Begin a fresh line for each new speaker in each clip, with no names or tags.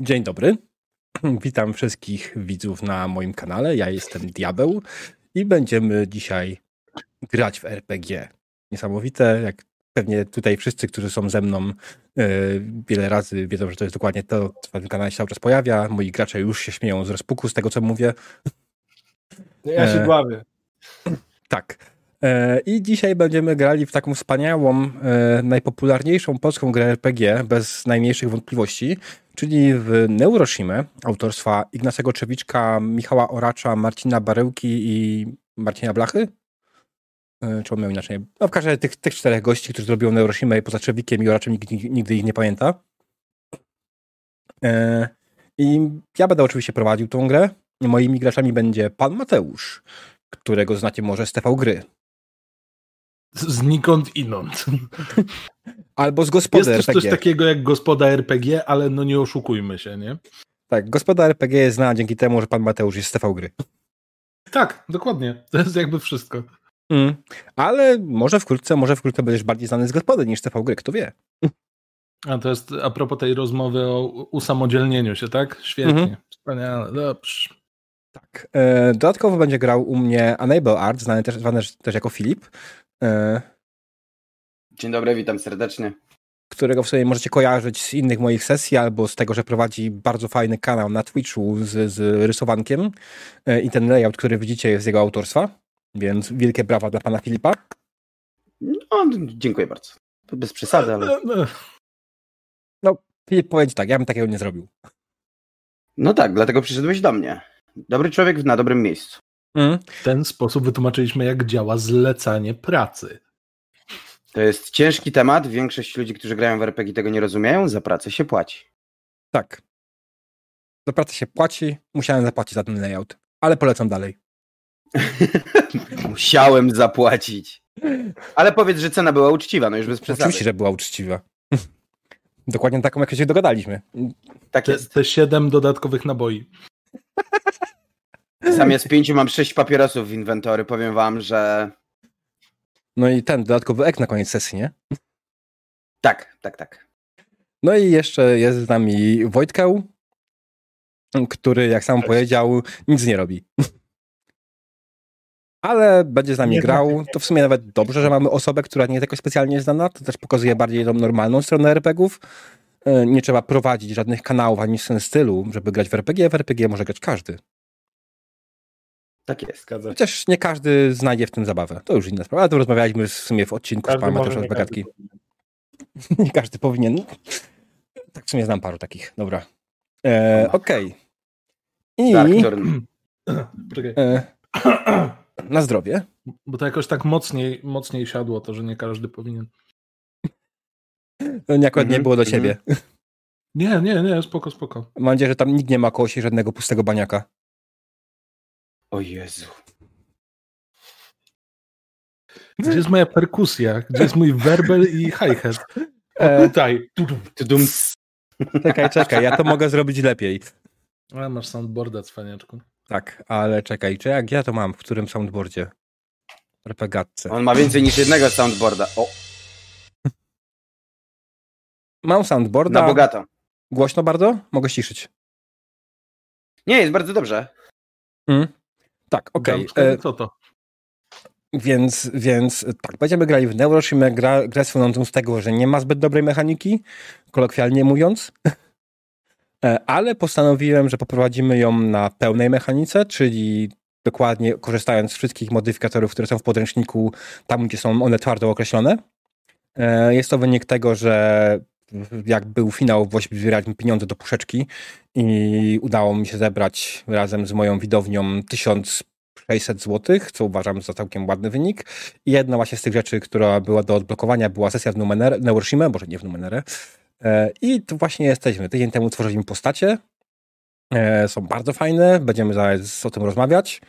Dzień dobry. Witam wszystkich widzów na moim kanale. Ja jestem Diabeł i będziemy dzisiaj grać w RPG. Niesamowite, jak pewnie tutaj wszyscy, którzy są ze mną yy, wiele razy wiedzą, że to jest dokładnie to, co na tym kanale się cały czas pojawia. Moi gracze już się śmieją z rozpuku z tego, co mówię.
Ja się dławię.
Tak. E, I dzisiaj będziemy grali w taką wspaniałą, e, najpopularniejszą polską grę RPG, bez najmniejszych wątpliwości, czyli w Neuroshimę autorstwa Ignacego Czewiczka, Michała Oracza, Marcina Barełki i Marcina Blachy. E, czy on miał inaczej? No w każdym razie tych, tych czterech gości, którzy zrobią Neuroshimę poza Czewikiem i Oraczem nikt nigdy ich nie pamięta. I ja będę oczywiście prowadził tą grę. Moimi graczami będzie pan Mateusz, którego znacie może z TV Gry
znikąd inąd.
Albo z gospody
jest RPG. Jest coś takiego jak gospoda RPG, ale no nie oszukujmy się, nie?
Tak, gospoda RPG jest znana dzięki temu, że pan Mateusz jest z TV Gry.
Tak, dokładnie. To jest jakby wszystko.
Mm. Ale może wkrótce, może wkrótce będziesz bardziej znany z gospody niż TV Gry, kto wie.
A to jest a propos tej rozmowy o usamodzielnieniu się, tak? Świetnie. Mhm. Wspaniale, dobrze.
Tak. E, dodatkowo będzie grał u mnie Enable Art, znany też, zwany też jako Filip. E,
Dzień dobry, witam serdecznie.
Którego w sobie możecie kojarzyć z innych moich sesji albo z tego, że prowadzi bardzo fajny kanał na Twitchu z, z rysowankiem. E, I ten layout, który widzicie, jest jego autorstwa. Więc wielkie brawa dla pana Filipa.
No, dziękuję bardzo. Bez przesady, ale.
No, Filip powiedzieć tak, ja bym takiego nie zrobił.
No tak, dlatego przyszedłeś do mnie. Dobry człowiek na dobrym miejscu.
Mm. W ten sposób wytłumaczyliśmy, jak działa zlecanie pracy.
To jest ciężki temat. Większość ludzi, którzy grają w RPG tego nie rozumieją. Za pracę się płaci.
Tak. Za pracę się płaci. Musiałem zapłacić za ten layout, ale polecam dalej.
Musiałem zapłacić. Ale powiedz, że cena była uczciwa, no już bez przesady.
Oczywiście, że była uczciwa. Dokładnie taką, jak się dogadaliśmy.
Tak jest. Te, te siedem dodatkowych naboi.
Zamiast pięciu mam sześć papierosów w inwentory. Powiem wam, że.
No i ten dodatkowy ek na koniec sesji, nie?
Tak, tak, tak.
No i jeszcze jest z nami Wojtkeł, który, jak sam powiedział, nic nie robi. Ale będzie z nami nie grał. To w sumie nawet dobrze, że mamy osobę, która nie jest jakoś specjalnie znana. To też pokazuje bardziej tą normalną stronę RPGów. E, nie trzeba prowadzić żadnych kanałów ani w tym stylu, żeby grać w RPG. W RPG może grać każdy.
Tak jest. Zgadza
Chociaż nie każdy znajdzie w tym zabawę. To już inna sprawa. Ale to rozmawialiśmy w sumie w odcinku każdy z panem Mateuszem z Bagatki. nie każdy powinien. Tak w sumie znam paru takich. Dobra. E, Okej. Okay. I... E, na zdrowie.
Bo to jakoś tak mocniej, mocniej siadło to, że nie każdy powinien.
To nie akurat nie mhm, było do mhm. siebie.
Nie, nie, nie, spoko, spoko.
Mam nadzieję, że tam nikt nie ma koło się żadnego pustego baniaka.
O Jezu.
Gdzie jest moja perkusja? Gdzie jest mój werbel i hi-hat? E, tutaj.
Czekaj, czekaj, ja to mogę zrobić lepiej.
A masz soundboarda, cwaniaczku.
Tak, ale czekaj, czy jak ja to mam? W którym soundboardzie? Repegatce.
On ma więcej niż jednego soundboarda. O.
Mam soundboarda.
Na bogato.
Głośno bardzo? Mogę ściszyć.
Nie, jest bardzo dobrze.
Mm. Tak, okej.
Okay. E, co to?
Więc, więc tak, będziemy grali w Neuroshimę, gra, grę słynącą z tego, że nie ma zbyt dobrej mechaniki, kolokwialnie mówiąc, e, ale postanowiłem, że poprowadzimy ją na pełnej mechanice, czyli dokładnie korzystając z wszystkich modyfikatorów, które są w podręczniku, tam gdzie są one twardo określone. E, jest to wynik tego, że jak był finał, właśnie zbieraliśmy pieniądze do puszeczki i udało mi się zebrać razem z moją widownią 1600 zł, co uważam za całkiem ładny wynik. I jedna właśnie z tych rzeczy, która była do odblokowania, była sesja w Neuroshima, może nie w Numenere. E, I tu właśnie jesteśmy. Tydzień temu tworzyliśmy postacie. E, są bardzo fajne, będziemy zaraz o tym rozmawiać.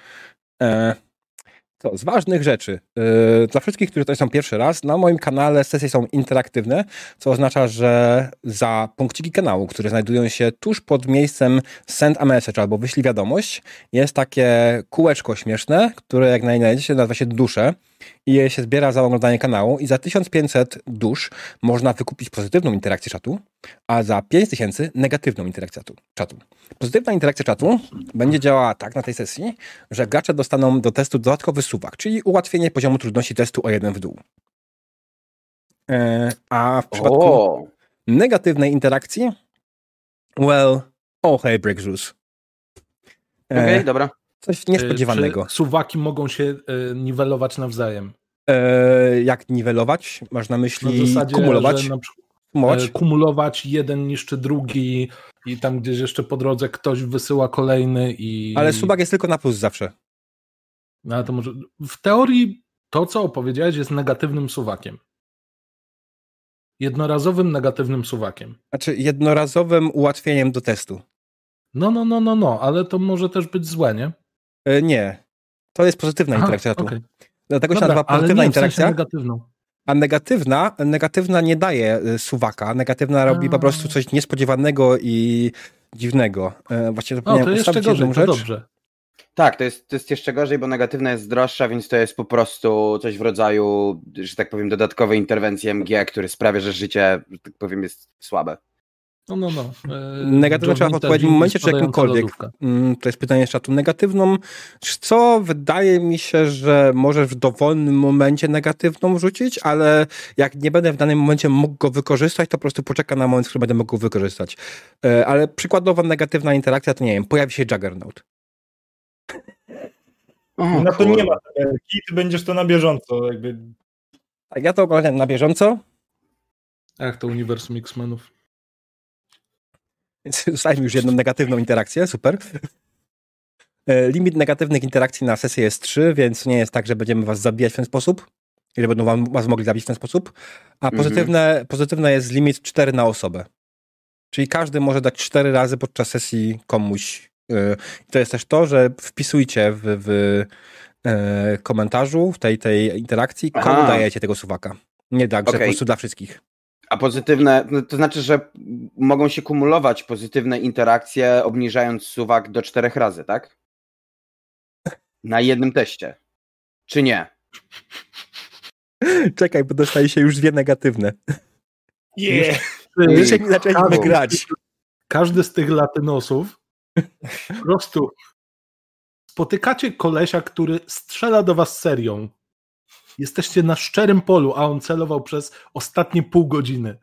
To z ważnych rzeczy. Yy, dla wszystkich, którzy tutaj są pierwszy raz, na moim kanale sesje są interaktywne, co oznacza, że za punkciki kanału, które znajdują się tuż pod miejscem send a message albo wyślij wiadomość, jest takie kółeczko śmieszne, które jak znajdziecie nazywa się dusze. I je się zbiera za oglądanie kanału i za 1500 dusz można wykupić pozytywną interakcję czatu, a za 5000 negatywną interakcję czatu. Pozytywna interakcja czatu będzie działała tak na tej sesji, że gracze dostaną do testu dodatkowy suwak, czyli ułatwienie poziomu trudności testu o jeden w dół. E, a w przypadku o. negatywnej interakcji, well, oh hey, break loose.
Okej, okay, dobra.
Coś niespodziewanego.
Czy suwaki mogą się e, niwelować nawzajem?
E, jak niwelować? Masz na myśli na zasadzie, kumulować? Na
kumulować? E, kumulować, jeden niszczy drugi i tam gdzieś jeszcze po drodze ktoś wysyła kolejny i...
Ale suwak jest tylko na plus zawsze.
No, ale to może... W teorii to, co opowiedziałeś, jest negatywnym suwakiem. Jednorazowym negatywnym suwakiem.
Znaczy jednorazowym ułatwieniem do testu.
No, no, no, no, no, ale to może też być złe, nie?
E, nie. To jest pozytywna Aha, interakcja okay. Dlatego Dobra, się nazywa pozytywna nie, interakcja. negatywną. A negatywna, negatywna nie daje e, suwaka. Negatywna a. robi po prostu coś niespodziewanego i dziwnego. E, Właściwie
zapomniałem o, to jeszcze gorzej, rzecz. To dobrze.
Tak, to jest, to jest jeszcze gorzej, bo negatywna jest droższa, więc to jest po prostu coś w rodzaju, że tak powiem, dodatkowej interwencji MG, który sprawia, że życie, że tak powiem, jest słabe.
No, no, no.
E, Negatywną trzeba odpowiedzieć w momencie, czy jakimkolwiek. Mm, to jest pytanie z czatu. Negatywną, co wydaje mi się, że możesz w dowolnym momencie negatywną rzucić, ale jak nie będę w danym momencie mógł go wykorzystać, to po prostu poczeka na moment, w którym będę mógł go wykorzystać. E, ale przykładowo negatywna interakcja to nie wiem, pojawi się Juggernaut.
O, no to nie ma takiej, ty będziesz to na bieżąco. Jakby.
Tak, ja to oglądam na bieżąco.
Jak to uniwersum X-Menów.
Więc dostaliśmy już jedną negatywną interakcję, super. E, limit negatywnych interakcji na sesję jest 3, więc nie jest tak, że będziemy was zabijać w ten sposób, ile będą wam, was mogli zabić w ten sposób. A mhm. pozytywne, pozytywne jest limit 4 na osobę. Czyli każdy może dać 4 razy podczas sesji komuś. E, I to jest też to, że wpisujcie w, w e, komentarzu w tej, tej interakcji, komu Aha. dajecie tego suwaka. Nie tak, okay. że po prostu dla wszystkich.
A pozytywne, no to znaczy, że mogą się kumulować pozytywne interakcje, obniżając suwak do czterech razy, tak? Na jednym teście. Czy nie?
Czekaj, bo dostaje się już dwie negatywne.
Yeah.
Jeszcze nie zaczęliśmy grać.
Każdy z tych latynosów po prostu spotykacie kolesia, który strzela do was serią. Jesteście na szczerym polu, a on celował przez ostatnie pół godziny.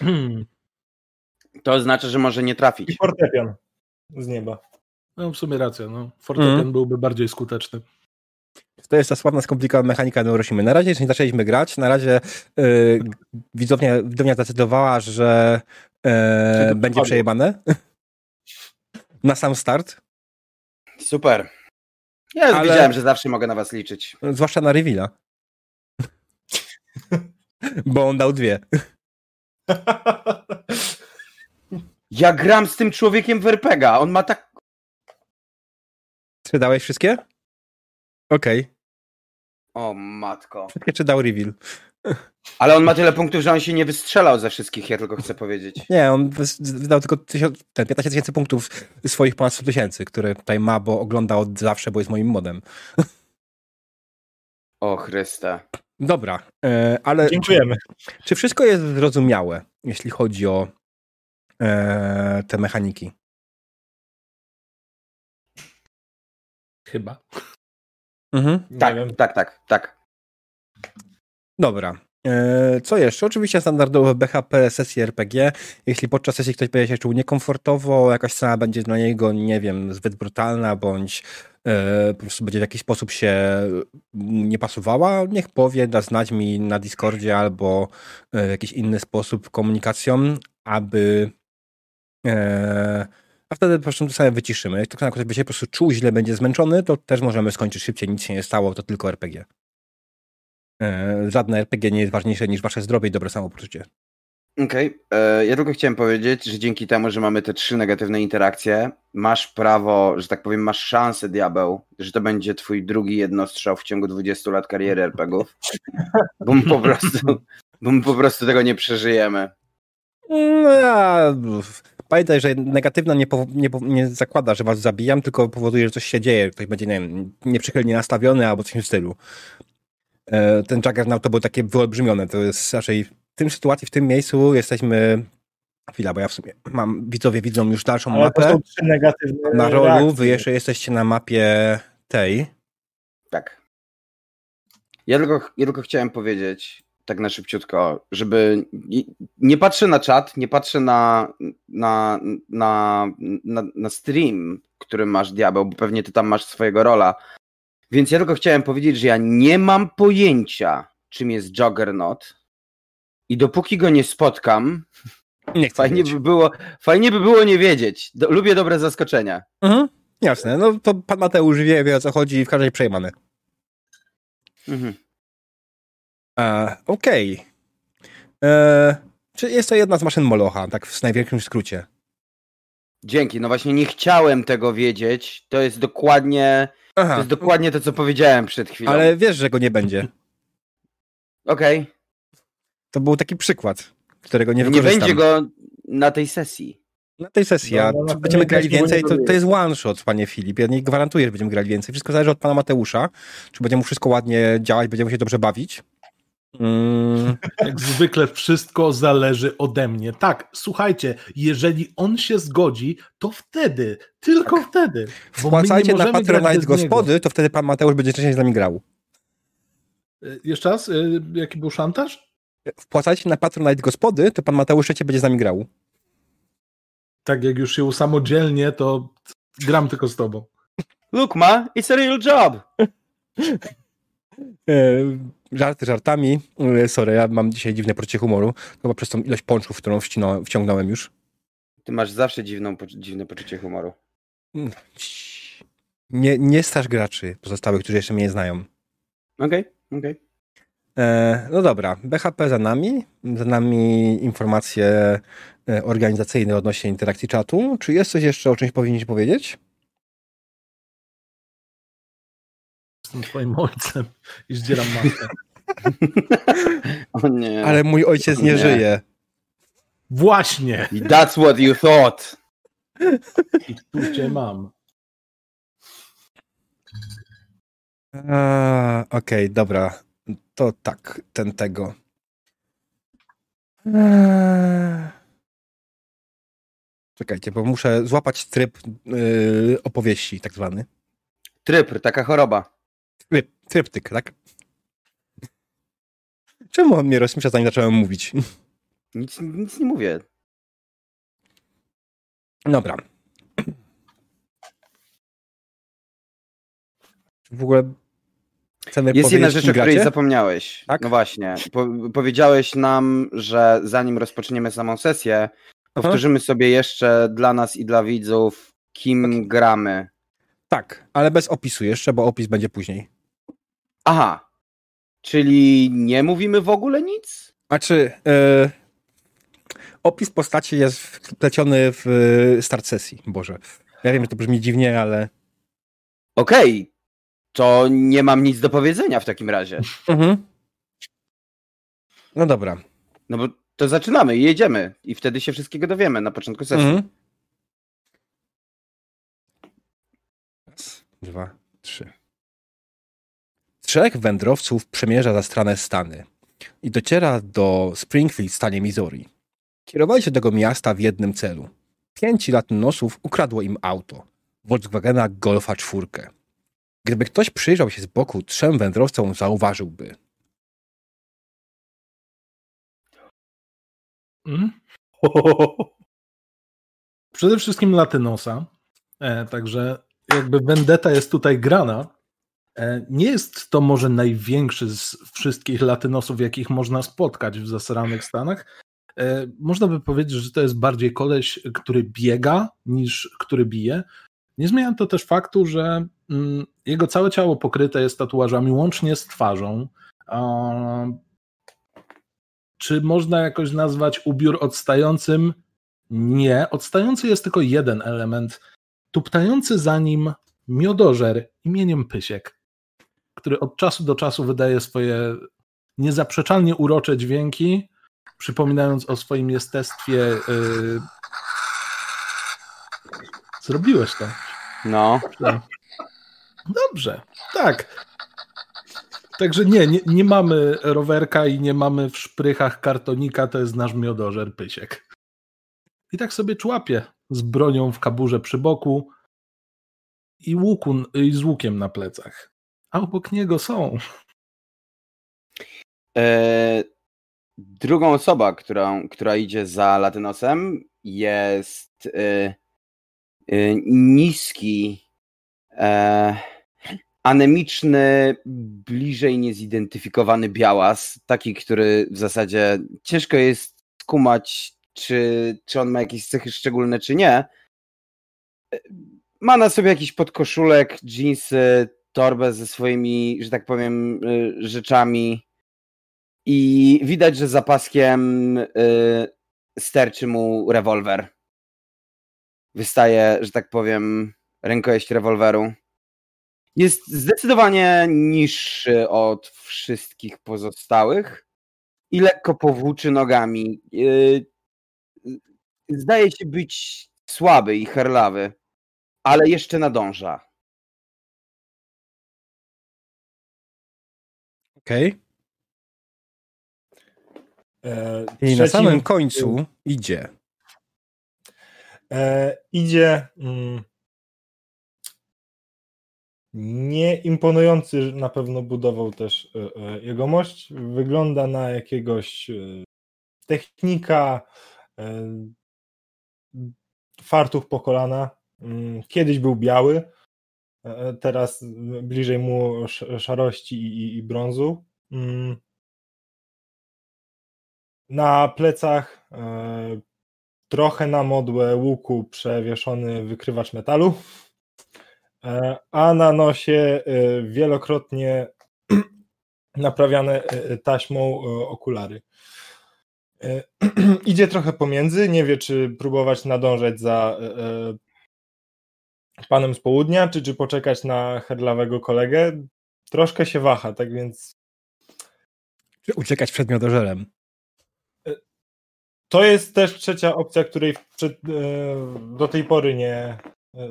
To znaczy, że może nie trafić.
I fortepian z nieba.
No w sumie racja, no. Fortepian mm. byłby bardziej skuteczny.
To jest ta sławna, skomplikowana mechanika Neurosimy. Na razie jeszcze nie zaczęliśmy grać, na razie yy, widownia, widownia zdecydowała, że yy, będzie przejebane na sam start.
Super. Ja już ale... wiedziałem, że zawsze mogę na was liczyć.
Zwłaszcza na Rewila. Bo on dał dwie.
Ja gram z tym człowiekiem w RPGa. On ma tak.
Czy dałeś wszystkie? Okej. Okay.
O matko.
Wszystkie czy dał reveal?
Ale on ma tyle punktów, że on się nie wystrzelał ze wszystkich, ja tylko chcę powiedzieć.
Nie, on wydał tylko 15 tysięcy punktów swoich ponad 100 tysięcy, które tutaj ma, bo ogląda od zawsze, bo jest moim modem.
O Chryste.
Dobra, e, ale...
Dziękujemy.
Czy, czy, wszystko jest zrozumiałe, jeśli chodzi o e, te mechaniki?
Chyba.
Mhm. Tak, tak, tak, tak.
Dobra. E, co jeszcze? Oczywiście standardowe BHP sesje RPG. Jeśli podczas sesji ktoś będzie się czuł niekomfortowo, jakaś scena będzie dla niego, nie wiem, zbyt brutalna, bądź e, po prostu będzie w jakiś sposób się nie pasowała, niech powie, da znać mi na Discordzie albo e, w jakiś inny sposób komunikacją, aby a wtedy po prostu sobie wyciszymy. Jak ktoś by się po prostu czuł źle, będzie zmęczony, to też możemy skończyć szybciej, nic się nie stało, to tylko RPG. E, żadne RPG nie jest ważniejsze niż wasze zdrowie i dobre samopoczucie.
Okej, okay. E, ja tylko chciałem powiedzieć, że dzięki temu, że mamy te trzy negatywne interakcje, masz prawo, że tak powiem, masz szansę, diabeł, że to będzie twój drugi jednostrzał w ciągu 20 lat kariery RPGów, bo my po prostu, bo my po prostu tego nie przeżyjemy.
No, pamiętaj, że negatywna nie, nie, nie zakłada, że was zabijam, tylko powoduje, że coś się dzieje, ktoś będzie, nie wiem, nieprzychylnie nastawiony albo coś w stylu. E, Ten Juggernaut to było takie wyolbrzymione, to jest raczej w tym sytuacji, w tym miejscu jesteśmy chwila, bo ja w sumie mam, widzowie widzą już dalszą
Ale to
mapę
są trzy negatywne
na rolu,
reakcje.
wy jeszcze jesteście na mapie tej.
Tak. Ja tylko, ja tylko chciałem powiedzieć, tak na szybciutko, żeby. Nie patrzę na czat, nie patrzę na, na, na, na, na stream, który masz diabeł, bo pewnie ty tam masz swojego rola. Więc ja tylko chciałem powiedzieć, że ja nie mam pojęcia, czym jest Juggernaut. I dopóki go nie spotkam,
Nie
fajnie by było, fajnie by było nie wiedzieć. Do, lubię dobre zaskoczenia.
Mhm. Jasne, no to pan Mateusz wie, wie o co chodzi i w każdej przejmany.
Mhm.
E, Okej. E, Czy jest to jedna z maszyn Molocha, tak w największym skrócie?
Dzięki. No właśnie nie chciałem tego wiedzieć. To jest dokładnie. To
Aha,
jest dokładnie to, co powiedziałem przed chwilą.
ale wiesz, że go nie będzie.
Okej.
To był taki przykład, którego nie
Nie,
wykorzystam.
będzie go na tej sesji.
Na tej sesji,
No,
a
no,
czy będziemy grali
nie
więcej, to, to jest one shot, panie Filip. Ja nie gwarantuję, że będziemy grali więcej. Wszystko zależy od pana Mateusza. Czy będzie mu wszystko ładnie działać, będziemy się dobrze bawić. Mm,
Jak zwykle wszystko zależy ode mnie. Tak, słuchajcie, jeżeli on się zgodzi, to wtedy, tylko wtedy. My nie
wpłacajcie na Patronite
niego.
Gospody, to wtedy pan Mateusz będzie częściej z nami grał.
Y, Jeszcze raz, y, jaki był szantaż?
Wpłacajcie na Patronite Gospody, to pan Mateusz trzecie będzie z nami grał.
Tak, jak już się usamodzielnie, to gram tylko z tobą.
Look, ma, it's a real job.
E, żarty żartami. E, sorry, ja mam dzisiaj dziwne poczucie humoru. Chyba przez tą ilość pączków, którą wciągnąłem już.
Ty masz zawsze dziwną, dziwne poczucie humoru.
Ciii. Nie, nie staż graczy pozostałych, którzy jeszcze mnie nie znają.
Okej, okej.
E, no dobra, BHP za nami. Za nami informacje organizacyjne odnośnie interakcji czatu. Czy jest coś jeszcze, o czymś powinniście powiedzieć?
Jestem twoim ojcem i zdzieram maskę.
O nie.
Ale mój ojciec nie,
Nie.
żyje.
Właśnie!
I That's what you thought.
I tu cię mam.
Okej, dobra. To tak, ten tego. Eee. Czekajcie, bo muszę złapać tryb yy, opowieści, tak zwany.
Trypr, taka choroba.
Tryb, tryptyk, tak? Czemu on mnie rozśmiesza, zanim zacząłem mówić?
Nic, nic nie mówię.
Dobra. W ogóle chcemy
Jest jedna rzecz, o której zapomniałeś.
Tak?
No właśnie. Po, powiedziałeś nam, że zanim rozpoczniemy samą sesję, powtórzymy sobie jeszcze dla nas i dla widzów, kim gramy.
Tak, ale bez opisu jeszcze, bo opis będzie później.
Aha. Czyli nie mówimy w ogóle nic?
Znaczy, e, opis postaci jest wpleciony w e, start sesji. Boże. Ja wiem, że to brzmi dziwnie, ale.
Okej. To nie mam nic do powiedzenia w takim razie.
Mhm. No dobra.
No bo to zaczynamy i jedziemy. I wtedy się wszystkiego dowiemy na początku sesji.
Mhm. Raz, dwa, trzy. Trzech wędrowców przemierza zastrane stany i dociera do Springfield w stanie Missouri. Kierowali się do tego miasta w jednym celu. Pięciu latynosów ukradło im auto. Volkswagena Golfa czwórkę. Gdyby ktoś przyjrzał się z boku trzem wędrowcom, zauważyłby.
Mm? Przede wszystkim Latynosa. E, także jakby Vendetta jest tutaj grana. E, nie jest to może największy z wszystkich Latynosów, jakich można spotkać w zasranych Stanach. E, można by powiedzieć, że to jest bardziej koleś, który biega, niż który bije. Nie zmienia to też faktu, że mm, jego całe ciało pokryte jest tatuażami, łącznie z twarzą. Czy można jakoś nazwać ubiór odstającym? Nie. Odstający jest tylko jeden element. Tuptający za nim miodożer imieniem Pysiek, który od czasu do czasu wydaje swoje niezaprzeczalnie urocze dźwięki, przypominając o swoim jestestwie yy, Zrobiłeś to.
No.
Dobrze, tak. Także nie, nie, nie mamy rowerka i nie mamy w szprychach kartonika, to jest nasz miodożer Pysiek. I tak sobie człapie z bronią w kaburze przy boku i, łuku, i z łukiem na plecach. A obok niego są.
E, drugą osobą, którą, która idzie za Latynosem jest e, e, niski, e, anemiczny, bliżej niezidentyfikowany białas, taki, który w zasadzie ciężko jest skumać, czy, czy on ma jakieś cechy szczególne, czy nie. Ma na sobie jakiś podkoszulek, jeansy, torbę ze swoimi, że tak powiem, y, rzeczami i widać, że za paskiem y, sterczy mu rewolwer. Wystaje, że tak powiem, rękojeść rewolweru. Jest zdecydowanie niższy od wszystkich pozostałych i lekko powłóczy nogami. Y, Zdaje się być słaby i herlawy, ale jeszcze nadąża.
Okej.
E,
I na samym końcu idzie.
E, idzie mm, nieimponujący na pewno budował też e, e, jegomość. Wygląda na jakiegoś technika, fartuch po kolana. Mm, Kiedyś był biały, teraz bliżej mu sz- szarości i, i, brązu. Mm. Na plecach e, trochę na modłę łuku przewieszony wykrywacz metalu, e, a na nosie e, wielokrotnie naprawiane e, taśmą e, okulary. E, Idzie trochę pomiędzy, nie wie czy próbować nadążać za e, e, panem z południa, czy, czy poczekać na herlawego kolegę. Troszkę się waha, tak więc
Czy uciekać przed miodożerem?
To jest też trzecia opcja, której przed, e, do tej pory nie, e,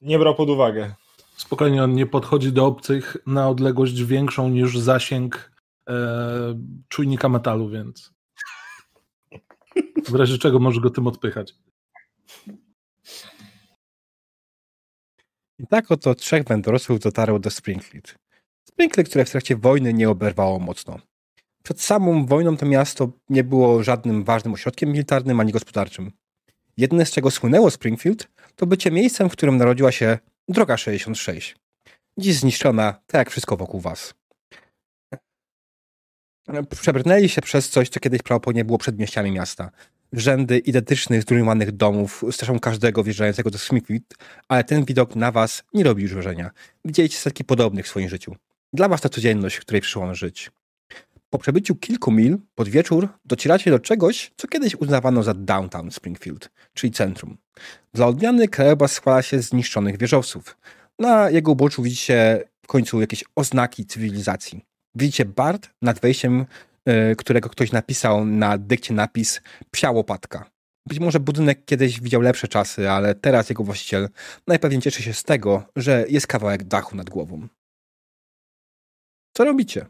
nie brał pod uwagę.
Spokojnie, on nie podchodzi do obcych na odległość większą niż zasięg e, czujnika metalu, więc w razie czego możesz go tym odpychać.
I tak oto trzech wędrowców dotarło do Springfield. Springfield, które w trakcie wojny nie oberwało mocno. Przed samą wojną to miasto nie było żadnym ważnym ośrodkiem militarnym ani gospodarczym. Jedyne z czego słynęło Springfield to bycie miejscem, w którym narodziła się Droga 66. Dziś zniszczona, tak jak wszystko wokół was. Przebrnęli się przez coś, co kiedyś prawdopodobnie było przedmieściami miasta. Rzędy identycznych, zrujnowanych domów straszą każdego wjeżdżającego do Springfield, ale ten widok na was nie robi już wrażenia. Widzieliście setki podobnych w swoim życiu. Dla was to codzienność, w której przyszło żyć. Po przebyciu kilku mil, pod wieczór, docieracie do czegoś, co kiedyś uznawano za downtown Springfield, czyli centrum. Dla odmiany krajobraz składa się z zniszczonych wieżowców. Na jego uboczu widzicie w końcu jakieś oznaki cywilizacji. Widzicie Bart nad wejściem, którego ktoś napisał na dykcie napis Psia łopatka. Być może budynek kiedyś widział lepsze czasy, ale teraz jego właściciel najpewniej cieszy się z tego, że jest kawałek dachu nad głową. Co robicie?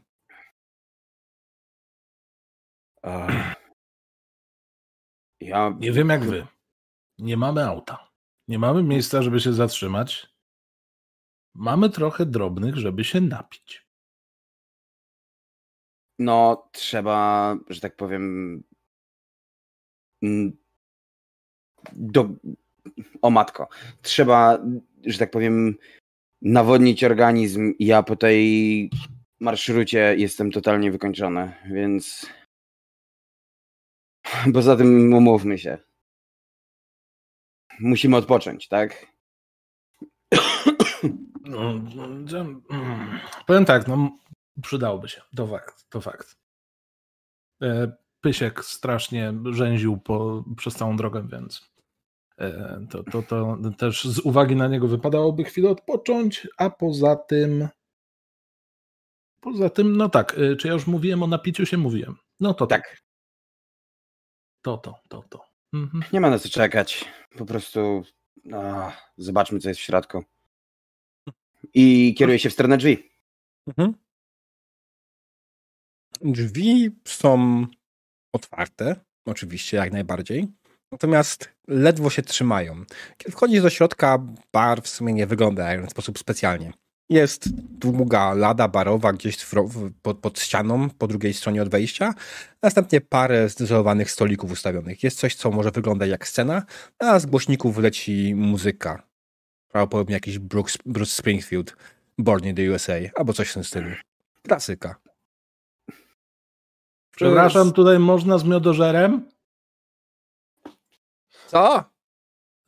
Ach. Ja
Nie wiem jak wy. Nie mamy auta. Nie mamy miejsca, żeby się zatrzymać. Mamy trochę drobnych, żeby się napić.
No, trzeba, że tak powiem. Do... O matko. Trzeba, że tak powiem, nawodnić organizm. Ja po tej marszrucie jestem totalnie wykończony, więc. Poza tym umówmy się. Musimy odpocząć, tak?
No, powiem tak, no, przydałoby się. To fakt. To fakt. E, Pysiek strasznie rzęził po, przez całą drogę, więc e, to, to, to też z uwagi na niego wypadałoby chwilę odpocząć, a poza tym poza tym, no tak, e, czy ja już mówiłem o napiciu się? Mówiłem. No to tak.
Tak.
To, to, to, to. Mhm.
Nie ma na co czekać. Po prostu Ach, zobaczmy, co jest w środku. I kieruję się w stronę drzwi.
Mhm. Drzwi są otwarte, oczywiście, jak najbardziej. Natomiast ledwo się trzymają. Kiedy wchodzisz do środka, bar w sumie nie wygląda w sposób specjalnie. Jest długa lada barowa gdzieś pod, pod ścianą, po drugiej stronie od wejścia. Następnie parę zdezolowanych stolików ustawionych. Jest coś, co może wyglądać jak scena, a z głośników leci muzyka. Prawdopodobnie jakiś Bruce, Bruce Springfield, Born in the USA, albo coś w tym stylu. Klasyka.
Przepraszam, tutaj można z miodożerem?
Co?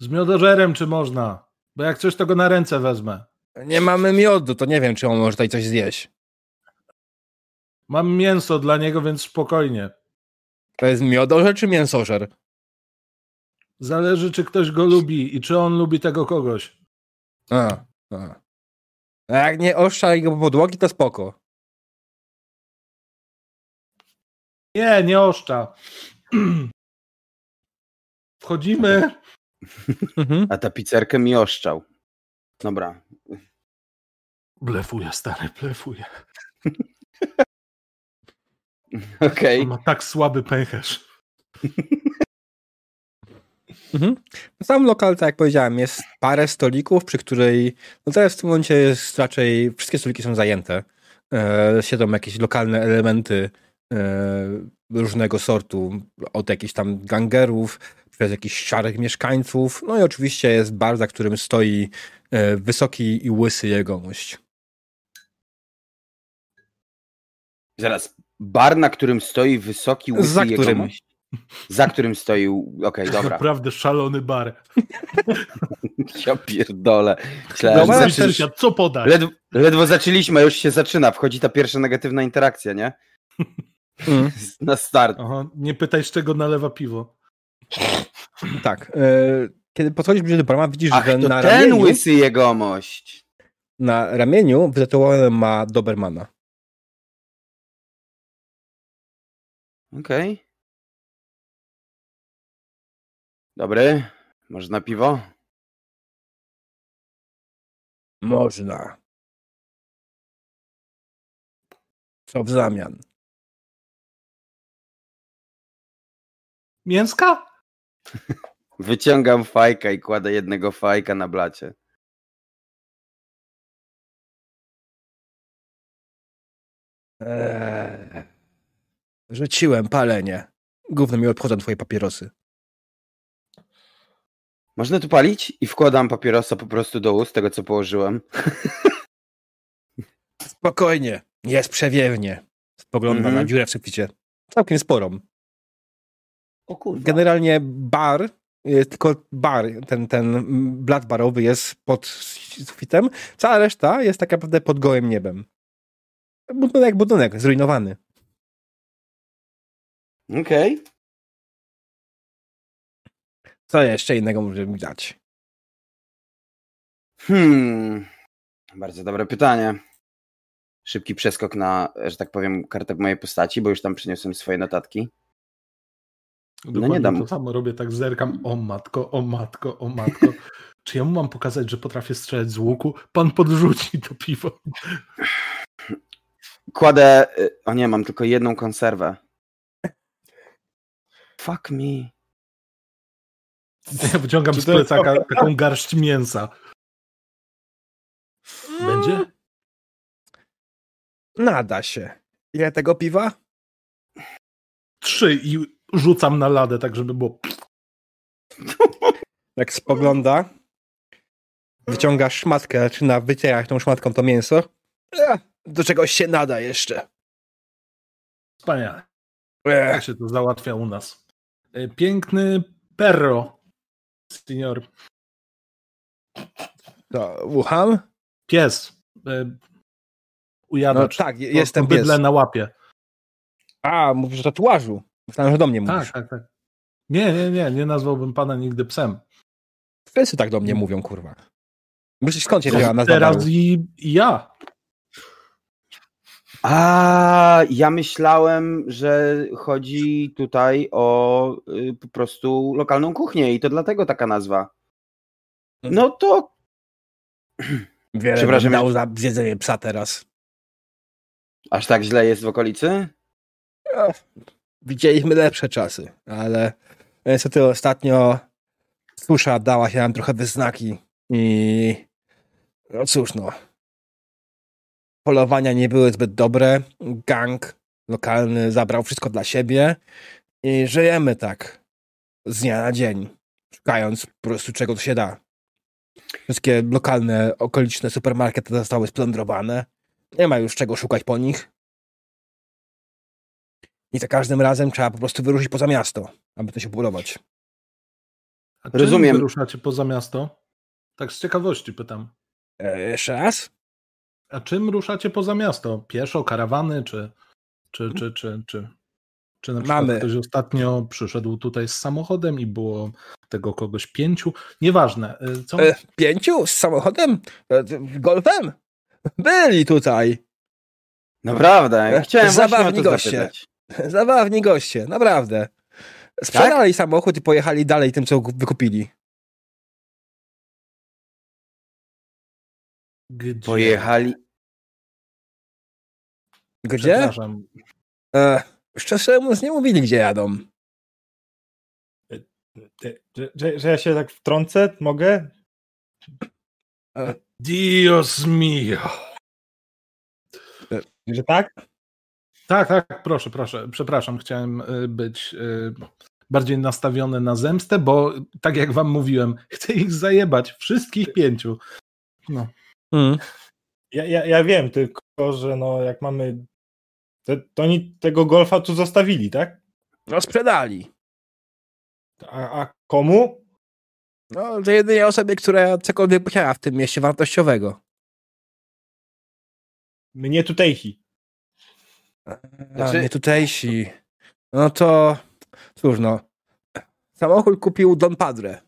Z miodożerem czy można? Bo jak coś, to go na ręce wezmę.
Nie mamy miodu, to nie wiem, czy on może tutaj coś zjeść.
Mam mięso dla niego, więc spokojnie.
To jest miodożer czy mięsożer?
Zależy, czy ktoś go lubi i czy on lubi tego kogoś.
A, a. a jak nie oszczaj go po podłogi, to spoko.
Nie, nie oszcza. Wchodzimy.
Mhm. A ta pizzerkę mi oszczał. Dobra.
Blefuję, stary, blefuję.
Okej. Okay.
Ma tak słaby pęcherz.
Mhm. Sam lokal, tak jak powiedziałem, jest parę stolików, przy której no teraz w tym momencie jest raczej wszystkie stoliki są zajęte. E, siedzą jakieś lokalne elementy różnego sortu, od jakichś tam gangerów, przez jakichś szarych mieszkańców. No i oczywiście jest bar, za którym stoi e, wysoki i łysy jegomość.
Zaraz, bar, na którym stoi wysoki, łysy
za którym?
jegomość? Za którym stoi, okej, okay, dobra.
Naprawdę szalony bar.
ja pierdolę.
Myślałem, no, zaczęli... co podać?
Ledwo, ledwo zaczęliśmy, a już się zaczyna. Wchodzi ta pierwsza negatywna interakcja, nie? Mm. Na start.
Aha, nie pytaj, z czego nalewa piwo.
Tak. E, kiedy podchodzisz do brama, widzisz,
Ach,
że
to
na
ten
ramieniu...
łysy jegomość.
Na ramieniu wytatuowany ma Dobermana.
Okej. Okay. Dobry. Można piwo?
Można. Co w zamian?
Mięska?
Wyciągam fajka i kładę jednego fajka na blacie.
Eee, rzuciłem palenie. Gówno mi obchodzą twoje papierosy.
Można tu palić? I wkładam papierosa po prostu do ust, tego co położyłem.
Spokojnie, jest przewiewnie. Spogląda mm -hmm. na dziurę w suficie. Całkiem sporą.
O kurwa.
Generalnie bar, tylko bar, ten, ten blat barowy jest pod sufitem, cała reszta jest tak naprawdę pod gołym niebem. Budynek, budynek, zrujnowany.
Okej. Okay.
Co jeszcze innego możemy dać?
Hmm. Bardzo dobre pytanie. Szybki przeskok na, że tak powiem, kartę mojej postaci, bo już tam przyniosłem swoje notatki.
Dokładnie no nie dam. to samo robię, tak zerkam, o matko, o matko, o matko. Czy ja mu mam pokazać, że potrafię strzelać z łuku? Pan podrzuci to piwo.
Kładę, y, o nie, mam tylko jedną konserwę. Fuck me.
Ja wyciągam z plecaka taką garść mięsa. Będzie?
Nada się. Ile tego piwa?
Trzy i rzucam na ladę, tak żeby było.
Jak spogląda, wyciąga szmatkę, na wycierać tą szmatką to mięso. Do czegoś się nada jeszcze.
Wspaniale. Jak się to załatwia u nas. E, piękny perro, senior.
To ucham?
Pies. E, ujadacz.
No tak, jestem pies.
na łapie.
A, mówisz o tatuażu. Myślałem, że do mnie mówisz.
Tak, tak, tak. Nie, nie, nie, nie nazwałbym pana nigdy psem.
Wszyscy tak do mnie mówią, kurwa. Myślisz, skąd się wzięła nazwa
Teraz i, i ja.
A ja myślałem, że chodzi tutaj o y, po prostu lokalną kuchnię i to dlatego taka nazwa. No to
Wiele
Przepraszam,
dał za zjedzenie psa teraz.
aż tak źle jest w okolicy?
Widzieliśmy lepsze czasy, ale niestety ostatnio susza dała się nam trochę we znaki i no cóż no. Polowania nie były zbyt dobre. Gang lokalny zabrał wszystko dla siebie i żyjemy tak z dnia na dzień, szukając po prostu czego to się da. Wszystkie lokalne, okoliczne supermarkety zostały splądrowane. Nie ma już czego szukać po nich. I za każdym razem trzeba po prostu wyruszyć poza miasto, aby to się budować.
A czym
Rozumiem.
wyruszacie poza miasto? Tak z ciekawości pytam.
E, jeszcze raz?
A czym ruszacie poza miasto? Pieszo, karawany, czy, czy, czy, czy, czy, czy na przykład
Mamy.
ktoś ostatnio przyszedł tutaj z samochodem i było tego kogoś pięciu? Nieważne. Y, Co?
E, pięciu z samochodem? E, golfem? Byli tutaj.
Naprawdę, ja
E,
chciałem właśnie o
zabawni
to
goście.
zapytać.
Zabawni goście, naprawdę. Sprzedali samochód i pojechali dalej tym, co wykupili.
Gdzie?
Pojechali.
Gdzie? E, szczerze mówiąc, nie mówili, gdzie jadą.
Ty, Że, że, że ja się tak wtrącę, mogę?
Dios mio.
Że tak?
Tak, tak, proszę, proszę. Przepraszam, chciałem y, być y, bardziej nastawiony na zemstę, bo tak jak wam mówiłem, chcę ich zajebać, wszystkich pięciu. No.
Mm.
Ja, ja, ja wiem, tylko że no jak mamy. To, to oni tego golfa tu zostawili, tak?
No sprzedali.
A, a komu?
No, to jedynie osobie, która cokolwiek posiada w tym mieście wartościowego.
Mnie tutejsi.
A,
Znaczy-
nie tutejsi. No to cóż no. Samochód kupił Don Padre.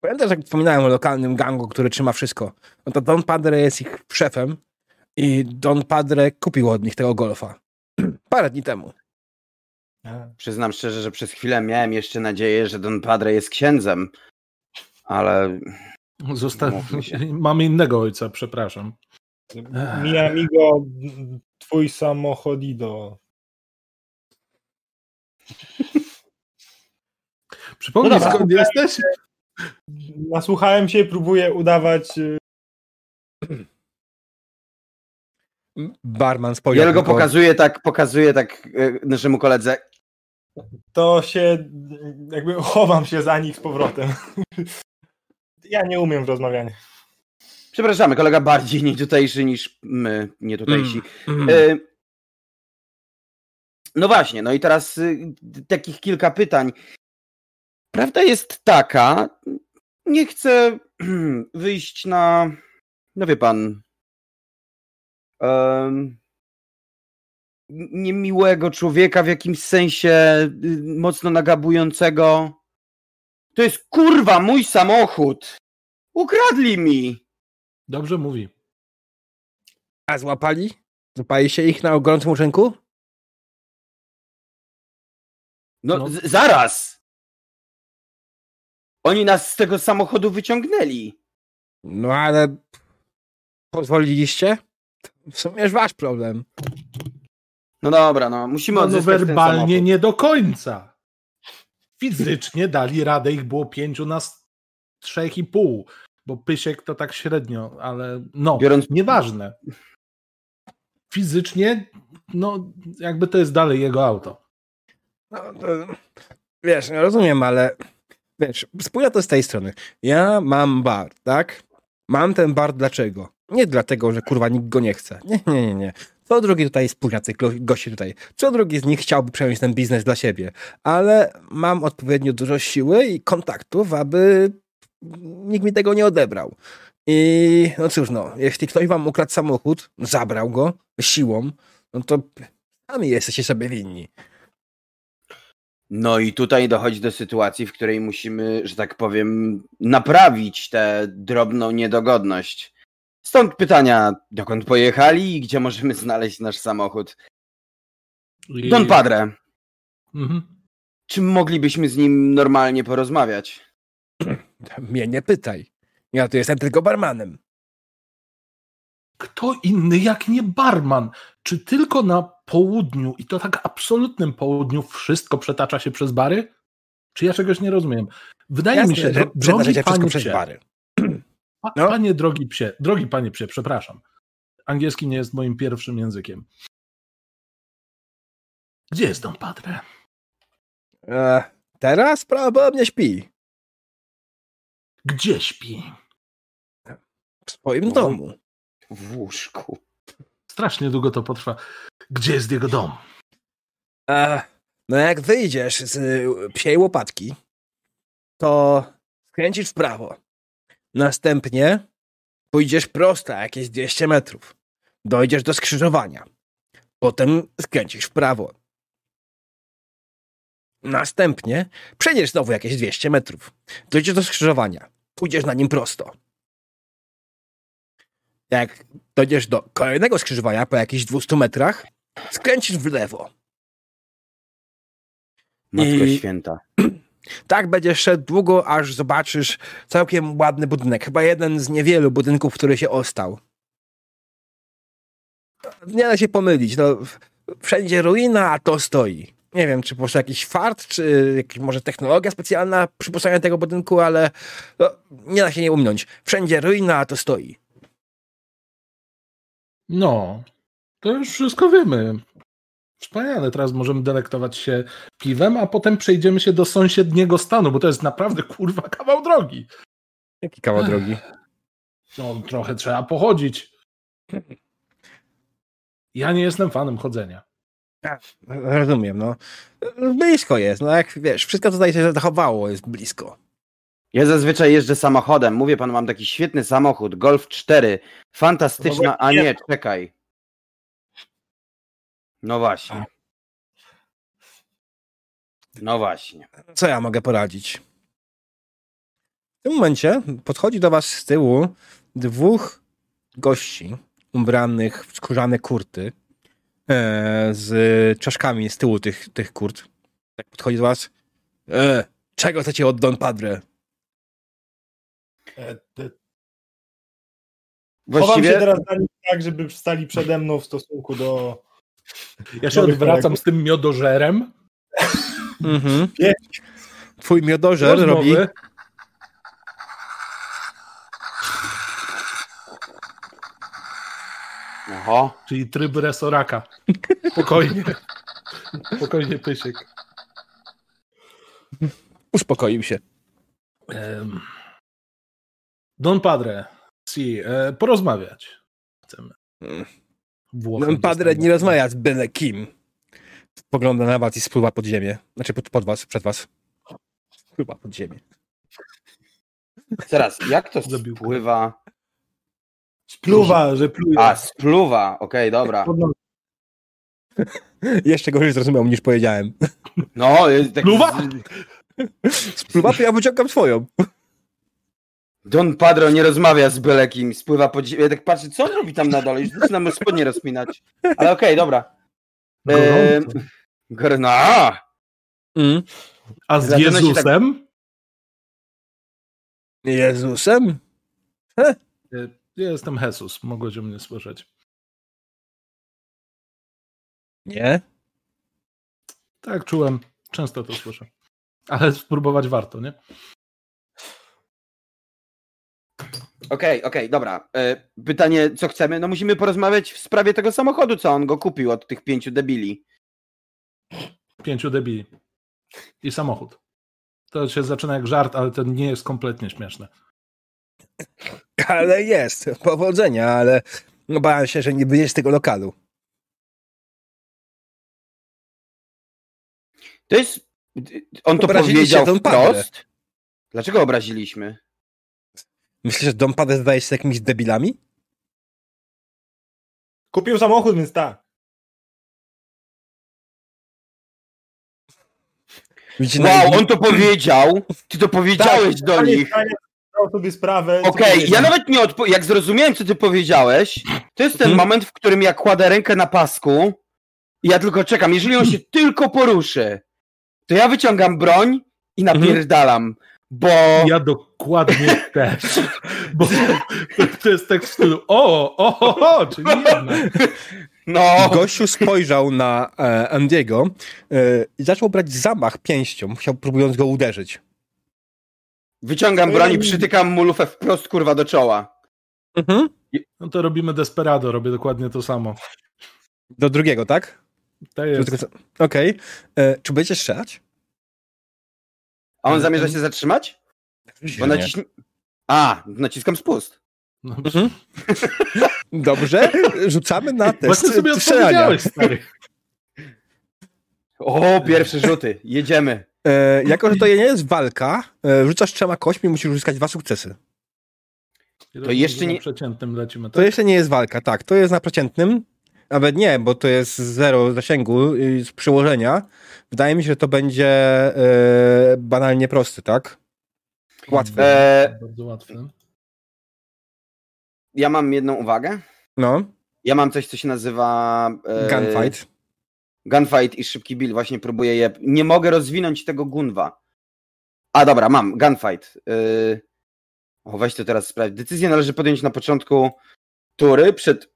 Pamiętasz, jak wspominałem o lokalnym gangu, który trzyma wszystko? No to Don Padre jest ich szefem i Don Padre kupił od nich tego golfa. Parę dni temu.
A,
Przyznam szczerze, że przez chwilę miałem jeszcze nadzieję, że Don Padre jest księdzem. Ale
Zosta-
Mówmy się.
Mamy innego ojca, przepraszam.
Mi amigo, twój samochodido.
Przypomnij,
No
skąd jesteś?
Nasłuchałem się, próbuję udawać. y,
Barman spojrzał.
ja go pokazuję tak, pokazuję tak e, naszemu koledze.
To się. Jakby chowam się za nich z powrotem. Ja nie umiem w rozmawianiu.
Przepraszamy, kolega bardziej nie tutejszy niż my, nie tutejsi.
Mm.
E, No właśnie, no i teraz y, takich kilka pytań. Prawda jest taka, nie chcę wyjść na, no wie pan, em, niemiłego człowieka w jakimś sensie y, mocno nagabującego. To jest kurwa mój samochód! Ukradli mi!
Dobrze mówi.
A złapali? Złapali się ich na gorącym uczynku?
No,
No.
zaraz! Oni nas z tego samochodu wyciągnęli.
No ale pozwoliliście? W sumie jest wasz problem.
No dobra, no musimy
No, no
odzyskać ten
werbalnie nie do końca. Fizycznie dali radę, ich było pięciu na s- trzech i pół, bo Pysiek to tak średnio, ale no,
Biorąc-
nieważne. Fizycznie, no jakby to jest dalej jego auto.
No, to, wiesz, no rozumiem, ale wiesz, spójrz to z tej strony. Ja mam bar, tak? Mam ten bar dlaczego? Nie dlatego, że kurwa nikt go nie chce. Nie, nie, nie, nie. Co drugi tutaj spójrz na tych go- gości tutaj. Co drugi z nich chciałby przejąć ten biznes dla siebie. Ale mam odpowiednio dużo siły i kontaktów, aby nikt mi tego nie odebrał. I no cóż, no, jeśli ktoś wam ukradł samochód, zabrał go siłą, no to sami jesteście sobie winni.
No i tutaj dochodzi do sytuacji, w której musimy, że tak powiem, naprawić tę drobną niedogodność. Stąd pytania, dokąd pojechali i gdzie możemy znaleźć nasz samochód.
I...
Don Padre,
Mhm.
czy moglibyśmy z nim normalnie porozmawiać?
Mnie nie pytaj. Ja tu jestem tylko barmanem.
Kto inny jak nie barman? Czy tylko na południu i to tak absolutnym południu wszystko przetacza się przez bary? Czy ja czegoś nie rozumiem? Wydaje mi się,
że
drogi
się wszystko
panie
przez
psie,
bary. No.
panie drogi psie, drogi panie psie, przepraszam. Angielski nie jest moim pierwszym językiem. Gdzie jest Don Padre?
E, teraz prawdopodobnie śpi.
Gdzie śpi?
W swoim
No.
domu.
W łóżku.
Strasznie długo to potrwa. Gdzie jest jego dom?
E, no jak wyjdziesz z y, psiej łopatki, to skręcisz w prawo. Następnie pójdziesz prosto jakieś 200 metrów. Dojdziesz do skrzyżowania. Potem skręcisz w prawo. Następnie przejdziesz znowu jakieś 200 metrów. Dojdziesz do skrzyżowania. Pójdziesz na nim prosto. Jak dojdziesz do kolejnego skrzyżowania po jakichś 200 metrach, skręcisz w lewo.
Matko
I-
święta.
Tak będziesz szedł długo, aż zobaczysz całkiem ładny budynek. Chyba jeden z niewielu budynków, który się ostał. Nie da się pomylić. No, wszędzie ruina, a to stoi. Nie wiem, czy po prostu jakiś fart, czy jakaś może technologia specjalna przy powstaniu tego budynku, ale no, nie da się nie uminąć. Wszędzie ruina, a to stoi.
No, to już wszystko wiemy. Wspaniale, teraz możemy delektować się piwem, a potem przejdziemy się do sąsiedniego stanu, bo to jest naprawdę kurwa kawał drogi.
Jaki kawał drogi.
No, trochę trzeba pochodzić. Ja nie jestem fanem chodzenia.
Rozumiem, no. Blisko jest, no jak wiesz, wszystko tutaj się zachowało, jest blisko.
Ja zazwyczaj jeżdżę samochodem. Mówię panu, mam taki świetny samochód. Golf 4. Fantastyczna. A nie, czekaj. No właśnie. No właśnie.
Co ja mogę poradzić? W tym momencie podchodzi do was z tyłu dwóch gości ubranych w skórzane kurty z czaszkami z tyłu tych, tych kurt. Tak podchodzi do was. E, czego chcecie od Don Padre?
E, e, Chowam
Właściwie
się teraz na nich tak, żeby stali przede mną w stosunku do...
Ja się odwracam z tym miodożerem.
Mhm. Twój miodożer robi...
Oho.
Czyli tryb resoraka. Spokojnie. Spokojnie, Pysiek.
Uspokoił się.
Don Padre, si, e, porozmawiać chcemy.
Mm.
Włochy
Don Padre nie rozmawia z byle kim. Spogląda na was i spływa pod ziemię. Znaczy pod, pod was, przed was. Spływa pod ziemię.
Teraz, jak to spływa?
Spluwa, że pluje.
A, spluwa. Okej, dobra.
Pod nogi.
Jeszcze gorzej zrozumiał niż powiedziałem.
No, jest tak...
Spluwa?
Spluwa, to ja wyciągam swoją.
Don Padro nie rozmawia z byle kim. Spływa po ziemi. Ja tak patrzę, co on robi tam na dole? Już zaczynam spodnie rozpinać. Ale okej, dobra. Ehm,
Gorąco.
Gorno. A!
Mm.
A z
Zaczyna
Jezusem?
Jezusem?
E, Ja jestem Jesus, mogłeś o mnie słyszeć.
Nie.
Tak, czułem. Często to słyszę. Ale spróbować warto, nie?
Okej, okej, dobra. E, pytanie, co chcemy? No musimy porozmawiać w sprawie tego samochodu, co on go kupił od tych pięciu debili.
Pięciu debili. I samochód. To się zaczyna jak żart, ale to nie jest kompletnie śmieszne.
Ale jest. Powodzenia, ale bałem się, że nie wyjdziesz z tego lokalu.
To jest... On to powiedział wprost? Dlaczego obraziliśmy?
Myślisz, że Dom Padre zdaje się z jakimiś debilami?
Kupił samochód, więc tak.
Widzicie,
Wow, on to powiedział. Ty to powiedziałeś do
Panie
nich.
Zdał sobie sprawę.
Okej,
powiedział.
ja nawet nie odpo- Jak zrozumiałem, co ty powiedziałeś, to jest ten
Mhm.
moment, w którym ja kładę rękę na pasku i ja tylko czekam. Jeżeli on się tylko poruszy, to ja wyciągam broń i napierdalam, bo...
Ja dokładnie też. Bo to jest tak w stylu o, o, o, o czyli jednak.
No,
Gościu spojrzał na e, Andiego e, i zaczął brać zamach pięścią, chciał próbując go uderzyć.
Wyciągam broń i przytykam mu lufę wprost kurwa do czoła.
Mhm.
No to robimy Desperado, robię dokładnie to samo.
Do drugiego, tak?
To
Czy
jest,
Okej. E, Czy będziecie strzelać?
A on zamierza się zatrzymać? Bo. A, naciskam spust.
no,
Mhm. Dobrze, rzucamy na test
Właśnie sobie
strzelania.
stary.
O, pierwsze rzuty. Jedziemy.
E, jako, że to nie jest walka, e, rzucasz trzema kośćmi, musisz uzyskać dwa sukcesy.
To jeszcze nie-
Na przeciętnym lecimy,
To
tak?
jeszcze nie jest walka, tak. To jest na przeciętnym. Nawet nie, bo to jest zero zasięgu y, z przyłożenia. Wydaje mi się, że to będzie e, banalnie prosty, tak? Łatwy.
E,
Bardzo łatwy.
ja mam jedną uwagę.
No,
Ja mam coś, co się nazywa... E,
gunfight.
Gunfight i szybki bill. Właśnie próbuję je... Nie mogę rozwinąć tego gunwa. A dobra, mam. Gunfight. Yy... O, weź to teraz sprawdź. Decyzję należy podjąć na początku tury przed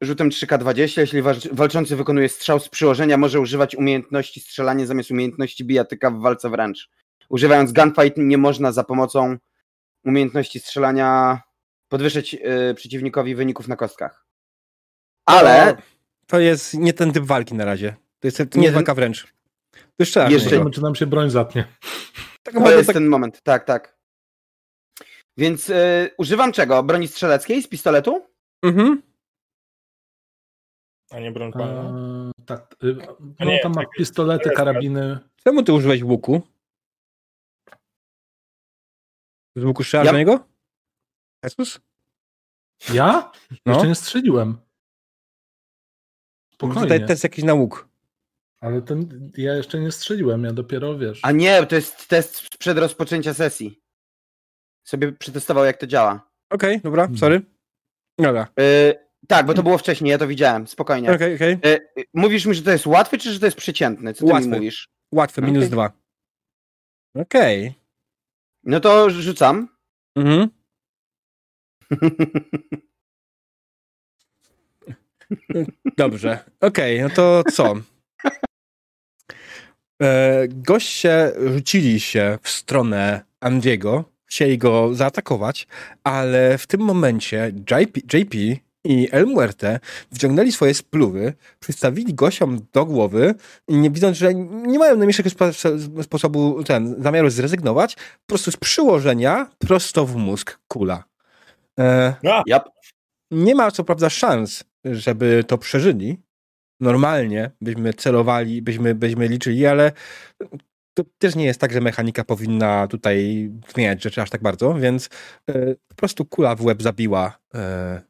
rzutem 3K20. Jeśli walcz- walczący wykonuje strzał z przyłożenia, może używać umiejętności strzelania zamiast umiejętności bijatyka w walce wręcz. Używając gunfight nie można za pomocą umiejętności strzelania podwyższyć yy, przeciwnikowi wyników na kostkach. Ale
To, to jest nie ten typ walki na razie. To jest, nie walka wręcz. To jeszcze
czy nam się broń zatnie.
Tak
To jest
tak,
ten moment, tak, tak. Więc y, używam czego? Broni strzeleckiej z pistoletu?
mhm.
A nie broń palna.
Eee, tak. y, No
nie,
tam ma
tak,
pistolety, karabiny.
Czemu ty użyłeś łuku? Z łuku strzelasz
Ja-?
Jesus?
Ja?
No.
Jeszcze nie strzeliłem. Spokojnie.
Tutaj test jakiś na łuk.
Ale ten, ja jeszcze nie strzeliłem, ja dopiero wiesz.
A nie, to jest test sprzed rozpoczęcia sesji. Sobie przetestował, jak to działa.
Okej, dobra,
Hmm.
sorry. Dobra,
Y, tak, bo to było wcześniej, ja to widziałem, spokojnie.
okej, okej.
Y, mówisz mi, że to jest łatwy, czy że to jest przeciętny? Co ty
Łatwy.
mi mówisz?
Łatwe, minus
Okej.
dwa. Okej.
No to rzucam.
Mhm. Dobrze. Okej, no to co? E, goście rzucili się w stronę Andiego, chcieli go zaatakować, ale w tym momencie JP, JP i El Muerte wciągnęli swoje spluwy, przystawili gościom do głowy i nie widząc, że nie mają najmniejszego spo- sposobu, ten, zamiaru zrezygnować, po prostu z przyłożenia prosto w mózg kula. E,
Yep.
nie ma co prawda szans, żeby to przeżyli. Normalnie byśmy celowali, byśmy, byśmy liczyli, ale to też nie jest tak, że mechanika powinna tutaj zmieniać rzeczy aż tak bardzo, więc e, po prostu kula w łeb zabiła e,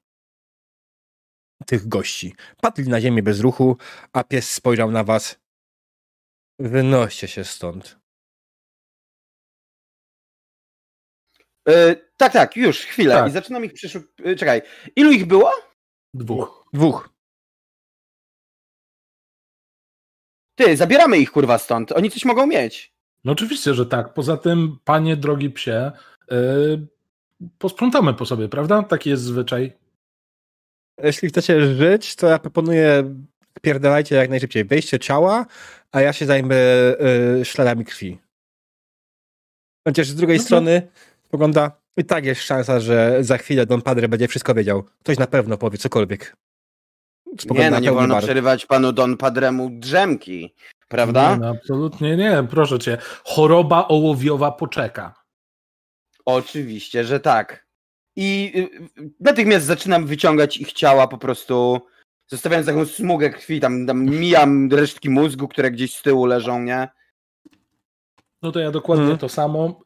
tych gości. Padli na ziemię bez ruchu, a pies spojrzał na was. Wynoście się stąd.
Y, tak, tak, już, chwilę.
Tak.
I zaczynam ich przeszuk... y, Czekaj, ilu ich było?
Dwóch.
Dwóch.
Ty, zabieramy ich kurwa stąd. Oni coś mogą mieć.
No oczywiście, że tak. Poza tym, panie drogi psie, yy, posprzątamy po sobie, prawda? Taki jest zwyczaj.
Jeśli chcecie żyć, to ja proponuję pierdalajcie jak najszybciej. Wejście ciała, a ja się zajmę y, śladami krwi. Chociaż z drugiej
No
strony pogląda i tak jest szansa, że za chwilę Don Padre będzie wszystko wiedział. Ktoś na pewno powie cokolwiek. Spogląda
nie, no nie wolno
bar.
przerywać panu Don Padremu drzemki. Prawda?
Nie, no, absolutnie nie, proszę cię. Choroba ołowiowa poczeka.
Oczywiście, że tak. I y, y, natychmiast zaczynam wyciągać ich ciała po prostu, zostawiając taką smugę krwi, tam, tam mijam resztki mózgu, które gdzieś z tyłu leżą, nie?
No to ja dokładnie
Mhm.
to samo.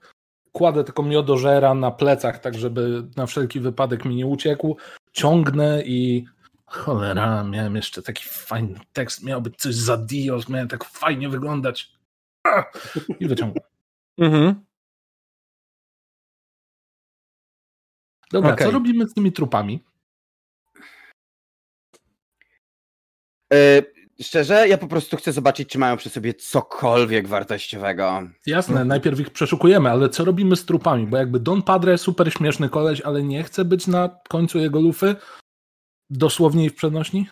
Kładę tylko miodożera na plecach, tak żeby na wszelki wypadek mi nie uciekł. Ciągnę i cholera, miałem jeszcze taki fajny tekst, miał być coś za Dios, miałem tak fajnie wyglądać. I wyciągam.
Mhm.
Dobra,
Okej.
co robimy z tymi trupami?
E, szczerze, ja po prostu chcę zobaczyć, czy mają przy sobie cokolwiek wartościowego.
Jasne, najpierw ich przeszukujemy, ale co robimy z trupami? Bo jakby Don Padre super śmieszny koleś, ale nie chce być na końcu jego lufy, dosłownie i w przenośni?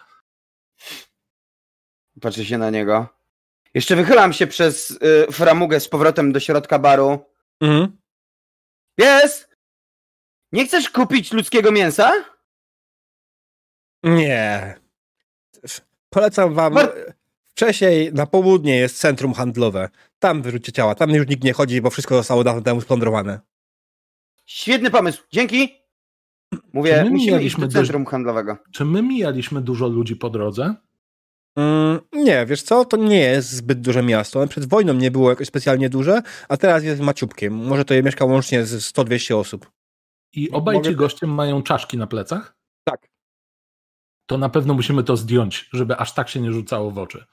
Patrzę się na niego. Jeszcze wychylam się przez y, framugę z powrotem do środka baru.
Mhm.
Pies! Nie chcesz kupić ludzkiego mięsa?
Nie. Polecam wam.
Mar-
Wcześniej na południe jest centrum handlowe. Tam wyrzućcie ciała. Tam już nikt nie chodzi, bo wszystko zostało dawno temu splądrowane.
Świetny pomysł. Dzięki!
Czy
Mówię,
my
musimy iść do centrum handlowego.
Czy my mijaliśmy dużo ludzi po drodze?
Mm, nie, wiesz co? To nie jest zbyt duże miasto. Przed wojną nie było jakoś specjalnie duże, a teraz jest maciubkiem. Może to je mieszka łącznie z 100-200 osób.
I obaj
Mogę-
ci goście mają czaszki na plecach?
Tak.
To na pewno musimy to zdjąć, żeby aż tak się nie rzucało w oczy.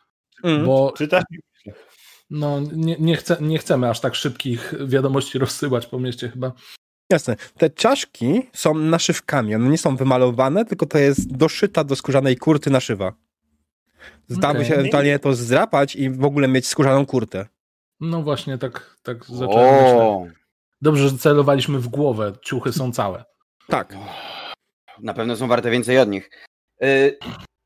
Mm.
Bo no, nie, nie, chce, nie chcemy aż tak szybkich wiadomości rozsyłać po mieście chyba.
Jasne. Te czaszki są naszywkami. One nie są wymalowane, tylko to jest doszyta do skórzanej kurty naszywa. Zdałoby
Okej.
się ewentualnie to zdrapać i w ogóle mieć skórzaną kurtę.
No właśnie, tak, tak zacząłem myśleć.
O,
Dobrze, że celowaliśmy w głowę, ciuchy są całe.
Tak.
na pewno są warte więcej od nich. Y,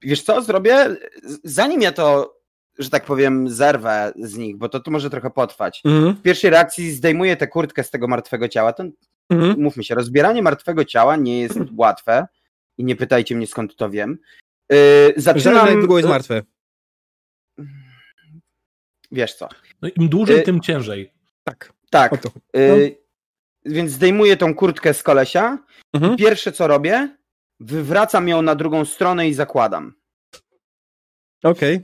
wiesz co, zrobię? Zanim ja to, że tak powiem, zerwę z nich, bo to tu może trochę potrwać.
Mhm.
W pierwszej reakcji zdejmuję tę kurtkę z tego martwego ciała. To,
Mhm.
mówmy się, rozbieranie martwego ciała nie jest łatwe i nie pytajcie mnie skąd to wiem. Y,
Zależy
zaczynam...
jak długo jest martwe.
Wiesz co?
No, Im dłużej,
Y-
tym ciężej.
Tak.
Tak.
O to.
Y, Więc zdejmuję tą kurtkę z kolesia.
Mhm.
Pierwsze co robię, wywracam ją na drugą stronę i zakładam.
Okej.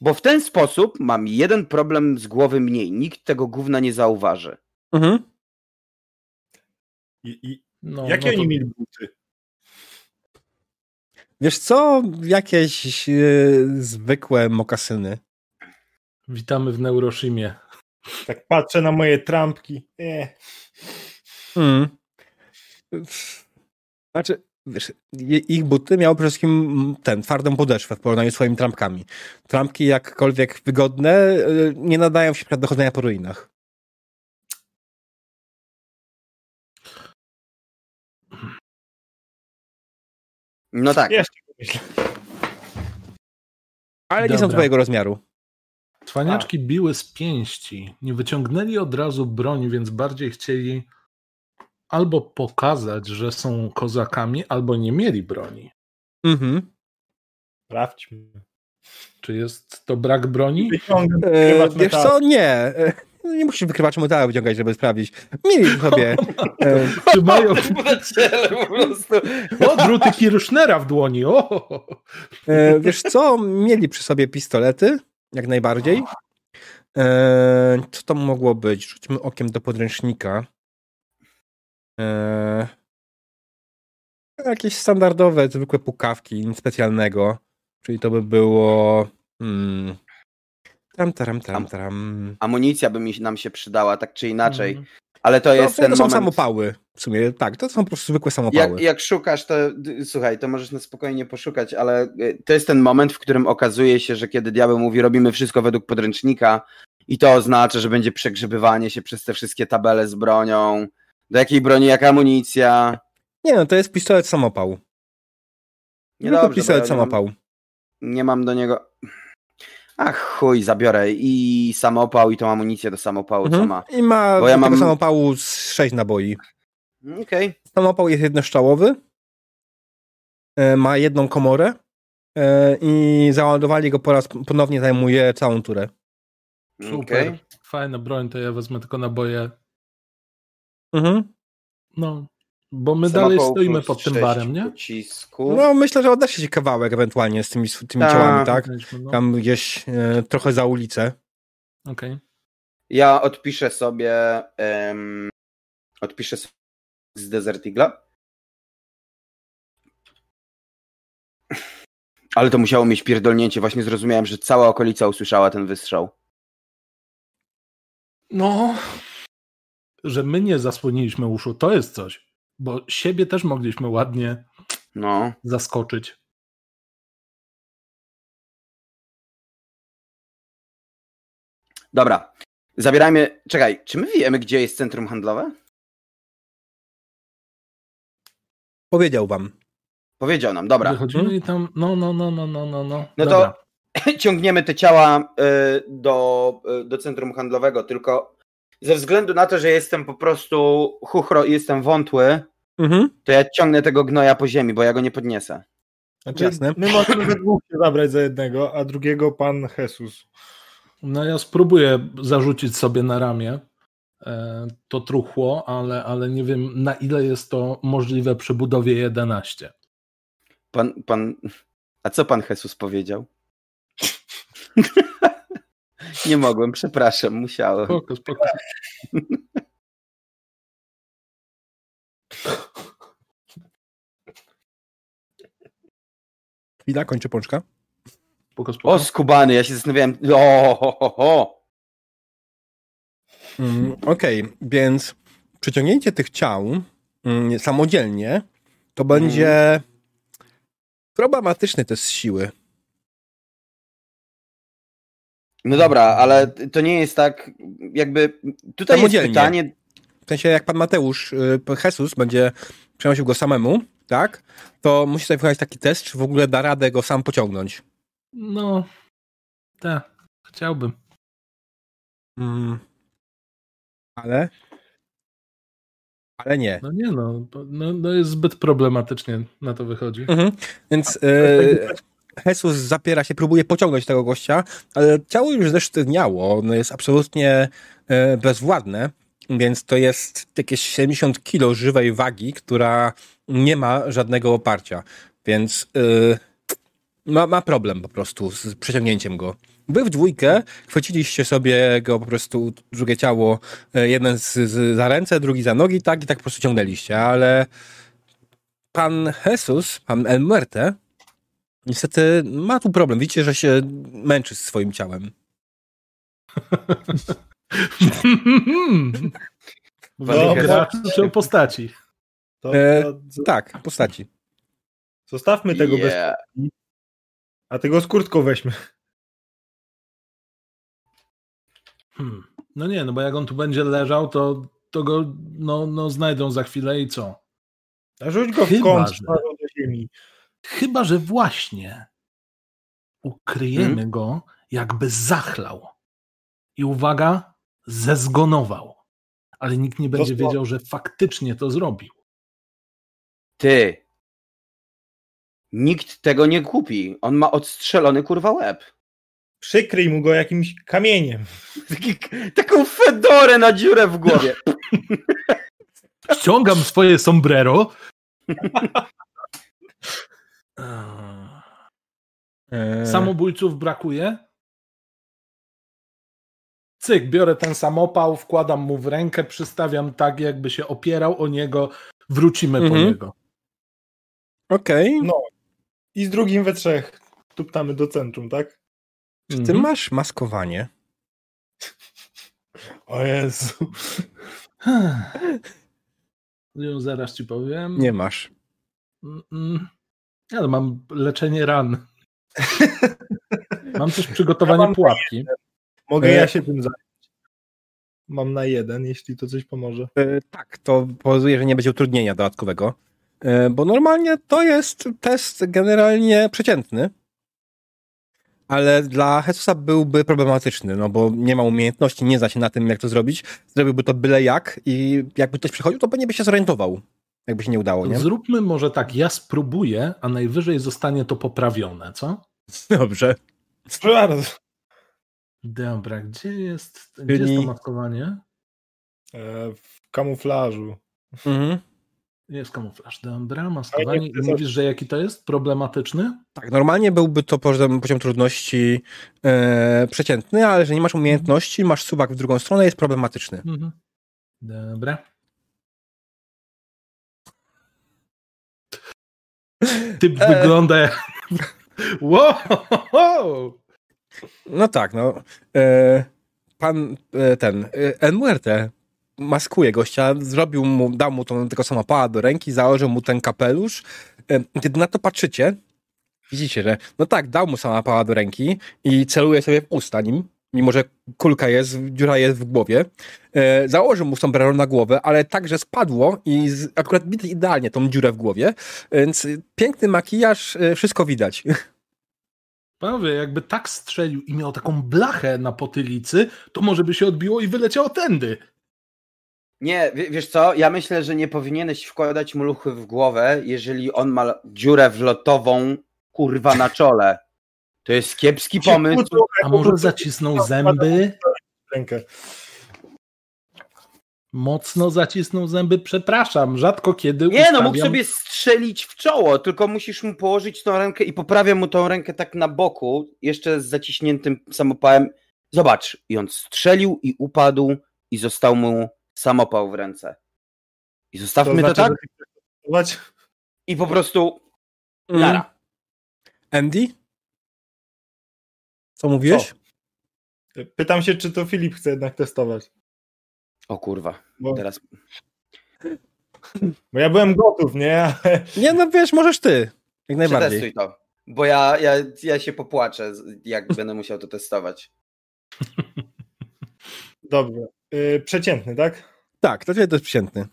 Bo w ten sposób mam jeden problem z głowy mniej. Nikt tego gówna nie zauważy.
Mhm.
I, i,
No,
jakie
no to-
oni mieli buty?
Wiesz co? Jakieś e, zwykłe mokasyny.
Witamy w Neuroshimie.
Tak patrzę na moje trampki. Nie.
Mm. Znaczy, wiesz, ich buty miały przede wszystkim ten, twardą podeszwę w porównaniu z swoimi trampkami. Trampki jakkolwiek wygodne e, nie nadają się do chodzenia po ruinach.
No tak.
Jeszcze myślę.
Ale nie są
Dobra.
twojego rozmiaru.
Cwaniaczki biły z pięści. Nie wyciągnęli od razu broni, więc bardziej chcieli albo pokazać, że są kozakami, albo nie mieli broni.
Mhm.
Sprawdźmy.
Czy jest to brak broni?
E, wiesz co? Nie. E, nie musisz wykrywacz metalu wyciągać, żeby sprawdzić. Mieli sobie. E,
Czy mają
po prostu.
o, druty Kirchnera w dłoni? O!
E, wiesz co? Mieli przy sobie pistolety, jak najbardziej. E, co to mogło być? Rzućmy okiem do podręcznika. Jakieś standardowe, zwykłe pukawki, nic specjalnego. Czyli to by było... Hmm, tam, taram, taram, taram.
Amunicja by mi, nam się przydała, tak czy inaczej.
Mhm.
Ale to
To,
jest
to,
ten
to są
moment.
samopały. W sumie tak, to są po prostu zwykłe samopały.
Jak, jak szukasz, to słuchaj, to możesz na spokojnie poszukać, ale y, to jest ten moment, w którym okazuje się, że kiedy diabeł mówi, robimy wszystko według podręcznika i to oznacza, że będzie przegrzebywanie się przez te wszystkie tabele z bronią, do jakiej broni, jaka amunicja.
Nie no, to jest pistolet samopał.
Nie
Tylko
dobrze, bo
pistolet
ja nie, mam,
samopał.
nie mam do niego... Ach chuj, zabiorę i samopał i tą amunicję do samopału, co
Mhm.
ma.
I ma
Bo ja mam-
samopału z sześć naboi.
Okej,
Samopał jest jednoszczałowy. E, Ma jedną komorę. e, I załadowali go po raz ponownie zajmuje całą turę.
Super.
okej.
Fajna broń, to ja wezmę tylko naboje.
Mhm.
No, bo my dalej stoimy pod tym barem, nie?
Pocisków.
No myślę, że oddasz się kawałek ewentualnie z tymi, z tymi
Tak.
ciałami, tak?
No.
Tam gdzieś e, trochę za ulicę.
Okej.
Ja odpiszę sobie. em, odpiszę sobie z Desert Eagle'a. Ale to musiało mieć pierdolnięcie. Właśnie zrozumiałem, że cała okolica usłyszała ten wystrzał.
No, że my nie zasłoniliśmy uszu, to jest coś. Bo siebie też mogliśmy ładnie
No.
zaskoczyć.
Dobra. Zabierajmy. Czekaj, czy my wiemy, gdzie jest centrum handlowe?
Powiedział wam.
Powiedział nam, dobra.
Wychodzimy i tam, no, no, no, no, no, no, no.
No
Dobra.
to ciągniemy te ciała y, do, y, do centrum handlowego, tylko ze względu na to, że jestem po prostu chuchro i jestem wątły,
Mhm.
to ja ciągnę tego gnoja po ziemi, bo ja go nie podniesę.
Znaczy,
Jasne.
My możemy we dwóch się zabrać za jednego, a drugiego pan Jesus.
No ja spróbuję zarzucić sobie na ramię e, to truchło, ale, ale nie wiem na ile jest to możliwe przy budowie 11.
Pan, pan... A co pan Jesus powiedział? nie mogłem, przepraszam, musiałem.
Spoko, spoko.
Chwila, kończę pączka.
spoko, spoko.
O, skubany, ja się zastanawiałem. O, ho, ho, ho.
Mm, Okej, więc przyciągnięcie tych ciał mm, samodzielnie to będzie problematyczny test siły.
No dobra, ale to nie jest tak, jakby tutaj jest pytanie,
W sensie, jak pan Mateusz, y, Jesus będzie przenosił go samemu, tak? To musi sobie wykonać taki test, czy w ogóle da radę go sam pociągnąć.
No, tak, chciałbym.
Mm. Ale? Ale nie.
No nie no, no, no jest zbyt problematycznie na to wychodzi.
Mhm. Więc y, Jesus zapiera się, próbuje pociągnąć tego gościa, ale ciało już zesztywniało, ono jest absolutnie y, bezwładne, więc to jest jakieś 70 kilo żywej wagi, która nie ma żadnego oparcia, więc y, ma, ma problem po prostu z przeciągnięciem go. Wy w dwójkę chwyciliście sobie go po prostu, drugie ciało, y, jeden z, z, za ręce, drugi za nogi, tak i tak po prostu ciągnęliście, ale pan Jesus, pan El Muerte, niestety ma tu problem. Widzicie, że się męczy z swoim ciałem.
Dobra.
czy o postaci?
To,
E,
to, to,
Tak, postaci.
zostawmy tego bez...
Yeah.
A tego z kurtką weźmy.
Hmm. No nie, no bo jak on tu będzie leżał, to, to go no, no znajdą za chwilę i co?
A rzuć go w
Chyba,
kąt
że-
do ziemi.
Chyba, że właśnie ukryjemy
Hmm?
go, jakby zachlał. I uwaga, zezgonował. Ale nikt nie będzie wiedział, że faktycznie to zrobił.
Ty. Nikt tego nie kupi. On ma odstrzelony kurwa łeb.
Przykryj mu go jakimś kamieniem.
Taki, taką fedorę na dziurę w głowie.
Ściągam swoje sombrero. Samobójców brakuje. Cyk, biorę ten samopał, wkładam mu w rękę, przystawiam tak, jakby się opierał o niego, wrócimy po
Mhm.
niego.
Okej.
No. I z drugim we trzech tuptamy do centrum, tak?
Czy ty
Mhm.
masz maskowanie?
O Jezu.
Ją zaraz ci powiem.
Nie masz.
Mm, mm. Ale mam leczenie ran. mam też przygotowanie
Ja mam-
pułapki.
Mogę
E-
ja się tym zająć. Mam na jeden, jeśli to coś pomoże.
E, tak, to powoduje, że nie będzie utrudnienia dodatkowego. E, bo normalnie to jest test generalnie przeciętny. Ale dla Jesusa byłby problematyczny, no bo nie ma umiejętności, nie zna się na tym, jak to zrobić. Zrobiłby to byle jak i jakby ktoś przychodził, to pewnie by się zorientował, jakby się nie udało, nie?
Zróbmy może tak, ja spróbuję, a najwyżej zostanie to poprawione, co?
Dobrze.
Proszę bardzo.
Dobra, gdzie jest, gdzie jest to maskowanie?
E, w kamuflażu.
Mhm.
Jest kamuflaż. Dobra, maskowanie. I mówisz, że jaki to jest? Problematyczny?
Tak, normalnie byłby to poziom, poziom trudności e, przeciętny, ale że nie masz umiejętności, masz subak w drugą stronę, jest problematyczny.
Mhm. Dobra. Typ
E.
wygląda jak... Wow!
No tak, no. E, pan e, ten, e, Muerte maskuje gościa, zrobił mu, dał mu tą, tego samopała do ręki, założył mu ten kapelusz. E, kiedy na to patrzycie, widzicie, że no tak, dał mu samopała do ręki i celuje sobie w usta nim, mimo że kulka jest, dziura jest w głowie. E, założył mu sombrero na głowę, ale także spadło i z, akurat idealnie tą dziurę w głowie, więc piękny makijaż, e, wszystko widać.
Panowie, jakby tak strzelił i miał taką blachę na potylicy, to może by się odbiło i wyleciało tędy.
Nie, w- wiesz co, ja myślę, że nie powinieneś wkładać mu luchy w głowę, jeżeli on ma dziurę wlotową, kurwa, na czole. To jest kiepski pomysł.
A może zacisnął zęby?
Rękę.
Mocno zacisnął zęby, przepraszam, rzadko kiedy
Nie, no mógł
ustawiam-
sobie strzelić w czoło, tylko musisz mu położyć tą rękę i poprawiam mu tą rękę tak na boku, jeszcze z zaciśniętym samopałem. Zobacz, i on strzelił i upadł i został mu samopał w ręce. I zostawmy to,
znaczy,
tak
że
i po prostu
Mm.
nara.
Andy? Co mówiłeś?
Pytam się, czy to Filip chce jednak testować.
O kurwa,
Bo,
teraz
bo ja byłem gotów, nie?
Nie, no wiesz, możesz ty. Jak najbardziej.
przetestuj to, bo ja, ja, ja się popłaczę, jak będę musiał to testować.
Dobrze. Yy, przeciętny, tak?
Tak, to jest przeciętny.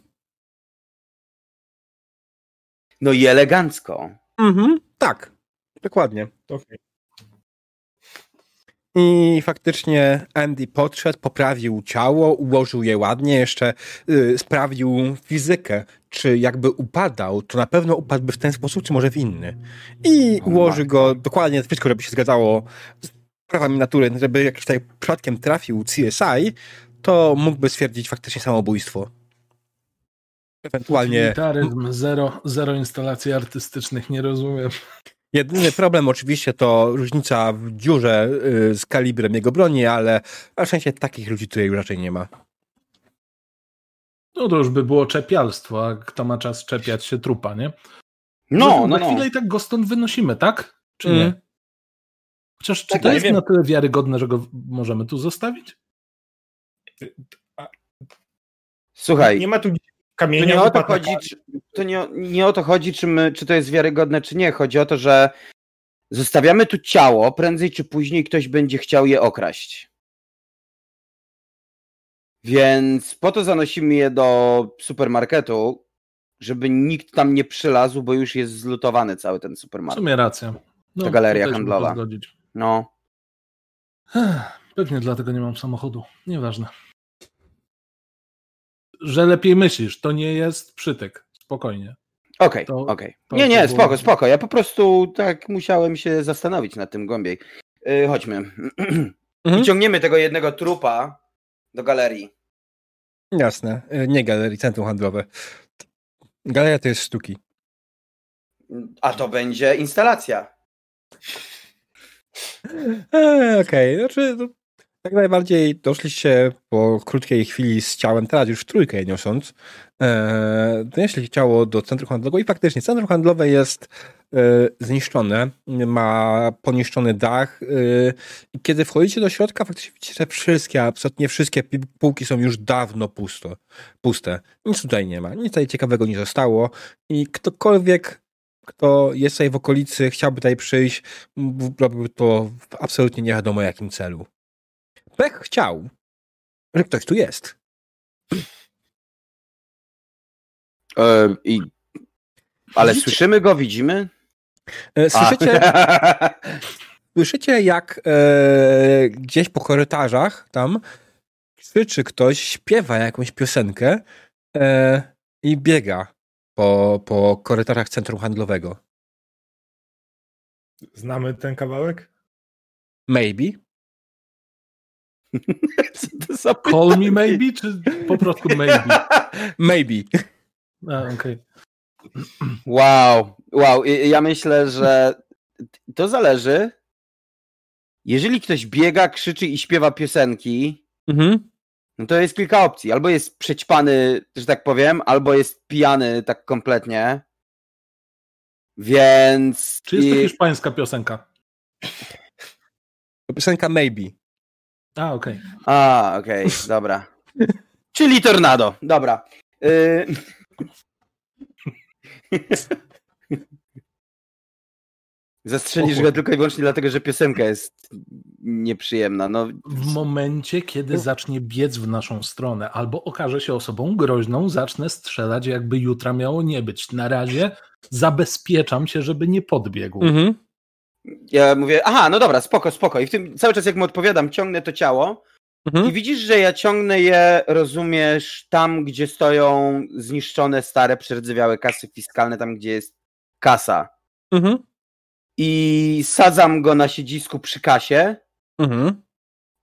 No i elegancko.
Mhm, tak. Dokładnie.
Okej.
I faktycznie Andy podszedł, poprawił ciało, ułożył je ładnie, jeszcze y, sprawdził fizykę, czy jakby upadał, to na pewno upadłby w ten sposób, czy może w inny. I ułożył
matko.
go dokładnie wszystko, żeby się zgadzało z prawami natury, żeby jak tutaj przypadkiem trafił CSI, to mógłby stwierdzić faktycznie samobójstwo. Ewentualnie
Utilitaryzm, zero, zero instalacji artystycznych, nie rozumiem.
Jedyny problem oczywiście to różnica w dziurze y, z kalibrem jego broni, ale na szczęście takich ludzi tutaj raczej nie ma.
No to już by było czepialstwo, a kto ma czas czepiać się trupa, nie?
No,
Zresztą
no,
Za
no.
chwilę i tak go stąd wynosimy, tak? Czy nie?
Mm.
Chociaż czy
Tak,
to
nie
jest
wiem.
na tyle wiarygodne, że go możemy tu zostawić?
Słuchaj,
Nie ma tu
To
kamienia.
nie o to chodzi, czy, to nie, nie o to chodzi, czy, my, czy to jest wiarygodne, czy nie. Chodzi o to, że zostawiamy tu ciało, prędzej czy później ktoś będzie chciał je okraść. Więc po to zanosimy je do supermarketu, żeby nikt tam nie przylazł, bo już jest zlutowany cały ten
W
supermarket.
sumie racja. No,
To galeria
to
handlowa.
zgodzić.
No,
Ech, Pewnie dlatego nie mam samochodu. Nieważne. Że lepiej myślisz, to nie jest przytyk. Spokojnie.
okej,
To-
okej.
to-
Nie, nie, spoko, spoko. Ja po prostu tak musiałem się zastanowić nad tym głębiej. Yy, chodźmy.
Mhm.
Wyciągniemy tego jednego trupa do galerii.
Jasne, Y, nie galerii, centrum handlowe. Galeria to jest sztuki.
A to będzie instalacja.
Eee, Okej, znaczy no, jak najbardziej doszliście po krótkiej chwili z ciałem, teraz już w trójkę niosąc, e, donieśli ciało do centrum handlowego i faktycznie centrum handlowe jest e, zniszczone, ma poniszczony dach e, i kiedy wchodzicie do środka, faktycznie widzicie, że wszystkie, absolutnie wszystkie półki są już dawno pusto, puste. Nic tutaj nie ma, nic tutaj ciekawego nie zostało i ktokolwiek kto jest tutaj w okolicy, chciałby tutaj przyjść, robiłby to absolutnie nie wiadomo jakim celu. Pech chciał, że ktoś tu jest.
E, i... Ale
Widzicie-
słyszymy go, widzimy?
E, Słyszycie, słyszycie jak e, gdzieś po korytarzach tam krzyczy ktoś, śpiewa jakąś piosenkę e, i biega po, po korytarzach centrum handlowego.
Znamy ten kawałek?
Maybe.
Co to za
Call me maybe, czy po prostu maybe?
Maybe.
A, okej.
Wow, wow. Ja myślę, że to zależy. Jeżeli ktoś biega, krzyczy i śpiewa piosenki,
Mhm.
no to jest kilka opcji. Albo jest przećpany, że tak powiem, albo jest pijany tak kompletnie. Więc.
Czy jest to hiszpańska piosenka?
Piosenka Maybe.
A, okej.
A, okej, dobra. Czyli tornado, dobra. Y... Zastrzelisz go tylko i wyłącznie dlatego, że piosenka jest nieprzyjemna. No,
W momencie, kiedy zacznie biec w naszą stronę albo okaże się osobą groźną, zacznę strzelać, jakby jutra miało nie być. Na razie zabezpieczam się, żeby nie podbiegł.
Mhm.
Ja mówię, aha, no dobra, spoko, spoko. I w tym cały czas jak mu odpowiadam, ciągnę to ciało i
Mhm.
widzisz, że ja ciągnę je, rozumiesz, tam, gdzie stoją zniszczone, stare, przerdzewiałe kasy fiskalne, tam, gdzie jest kasa.
Mhm.
I sadzam go na siedzisku przy kasie
Mhm.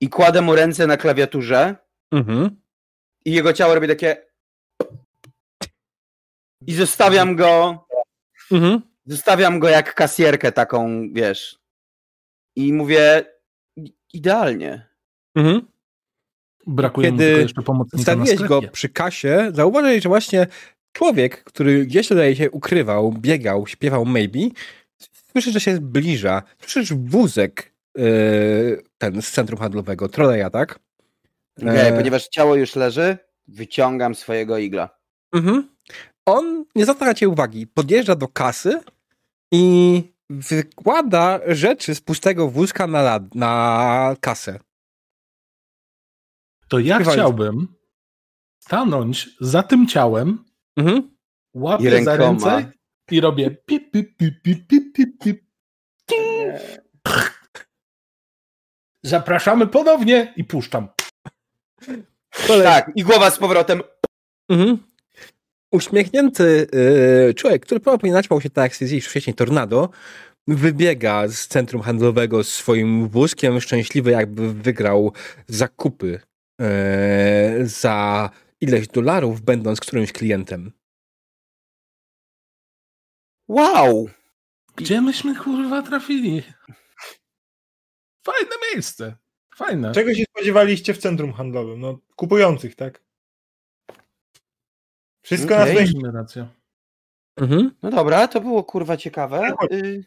i kładę mu ręce na klawiaturze
Mhm.
i jego ciało robi takie i zostawiam go
Mhm.
Zostawiam go jak kasjerkę taką, wiesz. I mówię "I- idealnie.
Mhm.
Brakuje
Kiedy
mi tylko jeszcze pomocnika na
Stawiłeś go przy kasie, zauważyłeś, że właśnie człowiek, który gdzieś tutaj się ukrywał, biegał, śpiewał maybe, słyszysz, że się zbliża. Słyszysz wózek yy, ten z centrum handlowego, troleja, tak?
Okej,
E,
ponieważ ciało już leży, wyciągam swojego igla.
Mhm. On nie zwraca cię uwagi. Podjeżdża do kasy i wykłada rzeczy z pustego wózka na, lad, na kasę.
To ja
Śpiewając.
chciałbym stanąć za tym ciałem,
Mhm.
Łapię za ręce i robię pip, pip, pip, pip, pip, pip, pip. Zapraszamy ponownie i puszczam.
Kolej.
Tak, i głowa z powrotem.
Mhm. Uśmiechnięty yy, człowiek, który prawdopodobnie naćpał się tak jak stwierdziliśmy wcześniej tornado, wybiega z centrum handlowego swoim wózkiem, szczęśliwy jakby wygrał zakupy yy, za ileś dolarów, będąc którymś klientem.
Wow!
Gdzie myśmy kurwa trafili? Fajne miejsce. Fajne.
Czego się spodziewaliście w centrum handlowym? No, kupujących, tak? Wszystko
Okej.
na swoim
Mieliśmy rację.
Mhm.
No dobra, to było kurwa ciekawe. Y,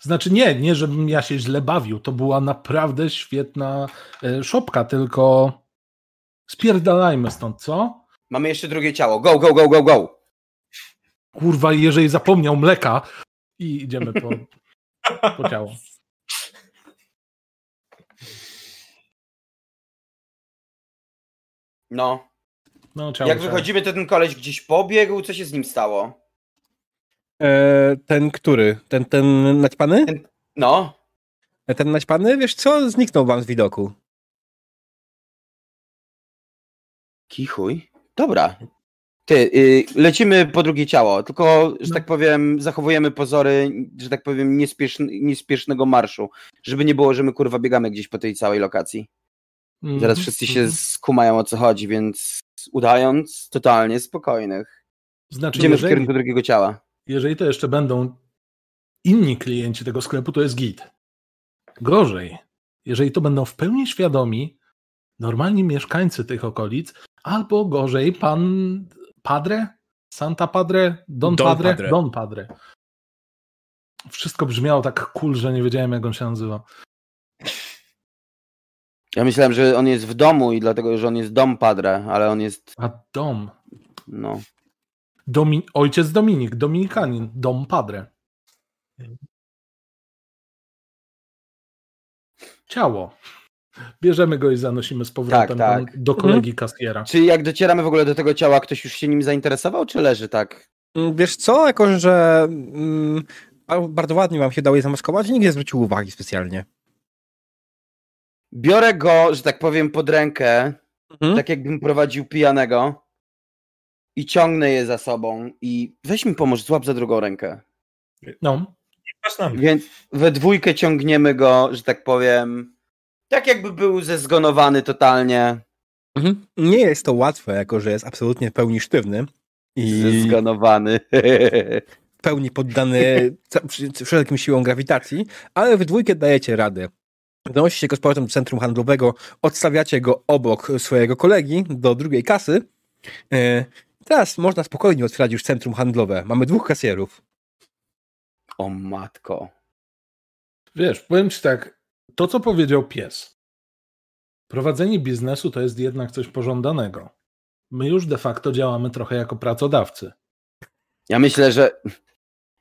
Znaczy nie, nie żebym ja się źle bawił. To była naprawdę świetna e, szopka, tylko spierdalajmy stąd, co?
Mamy jeszcze drugie ciało. Go, go, go, go, go.
Kurwa, jeżeli zapomniał mleka i idziemy po, po ciało.
No.
No, ciało,
Jak
ciało.
wychodzimy, to ten koleś gdzieś pobiegł. Co się z nim stało?
E, ten który? Ten, ten naćpany?
No.
E, Ten naćpany? Wiesz co? Zniknął wam z widoku.
Kichuj. Dobra. Ty, y, lecimy po drugie ciało, tylko, że
No.
tak powiem, zachowujemy pozory, że tak powiem, niespieszn niespiesznego marszu, żeby nie było, że my kurwa biegamy gdzieś po tej całej lokacji.
Mhm,
Zaraz wszyscy się
mhm.
skumają o co chodzi, więc udając totalnie spokojnych.
Znaczy,
Idziemy w
jeżeli,
kierunku drugiego ciała.
jeżeli to jeszcze będą inni klienci tego sklepu, to jest git. Gorzej, jeżeli to będą w pełni świadomi normalni mieszkańcy tych okolic, albo gorzej pan Padre? Santa Padre? Don,
Don
Padre?
Padre.
Don Padre. Wszystko brzmiało tak cool, że nie wiedziałem jak on się nazywa.
Ja myślałem, że on jest w domu i dlatego, że on jest dom padre, ale on jest,
A dom.
no.
Domi ojciec Dominik, Dominikanin, dom Padre. Ciało. Bierzemy go i zanosimy z powrotem
Tak, tak.
do kolegi kasjera.
Czy jak docieramy w ogóle do tego ciała, ktoś już się nim zainteresował, czy leży tak?
Mm, Wiesz co? Jako, że mm, ba- bardzo ładnie wam się dało je zamaskować, nikt nie zwrócił uwagi specjalnie.
Biorę go, że tak powiem, pod rękę,
Mhm.
tak jakbym prowadził pijanego i ciągnę je za sobą i weź mi pomóż, złap za drugą rękę.
No,
Patrz na mnie.
Więc we dwójkę ciągniemy go, że tak powiem, tak jakby był zezgonowany totalnie.
Mhm. Nie jest to łatwe, jako że jest absolutnie w pełni sztywny i
Zezgonowany.
w pełni poddany wszelkim siłom grawitacji, ale w dwójkę dajecie radę. Zanosicie go z powrotem do centrum handlowego, odstawiacie go obok swojego kolegi do drugiej kasy. E, Teraz można spokojnie otwierać już centrum handlowe. Mamy dwóch kasjerów.
o matko.
wiesz, powiem ci tak, to co powiedział pies. Prowadzenie biznesu to jest jednak coś pożądanego. My już de facto działamy trochę jako pracodawcy.
Ja myślę, że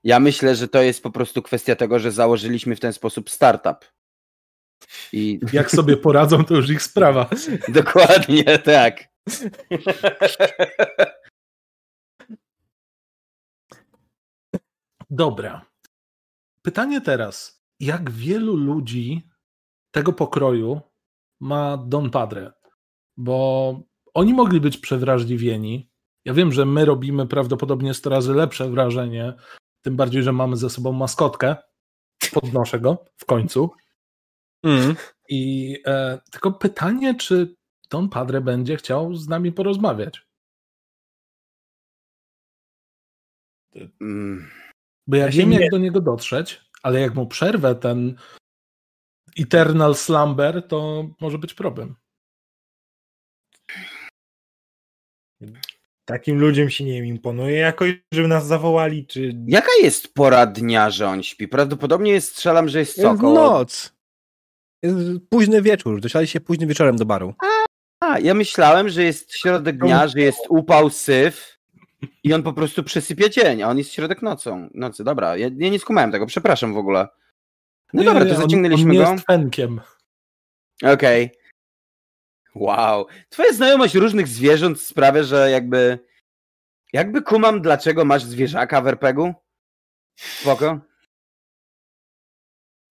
ja myślę, że to jest po prostu kwestia tego, że założyliśmy w ten sposób startup. I
Jak sobie poradzą, to już ich sprawa.
dokładnie tak.
Dobra. Pytanie teraz. Jak wielu ludzi tego pokroju ma Don Padre? Bo oni mogli być przewrażliwieni. Ja wiem, że my robimy prawdopodobnie 100 razy lepsze wrażenie, tym bardziej, że mamy ze sobą maskotkę. Podnoszę go w końcu.
Mm.
I e, tylko pytanie, czy Don Padre będzie chciał z nami porozmawiać?
Mm,
Bo ja,
Ja
wiem,
nie-
jak do niego dotrzeć, ale jak mu przerwę ten Eternal Slumber, to może być problem.
Takim ludziom się nie imponuje jakoś, żeby nas zawołali, czy...
Jaka jest pora dnia, że on śpi? Prawdopodobnie jest, strzelam, że jest co?
Jest
Około...
noc. Jest późny wieczór. Dosiali się późnym wieczorem do baru.
A, ja myślałem, że jest środek dnia, że jest upał, syf i on po prostu przesypie cień, a on jest środek nocą. Nocy, dobra, ja, ja nie skumałem tego, przepraszam w ogóle. No
Nie,
dobra, to
on-
zaciągnęliśmy
on nie
go.
jest fenkiem.
Okej. Wow. Twoja znajomość różnych zwierząt sprawia, że jakby. Jakby kumam, dlaczego masz zwierzaka w RPG-u? Spoko.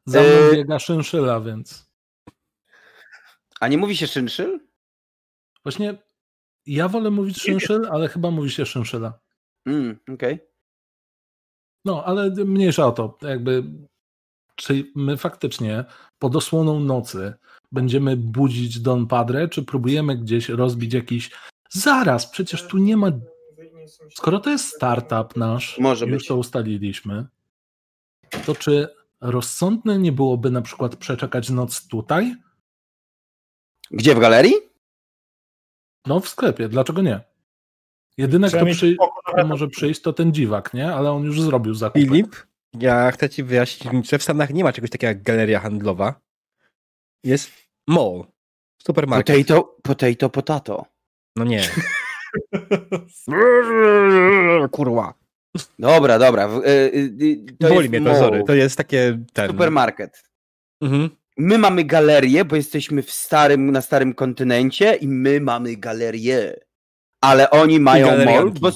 Za mną
Yy.
biega szynszyla, więc
A nie mówi się szynszyl?
właśnie ja wolę mówić szynszyl, ale chyba mówi się szynszyla.
Mm, okej.
No, ale mniejsza o to. Jakby, czy my faktycznie pod osłoną nocy będziemy budzić Don Padre, czy próbujemy gdzieś rozbić jakiś. Zaraz, przecież tu nie ma. Skoro to jest startup nasz,
Może
już
być.
to ustaliliśmy, to czy rozsądne nie byłoby na przykład przeczekać noc tutaj?
Gdzie w galerii?
No, w sklepie, dlaczego nie? Jedyny,
Trzeba
kto, przy... może przyjść, to ten dziwak, nie? Ale on już zrobił zakupy.
Filip, ja chcę ci wyjaśnić, że w Stanach nie ma czegoś takiego jak galeria handlowa. Jest mall. Supermarket.
Potato, potato, potato.
No nie. Kurwa.
Dobra, dobra. y, y, y, to
Boli
jest
mnie to, sorry. To jest takie... Ten...
Supermarket.
Mhm.
My mamy galerię, bo jesteśmy w starym, na starym kontynencie i my mamy galerię. Ale oni mają mall,
galerianki.
bo...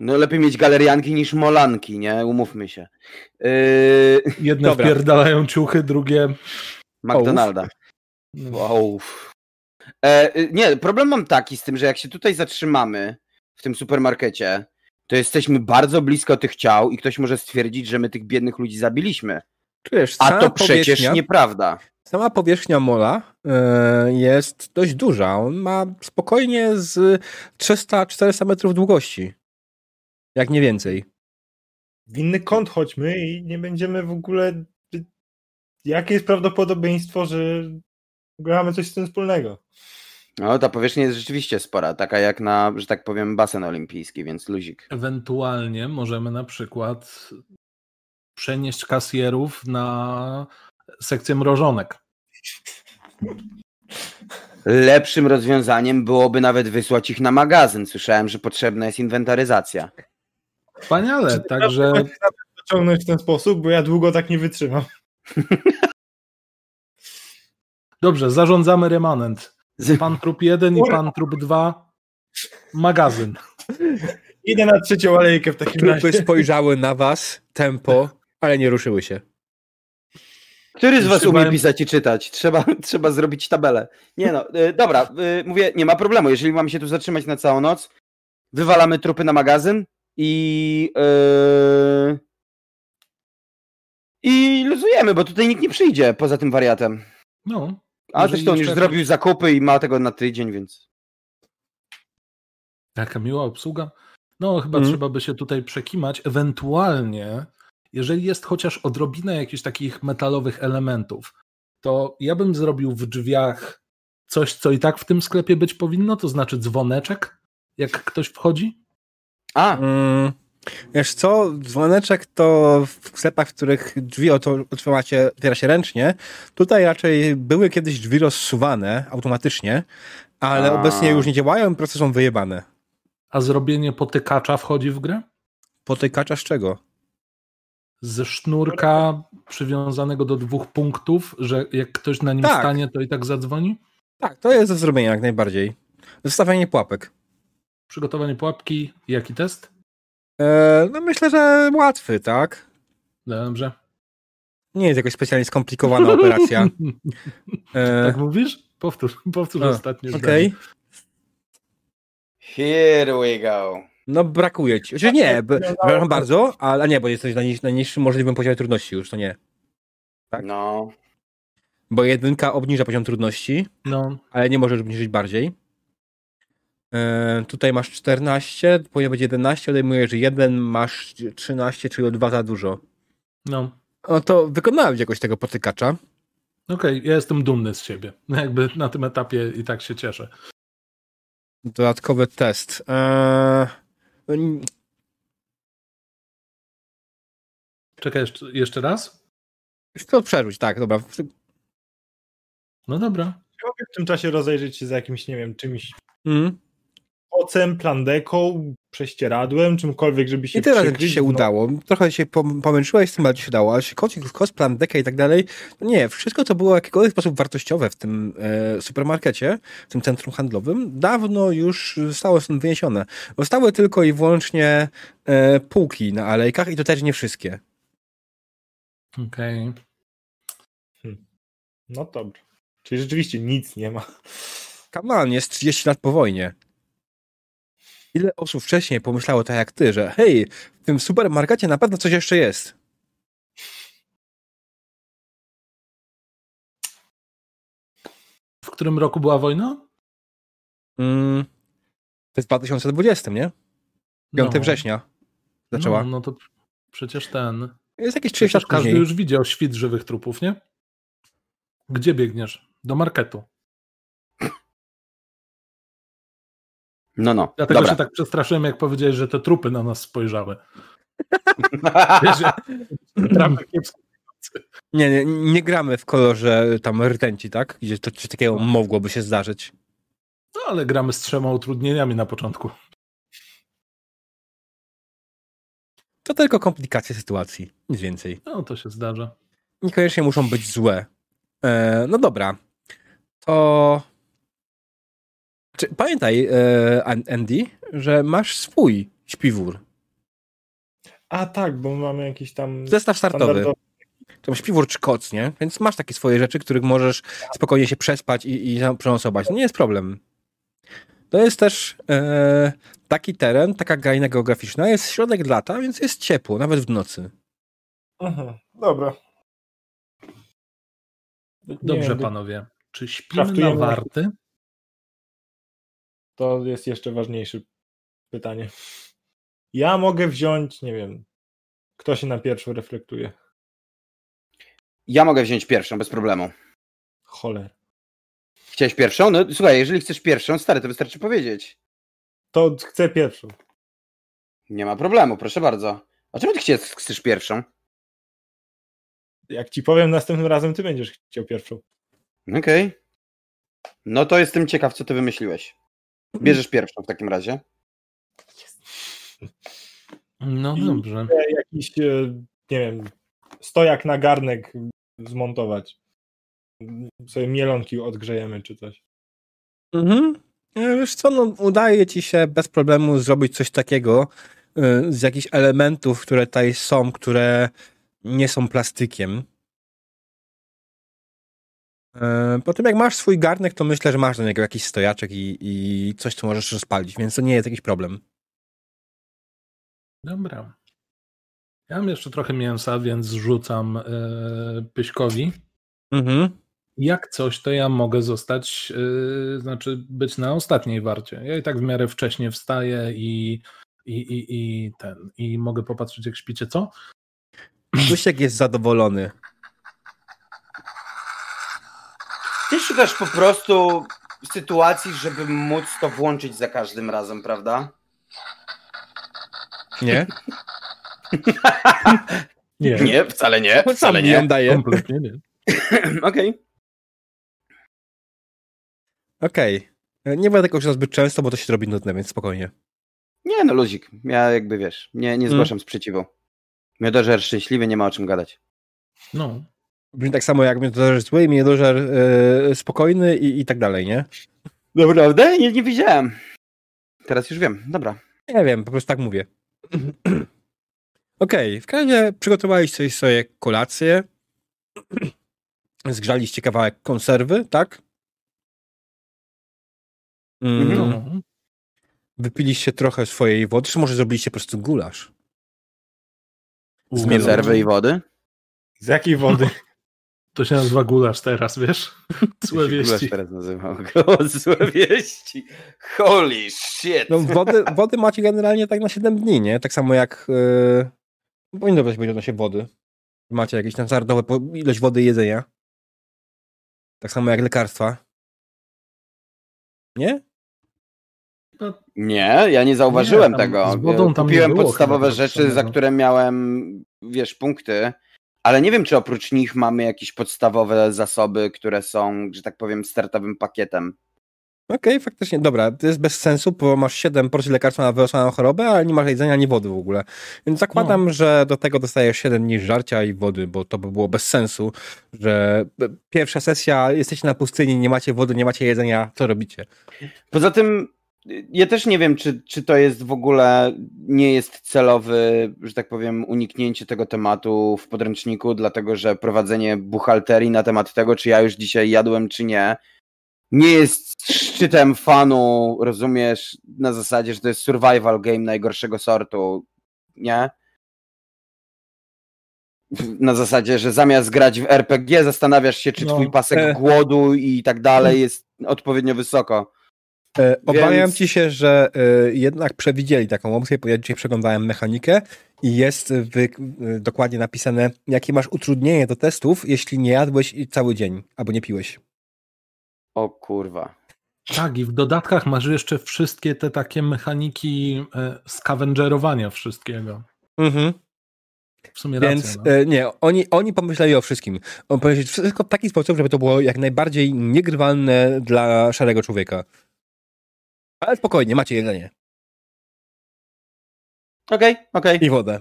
No lepiej mieć galerianki niż molanki, nie? Umówmy się. Yy,
Jedne
Dobra.
wpierdalają ciuchy, drugie.
McDonalda. Wow. E, nie, problem mam taki z tym, że jak się tutaj zatrzymamy w tym supermarkecie, to jesteśmy bardzo blisko tych ciał i ktoś może stwierdzić, że my tych biednych ludzi zabiliśmy.
Czujesz,
A to przecież nieprawda.
Sama powierzchnia mola e, jest dość duża. On ma spokojnie z 300-400 metrów długości. Jak nie więcej.
W inny kąt chodźmy i nie będziemy w ogóle... Jakie jest prawdopodobieństwo, że mamy coś z tym wspólnego?
No, ta powierzchnia jest rzeczywiście spora, taka jak na, że tak powiem, basen olimpijski, więc luzik.
Ewentualnie możemy na przykład przenieść kasjerów na sekcję mrożonek.
Lepszym rozwiązaniem byłoby nawet wysłać ich na magazyn. Słyszałem, że potrzebna jest inwentaryzacja.
Wspaniale, także
naprawdę chcesz Ciągnąć w ten sposób, bo ja długo tak nie wytrzymam.
dobrze, zarządzamy remanent. Pan trup 1 i pan trup 2 magazyn.
Idę na trzecią alejkę w takim
Trupy
razie.
spojrzały na was, tempo, ale nie ruszyły się.
Który z was umie pisać i czytać? Trzeba, trzeba zrobić tabelę. Nie no, y, dobra, y, mówię, nie ma problemu. Jeżeli mamy się tu zatrzymać na całą noc, wywalamy trupy na magazyn i y, i luzujemy, bo tutaj nikt nie przyjdzie poza tym wariatem.
No,
A
Jeżeli
zresztą on już
jeszcze
zrobił zakupy i ma tego na tydzień, więc
Jaka miła obsługa. No, chyba
Mhm.
trzeba by się tutaj przekimać. Ewentualnie, jeżeli jest chociaż odrobina jakichś takich metalowych elementów, to ja bym zrobił w drzwiach coś, co i tak w tym sklepie być powinno, to znaczy dzwoneczek, jak ktoś wchodzi.
A,
Mm, wiesz co, dzwoneczek to w sklepach, w których drzwi oto- otwiera się, ręcznie. Tutaj raczej były kiedyś drzwi rozsuwane automatycznie, ale
A.
obecnie już nie działają prostu są wyjebane.
A zrobienie potykacza wchodzi w grę?
Potykacza z czego?
ze sznurka przywiązanego do dwóch punktów, że jak ktoś na nim
Tak.
stanie, to i tak zadzwoni?
Tak, to jest do zrobienia jak najbardziej. Zostawianie pułapek.
Przygotowanie pułapki, jaki test?
E, no myślę, że łatwy, tak?
Dobrze.
Nie jest jakoś specjalnie skomplikowana operacja. E,
Tak mówisz? Powtórz, powtórz
A,
ostatnie
Okej.
zdanie.
Here we go.
No brakuje ci. Znaczy nie, b- przepraszam bardzo, ale nie, bo jesteś na niż- najniższym możliwym poziomie trudności już, to nie. Tak.
No.
Bo jedynka obniża poziom trudności,
No,
ale nie możesz obniżyć bardziej. E, tutaj masz 14, powinien być 11, odejmujesz 1, masz 13, czyli o 2 za dużo.
no.
No to wykonałeś jakoś tego potykacza.
Okej, ja jestem dumny z siebie. Jakby na tym etapie i tak się cieszę.
Dodatkowy test. Eee,
Czekaj jeszcze, jeszcze raz?
to przerzuć, tak, dobra.
No dobra.
Mogę w tym czasie rozejrzeć się za jakimś, nie wiem, czymś
Mm.
Pocem, plandeką, prześcieradłem, czymkolwiek, żeby się
I teraz jak ci się
no,
udało. Trochę się pom- pomęczyłeś z tym, ale ci się udało. Ale kocik, kos, plan, deka i tak dalej. to Nie, wszystko, co było w jakikolwiek sposób wartościowe w tym e, supermarkecie, w tym centrum handlowym, dawno już zostało stąd wyniesione. Zostały tylko i wyłącznie e, półki na alejkach i to też nie wszystkie.
Okej.
No dobrze. Czyli rzeczywiście nic nie ma.
Kaman jest 30 lat po wojnie. Ile osób wcześniej pomyślało tak jak ty, że hej, w tym supermarkecie na pewno coś jeszcze jest.
W którym roku była wojna?
Mm, to jest w 2020, nie? 5
No.
września zaczęła.
No, no to przecież ten.
Jest jakieś 30 lat
każdy już widział świt żywych trupów, nie? Gdzie biegniesz? Do marketu.
No, no.
Dlatego
Dobra.
się tak przestraszyłem, jak powiedziałeś, że te trupy na nas spojrzały. Wiesz.
Nie, nie, nie gramy w kolorze tam rtęci, tak? Gdzie to coś takiego mogłoby się zdarzyć.
No ale gramy z trzema utrudnieniami na początku.
To tylko komplikacje sytuacji, nic więcej.
No to się zdarza.
Niekoniecznie muszą być złe. E, no dobra. To... Czy, pamiętaj, e, An- Andy, że masz swój śpiwór.
A tak, bo mamy jakiś tam
Zestaw startowy. Tam śpiwór czy koc, nie? Więc masz takie swoje rzeczy, których możesz spokojnie się przespać i, i przenosować. Nie jest problem. To jest też e, taki teren, taka kraina geograficzna. Jest środek lata, więc jest ciepło, nawet w nocy.
Mhm, dobra.
Dobrze, panowie. Czy śpimy na warty?
To jest jeszcze ważniejsze pytanie. Ja mogę wziąć, nie wiem, kto się na pierwszą reflektuje.
Ja mogę wziąć pierwszą, bez problemu.
Choler.
Chciałeś pierwszą? No słuchaj, jeżeli chcesz pierwszą, stary, to wystarczy powiedzieć.
To chcę pierwszą.
Nie ma problemu, proszę bardzo. A czemu ty chcesz, chcesz pierwszą?
Jak ci powiem następnym razem, ty będziesz chciał pierwszą.
Okej. No to jestem ciekaw, co ty wymyśliłeś. Bierzesz pierwszą w takim razie.
No dobrze.
Jakiś, e, nie wiem, stojak na garnek zmontować. Sobie mielonki odgrzejemy czy coś.
Mhm. E, Wiesz co, no, udaje ci się bez problemu zrobić coś takiego y, z jakichś elementów, które tutaj są, które nie są plastykiem. E, Po tym jak masz swój garnek, to myślę, że masz do niego jakiś stojaczek i, i coś, co możesz rozpalić, więc to nie jest jakiś problem.
Dobra. Ja mam jeszcze trochę mięsa, więc rzucam e, Pyśkowi.
Mhm.
Jak coś, to ja mogę zostać, e, znaczy być na ostatniej warcie. Ja i tak w miarę wcześnie wstaję i, i, i, i ten, i mogę popatrzeć, jak śpicie, co?
Dusiek jest zadowolony.
Ty szukasz po prostu sytuacji, żeby móc to włączyć za każdym razem, prawda?
Nie?
Nie,
Nie, wcale nie, wcale nie.
daje.
kompletnie nie.
Okej.
Okej. E, Nie będę tego używał zbyt często, bo to się robi nudne, więc spokojnie.
Nie no, luzik. Ja jakby wiesz, nie, nie
Mm.
zgłaszam sprzeciwu. Miodożer szczęśliwy, nie ma o czym gadać.
No.
Brzmi tak samo jak miodożer zły, miodożer yy, spokojny i, i tak dalej, nie?
Naprawdę? Nie, nie widziałem. Teraz już wiem. Dobra.
Nie wiem, po prostu tak mówię. Okej, w każdym razie przygotowaliście sobie kolację. Zgrzaliście kawałek konserwy, tak? Mm,
Mhm.
no.
Wypiliście trochę swojej wody, czy może zrobiliście po prostu gulasz? Zmielone.
Konserwy i wody?
Z jakiej wody?
To się nazywa gulasz teraz, wiesz? Złe
Gulasz
wieści.
teraz nazywam go. Złe wieści. Holy shit.
No wody, wody macie generalnie tak na 7 dni, nie? Tak samo jak... Yy, powinno być będzie odnośnie wody. Macie jakieś tam standardowe po- ilość wody i jedzenia. Tak samo jak lekarstwa. Nie?
Nie, ja nie zauważyłem
Nie, tam
tego.
z wodą tam nie
Kupiłem
było
podstawowe rzeczy, za
no.
które miałem, wiesz, punkty, ale nie wiem, czy oprócz nich mamy jakieś podstawowe zasoby, które są, że tak powiem, startowym pakietem.
Okej, faktycznie, dobra, to jest bez sensu, bo masz 7 porcji lekarstwa na wyrosłaną chorobę, ale nie masz jedzenia ani wody w ogóle. Więc zakładam,
No.
że do tego dostajesz 7 dni żarcia i wody, bo to by było bez sensu, że pierwsza sesja, jesteście na pustyni, nie macie wody, nie macie jedzenia, co robicie?
Poza tym, ja też nie wiem, czy, czy to jest w ogóle, nie jest celowy, że tak powiem, uniknięcie tego tematu w podręczniku, dlatego że prowadzenie buchalterii na temat tego, czy ja już dzisiaj jadłem, czy nie, nie jest szczytem fanu, rozumiesz, na zasadzie, że to jest survival game najgorszego sortu, nie? Na zasadzie, że zamiast grać w RPG, zastanawiasz się, czy
No,
twój pasek
e.
głodu i tak dalej jest odpowiednio wysoko.
E, Obawiam
Więc-
ci się, że e, jednak przewidzieli taką opcję, bo ja dzisiaj przeglądałem mechanikę i jest wy, e, dokładnie napisane, jakie masz utrudnienie do testów, jeśli nie jadłeś cały dzień albo nie piłeś.
O kurwa.
Tak, i w dodatkach masz jeszcze wszystkie te takie mechaniki scavengerowania wszystkiego.
Mhm.
W sumie
Więc
racja. No.
nie, oni, oni pomyśleli o wszystkim. On pomyśleli wszystko w taki sposób, żeby to było jak najbardziej niegrywalne dla szarego człowieka. Ale spokojnie, macie jedzenie
Okej, okej.
i wodę.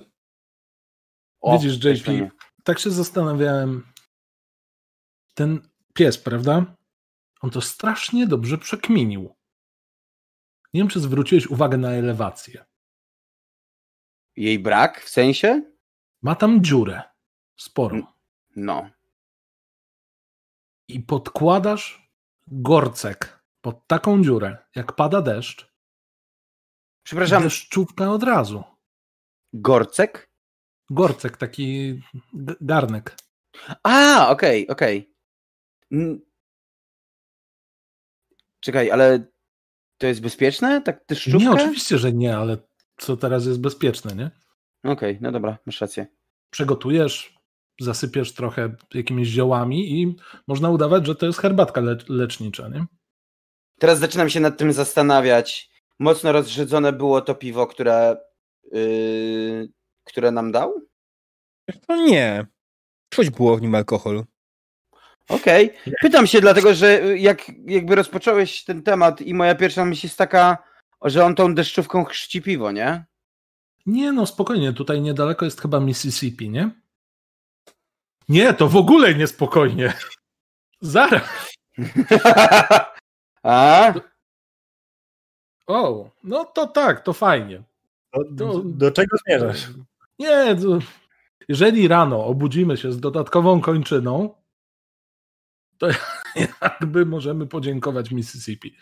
O,
Widzisz, JP,
fajnie.
tak się zastanawiałem. Ten pies, prawda? On to strasznie dobrze przekminił. Nie wiem, czy zwróciłeś uwagę na elewację.
Jej brak, w sensie?
Ma tam dziurę. Sporą.
No.
I podkładasz gorcek pod taką dziurę, jak pada deszcz.
Przepraszam,
Deszczówka od razu.
Gorcek?
Gorcek, taki garnek.
A, okej, okej. Mm. Czekaj, ale to jest bezpieczne? Tak deszczówka?
Nie, oczywiście, że nie, ale co teraz jest bezpieczne, nie?
Okej, no dobra, masz rację.
Przegotujesz, zasypiesz trochę jakimiś ziołami i można udawać, że to jest herbatka le- lecznicza, nie?
Teraz zaczynam się nad tym zastanawiać. Mocno rozrzedzone było to piwo, które, yy, które nam dał?
To nie. Czuć było w nim alkohol.
Okej. Pytam się dlatego, że y, jak jakby rozpocząłeś ten temat i moja pierwsza myśl jest taka, że on tą deszczówką chrzci piwo, nie?
Nie, no spokojnie, tutaj niedaleko jest chyba Mississippi, nie? Nie, to w ogóle niespokojnie. Zaraz.
A?
O, no to tak, to fajnie.
Do, do, do czego zmierzasz?
Nie, to, jeżeli rano obudzimy się z dodatkową kończyną, to jakby możemy podziękować Mississippi.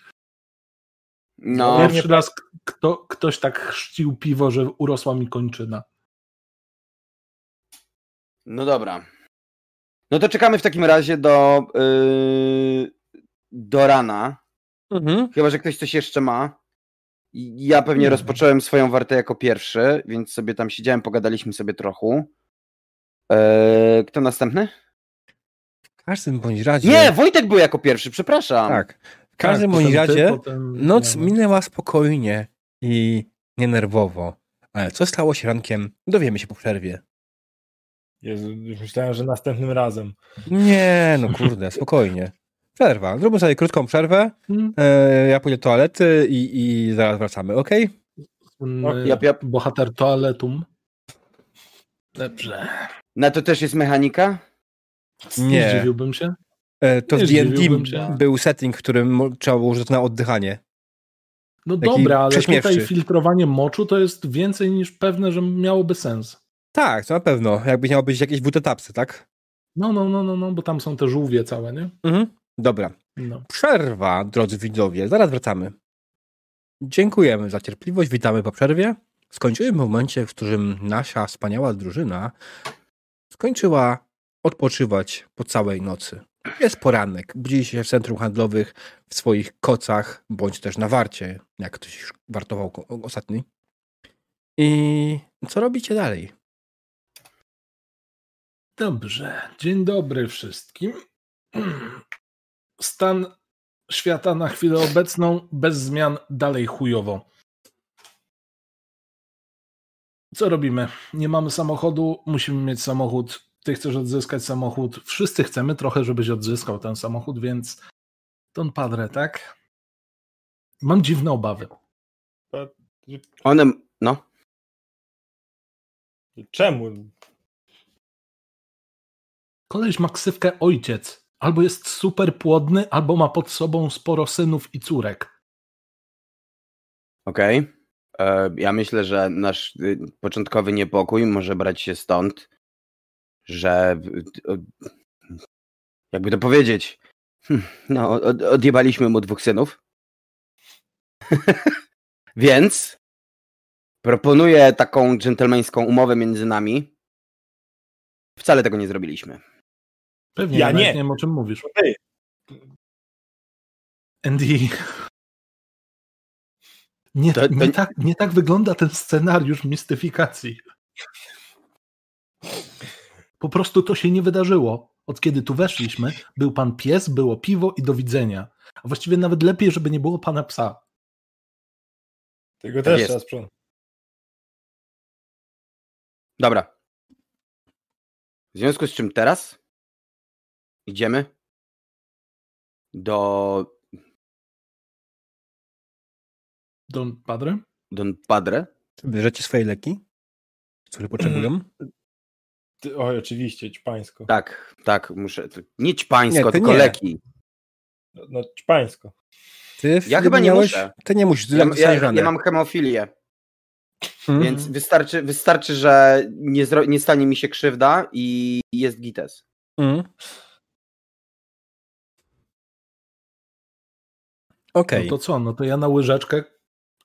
No,
Pierwszy raz kto, ktoś tak chrzcił piwo, że urosła mi kończyna.
no dobra. No to czekamy w takim razie do, yy, do rana.
Mhm.
Chyba, że ktoś coś jeszcze ma. Ja pewnie
Nie.
rozpocząłem swoją wartę jako pierwszy, więc sobie tam siedziałem, pogadaliśmy sobie trochę. Eee, kto następny?
W każdym bądź razie...
Nie, Wojtek był jako pierwszy, przepraszam.
Tak. W każdym
Tak,
bądź
ty,
razie
potem
noc minęła spokojnie i nienerwowo. Ale co stało się rankiem, dowiemy się po przerwie.
Jezu, myślałem, że następnym razem.
Nie, no kurde, spokojnie. Przerwa. Zróbmy sobie krótką przerwę.
Hmm.
E, ja pójdę do toalety i, i zaraz wracamy, ok?
Słynny
Jap, jap.
Bohater toaletum. Dobrze.
Na to też jest mechanika?
Nie zdziwiłbym się.
E, To
Nie
w D&D był setting, w którym trzeba było użyć na oddychanie.
No
Taki
dobra, ale tutaj filtrowanie moczu to jest więcej niż pewne, że miałoby sens.
Tak, to na pewno. Jakby miało być jakieś WT-tapsy, tak?
No, no, no, no, no, bo tam są te żółwie całe, nie?
Mhm. Dobra.
No.
Przerwa, drodzy widzowie. Zaraz wracamy. Dziękujemy za cierpliwość. Witamy po przerwie. Skończyłem w momencie, w którym nasza wspaniała drużyna skończyła odpoczywać po całej nocy. Jest poranek. Budzili się w centrum handlowych, w swoich kocach, bądź też na warcie, jak ktoś już wartował ostatni. I co robicie dalej?
Dobrze. Dzień dobry wszystkim. Stan świata na chwilę obecną bez zmian dalej chujowo. Co robimy? Nie mamy samochodu, musimy mieć samochód. Ty chcesz odzyskać samochód. Wszyscy chcemy trochę, żebyś odzyskał ten samochód, więc Don Padre, tak? Mam dziwne obawy.
One, no.
Czemu?
Koleś ma ksywkę ojciec. Albo jest super płodny, albo ma pod sobą sporo synów i córek.
Okej. E, Ja myślę, że nasz y, początkowy niepokój może brać się stąd, że jakby to powiedzieć, hmm, no, od, odjebaliśmy mu dwóch synów. Więc proponuję taką dżentelmeńską umowę między nami. Wcale tego nie zrobiliśmy.
Pewnie,
Ja
nie.
nie.
nie wiem o czym mówisz.
Ty.
Andy. Nie,
To- to-
nie, tak, nie tak wygląda ten scenariusz mistyfikacji. Po prostu to się nie wydarzyło. Od kiedy tu weszliśmy, był pan pies, było piwo i do widzenia. A właściwie nawet lepiej, żeby nie było pana psa.
Tego
Tak
też
jest.
trzeba sprzątać.
Dobra. W związku z czym teraz idziemy do
Don Padre?
Don Padre.
Bierzecie swoje leki, które potrzebują?
Ty, oj, oczywiście, ćpańsko.
Tak, tak, muszę. Nie ćpańsko,
Nie, ty
tylko
nie.
leki.
No, no ćpańsko.
Ty
Ja chyba nie
miałeś?
muszę.
Ty nie musisz, ty
Ja, ja, ja mam hemofilię,
Mhm.
więc wystarczy, wystarczy że nie, zro, nie stanie mi się krzywda i jest gites.
Mhm. Okej.
No to co? No to ja na łyżeczkę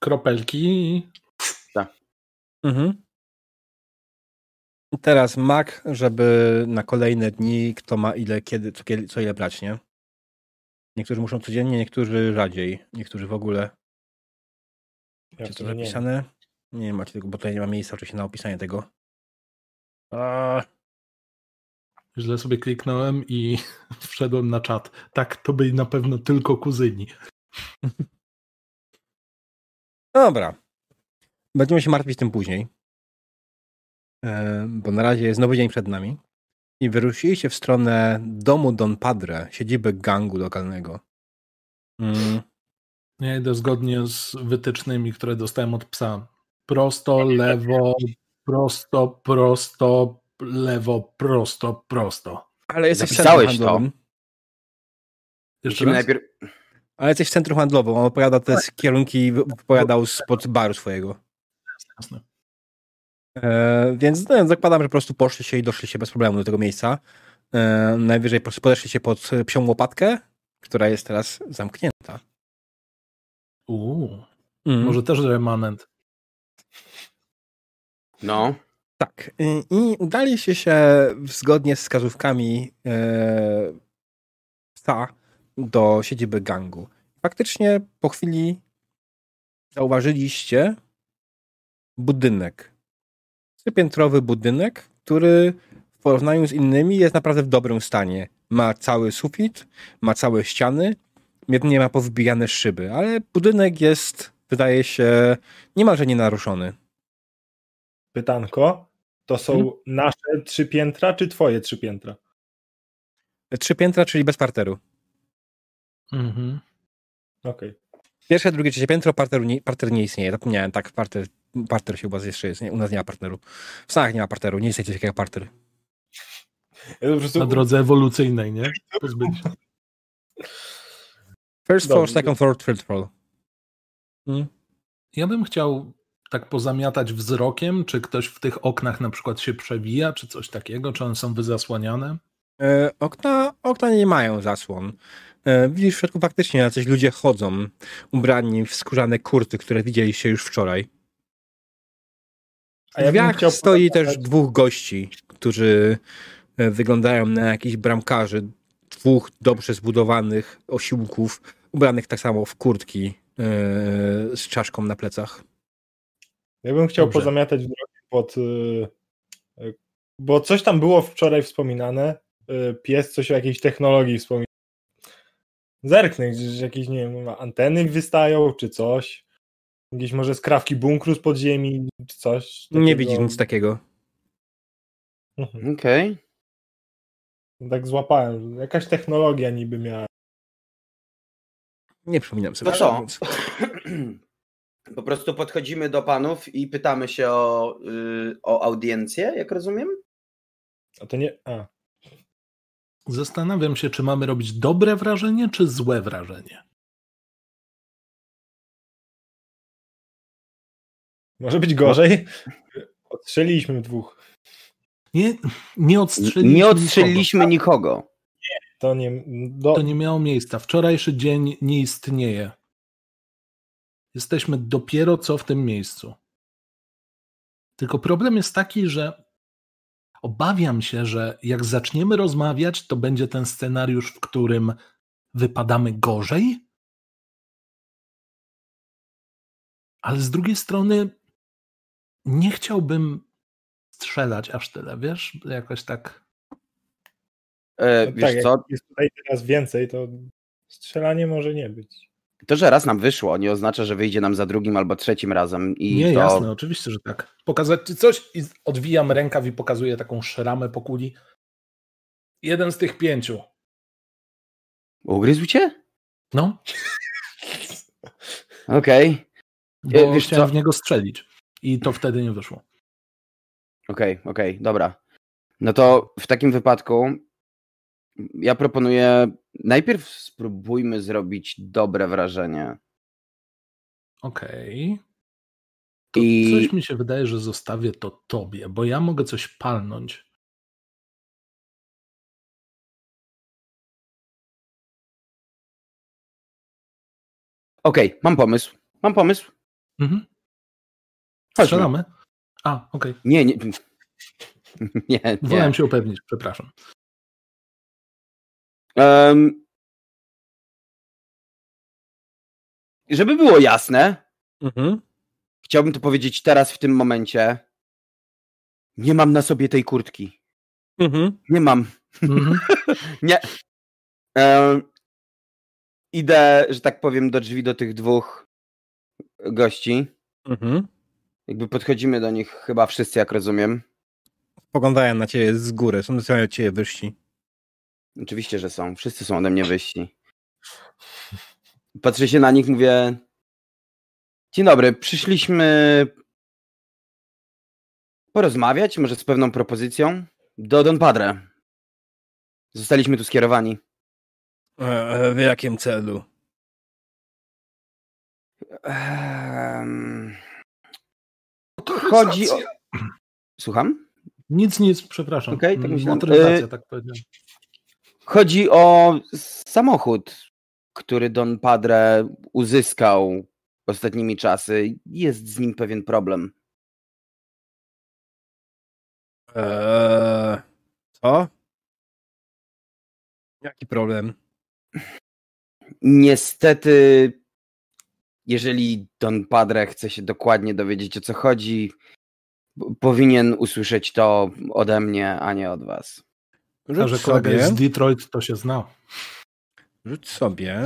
kropelki i
Mhm. I Teraz mak, żeby na kolejne dni, kto ma ile, kiedy, co, co ile brać, nie? Niektórzy muszą codziennie, niektórzy rzadziej, niektórzy w ogóle.
Ja
Czy to
sumie nie
zapisane? Nie macie tego, bo tutaj nie ma miejsca oczywiście na opisanie tego. A,
źle sobie kliknąłem i wszedłem na czat. Tak, to byli na pewno tylko kuzyni.
Dobra. Będziemy się martwić tym później. E, bo na razie jest nowy dzień przed nami. I wyruszyliście w stronę domu Don Padre, siedziby gangu lokalnego. Mm.
Ja idę zgodnie z wytycznymi, które dostałem od psa. Prosto, lewo, prosto, prosto, lewo, prosto, prosto.
Ale jesteś
Zapisałeś to.
Jeszcze
Musimy
raz?
najpierw.
Ale jesteś w centrum handlowym. On opowiada te kierunki, wypowiadał spod baru swojego.
Jasne.
E, więc no, zakładam, że po prostu poszliście i doszliście bez problemu do tego miejsca. E, najwyżej po prostu podeszliście pod psią łopatkę, która jest teraz zamknięta.
Uuu,
Mm.
może też remanent.
No.
Tak. I, I udaliście się zgodnie z wskazówkami e, psa do siedziby gangu. Faktycznie po chwili zauważyliście budynek. Trzypiętrowy budynek, który w porównaniu z innymi jest naprawdę w dobrym stanie. Ma cały sufit, ma całe ściany, jedynie ma powbijane szyby, ale budynek jest, wydaje się, niemalże nienaruszony.
Pytanko, to są
Hmm?
nasze trzy piętra, czy twoje trzy piętra?
Trzy piętra, czyli bez parteru.
Mhm.
Okej.
Pierwsze, drugie, trzecie piętro, parter nie, parter nie istnieje. Zapomniałem, tak, parter parter się u was jeszcze jest, nie? U nas nie ma partneru. W Stanach nie ma parteru, nie jest coś takiego parter.
Ja prostu,
Na drodze ewolucyjnej, nie? Pozbyć się.
First floor, second floor, third floor. Hmm?
Ja bym chciał tak pozamiatać wzrokiem, czy ktoś w tych oknach na przykład się przewija, czy coś takiego, czy one są wyzasłaniane.
E, okna, okna nie mają zasłon. E, widzisz w środku faktycznie jacyś ludzie chodzą, ubrani w skórzane kurty, które widzieliście już wczoraj.
a
W
ja
drzwiach
chciał
stoi
pokazać-
też dwóch gości, którzy e, wyglądają na jakichś bramkarzy, dwóch dobrze zbudowanych osiłków, ubranych tak samo w kurtki e, z czaszką na plecach.
Ja bym chciał
Dobrze.
pozamiatać wzrokiem pod. y, y, Bo coś tam było wczoraj wspominane. Pies coś o jakiejś technologii wspominał. Zerknę, gdzieś jakieś, nie wiem, anteny wystają, czy coś. Jakieś może skrawki bunkru z podziemi, czy coś.
Nie
takiego.
widzisz nic takiego.
Mhm.
Okej.
Tak złapałem. że Jakaś technologia niby miała.
Nie przypominam sobie.
To co?
więc-
Po prostu podchodzimy do panów i pytamy się o, y, o audiencję, jak rozumiem?
A to nie. A.
Zastanawiam się, czy mamy robić dobre wrażenie, czy złe wrażenie.
Może być gorzej. Odstrzeliliśmy dwóch.
Nie, nie odstrzeliliśmy.
Nie
nikogo.
odstrzeliliśmy nikogo.
To nie. Do...
To nie miało miejsca. Wczorajszy dzień nie istnieje. Jesteśmy dopiero co w tym miejscu. Tylko problem jest taki, że obawiam się, że jak zaczniemy rozmawiać, to będzie ten scenariusz, w którym wypadamy gorzej. Ale z drugiej strony nie chciałbym strzelać aż tyle, wiesz? Jakoś tak.
E,
No
wiesz
tak, jak
co?
jest tutaj teraz więcej, to strzelanie może nie być.
To, że raz nam wyszło, nie oznacza, że wyjdzie nam za drugim albo trzecim razem. I
Nie,
to...
jasne, oczywiście, że tak. Pokazać ci coś i odwijam rękaw i pokazuję taką szramę po kuli. Jeden z tych pięciu.
Ugryzł cię?
No,
Okej,
bo
E, wiesz
chciałem
co?
w niego strzelić. I to wtedy nie wyszło.
okej, okej, dobra. No to w takim wypadku ja proponuję najpierw spróbujmy zrobić dobre wrażenie.
Okej. To
I
Coś mi się wydaje, że zostawię to tobie, bo ja mogę coś palnąć.
okej, mam pomysł. Mam pomysł.
Mhm. Strzelamy? A, okej.
Nie, nie. Nie, nie.
Wolałem się upewnić, przepraszam.
Em, żeby było jasne,
Mhm.
chciałbym to powiedzieć teraz w tym momencie. Nie mam na sobie tej kurtki.
Mhm.
Nie mam.
Mhm.
Nie. Em, idę, że tak powiem, do drzwi do tych dwóch gości.
Mhm.
Jakby podchodzimy do nich chyba wszyscy, jak rozumiem.
Poglądają na ciebie z góry, są dosyć od ciebie wyżsi.
Oczywiście, że są. Wszyscy są ode mnie wyżsi. Patrzę się na nich, mówię. Dzień dobry, przyszliśmy porozmawiać, może z pewną propozycją. Do Don Padre. Zostaliśmy tu skierowani.
E, w jakim celu?
Ehm, Chodzi o. Słucham?
Nic, nic, przepraszam.
Okej, tak
Mm,
myślałem.
Motoryzacja,
Y-
tak powiedziałem.
Chodzi o samochód, który Don Padre uzyskał ostatnimi czasy. Jest z nim pewien problem.
Eee, co? Jaki problem?
Niestety, jeżeli Don Padre chce się dokładnie dowiedzieć o co chodzi, powinien usłyszeć to ode mnie, a nie od was.
A
Rzuć
że kolega
sobie,
jest z Detroit, to się zna.
rzuć sobie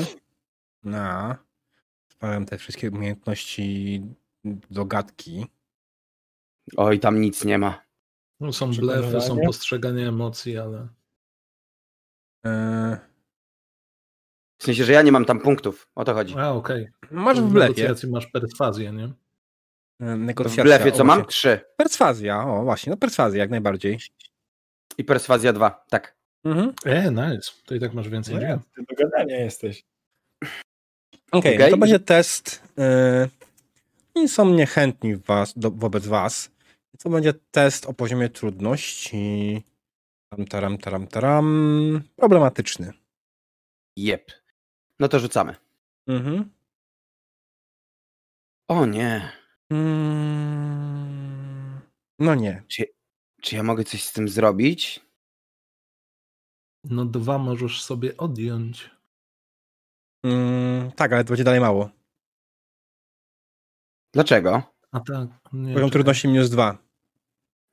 na spałem te wszystkie umiejętności do gadki.
Oj, tam nic nie ma.
No, są blefy, są postrzeganie emocji, ale
Eee,
W sensie, że ja nie mam tam punktów. O to chodzi.
A, okej.
masz w
W
blefie.
masz perswazję, nie?
E,
W
Negocjacja.
blefie
o,
co mam?
właśnie.
Trzy.
Perswazja, o właśnie, no perswazja jak najbardziej.
I perswazja dwa, tak.
Mhm.
E, nice. To i tak masz więcej ja.
Ty do gadania jesteś.
Okej,
Okej.
to będzie test. Yy, są niechętni was, do, wobec was. To będzie test o poziomie trudności. Tam, taram, taram, taram. Problematyczny.
Jep. No to rzucamy.
Mhm.
O nie.
Mm, no nie.
Czy ja mogę coś z tym zrobić?
No dwa możesz sobie odjąć.
Mm, tak, ale to będzie dalej mało.
Dlaczego?
A tak. Nie,
Poziom trudności minus dwa,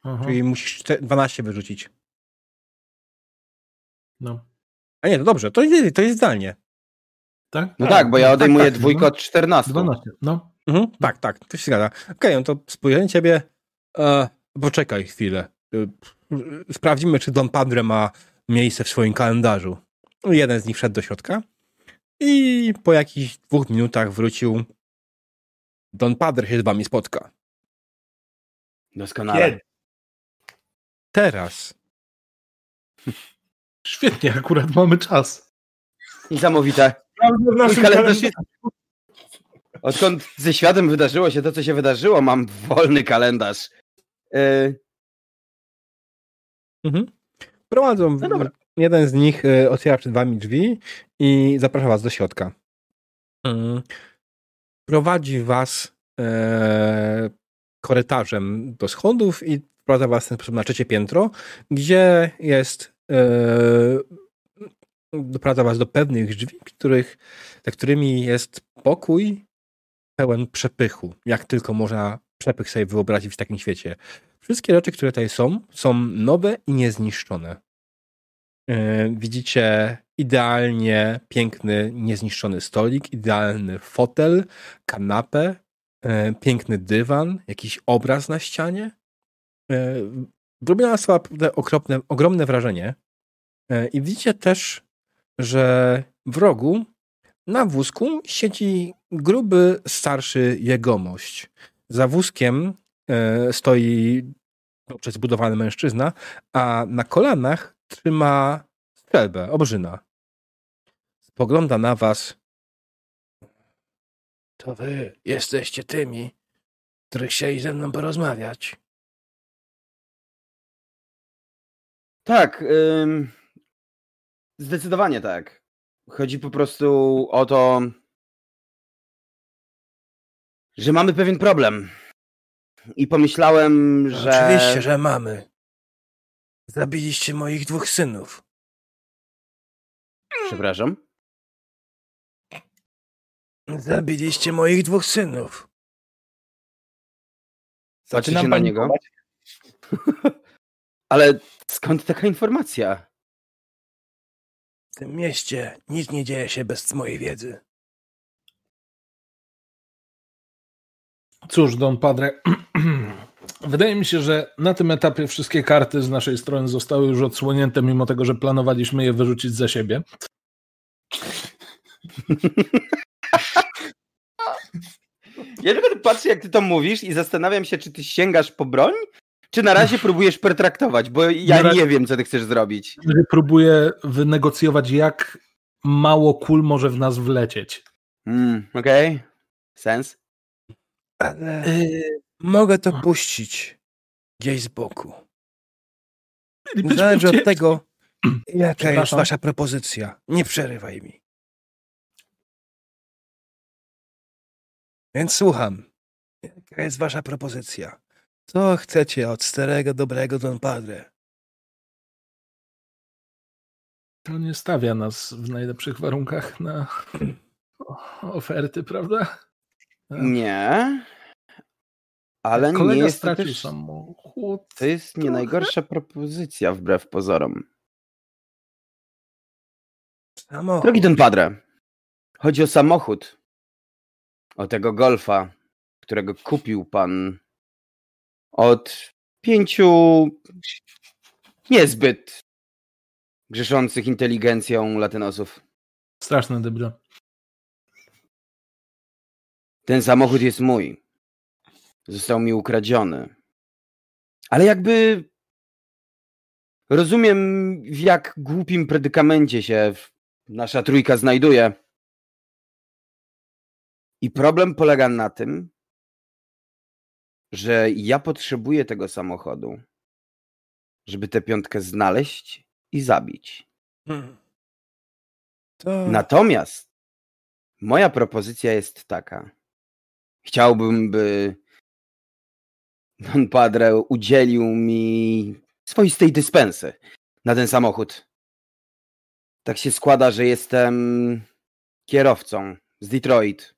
Aha,
czyli musisz czte- 12 wyrzucić.
No.
A nie, to dobrze, to jest, to jest zdalnie.
Tak?
No
A,
tak, bo ja
tak,
odejmuję
tak,
dwójkę
no.
od 14.
12. No.
Mhm, tak, tak, to się zgadza. Okej, no to spojrzę na ciebie. E, poczekaj chwilę. E, sprawdzimy, czy Don Padre ma miejsce w swoim kalendarzu. Jeden z nich wszedł do środka i po jakichś dwóch minutach wrócił. Don Padre się z wami spotka.
Doskonale.
Kiedy?
Teraz.
Świetnie, akurat mamy czas.
Niesamowite. Mój kalendarz
kalendarzu.
jest... Odkąd ze światem wydarzyło się to, co się wydarzyło, mam wolny kalendarz. E,
Mhm. Prowadzą.
No dobra.
jeden z nich e, otwiera przed wami drzwi i zaprasza was do środka. Mm. Prowadzi was e, korytarzem do schodów i wprowadza was w ten sposób na trzecie piętro, gdzie jest e, doprowadza was do pewnych drzwi, których, za którymi jest pokój pełen przepychu, jak tylko można przepych sobie wyobrazić w takim świecie. Wszystkie rzeczy, które tutaj są, są nowe i niezniszczone. Yy, Widzicie idealnie piękny, niezniszczony stolik, idealny fotel, kanapę, yy, piękny dywan, jakiś obraz na ścianie. Yy, Robi na was to naprawdę okropne, ogromne wrażenie. I widzicie też, że w rogu na wózku siedzi gruby, starszy jegomość. Za wózkiem e, stoi dobrze zbudowany mężczyzna, a na kolanach trzyma strzelbę, obrzyna. Spogląda na was. To wy jesteście tymi, którzy chcieli ze mną porozmawiać.
tak. ym, zdecydowanie tak. Chodzi po prostu o to, że mamy pewien problem. I pomyślałem, że.
Oczywiście, że mamy. Zabiliście moich dwóch synów.
Przepraszam.
Zabiliście moich dwóch synów.
Zaczynam
na niego. Ale skąd taka informacja?
W tym mieście nic nie dzieje się bez mojej wiedzy.
Cóż, Don Padre, wydaje mi się, że na tym etapie wszystkie karty z naszej strony zostały już odsłonięte, mimo tego, że planowaliśmy je wyrzucić za siebie.
Ja tylko patrzę, jak ty to mówisz i zastanawiam się, czy ty sięgasz po broń, czy na razie próbujesz pertraktować, bo ja
razie-
nie wiem, co ty chcesz zrobić.
Próbuję wynegocjować, jak mało kul może w nas wlecieć.
Mm, Okej. Sens?
Ale mogę to puścić gdzieś z boku. Zależy od tego, jaka jest wasza propozycja. Nie przerywaj mi. Więc słucham. Jaka jest wasza propozycja? Co chcecie od starego, dobrego Don Padre?
To nie stawia nas w najlepszych warunkach na oferty, prawda?
Nie. Ale nie
Kolega
jest to
stracił
też...
samochód.
To jest nie najgorsza propozycja, wbrew pozorom.
Samochód.
Drogi Don Padre, chodzi o samochód. O tego golfa, którego kupił pan od pięciu niezbyt grzeszących inteligencją latynosów.
Straszne debile.
Ten samochód jest mój. Został mi ukradziony. Ale jakby rozumiem, w jak głupim predykamencie się nasza trójka znajduje. I problem polega na tym, że ja potrzebuję tego samochodu, żeby tę piątkę znaleźć i zabić. Hmm. To... Natomiast moja propozycja jest taka. Chciałbym, by Don Padre udzielił mi swoistej dyspensy na ten samochód. Tak się składa, że jestem kierowcą z Detroit.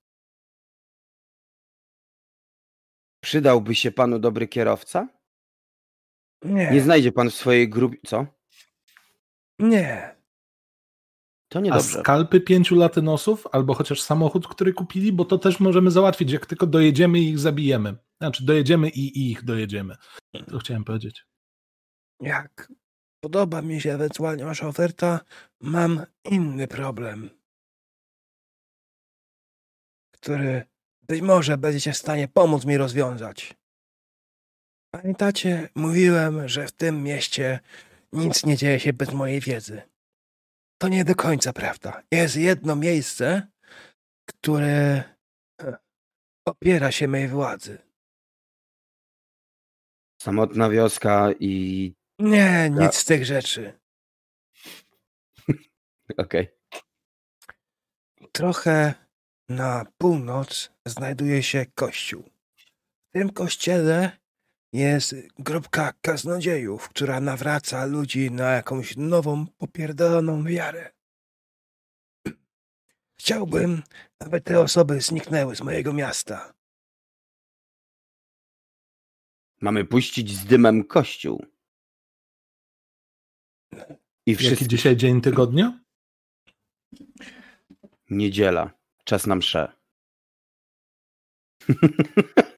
Przydałby się panu dobry kierowca?
Nie.
Nie znajdzie pan w swojej grupie. Co?
Nie.
To niedobrze.
A skalpy pięciu latynosów, albo chociaż samochód, który kupili, bo to też możemy załatwić, jak tylko dojedziemy i ich zabijemy. Znaczy, dojedziemy i, i ich dojedziemy. To chciałem powiedzieć.
Jak podoba mi się ewentualnie wasza oferta, mam inny problem, który być może będziecie w stanie pomóc mi rozwiązać. Pamiętacie, mówiłem, że w tym mieście nic nie dzieje się bez mojej wiedzy. To nie do końca prawda. Jest jedno miejsce, które opiera się mojej władzy.
Samotna wioska i.
Nie, nic z tych rzeczy.
Okej. Okay.
Trochę na północ znajduje się kościół. W tym kościele jest grupka kaznodziejów, która nawraca ludzi na jakąś nową, popierdoloną wiarę. Chciałbym, aby te osoby zniknęły z mojego miasta.
Mamy puścić z dymem kościół.
I wszyscy... Jaki dzisiaj dzień tygodnia?
Niedziela. Czas na mszę.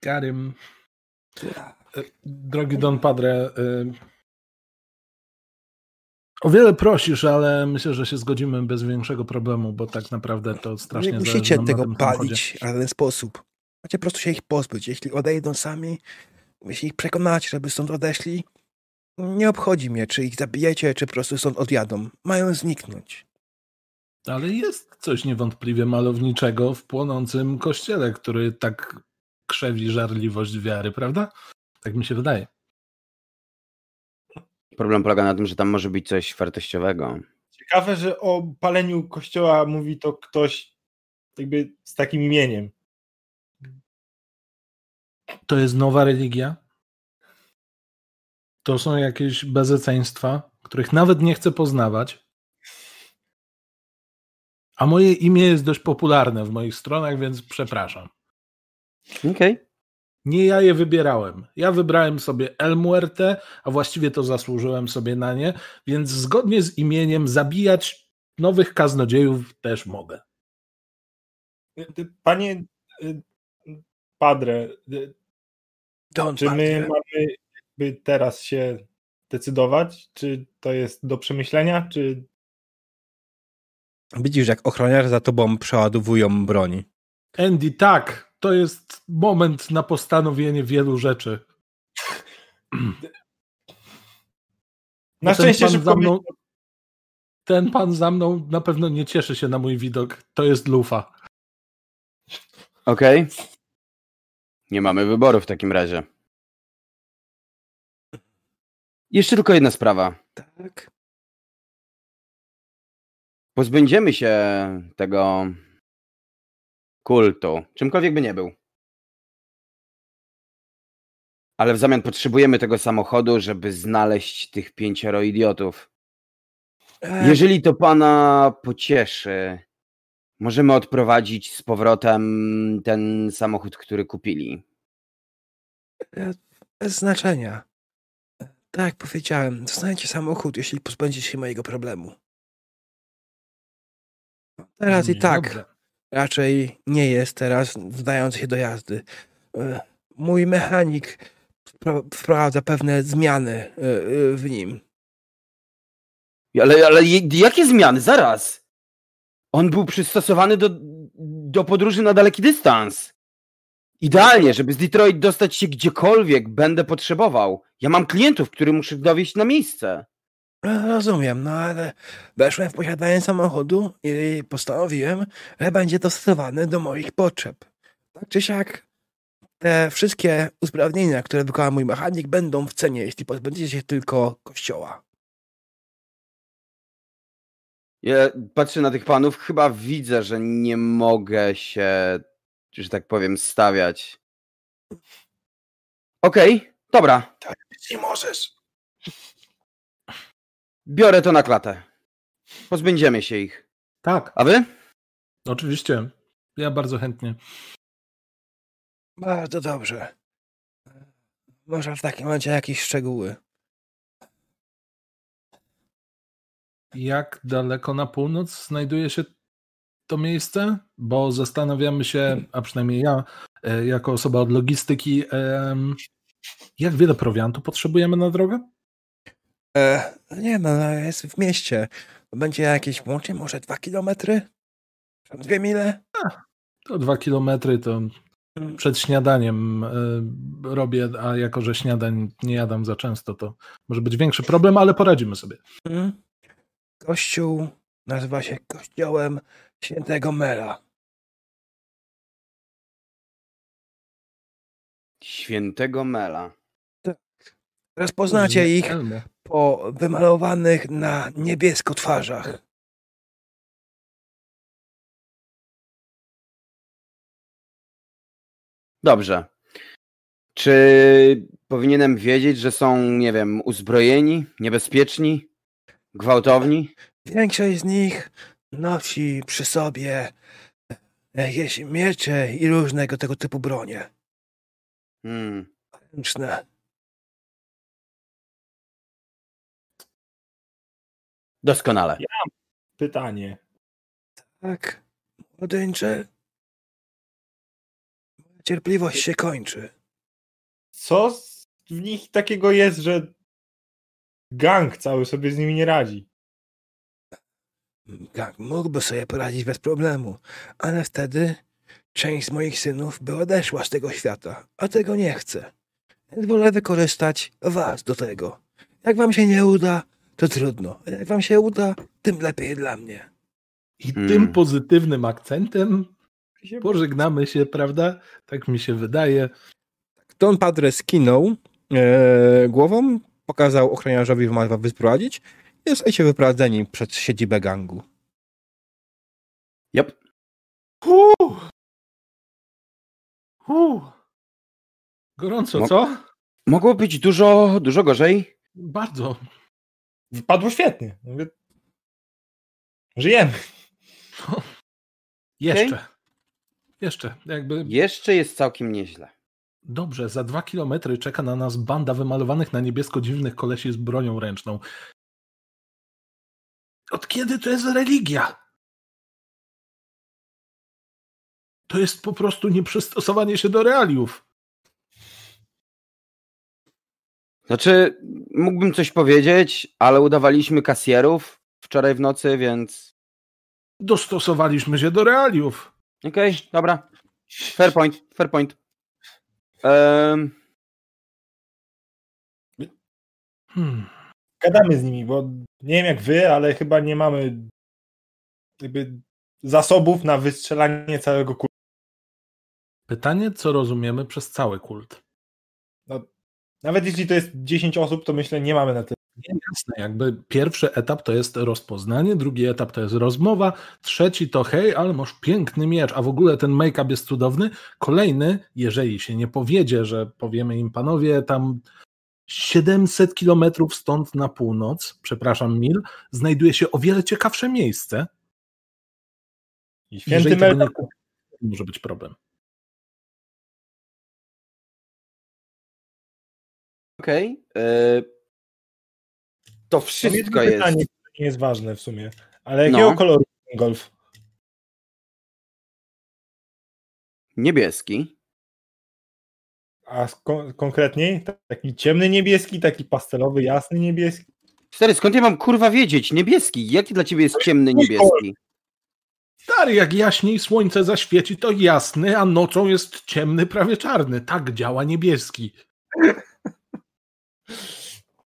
Karym. E, drogi Don Padre, e, o wiele prosisz, ale myślę, że się zgodzimy bez większego problemu, bo tak naprawdę to strasznie Nie
musicie tego palić w ten sposób. Macie po prostu się ich pozbyć. Jeśli odejdą sami, jeśli ich przekonacie, żeby stąd odeszli, nie obchodzi mnie, czy ich zabijecie, czy po prostu stąd odjadą. Mają zniknąć.
Ale jest coś niewątpliwie malowniczego w płonącym kościele, który tak krzewi żarliwość wiary, prawda? Tak mi się wydaje.
Problem polega na tym, że tam może być coś wartościowego.
Ciekawe, że o paleniu kościoła mówi to ktoś jakby z takim imieniem.
To jest nowa religia? To są jakieś bezeceństwa, których nawet nie chcę poznawać. A moje imię jest dość popularne w moich stronach, więc przepraszam.
Okej. Okay.
Nie ja je wybierałem. Ja wybrałem sobie El Muerte, a właściwie to zasłużyłem sobie na nie, więc zgodnie z imieniem zabijać nowych kaznodziejów też mogę.
Panie y, Padre, y, Don czy my mamy by teraz się decydować, czy to jest do przemyślenia, czy...
Widzisz, jak ochroniarze za tobą przeładowują broni.
Andy, tak, to jest moment na postanowienie wielu rzeczy.
Na szczęście, że
za mną, ten pan za mną na pewno nie cieszy się na mój widok. To jest lufa.
Okej. Okay. Nie mamy wyboru w takim razie. Jeszcze tylko jedna sprawa.
Tak.
Pozbędziemy się tego kultu, czymkolwiek by nie był. Ale w zamian potrzebujemy tego samochodu, żeby znaleźć tych pięcioro idiotów. Jeżeli to pana pocieszy, możemy odprowadzić z powrotem ten samochód, który kupili.
E, bez znaczenia. Tak jak powiedziałem, dostaniecie samochód, jeśli pozbędziecie się mojego problemu. Teraz i tak Dobrze. Raczej nie jest teraz zdający się do jazdy. E, mój mechanik wprowadza pewne zmiany e, e, w nim.
Ale, ale jakie zmiany? Zaraz! On był przystosowany do, do podróży na daleki dystans. Idealnie, żeby z Detroit dostać się gdziekolwiek będę potrzebował. Ja mam klientów, których muszę dowieść na miejsce.
Rozumiem, no ale weszłem w posiadanie samochodu i postanowiłem, że będzie dostosowany do moich potrzeb. Tak czy siak, te wszystkie usprawnienia, które wykona mój mechanik, będą w cenie, jeśli pozbędziecie się tylko kościoła.
Ja patrzę na tych panów, chyba widzę, że nie mogę się, że tak powiem, stawiać. Okej, dobra.
Nie możesz.
Biorę to na klatę. Pozbędziemy się ich.
Tak,
A wy?
oczywiście. Ja bardzo chętnie.
Bardzo dobrze. Może w takim razie jakieś szczegóły.
Jak daleko na północ znajduje się to miejsce? Bo zastanawiamy się, a przynajmniej ja, e, jako osoba od logistyki, jak wiele prowiantu potrzebujemy na drogę?
E, nie no, no, jest w mieście. Będzie jakieś łącznie może dwa kilometry? Dwie mile?
To dwa kilometry to przed śniadaniem e, robię, a jako, że śniadań nie jadam za często, to może być większy problem, ale poradzimy sobie.
Mhm. Kościół nazywa się Kościołem Świętego Mela.
Świętego Mela.
Rozpoznacie ich po wymalowanych na niebiesko twarzach.
Dobrze. Czy powinienem wiedzieć, że są, nie wiem, uzbrojeni, niebezpieczni, gwałtowni?
Większość z nich nosi przy sobie jakieś miecze i różnego tego typu bronie
Hmm.
ręczne.
Doskonale.
Pytanie.
Tak, młodyńcze. Moja Cierpliwość się kończy.
Co w nich takiego jest, że gang cały sobie z nimi nie radzi?
Gang mógłby sobie poradzić bez problemu, ale wtedy część z moich synów by odeszła z tego świata, a tego nie chcę. Więc wolę wykorzystać was do tego. Jak wam się nie uda, to trudno. Jak wam się uda, tym lepiej dla mnie.
I
Hmm.
tym pozytywnym akcentem pożegnamy się, prawda? Tak mi się wydaje.
Don Padre skinął e, głową, pokazał ochroniarzowi, że ma was wyprowadzić i zostajecie wyprowadzeni przed siedzibę gangu.
Yep.
Huu. Huu. Gorąco, co?
Mogło być dużo, dużo gorzej.
Bardzo.
Wypadło świetnie. Mówię, Żyjemy.
Jeszcze. Jeszcze. Jakby
Jeszcze jest całkiem nieźle.
dobrze, za dwa kilometry czeka na nas banda wymalowanych na niebiesko dziwnych kolesi z bronią ręczną. Od kiedy to jest religia? To jest po prostu nieprzystosowanie się do realiów.
Znaczy, mógłbym coś powiedzieć, ale udawaliśmy kasjerów wczoraj w nocy, więc.
Dostosowaliśmy się do realiów.
Okej, dobra. Fair point, fair point. Ehm,
Hmm.
Gadamy z nimi, bo nie wiem jak wy, ale chyba nie mamy jakby zasobów na wystrzelanie całego kultu.
Pytanie, co rozumiemy przez cały kult?
Nawet jeśli to jest 10 osób, to myślę, nie mamy na tyle.
Nie, jasne, jakby pierwszy etap to jest rozpoznanie, drugi etap to jest rozmowa, trzeci to hej, ale masz piękny miecz, a w ogóle ten make-up jest cudowny. Kolejny, jeżeli się nie powiedzie, że powiemy im panowie tam 700 kilometrów stąd na północ, przepraszam mil, znajduje się o wiele ciekawsze miejsce.
I
Jeżeli
święty
tego
Mel
nie kupi, może być problem.
Okej. e, To wszystko jest.
pytanie, nie jest ważne w sumie. Ale jakiego
No.
koloru jest ten golf?
Niebieski.
A kon- konkretniej? Taki ciemny niebieski, taki pastelowy, jasny niebieski?
Stary, skąd ja mam kurwa wiedzieć? Niebieski. Jaki dla ciebie jest ciemny niebieski?
Stary, jak jaśniej słońce zaświeci, to jasny, a nocą jest ciemny, prawie czarny. Tak działa niebieski.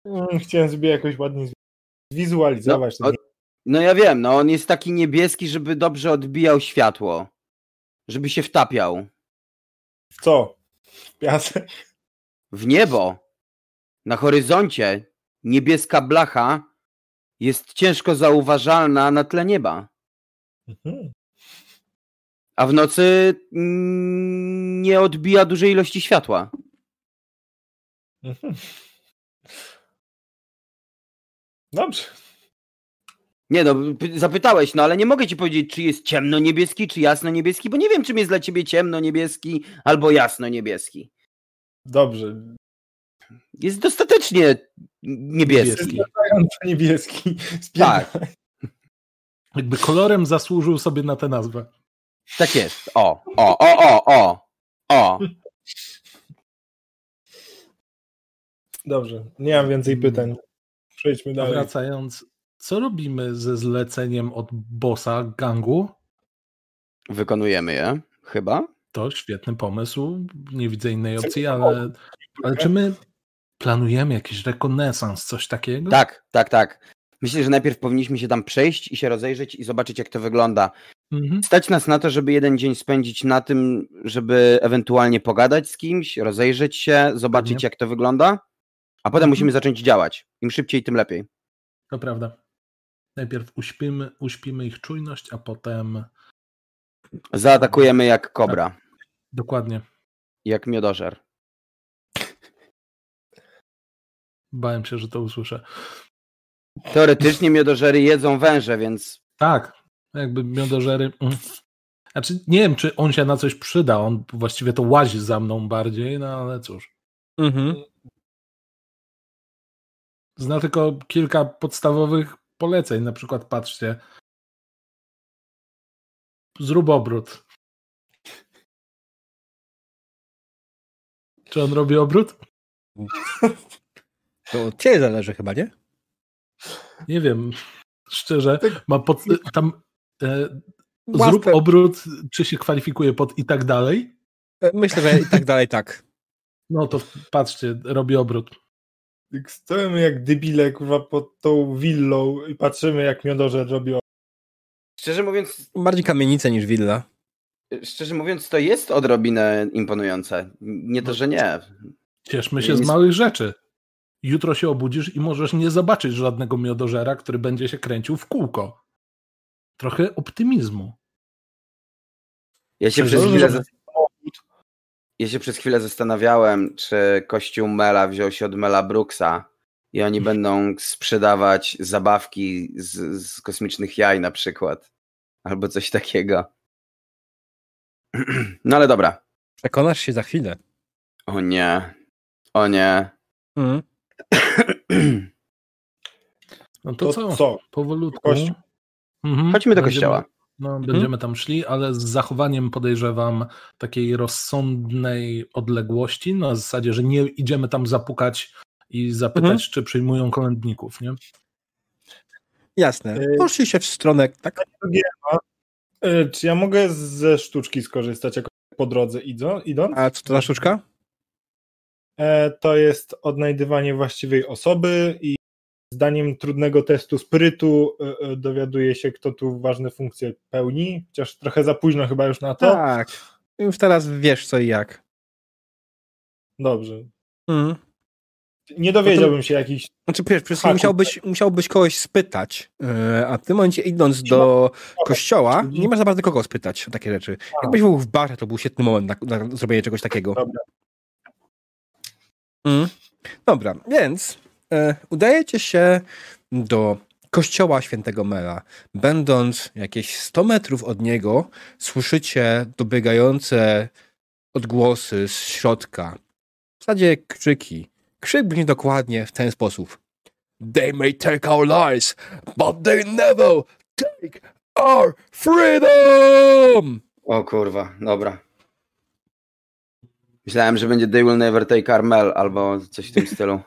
Mm, Chciałem sobie jakoś ładnie zwizualizować.
No, No ja wiem, no on jest taki niebieski, żeby dobrze odbijał światło. Żeby się wtapiał.
W co? W piasek?
W niebo. Na horyzoncie niebieska blacha jest ciężko zauważalna na tle nieba.
Mhm.
A w nocy mm, nie odbija dużej ilości światła.
Mhm. Dobrze.
Nie no, zapytałeś, no ale nie mogę ci powiedzieć, czy jest ciemno-niebieski, czy jasno-niebieski, bo nie wiem, czym jest dla ciebie ciemno-niebieski albo jasno-niebieski.
Dobrze.
Jest dostatecznie niebieski.
Niebieski.
Tak.
Jakby kolorem zasłużył sobie na tę nazwę.
Tak jest. O, o, o, o, o, o.
Dobrze. Nie mam więcej pytań. Przejdźmy dalej.
wracając, co robimy ze zleceniem od bossa gangu?
Wykonujemy je, chyba.
To świetny pomysł. Nie widzę innej opcji, ale, ale czy my planujemy jakiś rekonesans, coś takiego?
Tak, tak, tak. Myślę, że najpierw powinniśmy się tam przejść i się rozejrzeć i zobaczyć, jak to wygląda.
Mhm.
Stać nas na to, żeby jeden dzień spędzić na tym, żeby ewentualnie pogadać z kimś, rozejrzeć się, zobaczyć,
Pewnie.
jak to wygląda, a potem
Mhm.
musimy zacząć działać. Im szybciej, tym lepiej.
To prawda. Najpierw uśpimy, uśpimy ich czujność, a potem
Zaatakujemy jak kobra,
dokładnie.
jak miodożer.
Bałem się, że to usłyszę.
Teoretycznie miodożery jedzą węże, więc
Tak, jakby miodożery. mm. Znaczy, nie wiem, czy on się na coś przyda. On właściwie to łazi za mną bardziej, no ale cóż.
Mhm.
Zna tylko kilka podstawowych poleceń. Na przykład, patrzcie. Zrób obrót. Czy on robi obrót?
To od ciebie zależy chyba, nie?
Nie wiem. Szczerze, ma pod, tam e, zrób obrót, czy się kwalifikuje pod i tak dalej.
E, Myślę, że i tak dalej tak.
No to patrzcie, robi obrót.
Stoimy jak debile, kurwa, pod tą willą i patrzymy, jak miodożer robi.
szczerze mówiąc,
Bardziej kamienice niż willa.
szczerze mówiąc, to jest odrobinę imponujące. Nie to, że nie.
Cieszmy się
Nie-
z małych rzeczy. Jutro się obudzisz i możesz nie zobaczyć żadnego miodożera, który będzie się kręcił w kółko. Trochę optymizmu.
Ja się, przez chwilę, ja się przez chwilę zastanawiałem, czy kościół Mela wziął się od Mela Brooksa i oni będą sprzedawać zabawki z, z kosmicznych jaj na przykład. Albo coś takiego. No ale dobra.
Przekonasz się za chwilę.
O nie. O nie.
Mhm.
No to,
To
co?
co?
Powolutku.
Kościół.
Mhm.
Chodźmy do
Będziemy-
kościoła.
No, będziemy tam szli, ale z zachowaniem podejrzewam takiej rozsądnej odległości, na zasadzie, że nie idziemy tam zapukać i zapytać,
Mhm.
czy przyjmują kolędników, nie?
Jasne.
Y-
Poszli się w stronę, tak?
E, Czy ja mogę ze sztuczki skorzystać jako po drodze idzo- idąc?
A co to za sztuczka?
E, To jest odnajdywanie właściwej osoby i zdaniem trudnego testu sprytu e, e, dowiaduje się, kto tu ważne funkcje pełni, chociaż trochę za późno chyba już na to.
Tak. Już teraz wiesz co i jak.
Dobrze.
Mhm.
Nie dowiedziałbym się jakichś...
Znaczy, wiesz, przecież musiałbyś, musiałbyś kogoś spytać, yy, a w tym momencie idąc do kościoła, nie masz za bardzo kogo spytać o takie rzeczy. Jakbyś był w barze, to był świetny moment na, na zrobienie czegoś takiego.
Dobra.
Mm. Dobra, więc e, udajecie się do kościoła świętego Mela. Będąc jakieś 100 metrów od niego, słyszycie dobiegające odgłosy z środka. W zasadzie krzyki. Krzyk brzmi dokładnie w ten sposób. They may take our lives, but they never take our freedom!
O kurwa, dobra. Myślałem, że będzie They will never take Carmel albo coś w tym stylu.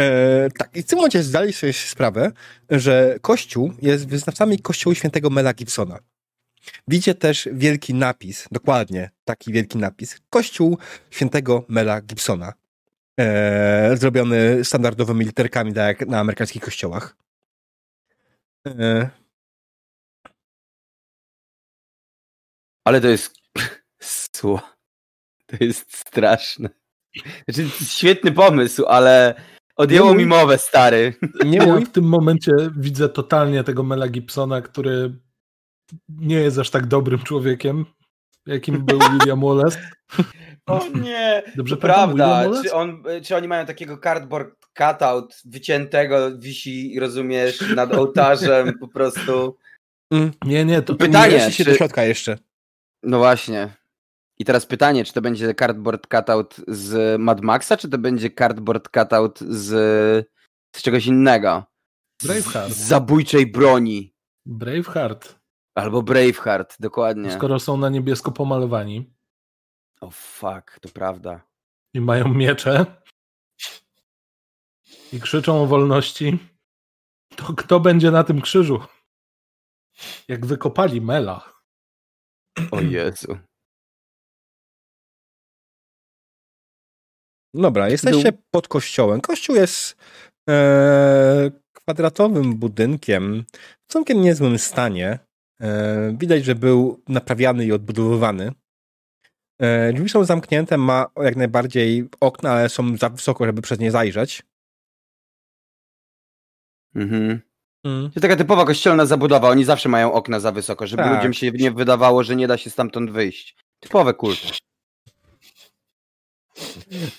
E, tak, i w tym momencie zdali sobie sprawę, że Kościół jest wyznawcami Kościołu Świętego Mela Gibsona. Widzicie też wielki napis, dokładnie taki wielki napis. Kościół Świętego Mela Gibsona. E, zrobiony standardowymi literkami, tak jak na amerykańskich kościołach. E,
Ale to jest sło. To jest straszne. Znaczy, świetny pomysł, ale odjęło mi mowę, stary.
nie
Ja w tym momencie widzę totalnie tego Mela Gibsona, który nie jest aż tak dobrym człowiekiem, jakim był William Wallace.
O nie,
Dobrze
prawda. Czy, on, czy oni mają takiego cardboard cutout wyciętego, wisi, rozumiesz, nad ołtarzem po prostu.
Nie, nie, to,
Pytanie,
nie
się
czy-
do środka jeszcze.
No właśnie. I teraz pytanie, czy to będzie cardboard cutout z Mad Maxa, czy to będzie cardboard cutout z, z czegoś innego?
Braveheart.
Z zabójczej broni.
Braveheart.
Albo Braveheart, dokładnie.
Skoro są na niebiesko pomalowani
O fuck, to prawda.
i mają miecze i krzyczą o wolności, to kto będzie na tym krzyżu? Jak wykopali Mela.
O Jezu.
Dobra, jesteście pod kościołem. Kościół jest e, kwadratowym budynkiem w całkiem niezłym stanie. E, widać, że był naprawiany i odbudowywany. E, drzwi są zamknięte, ma jak najbardziej okna, ale są za wysoko, żeby przez nie zajrzeć.
Mhm.
Mm.
To taka typowa kościelna zabudowa. Oni zawsze mają okna za wysoko, żeby
Tak.
ludziom się nie wydawało, że nie da się stamtąd wyjść. Typowe kulty.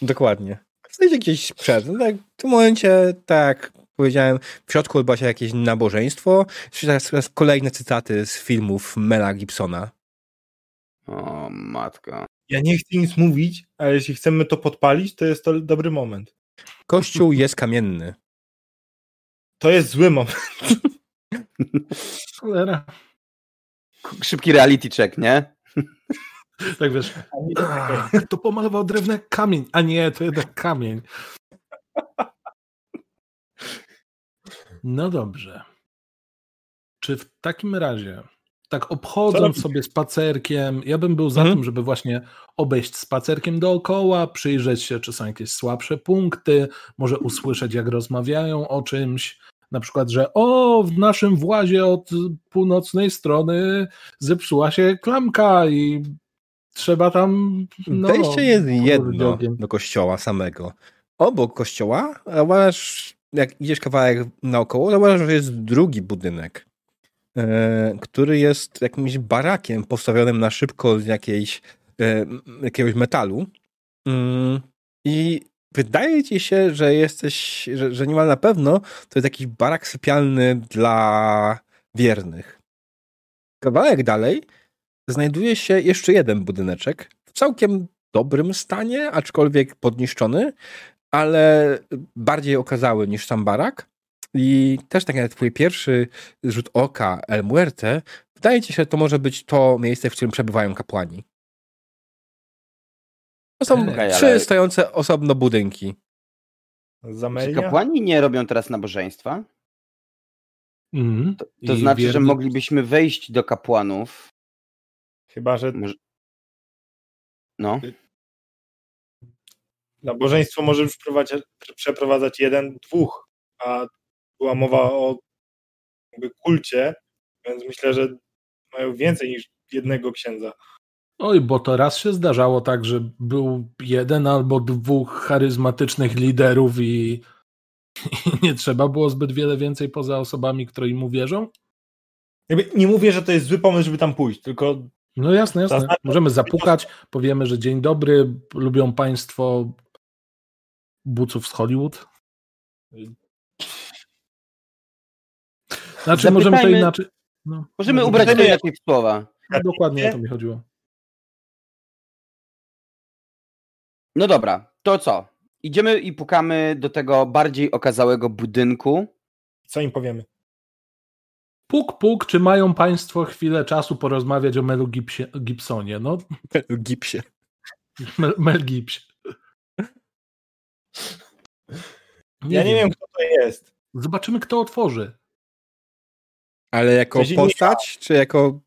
Dokładnie. Stoicie gdzieś przed. No tak, w tym momencie, tak powiedziałem, w środku odbywa się jakieś nabożeństwo. Teraz, teraz kolejne cytaty z filmów Mela Gibsona.
O matko.
Ja nie chcę nic mówić, ale jeśli chcemy to podpalić, to jest to dobry moment.
Kościół jest kamienny.
To jest zły moment.
Cholera.
Szybki reality check, nie?
Tak wiesz, to pomalował drewno jak kamień, a nie, to jednak kamień. No dobrze. Czy w takim razie, tak obchodząc sobie spacerkiem, ja bym był za
Mhm.
tym, żeby właśnie obejść spacerkiem dookoła, przyjrzeć się, czy są jakieś słabsze punkty, może usłyszeć, jak rozmawiają o czymś. Na przykład, że o, w naszym włazie od północnej strony zepsuła się klamka i trzeba tam. No,
Wejście jest jedno do kościoła samego. Obok kościoła, zauważ, jak idziesz kawałek naokoło, zauważ, że jest drugi budynek, e, który jest jakimś barakiem postawionym na szybko z jakiejś, e, jakiegoś metalu. Mm, I wydaje ci się, że jesteś, że, że niemal na pewno to jest jakiś barak sypialny dla wiernych. Kawałek dalej znajduje się jeszcze jeden budyneczek w całkiem dobrym stanie, aczkolwiek podniszczony, ale bardziej okazały niż sam barak. I też tak jak twój pierwszy rzut oka El Muerte, wydaje ci się, że to może być to miejsce, w którym przebywają kapłani. To są
Okej,
trzy
ale-
stojące osobno budynki.
Czy
Zamelia?
kapłani nie robią teraz nabożeństwa?
Mhm.
To, to znaczy, że moglibyśmy wejść do kapłanów.
Chyba, że.
No.
nabożeństwo może przeprowadzać, przeprowadzać jeden, dwóch, a była mowa o jakby kulcie, więc myślę, że mają więcej niż jednego księdza.
Oj, bo to raz się zdarzało tak, że był jeden albo dwóch charyzmatycznych liderów i, i nie trzeba było zbyt wiele więcej poza osobami, które im uwierzą.
Jakby nie mówię, że to jest zły pomysł, żeby tam pójść, tylko
No jasne, jasne. Możemy zapukać, powiemy, że dzień dobry, lubią Państwo buców z Hollywood. Znaczy, możemy to
Zapytajmy-
inaczej. No,
Możemy
no,
ubrać to inaczej w słowa.
No, dokładnie o to mi chodziło.
No dobra, to co? Idziemy i pukamy do tego bardziej okazałego budynku.
co im powiemy?
Puk, puk, czy mają Państwo chwilę czasu porozmawiać o Melu Gibsie, Gibsonie? No,
W gipsie.
Mel, Mel Gibson.
ja nie wiem, kto to jest.
Zobaczymy, kto otworzy.
Ale jako
Czyli nie
postać, czy jako?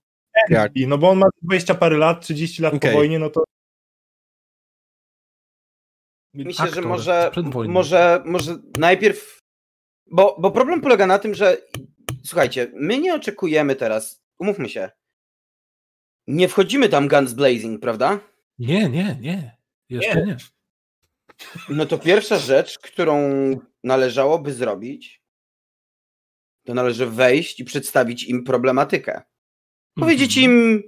I no bo on ma 20 parę lat, 30 lat
Okej.
po wojnie, no to
Myślę, że
Aktor
może,
sprzed wojny.
może, może najpierw. Bo, bo problem polega na tym, że słuchajcie, my nie oczekujemy teraz, umówmy się. Nie wchodzimy tam guns blazing, prawda?
Nie, nie, nie. Jeszcze nie.
No to pierwsza rzecz, którą należałoby zrobić, to należy wejść i przedstawić im problematykę. Powiedzieć
Mhm.
im,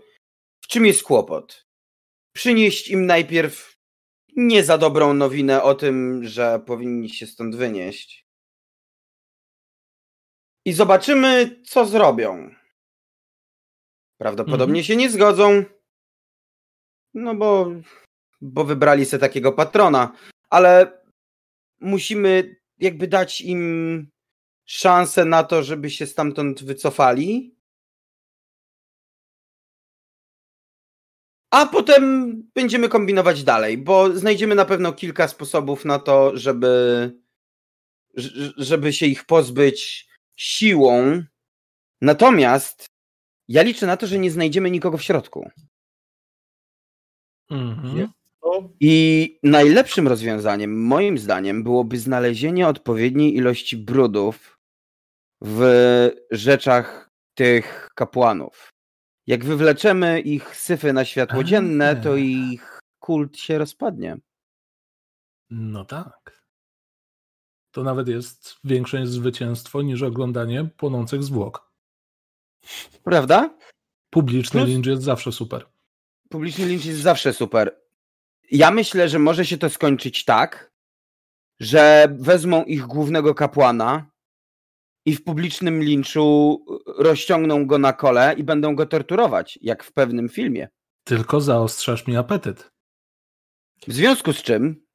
w czym jest kłopot. Przynieść im najpierw nie za dobrą nowinę o tym, że powinni się stąd wynieść. I zobaczymy, co zrobią. Prawdopodobnie się nie zgodzą. No bo, bo wybrali sobie takiego patrona, ale musimy jakby dać im szansę na to, żeby się stamtąd wycofali. A potem będziemy kombinować dalej, bo znajdziemy na pewno kilka sposobów na to, żeby, żeby się ich pozbyć siłą. Natomiast ja liczę na to, że nie znajdziemy nikogo w środku.
Mhm.
I najlepszym rozwiązaniem, moim zdaniem, byłoby znalezienie odpowiedniej ilości brudów w rzeczach tych kapłanów. Jak wywleczemy ich syfy na światło dzienne, to
A.
ich kult się rozpadnie.
No tak. To nawet jest większe zwycięstwo niż oglądanie płonących zwłok.
Prawda?
Publiczny
Plus-
jest zawsze super.
Publiczny lincz jest zawsze super. Ja myślę, że może się to skończyć tak, że wezmą ich głównego kapłana i w publicznym linczu rozciągną go na kole i będą go torturować, jak w pewnym filmie.
Tylko zaostrzasz mi apetyt.
W związku z czym.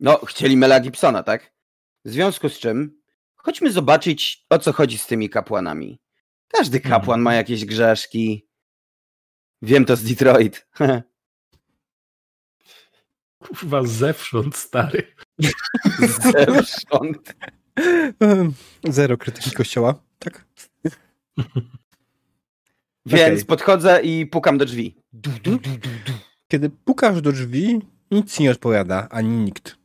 No, chcieli Mela Gibsona, tak? W związku z czym. Chodźmy zobaczyć, o co chodzi z tymi kapłanami. Każdy kapłan ma jakieś grzeszki. Wiem to z Detroit.
Kurwa, zewsząd, stary.
Zewsząd.
Zero krytyki kościoła, tak?
Więc
Okej.
podchodzę i pukam do drzwi.
Kiedy pukasz do drzwi, nic ci nie odpowiada, ani nikt.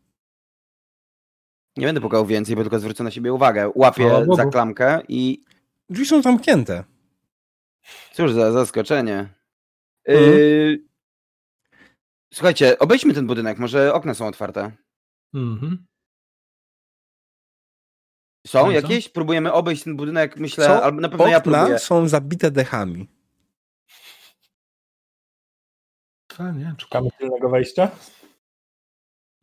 Nie będę pukał więcej, bo tylko zwrócę na siebie uwagę. Łapię za klamkę i
Drzwi są zamknięte.
cóż za zaskoczenie.
Mhm.
Yy... Słuchajcie, obejdźmy ten budynek, może okna są otwarte.
Mhm.
Są jakieś? Próbujemy obejść ten budynek, myślę,
Są
albo na pewno ja
Okna
próbuję.
są zabite dechami.
A nie,
szukamy tylnego wejścia.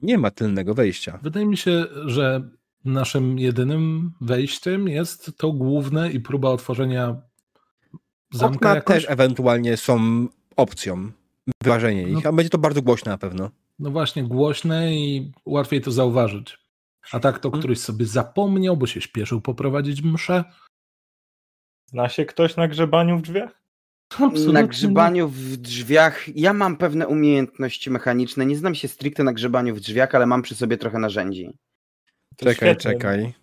Nie ma tylnego wejścia.
Wydaje mi się, że naszym jedynym wejściem jest to główne i próba otworzenia zamka
Okna
jakoś.
też ewentualnie są opcją. Wyważenie ich,
No.
a będzie to bardzo głośne na pewno.
No właśnie, głośne i łatwiej to zauważyć. A tak to
Mhm.
któryś sobie zapomniał, bo się śpieszył poprowadzić mszę.
Zna się ktoś na grzebaniu w drzwiach?
Absolutnie
Na
nie.
grzebaniu w drzwiach. Ja mam pewne umiejętności mechaniczne. Nie znam się stricte na grzebaniu w drzwiach, ale mam przy sobie trochę narzędzi.
To
Czekaj,
świetnie.
czekaj.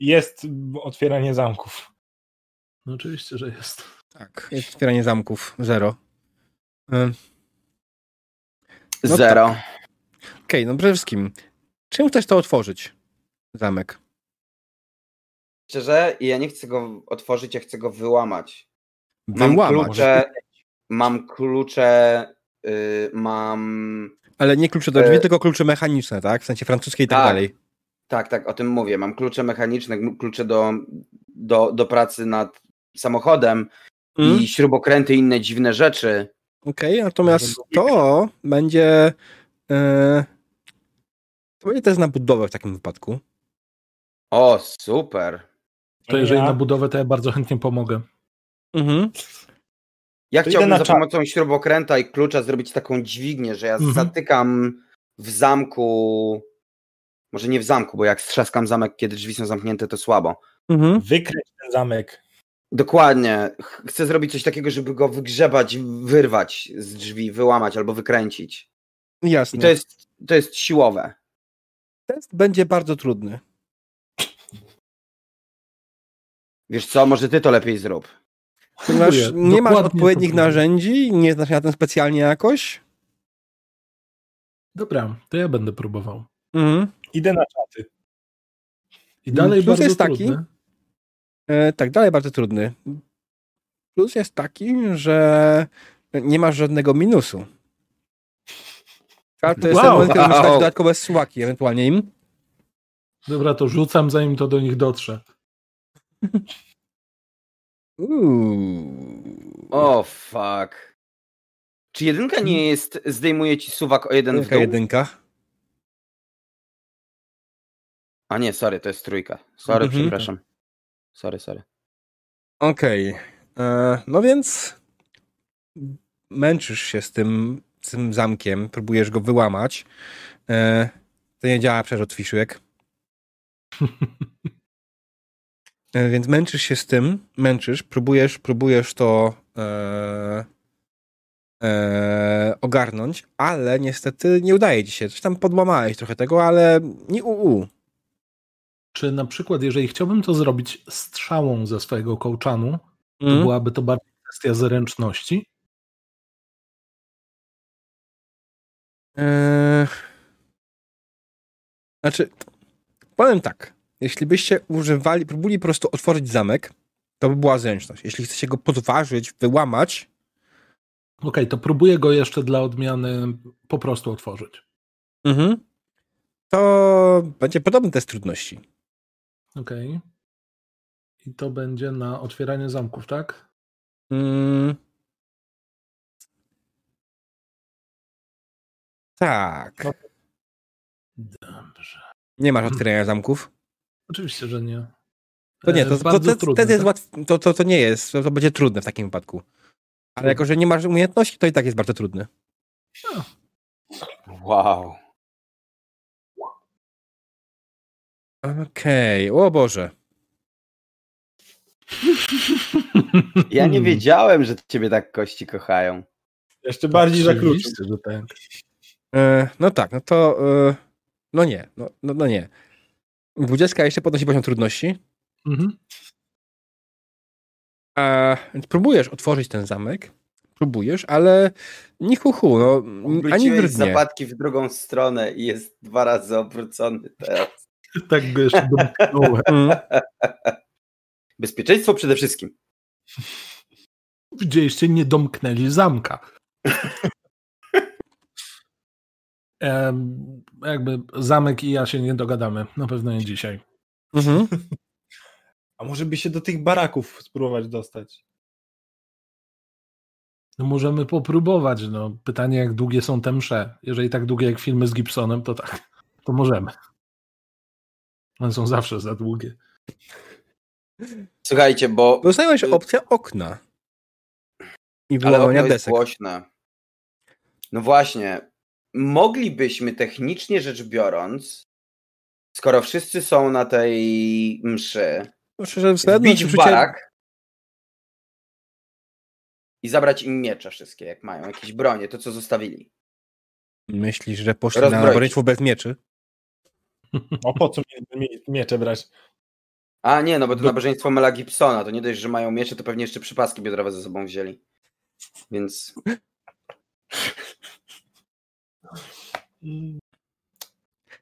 Jest otwieranie zamków.
No oczywiście, że jest.
Tak, jest otwieranie zamków. Zero. No
Zero.
Okej, no przede wszystkim, czym chcesz to otworzyć? Zamek.
Szczerze, ja nie chcę go otworzyć, ja chcę go wyłamać. Mam
Wyłamać.
klucze. Mam klucze. y, mam.
Ale nie klucze do drzwi,
E,
tylko klucze mechaniczne, tak? W sensie francuskie i tak,
tak.
dalej.
Tak, tak, o tym mówię. Mam klucze mechaniczne, klucze do, do, do pracy nad samochodem
Mm?
i śrubokręty i inne dziwne rzeczy.
Okej, natomiast to będzie. E, to będzie test na budowę w takim wypadku.
O, super.
To jeżeli
Ja-
na budowę, to ja bardzo chętnie pomogę.
Mhm.
Ja
To
chciałbym za
czat.
pomocą śrubokręta i klucza zrobić taką dźwignię, że ja
Mhm.
zatykam w zamku. Może nie w zamku, bo jak strzaskam zamek, kiedy drzwi są zamknięte, to słabo.
Mhm.
Wykręć ten zamek.
Dokładnie. Ch- Chcę zrobić coś takiego, żeby go wygrzebać, wyrwać z drzwi, wyłamać albo wykręcić. I
Jasne.
to jest, to jest siłowe.
Test będzie bardzo trudny.
Wiesz co, może ty to lepiej zrób.
Ponieważ nie masz odpowiednich narzędzi, nie znasz się na tym specjalnie jakoś.
Dobra, to ja będę próbował.
Mhm.
Idę na czaty.
I dalej
Plus
bardzo
jest taki,
trudne.
E, tak, dalej bardzo trudny. Plus jest taki, że nie masz żadnego minusu. A to jest ten
Wow.
moment, kiedy dać
Wow.
dodatkowe słaki ewentualnie im.
Dobra, to rzucam, zanim to do nich dotrze.
Uuu.
O, fuck. Czy jedynka nie jest, zdejmuje ci suwak o jeden w
Jaka
dół?
jedynka?
A nie, sorry, to jest trójka. Sorry,
Mhm.
przepraszam. Sorry, sorry.
Okej. E, No więc męczysz się z tym, z tym zamkiem, próbujesz go wyłamać. E, To nie działa przerzut fiszyłek. E, Więc męczysz się z tym, męczysz, próbujesz, próbujesz to e, e, ogarnąć, ale niestety nie udaje ci się. Coś tam podłamałeś trochę tego, ale nie uu.
Czy na przykład, jeżeli chciałbym to zrobić strzałą ze swojego kołczanu, to
Mm.
byłaby to bardziej kwestia zręczności?
Eee, Znaczy, powiem tak. Jeśli byście używali, próbuli po prostu otworzyć zamek, to by była zręczność. Jeśli chcecie go podważyć, wyłamać,
Okej, to próbuję go jeszcze dla odmiany po prostu otworzyć.
mhm, to będzie podobny test trudności.
Okej. I to będzie na otwieranie zamków, tak?
Mm. Tak.
No. Dobrze.
Nie masz otwierania zamków.
Oczywiście, że nie.
To nie,
E,
to, to,
bardzo
to, to,
trudne,
jest
tak?
łatw, to, to, to nie jest, to, to będzie trudne w takim wypadku. Ale jako, że nie masz umiejętności, to i tak jest bardzo trudne.
Wow.
Okej, o Boże.
Ja nie wiedziałem, że ciebie tak kości kochają.
Jeszcze bardziej.
Oczywiście, że tak.
E, no tak, no to. E, no nie, no, no, no nie. Dwudziestka jeszcze podnosi poziom trudności.
Mhm.
A, więc próbujesz otworzyć ten zamek. Próbujesz, ale ni hu, hu no, ani drgnie.
zapadki w drugą stronę i jest dwa razy obrócony teraz.
Tak go jeszcze domknąłem.
Mm.
Bezpieczeństwo przede wszystkim.
Widzieliście, nie domknęli zamka. Jakby zamek i ja się nie dogadamy. Na pewno nie dzisiaj.
Mhm.
A może by się do tych baraków spróbować dostać?
No możemy popróbować. No. Pytanie, jak długie są te msze. Jeżeli tak długie jak filmy z Gibsonem, to tak. To możemy. One są zawsze za długie.
Słuchajcie, bo
Dostajesz opcję okna. I
ale
wyłamania desek.
głośne. No właśnie. Moglibyśmy technicznie rzecz biorąc, skoro wszyscy są na tej mszy,
wstępne
wbić w barak i zabrać im miecze wszystkie, jak mają, jakieś bronie, to co zostawili.
Myślisz, że poszli na
Rozbroić.
nabornictwo bez mieczy?
No po co mi- mi- miecze brać?
A nie, no bo to nabożeństwo Mela Gibsona, to nie dość, że mają miecze, to pewnie jeszcze przypaski biodrowe ze sobą wzięli. Więc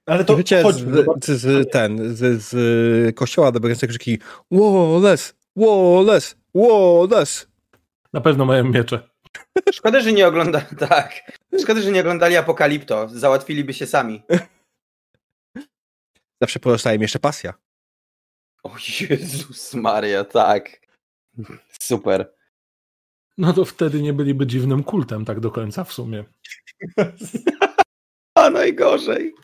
Ale to
Wiecie,
chodźmy.
z, z, ten, z, z kościoła dobiegają krzyki Wallace! Wallace! Wallace!
Na pewno mają miecze.
szkoda, że nie oglądali, tak, szkoda, że nie oglądali Apokalipto, załatwiliby się sami.
Zawsze pozostaje mi jeszcze pasja.
O Jezus Maria, tak. Super.
No to wtedy nie byliby dziwnym kultem tak do końca w sumie.
Najgorzej.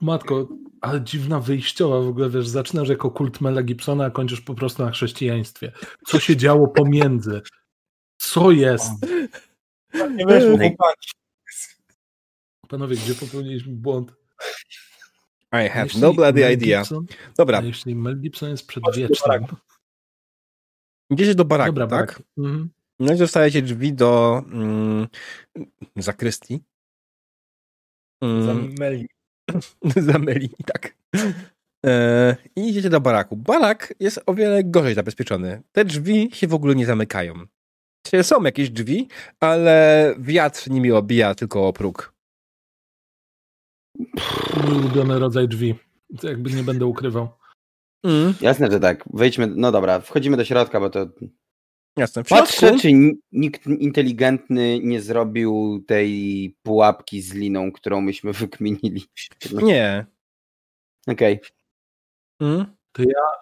Matko, ale dziwna wyjściowa w ogóle, wiesz, zaczynasz jako kult Mela Gibsona, a kończysz po prostu na chrześcijaństwie. Co się działo pomiędzy? Co jest?
Nie weszło,
Ej.
chłopaki.
Panowie, gdzie popełniliśmy błąd?
I have
Jeśli
no bloody
Mel
idea.
Gibson,
Dobra,
jeśli Mel Gibson jest przedwiecznym.
idziecie do baraku,
Dobra,
tak?
barak. Mhm.
No i dostajecie drzwi do mm, zakrystii. Mm,
Zamyli.
Zamyli, tak. E, I idziecie do baraku. Barak jest o wiele gorzej zabezpieczony. Te drzwi się w ogóle nie zamykają. Są jakieś drzwi, ale wiatr nimi obija tylko o próg.
Mój ulubiony rodzaj drzwi. To jakby nie będę ukrywał.
Mm,
Jasne, że tak. Wejdźmy, no dobra, wchodzimy do środka, bo to...
jasne. W
Patrzę,
środku,
czy ni- nikt inteligentny nie zrobił tej pułapki z liną, którą myśmy wykminili.
nie.
Okej.
Mm.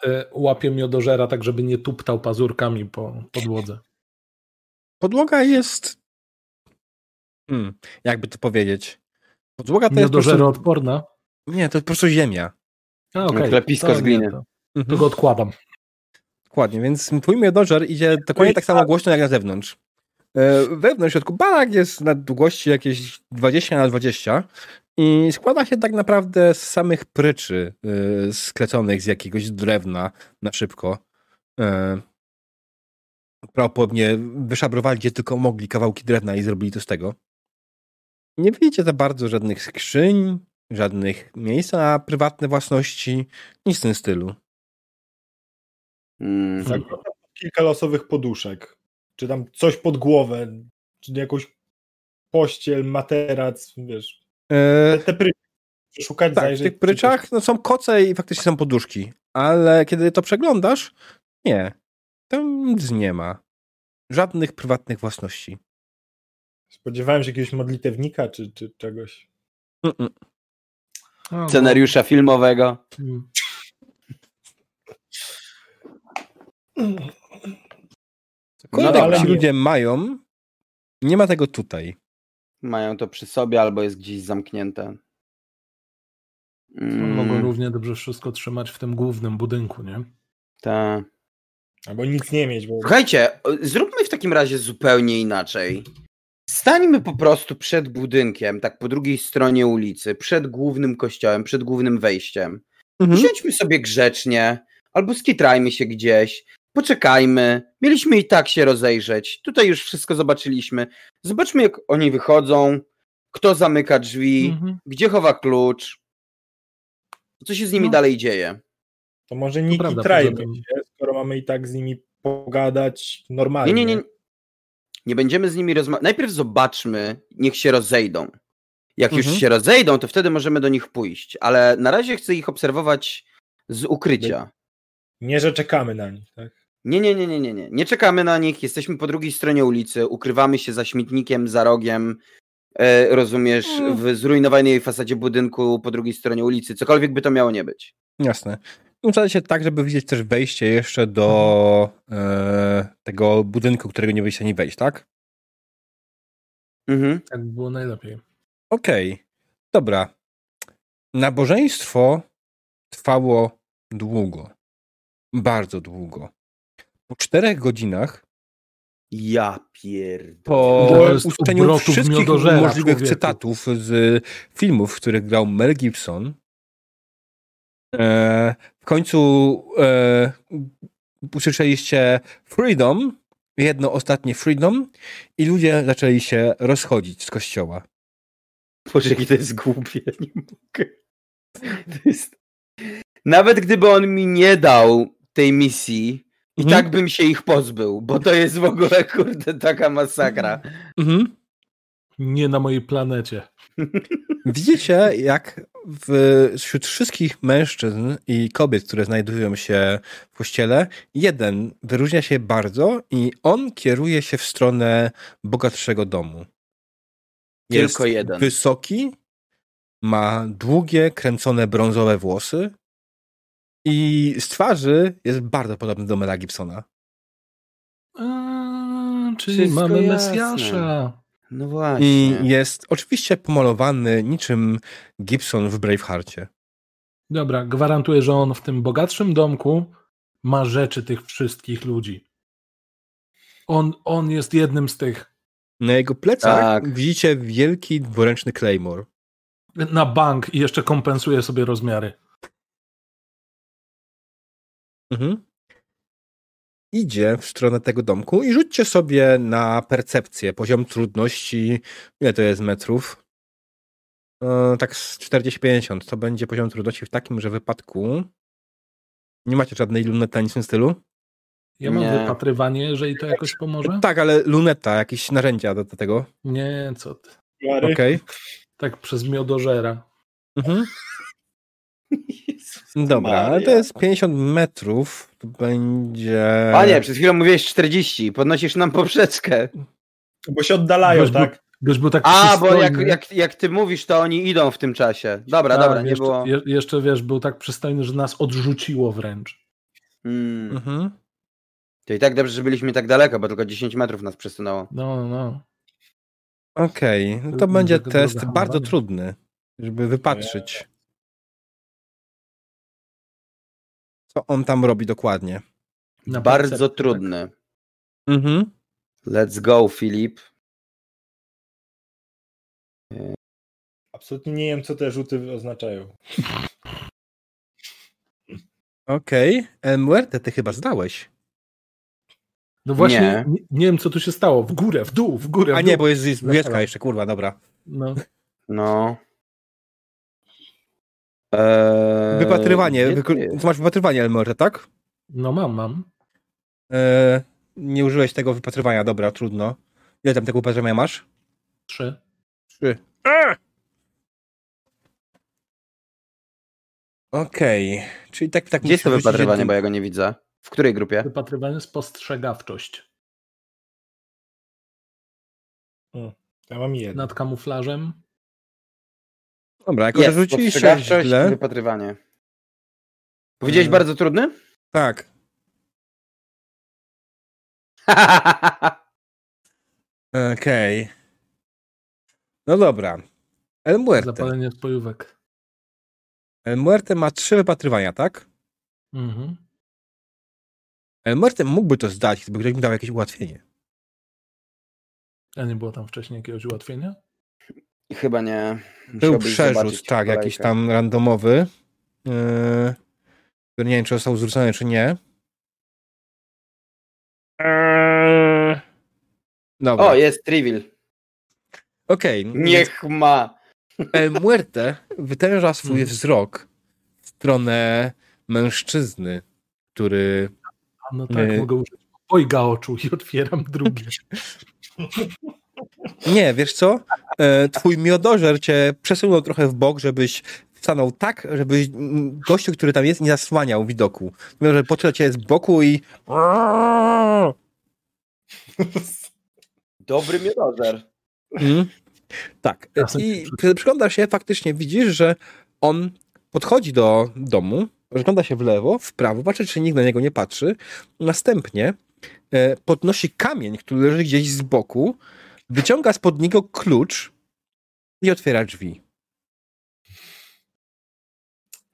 E, Łapię miodożera tak, żeby nie tuptał pazurkami po podłodze.
Podłoga jest. Hmm, jakby to powiedzieć. Podłoga to jest. Po prostu...
Miodożeroodporna?
Nie, to jest po prostu ziemia.
A, okej.
Klepisko
To
z gliny.
To,
Mhm.
to go odkładam.
Dokładnie, więc twój miodożer idzie dokładnie tak samo głośno jak na zewnątrz. E, Wewnątrz w środku barak jest na długości jakieś 20 na 20 i składa się tak naprawdę z samych pryczy e, skleconych z jakiegoś drewna na szybko. E, Prawdopodobnie wyszabrowali gdzie tylko mogli kawałki drewna i zrobili to z tego. Nie widzicie za bardzo żadnych skrzyń, żadnych miejsc na prywatne własności, nic w tym stylu.
Mm.
Tak, kilka losowych poduszek. Czy tam coś pod głowę, czy jakąś pościel, materac, wiesz.
E,
Te, te pry... Szukać,
Tak, w
zajrzeć.
tych pryczach no, są koce i faktycznie są poduszki, ale kiedy to przeglądasz, nie. Tam nic nie ma. Żadnych prywatnych własności.
Spodziewałem się jakiegoś modlitewnika, czy, czy czegoś.
Mm-mm.
A,
Scenariusza filmowego.
Mm.
Cokolwiek ci ludzie mają, nie ma tego tutaj.
Mają to przy sobie albo jest gdzieś zamknięte. Mm,
Mogą równie dobrze wszystko trzymać w tym głównym budynku, nie?
ta.
Albo nic nie mieć, bo
Słuchajcie, zróbmy w takim razie zupełnie inaczej. Stańmy po prostu przed budynkiem, tak po drugiej stronie ulicy, przed głównym kościołem, przed głównym wejściem.
Mhm.
Siądźmy sobie grzecznie, albo skitrajmy się gdzieś, poczekajmy. Mieliśmy i tak się rozejrzeć. Tutaj już wszystko zobaczyliśmy. Zobaczmy, jak oni wychodzą, kto zamyka drzwi,
Mhm.
gdzie chowa klucz, co się z nimi
No.
dalej dzieje.
to może nie
prawda,
się, skoro mamy i tak z nimi pogadać
Nie,
normalnie.
nie, nie. Nie będziemy z nimi rozmawiać. Najpierw zobaczmy, niech się rozejdą. Jak już
Mhm.
się rozejdą, to wtedy możemy do nich pójść. Ale na razie chcę ich obserwować z ukrycia.
Nie, że czekamy na nich, tak?
Nie, nie, nie, nie, nie, nie. Nie czekamy na nich, jesteśmy po drugiej stronie ulicy, ukrywamy się za śmietnikiem, za rogiem, e, rozumiesz,
Mm.
w zrujnowanej fasadzie budynku po drugiej stronie ulicy, cokolwiek by to miało nie być.
Jasne. Ustala się tak, żeby widzieć też wejście jeszcze do e, tego budynku, którego nie byliście ani wejść, tak?
Mhm.
Tak by było najlepiej.
Okej. Dobra. Nabożeństwo trwało długo. Bardzo długo. Po czterech godzinach
Ja pierdolę.
po
obrotów
wszystkich możliwych
człowieku.
cytatów z filmów, w których grał Mel Gibson, e, w końcu e, usłyszeliście Freedom, jedno ostatnie Freedom i ludzie zaczęli się rozchodzić z kościoła.
Boże, jakie to jest głupie, nie mogę. To jest... Nawet gdyby on mi nie dał tej misji, i
Mhm.
tak bym się ich pozbył, bo to jest w ogóle, kurde, taka masakra.
Mhm.
Nie na mojej planecie.
Widzicie, jak w, wśród wszystkich mężczyzn i kobiet, które znajdują się w kościele, jeden wyróżnia się bardzo i on kieruje się w stronę bogatszego domu. Jest
Tylko jeden.
wysoki, ma długie, kręcone brązowe włosy i z twarzy jest bardzo podobny do Mela Gibsona.
A, czyli
Wszystko
mamy
jasne.
Mesjasza.
No
I
właśnie.
jest oczywiście pomalowany niczym Gibson w Bravehearcie.
Dobra, gwarantuję, że on w tym bogatszym domku ma rzeczy tych wszystkich ludzi. On, on jest jednym z tych.
Na jego plecach
Tak.
widzicie wielki dwuręczny Claymore.
Na bank i jeszcze kompensuje sobie rozmiary.
Mhm. Idzie w stronę tego domku i rzućcie sobie na percepcję, poziom trudności. Ile to jest metrów? E, tak z 40-50. To będzie poziom trudności w takim, że wypadku nie macie żadnej lunety ani w tym stylu?
Ja mam
Nie.
wypatrywanie, jeżeli to jakoś pomoże.
Tak, ale luneta, jakieś narzędzia do, do tego.
Nie, co ty.
Okej.
Tak przez miodożera.
Mhm. Dobra, ale to jest 50 metrów. To będzie.
Panie, przed chwilą mówiłeś 40, podnosisz nam poprzeczkę.
Bo się oddalają,
był-
tak?
Gość był tak
A, bo jak, jak, jak ty mówisz, to oni idą w tym czasie. Dobra,
Tak,
dobra, nie
jeszcze,
było.
je- jeszcze wiesz, był tak przystojny, że nas odrzuciło wręcz.
Hmm.
Mhm.
To i tak dobrze, że byliśmy tak daleko, bo tylko 10 metrów nas przesunęło.
No, no, no.
Okej, no to
Trudny
będzie test bardzo trudny, żeby wypatrzyć. Co on tam robi dokładnie.
Na
Bardzo
tak.
trudny.
Mhm.
Let's go, Filip.
Absolutnie nie wiem, co te rzuty oznaczają.
Okej. Okay. Muerte, ty chyba zdałeś.
No właśnie,
Nie.
nie. nie wiem co tu się stało. W górę, w dół, w górę. W
A
dół.
nie, bo jest, jest jeszcze, kurwa, dobra.
No.
No. Eee,
Wypatrywanie. Wyko-
ty jest?
ty masz wypatrywanie, Elmore, tak?
no mam, mam.
E, nie użyłeś tego wypatrywania, dobra, trudno. Ile tam tego wypatrywania masz?
Trzy.
Trzy. Okej, czyli tak, tak
Gdzie jest to wypatrywanie,
jednym-
bo ja go nie widzę? W której grupie?
Wypatrywanie spostrzegawczość.
Ja mam jeden.
Nad kamuflażem.
Dobra, jako że
Jest,
rzuciliście
spostrzegawczość i
źle,
wypatrywanie. Powiedziałeś
E.
bardzo trudny?
tak, okej. No dobra. El Muerte.
Zapalenie spojówek.
El Muerte ma trzy wypatrywania, tak?
Mhm.
El Muerte mógłby to zdać, gdyby ktoś mu dał jakieś ułatwienie.
A nie było tam wcześniej jakiegoś ułatwienia?
Chyba nie.
Był przerzut,
zobaczyć
tak,
kolejkę.
jakiś tam randomowy. Yy, nie wiem, czy został zwrócony, czy nie. Eee, Dobra,
O, jest Trivial.
okej.
Niech ma.
El Muerte wytęża swój
Mhm.
wzrok w stronę mężczyzny, który...
A no tak,
Nie.
mogę użyć obojga oczu i otwieram drugi.
Nie, wiesz co? E, Twój miodożer cię przesunął trochę w bok, żebyś stanął tak, żebyś mm, gościu, który tam jest, nie zasłaniał widoku. Mimo, że poczuł cię z boku i...
Dobry miodożer.
Mm. Tak. I kiedy przyglądasz się, faktycznie widzisz, że on podchodzi do domu, rozgląda się w lewo, w prawo, patrzy, czy nikt na niego nie patrzy. Następnie e, podnosi kamień, który leży gdzieś z boku, wyciąga spod niego klucz i otwiera drzwi.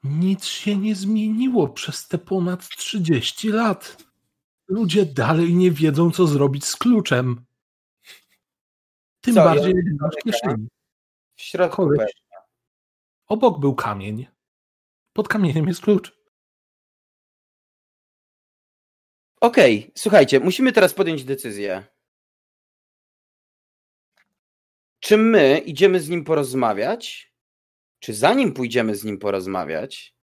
Nic się nie zmieniło przez te ponad 30 lat. Ludzie dalej nie wiedzą, co zrobić z kluczem. Tym
Co,
bardziej,
ja-
jak masz w kieszeni.
W środku.
Koleś. Obok był kamień. Pod kamieniem jest klucz.
Okej, słuchajcie, musimy teraz podjąć decyzję. Czy my idziemy z nim porozmawiać? Czy zanim pójdziemy z nim porozmawiać,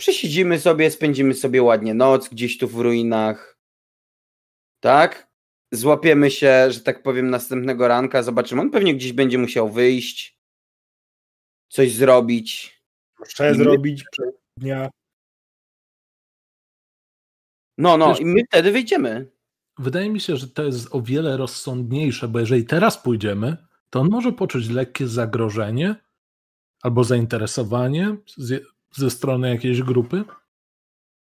przesiedzimy sobie, spędzimy sobie ładnie noc gdzieś tu w ruinach? Tak? Złapiemy się, że tak powiem, następnego ranka, zobaczymy. On pewnie gdzieś będzie musiał wyjść, coś zrobić. My-
zrobić dnia.
No, no, i my wtedy wyjdziemy.
Wydaje mi się, że to jest o wiele rozsądniejsze, bo jeżeli teraz pójdziemy, to on może poczuć lekkie zagrożenie albo zainteresowanie ze strony jakiejś grupy.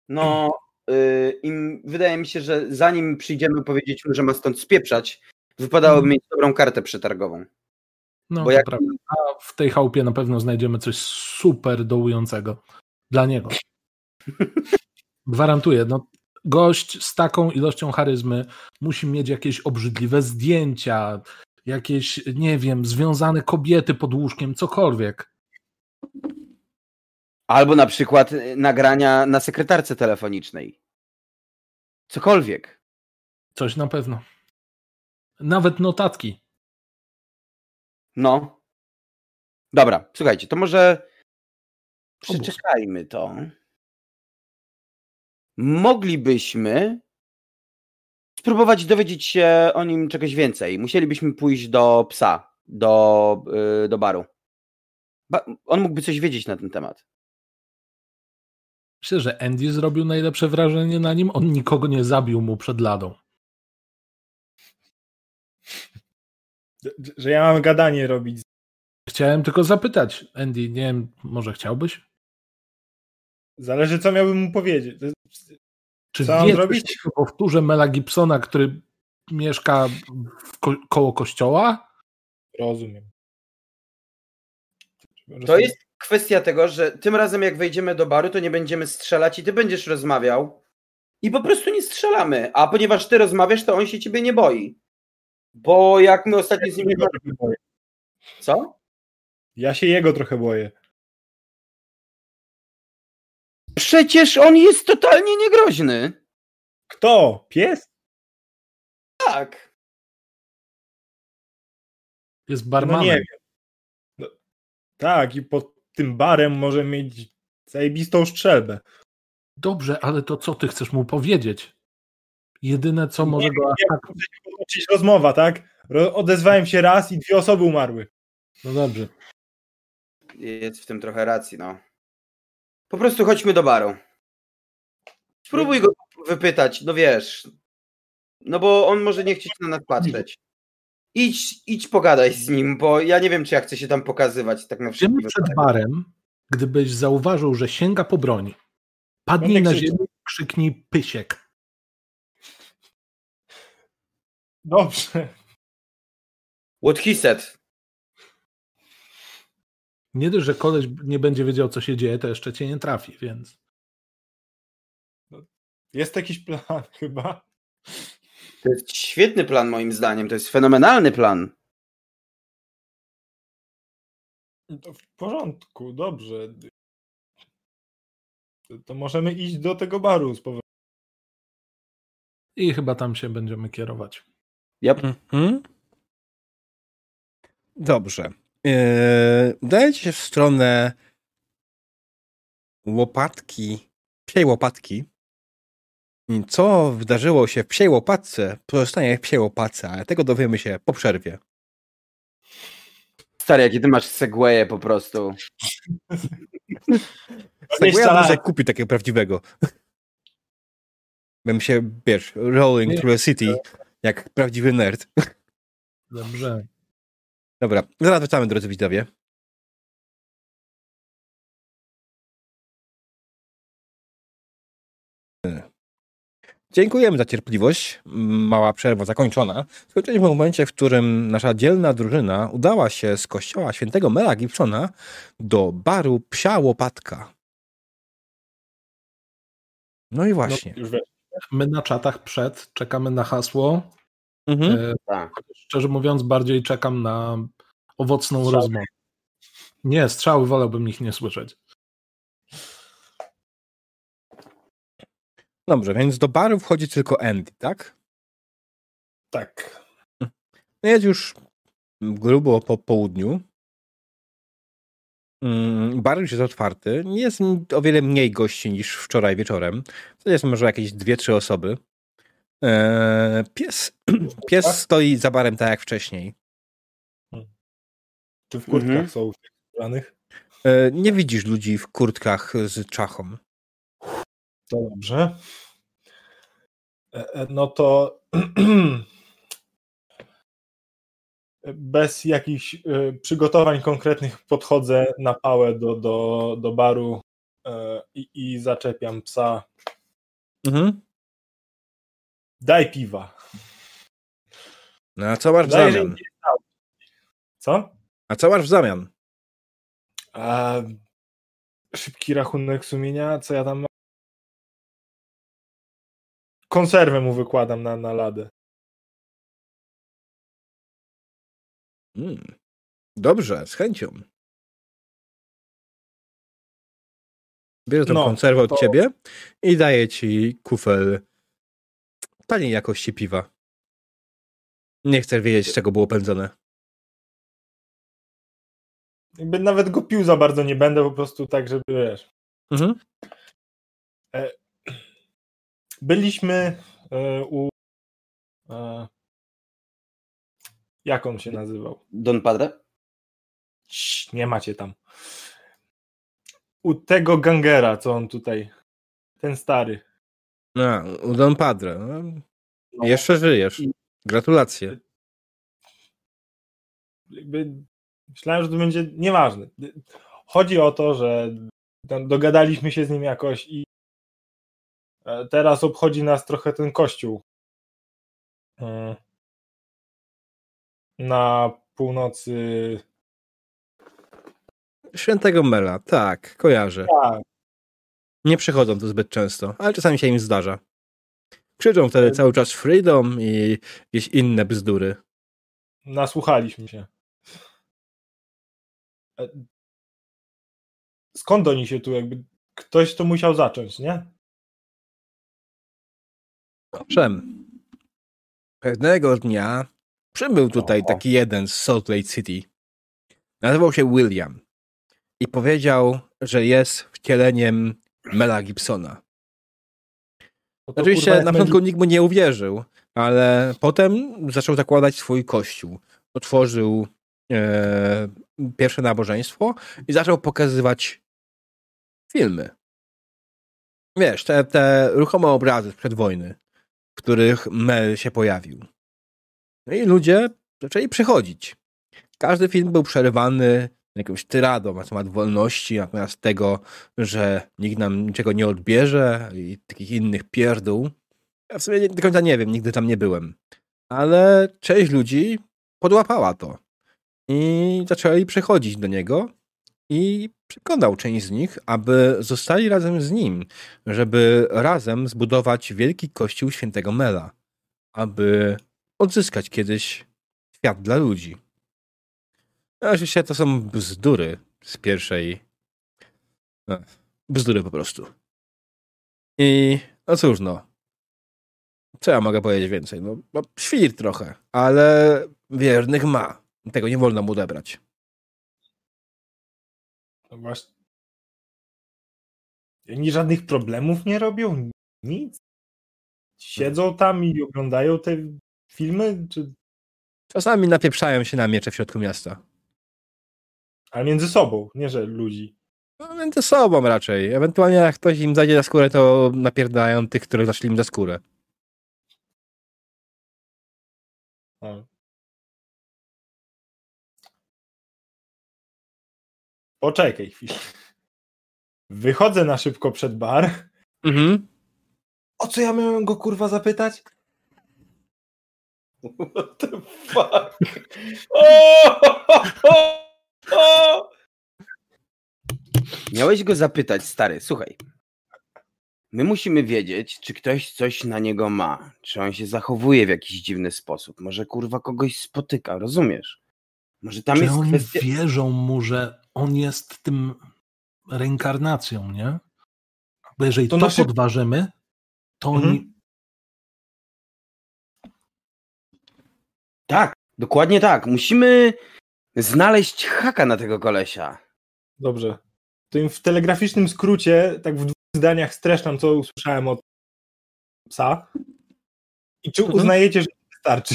No, y, im, wydaje mi się, że zanim przyjdziemy powiedzieć mu, że ma stąd spieprzać, wypadałoby
Mhm.
mieć dobrą kartę przetargową.
No,
Bo jak-
prawda. A w tej chałupie na pewno znajdziemy coś super dołującego dla niego. Gwarantuję. No, gość z taką ilością charyzmy musi mieć jakieś obrzydliwe zdjęcia, jakieś, nie wiem, związane kobiety pod łóżkiem, cokolwiek.
Albo na przykład y, nagrania na sekretarce telefonicznej. Cokolwiek.
Coś na pewno. Nawet notatki.
No. Dobra, słuchajcie, to może przeczekajmy to. Moglibyśmy spróbować dowiedzieć się o nim czegoś więcej. Musielibyśmy pójść do psa, do, yy, do baru. Ba on mógłby coś wiedzieć na ten temat.
Myślę, że Andy zrobił najlepsze wrażenie na nim. On nikogo nie zabił mu przed ladą.
Że ja mam gadanie robić.
Chciałem tylko zapytać, Andy, nie wiem, może chciałbyś?
Zależy, co miałbym mu powiedzieć.
Czy
Co mam
wie
zrobić?
o powtórze Mela Gibsona, który mieszka w ko koło kościoła?
Rozumiem.
To jest kwestia tego, że tym razem jak wejdziemy do baru, to nie będziemy strzelać i ty będziesz rozmawiał i po prostu nie strzelamy. A ponieważ ty rozmawiasz, to on się ciebie nie boi. Bo jak my ostatnio z nim...
Trochę boję.
Co?
Ja się jego trochę boję.
Przecież on jest totalnie niegroźny.
Kto? Pies?
Tak.
Jest
No
barmanem.
nie wiem. No, tak, i pod tym barem może mieć zajebistą strzelbę.
Dobrze, ale to co ty chcesz mu powiedzieć? Jedyne, co
Nie
może go tak...
Potoczyć rozmowa, tak? Odezwałem się raz i dwie osoby umarły.
No dobrze.
Jest w tym trochę racji, no. Po prostu chodźmy do baru. Spróbuj go wypytać, no wiesz. No bo on może nie chcieć na nas patrzeć. Idź, idź pogadaj z nim, bo ja nie wiem, czy ja chcę się tam pokazywać tak na wszelki
przed barem, gdybyś zauważył, że sięga po broń. Padnij
Będę
na ziemię, krzyknij pysiek.
Dobrze.
What he said.
Nie dość, że koleś nie będzie wiedział, co się dzieje, to jeszcze cię nie trafi, więc...
Jest jakiś plan chyba.
To jest świetny plan moim zdaniem, to jest fenomenalny plan.
To w porządku, dobrze. To- To możemy iść do tego baru z powrotem.
I chyba tam się będziemy kierować.
Yep.
Mhm. Dobrze. Yy, udajecie się w stronę łopatki, psiej łopatki. Co wydarzyło się w psiej łopatce, pozostanie w psiej łopatce, ale tego dowiemy się po przerwie.
Stary, jaki ty masz segwaye po prostu.
Segwaya może kupi takiego prawdziwego. Bym się, wiesz, rolling through a city, jak prawdziwy nerd.
Dobrze.
Dobra, zaraz wracamy, drodzy widzowie. Dziękujemy za cierpliwość. Mała przerwa zakończona. Skończyliśmy w momencie, w którym nasza dzielna drużyna udała się z kościoła świętego Mela Gibsona do baru Psia Łopatka. No i właśnie.
No, już wiesz.
My na czatach przed czekamy na hasło.
Mhm.
E,
Tak.
Szczerze mówiąc, bardziej czekam na owocną
Strzały.
rozmowę. Nie, strzały wolałbym ich nie słyszeć.
Dobrze, więc do baru wchodzi tylko Andy, tak?
Tak.
No Jest już grubo po południu. Mm, Bar już jest otwarty. Jest o wiele mniej gości niż wczoraj wieczorem. To jest może jakieś dwie, trzy osoby. Eee, pies, pies stoi za barem tak jak wcześniej.
Czy w kurtkach
Mhm.
są ubranych?
Eee, nie widzisz ludzi w kurtkach z czachą.
To dobrze. E, e, No to bez jakichś e, przygotowań konkretnych podchodzę na pałę do, do, do baru e, i, i zaczepiam psa.
Mhm.
Daj piwa.
No a co masz w
Daj,
zamian?
Co?
A co masz w zamian?
A, szybki rachunek sumienia, co ja tam mam? Konserwę mu wykładam na, na ladę.
Mm. Dobrze, z chęcią. Bierę tą
No,
konserwę od
to-
ciebie i daję ci kufel taniej jakości piwa. Nie chcesz wiedzieć, z czego było pędzone.
jakby nawet go pił za bardzo nie będę, po prostu tak, żeby wiesz.
Mhm.
Byliśmy e, u. E, jak on się nazywał?
Don Padre?
Nie macie tam. U tego gangera, co on tutaj. Ten stary.
No, u Don Padre. No,
No.
Jeszcze żyjesz. Gratulacje.
Jakby myślałem, że to będzie nieważne. Chodzi o to, że dogadaliśmy się z nim jakoś i e, teraz obchodzi nas trochę ten kościół. E, Na północy.
Świętego Mela, tak, kojarzę.
Tak,
Nie przychodzą tu zbyt często, ale czasami się im zdarza. Krzyczą wtedy cały czas freedom i jakieś inne bzdury.
nasłuchaliśmy się. E, Skąd oni się tu jakby. Ktoś to musiał zacząć, nie?
Owszem. Pewnego dnia przybył tutaj taki jeden z Salt Lake City. Nazywał się William. I powiedział, że jest wcieleniem Mela Gibsona. Oczywiście
kurwa, jest
na początku nikt mu nie uwierzył, ale potem zaczął zakładać swój kościół. Otworzył e, pierwsze nabożeństwo i zaczął pokazywać filmy. Wiesz, te, te ruchome obrazy sprzed wojny, w których Mel się pojawił. No i ludzie zaczęli przychodzić. Każdy film był przerywany jakąś tyradą na temat wolności, na temat tego, że nikt nam niczego nie odbierze i takich innych pierdół. Ja w sumie do końca nie wiem, nigdy tam nie byłem. Ale część ludzi podłapała to. I zaczęli przychodzić do niego i przekonał część z nich, aby zostali razem z nim, żeby razem zbudować wielki kościół świętego Mela, aby odzyskać kiedyś świat dla ludzi. No, Oczywiście to są bzdury z pierwszej. No, bzdury po prostu. I no cóż, no. Co ja mogę powiedzieć więcej? No, no świr trochę, ale wiernych ma. Tego nie wolno mu odebrać.
No właśnie. Oni żadnych problemów nie robią? Nic? Siedzą tam i oglądają te filmy? Czy...
Czasami napieprzają się na miecze w środku miasta.
Ale między sobą, nie że ludzi.
No, między sobą raczej. Ewentualnie jak ktoś im zajdzie za skórę, to napierdają tych, których zaszli im za skórę.
A. Poczekaj chwilę. Wychodzę na szybko przed bar.
Mhm.
O co ja miałem go kurwa zapytać? What the fuck? O!
Miałeś go zapytać, stary, słuchaj. My musimy wiedzieć, czy ktoś coś na niego ma, czy on się zachowuje w jakiś dziwny sposób. Może kurwa kogoś spotyka, rozumiesz? Może tam
Czy
jest
oni
kwestia.
wierzą mu, że on jest tym reinkarnacją, nie? Bo jeżeli
To
to,
na szyb-
podważymy, to
Mhm.
oni...
Tak, dokładnie tak. Musimy znaleźć haka na tego kolesia.
Dobrze. To im w telegraficznym skrócie, tak w dwóch zdaniach streszczam, co usłyszałem od psa. I czy
Mhm.
uznajecie, że to wystarczy?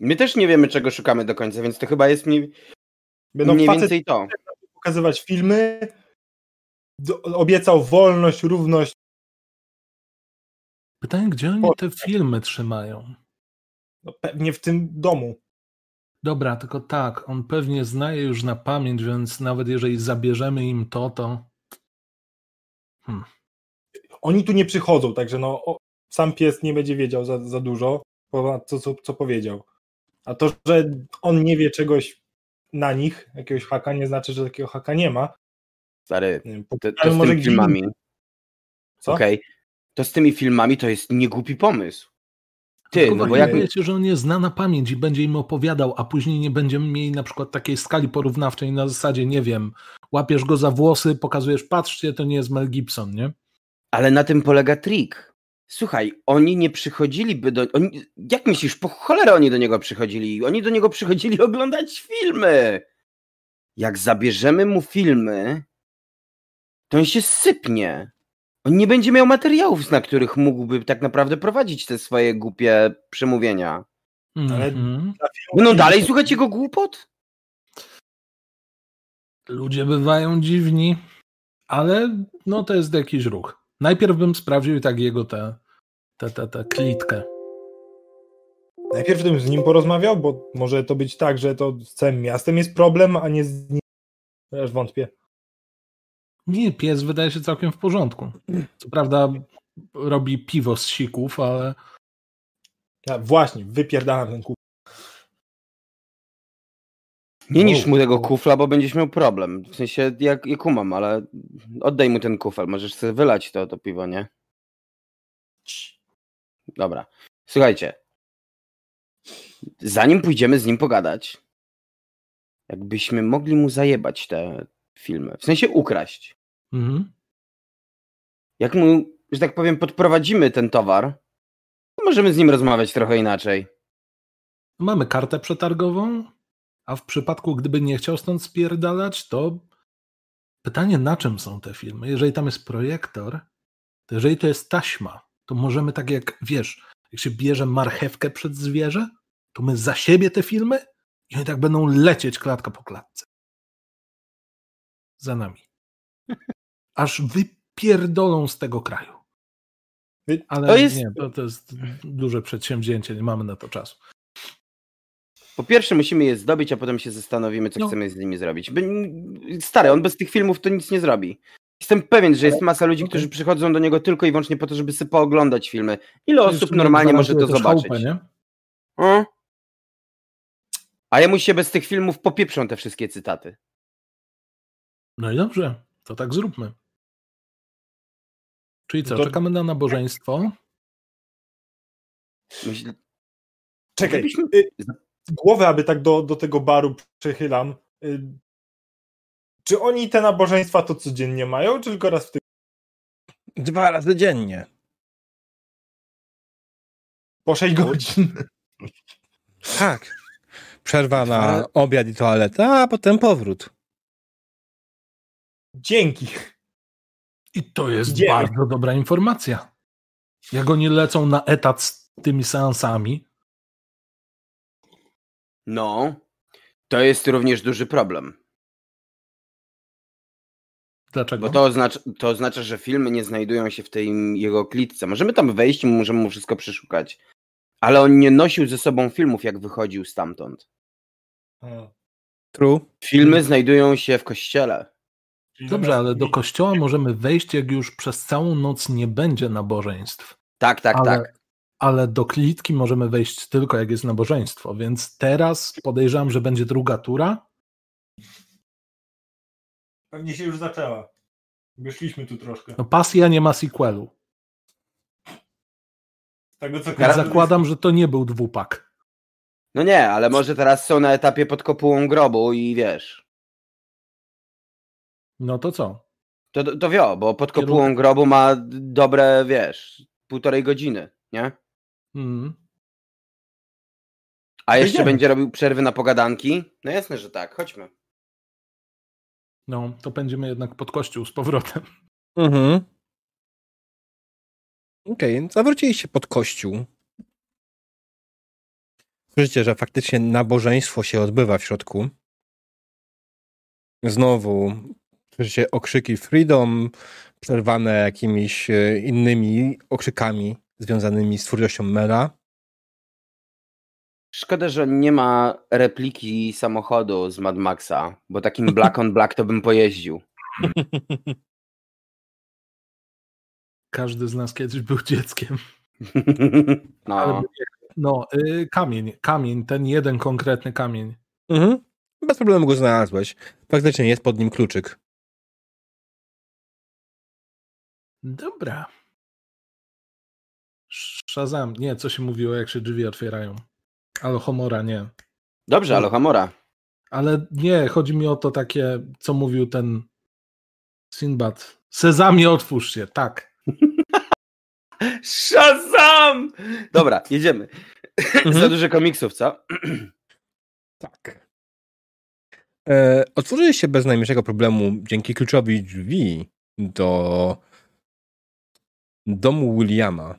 My też nie wiemy, czego szukamy do końca, więc to chyba jest mniej,
Będą
mniej więcej to.
pokazywać filmy, obiecał wolność, równość.
Pytanie, gdzie oni te filmy trzymają?
No, pewnie w tym domu.
Dobra, tylko tak, on pewnie znaje już na pamięć, więc nawet jeżeli zabierzemy im to, to
Oni tu nie przychodzą, także no, o, sam pies nie będzie wiedział za, za dużo, ponad to, co, co powiedział. A to, że on nie wie czegoś na nich, jakiegoś haka, nie znaczy, że takiego haka nie ma.
Stary,
Nie
to, z
może
tymi filmami.
Co?
Okej. To z tymi filmami to jest niegłupi pomysł. Ty,
Tylko
no bo jak.
wiecie, że on je zna na pamięć i będzie im opowiadał, a później nie będziemy mieli na przykład takiej skali porównawczej na zasadzie, nie wiem, łapiesz go za włosy, pokazujesz, patrzcie, to nie jest Mel Gibson, nie?
Ale na tym polega trik. Słuchaj, oni nie przychodziliby do. Oni, jak myślisz, po cholerę oni do niego przychodzili? Oni do niego przychodzili oglądać filmy. Jak zabierzemy mu filmy, to on się sypnie. On nie będzie miał materiałów, na których mógłby tak naprawdę prowadzić te swoje głupie przemówienia.
Ale-
Mhm.
Będą dalej słuchać jego głupot?
Ludzie bywają dziwni, ale no to jest jakiś ruch. Najpierw bym sprawdził tak jego tę te, te, te klitkę.
Najpierw bym z nim porozmawiał, bo może to być tak, że to z całym miastem jest problem, a nie z nim. Aż wątpię.
Nie, pies wydaje się całkiem w porządku. Co prawda robi piwo z sików, ale
Ja, właśnie, wypierdalam ten kup.
Nie niż mu tego kufla, bo będziesz miał problem. W sensie, jak, jak umam, ale oddaj mu ten kufel. Możesz sobie wylać to, to piwo, nie? Dobra. Słuchajcie. Zanim pójdziemy z nim pogadać, jakbyśmy mogli mu zajebać te filmy. W sensie ukraść.
mhm.
Jak mu, że tak powiem, podprowadzimy ten towar, to możemy z nim rozmawiać trochę inaczej.
mamy kartę przetargową, a w przypadku, gdyby nie chciał stąd spierdalać, to pytanie, na czym są te filmy? Jeżeli tam jest projektor, to jeżeli to jest taśma, to możemy tak jak, wiesz, jak się bierze marchewkę przed zwierzę, to my za siebie te filmy i oni tak będą lecieć klatka po klatce. Za nami. Aż wypierdolą z tego kraju. Ale
To jest-
nie, to, to jest duże przedsięwzięcie, nie mamy na to czasu.
Po pierwsze musimy je zdobyć, a potem się zastanowimy, co
No.
chcemy z nimi zrobić. Stary, on bez tych filmów to nic nie zrobi. Jestem pewien, że jest masa ludzi, którzy przychodzą do niego tylko i wyłącznie po to, żeby sobie pooglądać filmy. Ile osób normalnie może to zobaczyć?
chałupę, nie?
O? A jemu się bez tych filmów popieprzą te wszystkie cytaty.
No i dobrze, to tak zróbmy. Czyli co,
To-
czekamy na nabożeństwo?
Myśl...
Czekaj,
Gdybyśmy-
y, głowę, aby tak do, do tego baru przechylam. Y, czy oni te nabożeństwa to codziennie mają, czy tylko raz w tygodniu?
Dwa razy dziennie.
Po 6 godzin.
Tak. Przerwa na obiad i toaletę, a potem powrót.
Dzięki.
I to jest
Idziemy.
bardzo dobra informacja. Jak oni lecą na etat z tymi seansami,
No, to jest również duży problem.
dlaczego?
Bo to oznacza, to oznacza, że filmy nie znajdują się w tej jego klitce. Możemy tam wejść i możemy mu wszystko przeszukać. Ale on nie nosił ze sobą filmów, jak wychodził stamtąd.
True.
Filmy znajdują się w kościele.
Dobrze, ale do kościoła możemy wejść, jak już przez całą noc nie będzie nabożeństw.
Tak, tak,
ale,
tak.
ale do klitki możemy wejść tylko, jak jest nabożeństwo. Więc teraz podejrzewam, że będzie druga tura.
Pewnie się już zaczęła. Wyszliśmy tu troszkę.
No, pasja nie ma sequelu.
Z tego co
Teraz-
zakładam, że to nie był dwupak.
No nie, ale może teraz są na etapie pod kopułą grobu i wiesz.
No to co?
To, to, to wio, bo pod
Kierunek.
kopułą grobu ma dobre, wiesz, półtorej godziny, nie?
Mm.
A jeszcze
idziemy.
będzie robił przerwy na pogadanki? No jasne, że tak. Chodźmy.
No, to będziemy jednak pod kościół z powrotem.
Mhm. Okej, zawróciliście pod kościół. Słyszycie, że faktycznie nabożeństwo się odbywa w środku. Znowu słyszycie okrzyki freedom, przerwane jakimiś e, innymi okrzykami związanymi z twórczością Mela.
Szkoda, że nie ma repliki samochodu z Mad Maxa, bo takim black on black to bym pojeździł.
Każdy z nas kiedyś był dzieckiem.
No,
No, y, kamień, kamień, ten jeden konkretny kamień.
mhm. Bez problemu go znalazłeś. Faktycznie jest pod nim kluczyk.
Dobra. Shazam, nie, co się mówiło, jak się drzwi otwierają. Alohomora, nie.
dobrze, Alohomora.
Ale nie, chodzi mi o to takie, co mówił ten Sinbad. Sezamie, otwórz się, tak.
Shazam! Dobra, jedziemy.
Mhm.
Za dużo komiksów, co?
Tak. E, otworzyliście bez najmniejszego problemu dzięki kluczowi drzwi do domu Williama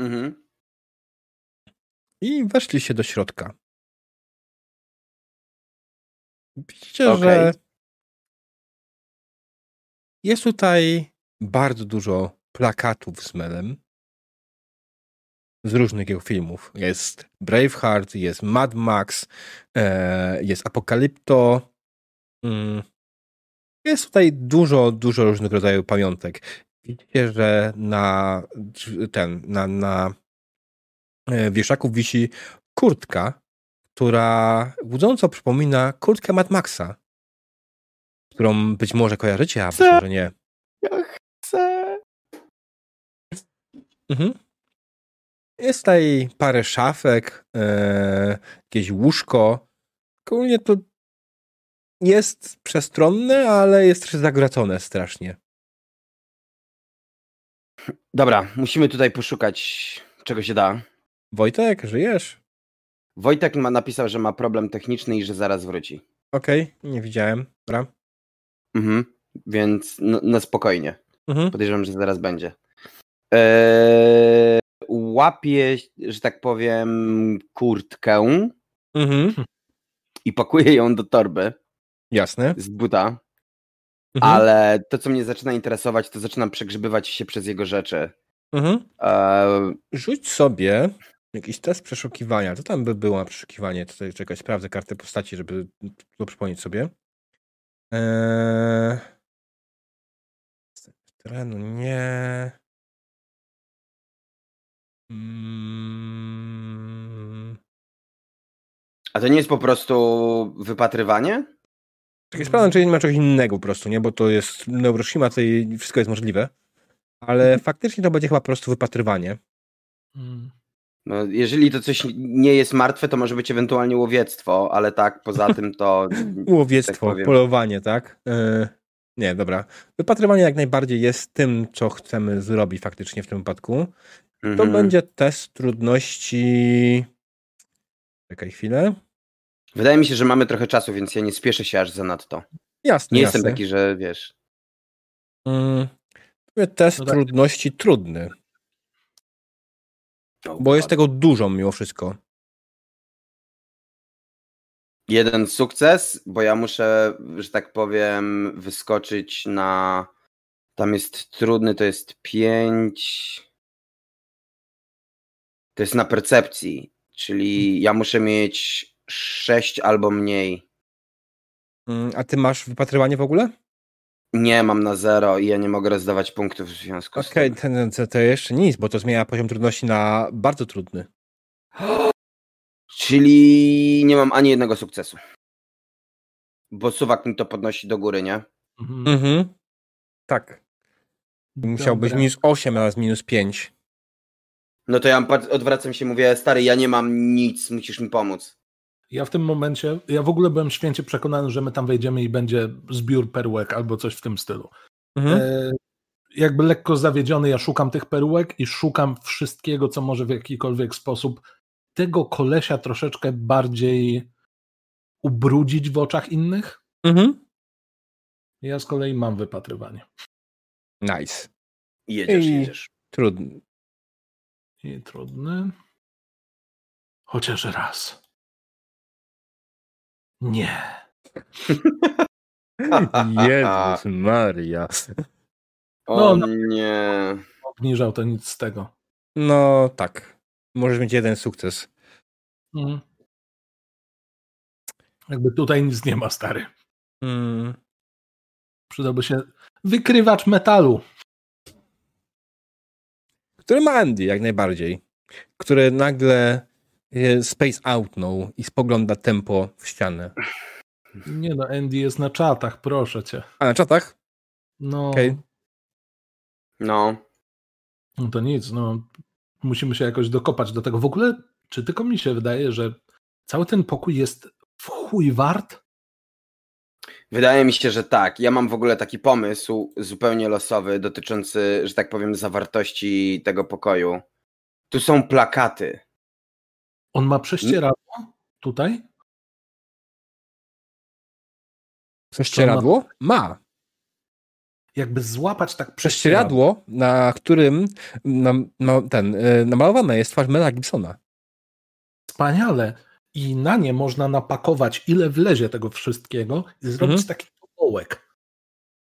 Mhm.
i weszliście do środka. Widzicie,
Okej.
że jest tutaj bardzo dużo plakatów z Melem z różnych jego filmów. Jest Braveheart, jest Mad Max, e, jest Apocalypto. Mm. Jest tutaj dużo, dużo różnych rodzajów pamiątek. Widzicie, że na ten, na, na e, wieszaku wisi kurtka, która budząco przypomina kurtkę Mad Maxa, którą być może kojarzycie, a być może nie.
Ja chcę.
Mhm. Jest tutaj parę szafek, e, jakieś łóżko. Ogólnie to jest przestronne, ale jest też zagracone strasznie.
Dobra, musimy tutaj poszukać czego się da.
Wojtek, żyjesz?
Wojtek ma, napisał, że ma problem techniczny i że zaraz wróci.
Okej, nie widziałem. Dobra.
Mhm. Więc no, no spokojnie.
Mhm.
Podejrzewam, że zaraz będzie. Eee, łapię, że tak powiem, kurtkę
Mhm.
i pakuję ją do torby
Jasne.
z buta,
Mhm.
ale to, co mnie zaczyna interesować, to zaczynam przegrzebywać się przez jego rzeczy.
Mhm.
Eee,
Rzuć sobie jakiś test przeszukiwania. Co tam by było na przeszukiwanie? Tutaj czekaj, sprawdzę kartę postaci, żeby to przypomnieć sobie. Eee... Terenu nie. Mm...
a to nie jest po prostu wypatrywanie?
Czekaj, sprawdzam, czy nie ma czegoś innego po prostu, nie? Bo to jest Neuroshima, to i wszystko jest możliwe. Ale faktycznie to będzie chyba po prostu wypatrywanie.
Mm.
No, jeżeli to coś nie jest martwe, to może być ewentualnie łowiectwo, ale tak, poza tym to...
Łowiectwo,
tak powiem.
polowanie, tak? Yy, nie, dobra. Wypatrywanie jak najbardziej jest tym, co chcemy zrobić faktycznie w tym wypadku. To
Mhm.
będzie test trudności. Czekaj chwilę.
Wydaje mi się, że mamy trochę czasu, więc ja nie spieszę się aż zanadto.
Jasne.
Nie
jasne.
jestem taki, że wiesz...
Mm, test
No tak.
trudności trudny, bo jest tego dużo mimo wszystko.
Jeden sukces, bo ja muszę, że tak powiem, wyskoczyć na. Tam jest trudny, to jest pięć. To jest na percepcji, czyli ja muszę mieć sześć albo mniej.
Mm, A ty masz wypatrywanie w ogóle?
Nie, mam na zero i ja nie mogę rozdawać punktów w związku z
Okej,
tym.
ten- to, to jeszcze nic, bo to zmienia poziom trudności na bardzo trudny.
Czyli nie mam ani jednego sukcesu. Bo suwak mi to podnosi do góry, nie?
Mhm.
Mhm. Tak. Musiałbyś
Dobra.
minus 8 razy minus 5.
No to ja odwracam się, mówię, stary, ja nie mam nic, musisz mi pomóc.
Ja w tym momencie, ja w ogóle byłem święcie przekonany, że my tam wejdziemy i będzie zbiór perłek albo coś w tym stylu.
Mhm.
E, jakby lekko zawiedziony, ja szukam tych perłek i szukam wszystkiego, co może w jakikolwiek sposób tego kolesia troszeczkę bardziej ubrudzić w oczach innych.
Mhm.
Ja z kolei mam wypatrywanie.
Nice.
Jedziesz,
I-
jedziesz.
Trudny.
I trudny. Chociaż raz. Nie.
Jezus Maria.
O
No, no.
nie.
Obniżał to nic z tego.
No tak. Możesz mieć jeden sukces.
Mhm. Jakby tutaj nic nie ma, stary.
Mm.
Przydałby się wykrywacz metalu.
Który ma Andy jak najbardziej. Który nagle space outnął i spogląda tempo w ścianę.
Nie no, Andy jest na czatach, proszę cię.
A na czatach?
No,
Okej.
No.
no to nic, no. Musimy się jakoś dokopać do tego. W ogóle, czy tylko mi się wydaje, że cały ten pokój jest w chuj wart?
Wydaje mi się, że tak. Ja mam w ogóle taki pomysł zupełnie losowy dotyczący, że tak powiem, zawartości tego pokoju. Tu są plakaty.
On ma prześcieradło tutaj?
Prześcieradło? Ma.
Jakby złapać tak
Prześcieradło, na którym na, na, ten, y, namalowana jest twarz Mela Gibsona.
Wspaniale. I na nie można napakować, ile wlezie tego wszystkiego i zrobić
Mhm.
taki tobołek.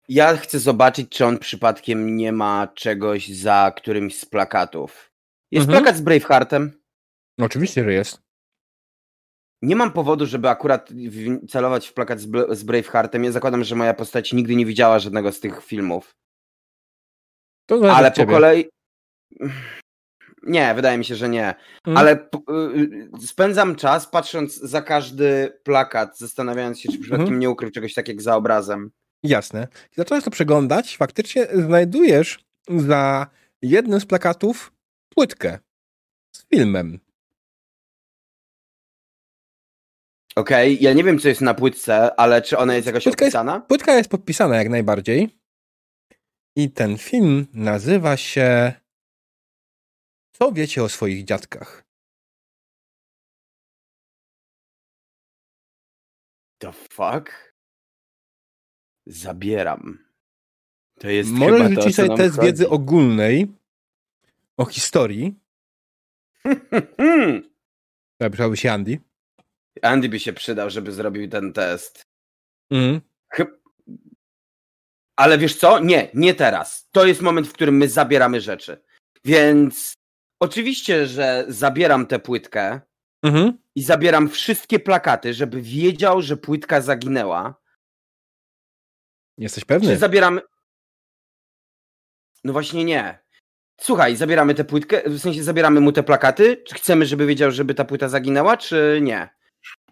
Ja chcę zobaczyć, czy on przypadkiem nie ma czegoś za którymś z plakatów. Jest
Mhm.
plakat z Braveheartem.
Oczywiście, że jest.
Nie mam powodu, żeby akurat celować w plakat z, Braveheartem. Ja zakładam, że moja postać nigdy nie widziała żadnego z tych filmów. Ale po
ciebie.
kolei. Nie, wydaje mi się, że nie.
Mm.
Ale p- y- spędzam czas patrząc za każdy plakat, zastanawiając się, czy przypadkiem
Mhm.
nie ukrył czegoś takiego za obrazem.
Jasne. Zacząłeś to przeglądać, faktycznie znajdujesz za jednym z plakatów płytkę z filmem.
Okej, ja nie wiem, co jest na płytce, ale czy ona jest jakoś
Płytka jest-
opisana?
Płytka jest podpisana jak najbardziej. I ten film nazywa się Co wiecie o swoich dziadkach?
The fuck? Zabieram. To jest
Możesz
chyba to,
rzucić
o co
sobie test
chodzi.
wiedzy ogólnej o historii. Zabrałby się Andy.
Andy by się przydał, żeby zrobił ten test. Chyb... Ale wiesz co? Nie, nie teraz. To jest moment, w którym my zabieramy rzeczy. Więc oczywiście, że zabieram tę płytkę
Mhm.
i zabieram wszystkie plakaty, żeby wiedział, że płytka zaginęła.
Jesteś
Czy
pewny?
zabieramy. No właśnie nie. Słuchaj, zabieramy tę płytkę, w sensie zabieramy mu te plakaty. Czy chcemy, żeby wiedział, żeby ta płyta zaginęła, czy nie?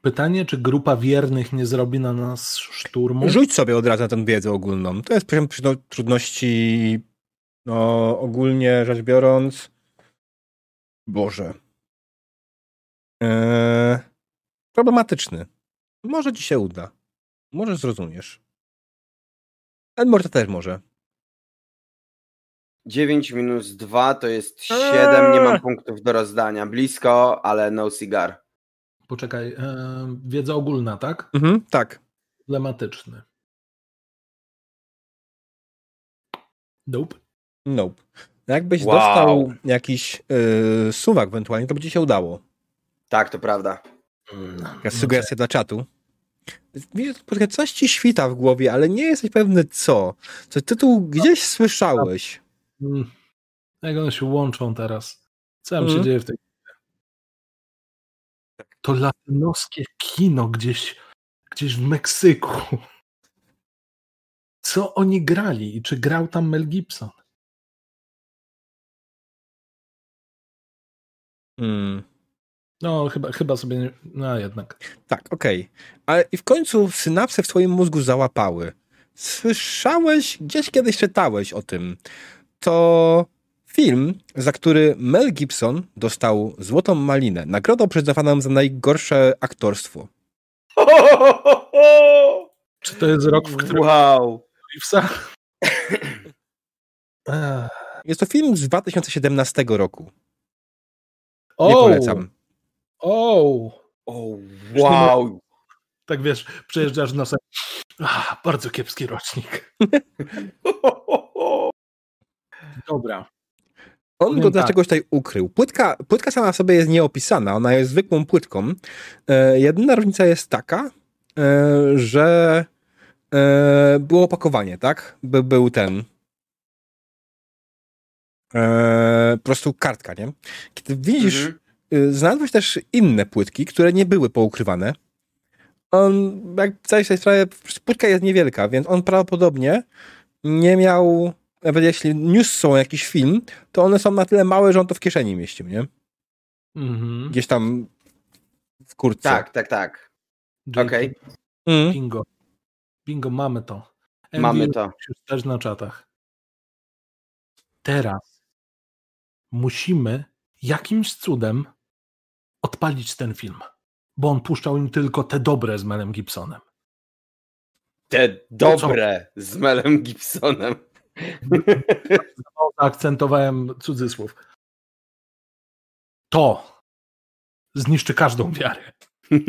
Pytanie, czy grupa wiernych nie zrobi na nas szturmu?
Rzuć sobie od razu na tę wiedzę ogólną. To jest poziom trudności, no ogólnie rzecz biorąc, Boże. Eee, problematyczny. Może ci się uda. Może zrozumiesz. Edmore też może.
9 minus 2 to jest 7, nie mam punktów do rozdania. Blisko, ale no cigar.
Poczekaj, e, wiedza ogólna, tak?
Mhm, tak.
Problematyczny. Nope.
Nope. Jakbyś
Wow.
dostał jakiś yy, suwak ewentualnie, to by ci się udało.
Tak, to prawda.
Taka sugestia dla czatu. Widzisz, poczekaj, coś ci świta w głowie, ale nie jesteś pewny co. Co tytuł gdzieś słyszałeś.
Mm. Jak one się łączą teraz? Co tam się
Mhm.
dzieje w tej To latynoskie kino gdzieś, gdzieś w Meksyku. Co oni grali i czy grał tam Mel Gibson?
Hmm.
No, chyba, chyba sobie. Nie... No, jednak.
Tak, okej. Ale i w końcu synapsy w twoim mózgu załapały. Słyszałeś, gdzieś kiedyś czytałeś o tym. To film, za który Mel Gibson dostał Złotą Malinę, nagrodę przyznawaną za najgorsze aktorstwo.
Czy to jest rok, w którym
Wow.
Reevesa?
Jest to film z 2017 roku. Nie
O!
polecam.
O!
O, wow.
Tak wiesz, przejeżdżasz nosem. Ach, bardzo kiepski rocznik. Dobra.
On go
tak.
dlaczegoś tutaj ukrył. Płytka, płytka sama w sobie jest nieopisana, ona jest zwykłą płytką. E, jedyna różnica jest taka, e, że e, było opakowanie, tak? By, był ten. E, po prostu kartka, nie? Kiedy widzisz,
Mhm.
y, znalazłeś też inne płytki, które nie były poukrywane. On, jak zdajesz sobie sprawę, płytka jest niewielka, więc on prawdopodobnie nie miał, nawet jeśli news są jakiś film, to one są na tyle małe, że on to w kieszeni mieścił, nie?
Mhm.
Gdzieś tam w kurtce.
Tak, tak, tak. Okej,
Mm.
Bingo. Bingo, mamy to.
mamy to.
Już też na czatach. Teraz musimy jakimś cudem odpalić ten film, bo on puszczał im tylko te dobre z Melem Gibsonem.
Te dobre z Melem Gibsonem.
Zaakcentowałem cudzysłów. To zniszczy każdą wiarę.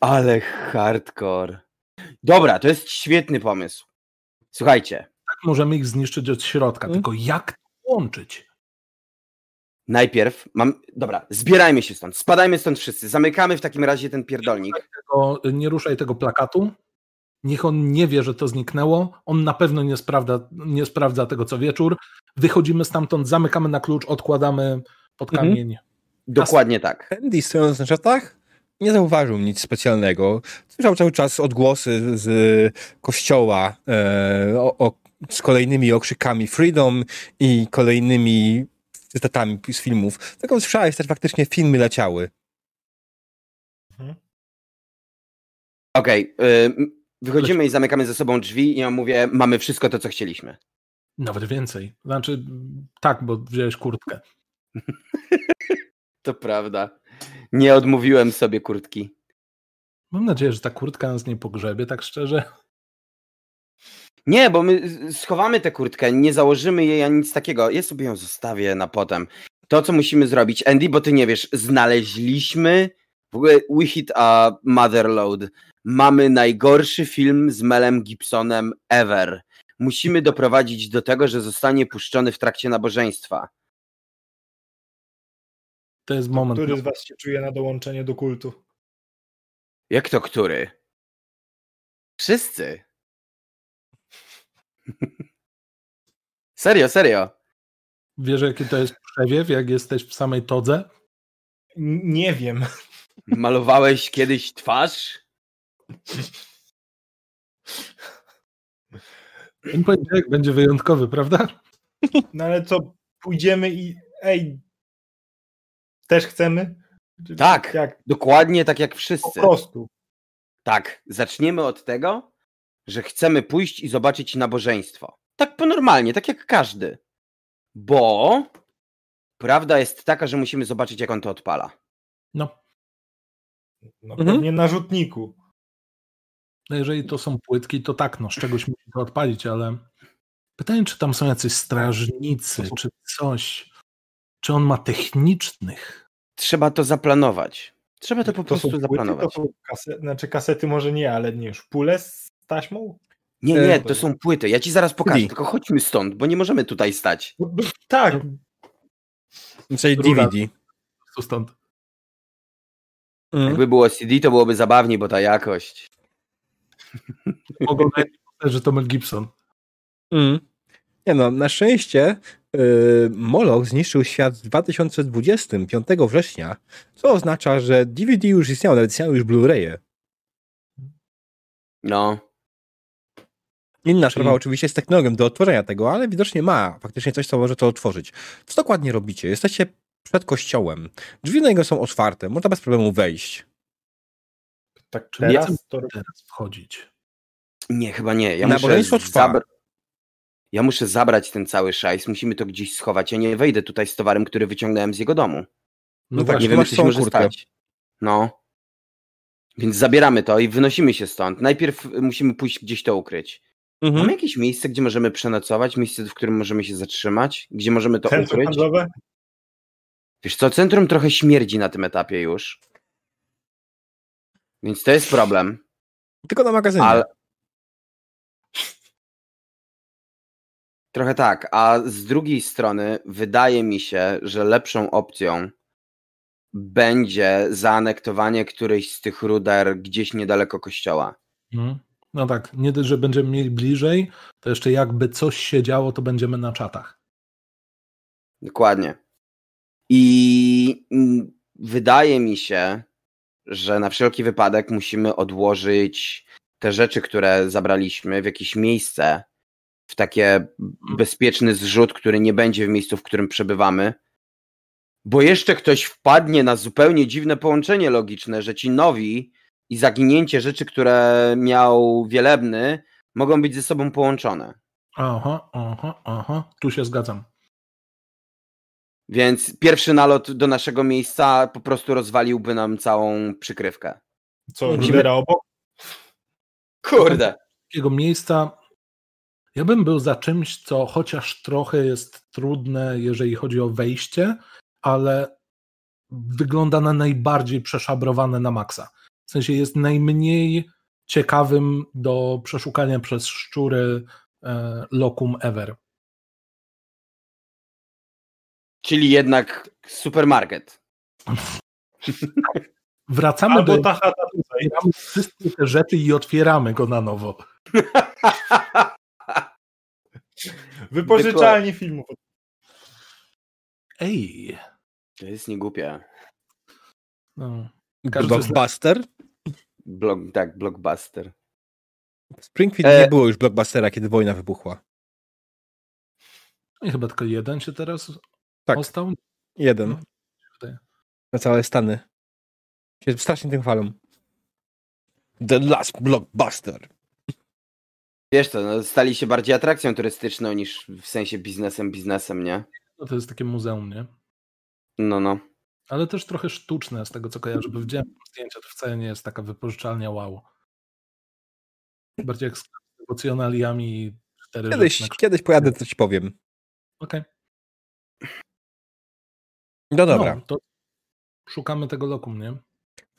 Ale hardcore. Dobra, to jest świetny pomysł. Słuchajcie,
Tak możemy ich zniszczyć od środka.
Mm.
Tylko jak to łączyć?
najpierw mam. Dobra, zbierajmy się stąd. Spadajmy stąd wszyscy. Zamykamy w takim razie ten pierdolnik.
Tego, nie ruszaj tego plakatu. Niech on nie wie, że to zniknęło. On na pewno nie sprawdza, nie sprawdza tego co wieczór. Wychodzimy stamtąd, zamykamy na klucz, odkładamy pod
Mhm.
kamień.
Dokładnie tak.
Andy stojąc na szatach nie zauważył nic specjalnego. Słyszał cały czas odgłosy z kościoła e, o, o, z kolejnymi okrzykami Freedom i kolejnymi cytatami z filmów. Tak on słyszałeś, też faktycznie filmy leciały.
Okej, y, wychodzimy i zamykamy ze sobą drzwi i ja mówię, mamy wszystko to, co chcieliśmy.
Nawet więcej. Znaczy, tak, bo wziąłeś kurtkę.
To prawda. Nie odmówiłem sobie kurtki.
Mam nadzieję, że ta kurtka nas nie pogrzebie, tak szczerze.
Nie, bo my schowamy tę kurtkę, nie założymy jej ani nic takiego. Ja sobie ją zostawię na potem. To, co musimy zrobić, Andy, bo ty nie wiesz, znaleźliśmy w ogóle We Hit a Motherload. Mamy najgorszy film z Melem Gibsonem ever. Musimy doprowadzić do tego, że zostanie puszczony w trakcie nabożeństwa.
To jest moment.
Który z was się czuje na dołączenie do kultu?
Jak to który? Wszyscy. serio, serio.
Wiesz, jaki to jest przewiew, jak jesteś w samej todze?
N- Nie wiem.
Malowałeś kiedyś twarz?
Ten poniedziałek będzie wyjątkowy, prawda?
No ale co, pójdziemy i ej, też chcemy?
Tak.
Jak?
Dokładnie tak jak
Po
wszyscy.
prostu.
Tak, zaczniemy od tego, że chcemy pójść i zobaczyć nabożeństwo. Tak po normalnie, tak jak każdy. Bo prawda jest taka, że musimy zobaczyć, jak on to odpala.
No.
No
Mhm.
pewnie na rzutniku.
no jeżeli to są płytki, to tak, no z czegoś musi to odpalić, ale pytanie, czy tam są jacyś strażnicy, czy coś. Czy on ma technicznych?
Trzeba to zaplanować. Trzeba to po
To
prostu
płyty,
zaplanować.
to są kasety, znaczy kasety może nie, ale nie już pule z taśmą?
Nie, nie,
E,
to są płyty. Ja ci zaraz pokażę, tylko chodźmy stąd, bo nie możemy tutaj stać.
Tak,
Czyli. DVD.
Stąd?
Mm.
Jakby było CD, to byłoby zabawniej, bo ta jakość.
Mogą że to Mel Gibson.
Mm. Nie no, na szczęście yy, Moloch zniszczył świat w 2020, 5 września, co oznacza, że DVD już istniało, nawet istniały już Blu-raye.
No.
Inna sprawa oczywiście z technologią do odtworzenia tego, ale widocznie ma faktycznie coś, co może to otworzyć. Co dokładnie robicie? Jesteście przed kościołem. Drzwi na niego są otwarte, można bez problemu wejść.
tak
Czyli
teraz
nie
to
teraz wchodzić.
Nie, chyba nie. Ja
Nabożeństwo
muszę, zabra- ja muszę zabrać ten cały szajs, musimy to gdzieś schować. Ja nie wejdę tutaj z towarem, który wyciągnąłem z jego domu.
No tak,
nie wiem, czy się może
kurtkę.
stać. No. Więc zabieramy to i wynosimy się stąd. Najpierw musimy pójść gdzieś to ukryć.
Mhm.
Mamy jakieś miejsce, gdzie możemy przenocować, miejsce, w którym możemy się zatrzymać, gdzie możemy to
centrum
ukryć?
handlowe?
Wiesz co, centrum trochę śmierdzi na tym etapie już. Więc to jest problem.
Tylko na magazynie.
Ale... Trochę tak, a z drugiej strony wydaje mi się, że lepszą opcją będzie zaanektowanie którejś z tych ruder gdzieś niedaleko kościoła.
Mhm. No tak, nie dość, że będziemy mieli bliżej, to jeszcze jakby coś się działo, to będziemy na czatach.
Dokładnie. I mm, wydaje mi się, że na wszelki wypadek musimy odłożyć te rzeczy, które zabraliśmy w jakieś miejsce, w takie bezpieczny zrzut, który nie będzie w miejscu, w którym przebywamy. Bo jeszcze ktoś wpadnie na zupełnie dziwne połączenie logiczne, że ci nowi i zaginięcie rzeczy, które miał wielebny, mogą być ze sobą połączone.
Aha, aha, aha, tu się zgadzam.
Więc pierwszy nalot do naszego miejsca po prostu rozwaliłby nam całą przykrywkę.
Co, lidera obok?
Kurde.
Takiego miejsca ja bym był za czymś, co chociaż trochę jest trudne, jeżeli chodzi o wejście, ale wygląda na najbardziej przeszabrowane na maksa. W sensie jest najmniej ciekawym do przeszukania przez szczury e, lokum ever.
Czyli jednak supermarket.
Wracamy
Albo
do
ta chata tutaj.
wszystkie te rzeczy i otwieramy go na nowo.
Wypożyczalni filmów.
Ej.
To jest niegłupie.
No.
Blockbuster?
Blok, tak, blockbuster.
W Springfield
E-
nie było już blockbustera, kiedy wojna wybuchła.
I chyba tylko jeden się teraz
Tak.
ostał.
Jeden.
No.
Na całe Stany. Się strasznie tym chwalą. The last blockbuster.
Wiesz co, no, stali się bardziej atrakcją turystyczną niż w sensie biznesem, biznesem, nie?
No to jest takie muzeum, nie?
No, no.
Ale też trochę sztuczne z tego, co kojarzę, bo widziałem zdjęcia, to wcale nie jest taka wypożyczalnia wow. Bardziej jak z emocjonaliami cztery
Kiedyś, kiedyś pojadę, ci powiem.
Okej.
No dobra.
No, to szukamy tego lokum, nie?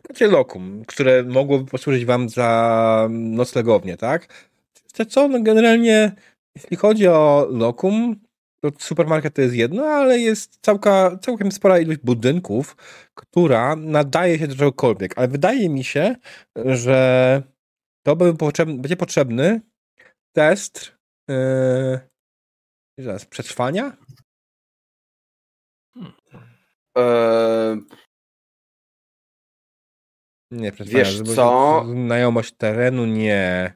Macie lokum, które mogłoby posłużyć wam za noclegownię, tak? To co, no generalnie, jeśli chodzi o lokum, to supermarket to jest jedno, ale jest całka, całkiem spora ilość budynków, która nadaje się do czegokolwiek. Ale wydaje mi się, że to by potrzebny, będzie potrzebny test yy, zaraz, przetrwania?
Eee,
Nie, przetrwania.
Wiesz co?
Znajomość terenu nie.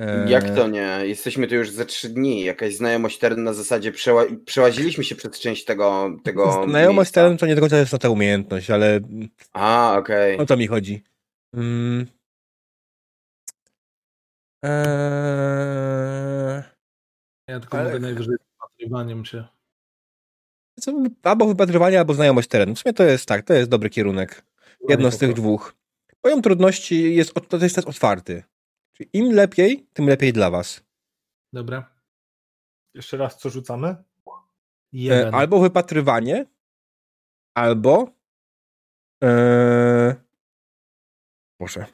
Yy,
jak to nie? Jesteśmy tu już ze trzy dni. Jakaś znajomość terenu na zasadzie przeła- przełaziliśmy się przez część tego, tego
Znajomość
miejsca.
terenu to nie do końca jest na ta umiejętność, ale
A, okej.
o to mi chodzi. Mm. Eee...
Ja tylko
Ale-
mogę najwyżej zapatrywaniem się.
Albo wypatrywanie, albo znajomość terenu. W sumie to jest tak, to jest dobry kierunek. Jedno z tych dwóch. Poziom trudności jest, to jest test otwarty. Czyli im lepiej, tym lepiej dla was.
Dobra.
Jeszcze raz, co rzucamy?
E,
Jeden.
albo wypatrywanie, albo eee... Proszę.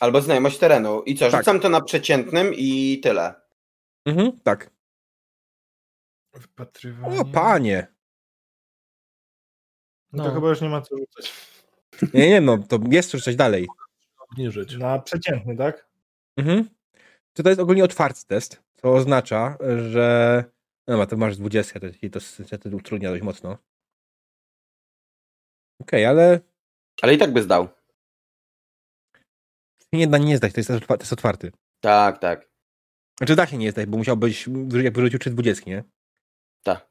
Albo znajomość terenu. I co,
Tak.
rzucam to na przeciętnym i tyle.
Mhm, tak.
Wypatrywanie.
O, panie.
No.
No.
To chyba już nie ma co rzucać.
Nie, nie, no, to jest coś dalej.
obniżyć.
Na przeciętny, tak?
Mhm. Czy to jest ogólnie otwarty test, co oznacza, że. No, to masz 20, to ci to niestety utrudnia dość mocno. Okej, ale
Ale i tak by zdał.
nie da nie zdać, to jest otwarty.
Tak, tak.
Znaczy da się nie zdać, bo musiałbyś, wy- jak wyrzucił 3 20, nie?
Tak.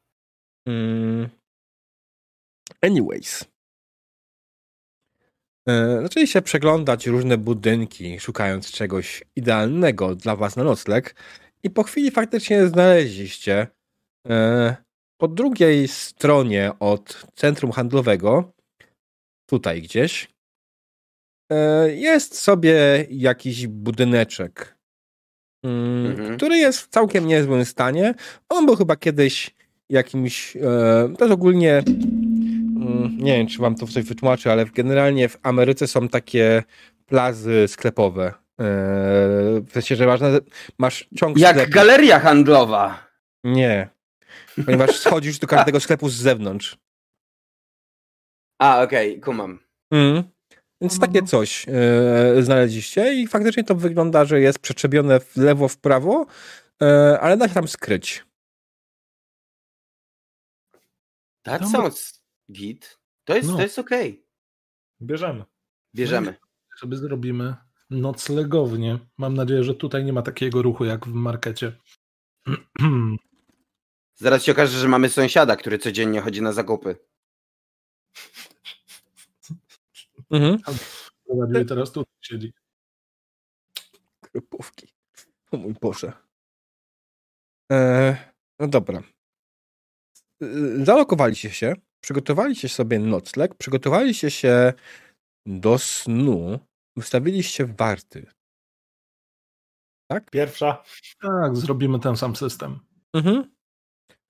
Mm. Anyways. E, Zaczęliście przeglądać różne budynki, szukając czegoś idealnego dla was na nocleg i po chwili faktycznie znaleźliście e, po drugiej stronie od centrum handlowego, tutaj gdzieś, e, jest sobie jakiś budyneczek, mm,
Mhm.
który jest w całkiem niezłym stanie. On był chyba kiedyś jakimś, to jest ogólnie, nie wiem, czy wam to coś wytłumaczy, ale generalnie w Ameryce są takie plazy sklepowe. E, w sensie, że masz, masz ciąg
Jak
sklepów.
galeria handlowa.
Nie. Ponieważ schodzisz do każdego sklepu z zewnątrz.
A, okej, kumam.
Mm. Więc takie coś e, znaleźliście i faktycznie to wygląda, że jest przetrzebione w lewo, w prawo, e, ale da się tam skryć.
That sounds git. To jest,
No.
to jest okej.
Bierzemy.
Bierzemy.
Sobie zrobimy noclegownię. Mam nadzieję, że tutaj nie ma takiego ruchu jak w markecie.
Zaraz się okaże, że mamy sąsiada, który codziennie chodzi na zakupy.
Mhm.
Prowadził i teraz tu siedzi.
Krupówki. O mój Boże. E, no dobra. Y, Zalokowaliście się, przygotowaliście sobie nocleg, przygotowaliście się do snu wystawiliście warty. Tak?
Pierwsza.
Tak, zrobimy ten sam system.
Mhm.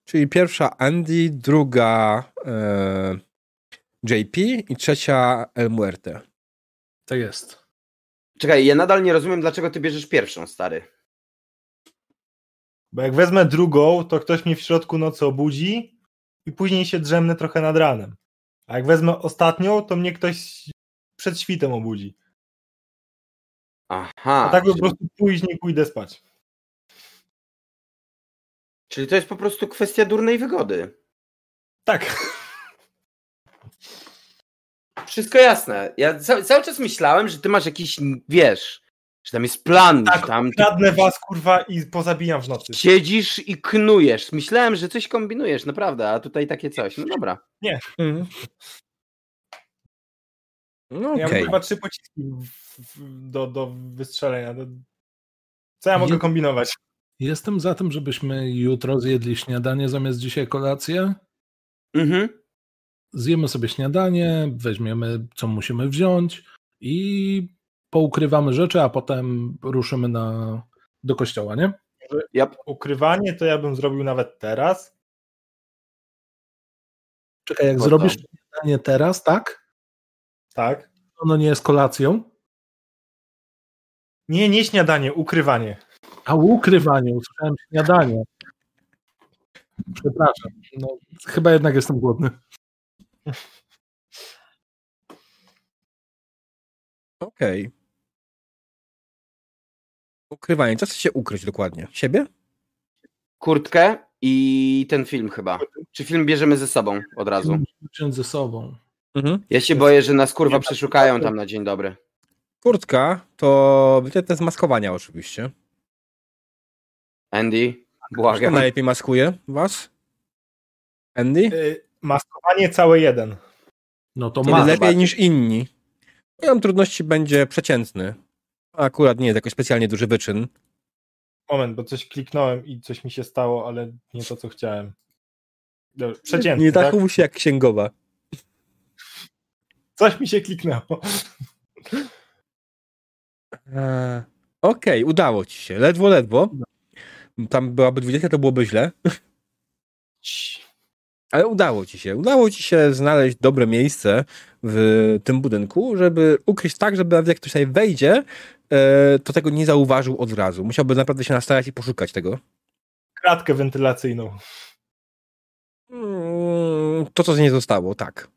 Czyli pierwsza Andy, druga e, JP i trzecia El Muerte.
To jest.
Czekaj, ja nadal nie rozumiem, dlaczego ty bierzesz pierwszą, stary.
Bo jak wezmę drugą, to ktoś mnie w środku nocy obudzi i później się drzemnę trochę nad ranem. A jak wezmę ostatnią, to mnie ktoś przed świtem obudzi.
Aha.
A tak po prostu później pójdę spać.
czyli to jest po prostu kwestia durnej wygody.
Tak.
Wszystko jasne. Ja ca cały czas myślałem, że ty masz jakiś, wiesz, że tam jest plan,
Tak,
tam ty
Kradnę was, kurwa, i pozabijam w nocy.
siedzisz i knujesz. Myślałem, że coś kombinujesz, naprawdę, a tutaj takie coś. No dobra.
Mhm. No
Ja
okej.
mam chyba trzy pociski do, do wystrzelenia. Co ja mogę
Je-
kombinować?
Jestem za tym, żebyśmy jutro zjedli śniadanie zamiast dzisiaj kolację.
Mhm.
Zjemy sobie śniadanie, weźmiemy co musimy wziąć i poukrywamy rzeczy, a potem ruszymy na, do kościoła, nie?
Yep.
Ukrywanie to ja bym zrobił nawet teraz.
Czekaj, jak
Po
zrobisz śniadanie teraz, tak?
Tak.
Ono nie jest kolacją.
Nie, nie śniadanie, ukrywanie.
A ukrywanie, usłyszałem śniadanie. Przepraszam. No, chyba jednak jestem głodny.
Okej. Ukrywanie. Co chcecie ukryć dokładnie? Siebie?
Kurtkę i ten film chyba. Czy film bierzemy ze sobą od razu?
Wziąć ze sobą.
Mhm.
Ja się boję, że nas kurwa przeszukają tam na dzień dobry.
Kurtka to z maskowania oczywiście.
Andy,
Kto
błagam.
najlepiej maskuje was? Andy?
Y, maskowanie całe jeden.
No to ma.
lepiej
zobaczyć.
niż inni. Poziom trudności będzie przeciętny. Akurat nie jest jakoś specjalnie duży wyczyn.
Moment, bo coś kliknąłem i coś mi się stało, ale nie to, co chciałem. Dobrze, Przeciętny,
Nie
tak?
zachowuj się jak księgowa.
Coś mi się kliknęło.
Eee, Okej, udało ci się. Ledwo, ledwo. Tam byłaby 20, to byłoby źle. Ale udało ci się. Udało ci się znaleźć dobre miejsce w tym budynku, żeby ukryć tak, żeby jak ktoś tutaj wejdzie, to tego nie zauważył od razu. Musiałby naprawdę się nastarać i poszukać tego.
Kratkę wentylacyjną.
Mm, To, co z niej zostało, tak.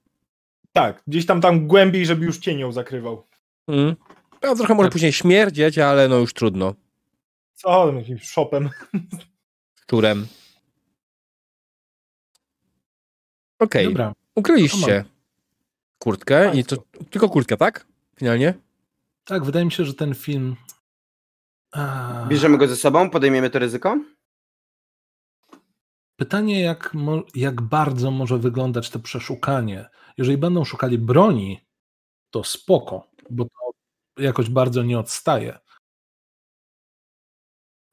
Tak, gdzieś tam tam głębiej, żeby już cienią zakrywał.
Mm. No, trochę może później śmierdzieć, ale no już trudno.
Co, jakimś shopem.
Którem. Okej,
Dobra.
ukryliście kurtkę i to tylko kurtkę, tak? Finalnie?
Tak, wydaje mi się, że ten film. A,
Bierzemy go ze sobą, podejmiemy to ryzyko?
Pytanie, jak, jak bardzo może wyglądać to przeszukanie. Jeżeli będą szukali broni, to spoko, bo to jakoś bardzo nie odstaje.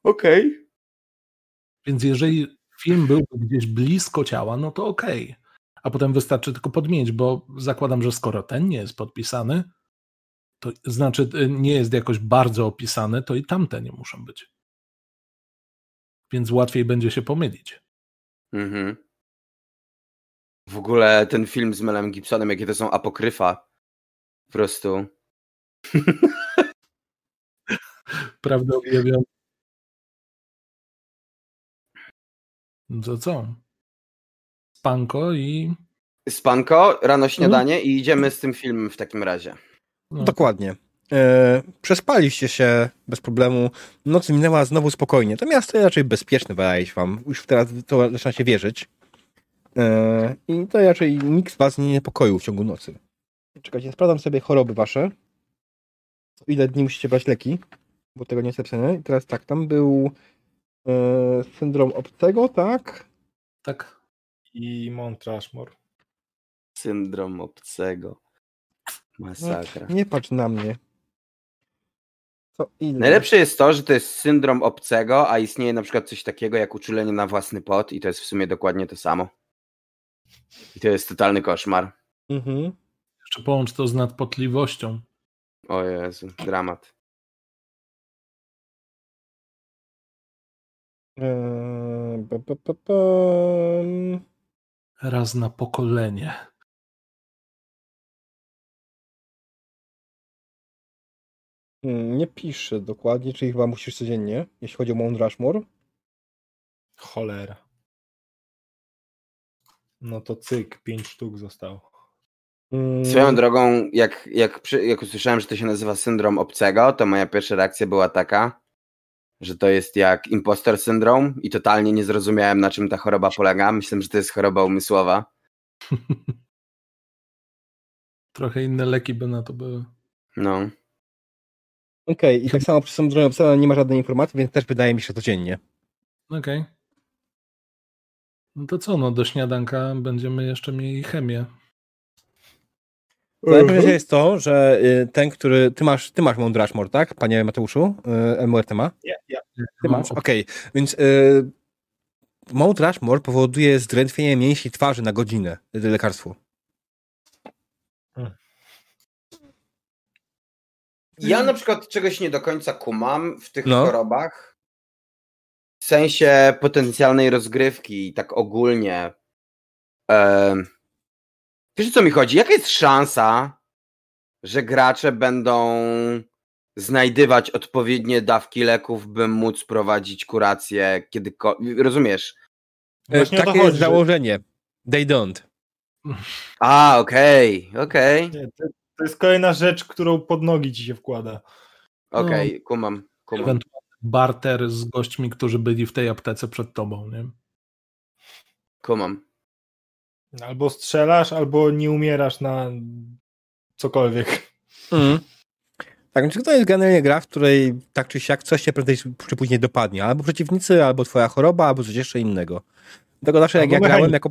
Okej.
Więc jeżeli film byłby gdzieś blisko ciała, no to okej. A potem wystarczy tylko podmienić, bo zakładam, że skoro ten nie jest podpisany, to znaczy y, nie jest jakoś bardzo opisany, to i tamte nie muszą być. Więc łatwiej będzie się pomylić.
Mhm. W ogóle ten film z Melem Gibsonem, jakie to są apokryfa. Po prostu.
Prawda objawiona. To co? Spanko i.
Spanko, rano śniadanie i idziemy z tym filmem w takim razie.
No,
Dokładnie. E, przespaliście się bez problemu. Noc minęła znowu spokojnie. To miasto jest raczej bezpieczne, wydaje się wam. Już teraz to zaczyna się wierzyć. E, I to raczej nikt z was nie niepokoił w ciągu nocy. Czekajcie, sprawdzam sobie choroby wasze. Co Ile dni musicie brać leki? Bo tego nie jest napisane. I teraz tak, tam był e, syndrom obcego, tak?
tak.
I Mount Rushmore.
Syndrom obcego. Masakra.
Nie patrz na mnie. Co ile?
Najlepsze jest to, że to jest syndrom obcego, a istnieje na przykład coś takiego jak uczulenie na własny pot i to jest w sumie dokładnie to samo. I to jest totalny koszmar.
Mhm.
Jeszcze połącz to z nadpotliwością.
O Jezu, dramat.
Eee, ba, ba, ba.
Raz na pokolenie.
Hmm, Nie piszę dokładnie, czyli chyba musisz codziennie, jeśli chodzi o Mount Rushmore.
Cholera. No to cyk, pięć sztuk zostało.
Mm,
Swoją drogą, jak, jak, przy, jak usłyszałem, że to się nazywa syndrom obcego, to moja pierwsza reakcja była taka, że to jest jak impostor syndrom i totalnie nie zrozumiałem, na czym ta choroba polega. Myślę, że to jest choroba umysłowa.
Trochę inne leki by na to były.
No.
Okej, i tak samo przy syndromie obsada nie ma żadnej informacji, więc też wydaje mi się, codziennie.
Okej. No to co, no do śniadanka będziemy jeszcze mieli chemię.
Najważniejsze jest to, że y, ten, który. Ty masz, ty masz Mount Rushmore, tak, panie Mateuszu? Y, MURT ma?
Ja, ja.
Ty
Mam
masz, okej. Więc y, Mount Rushmore powoduje zdrętwienie mięśni twarzy na godzinę, y, lekarstwo.
Ja na przykład czegoś nie do końca kumam w tych
No.
chorobach. W sensie potencjalnej rozgrywki, tak ogólnie. Em, wiesz o co mi chodzi? Jaka jest szansa, że gracze będą znajdywać odpowiednie dawki leków, by móc prowadzić kurację kiedykolwiek? Rozumiesz?
E,
Właśnie
Takie
chodzi,
jest
że-
założenie. They don't.
A, okej, okej,
Nie, to, jest kolejna rzecz, którą pod nogi ci się wkłada.
okej, kumam, kumam.
Ewentualnie barter z gośćmi, którzy byli w tej aptece przed tobą, nie?
kumam.
Albo strzelasz, albo nie umierasz na cokolwiek.
Mm. Tak, więc to jest generalnie gra, w której tak czy siak coś cię prędzej czy później dopadnie. Albo przeciwnicy, albo twoja choroba, albo coś jeszcze innego. Dlatego zawsze jak
Albo
ja grałem jako...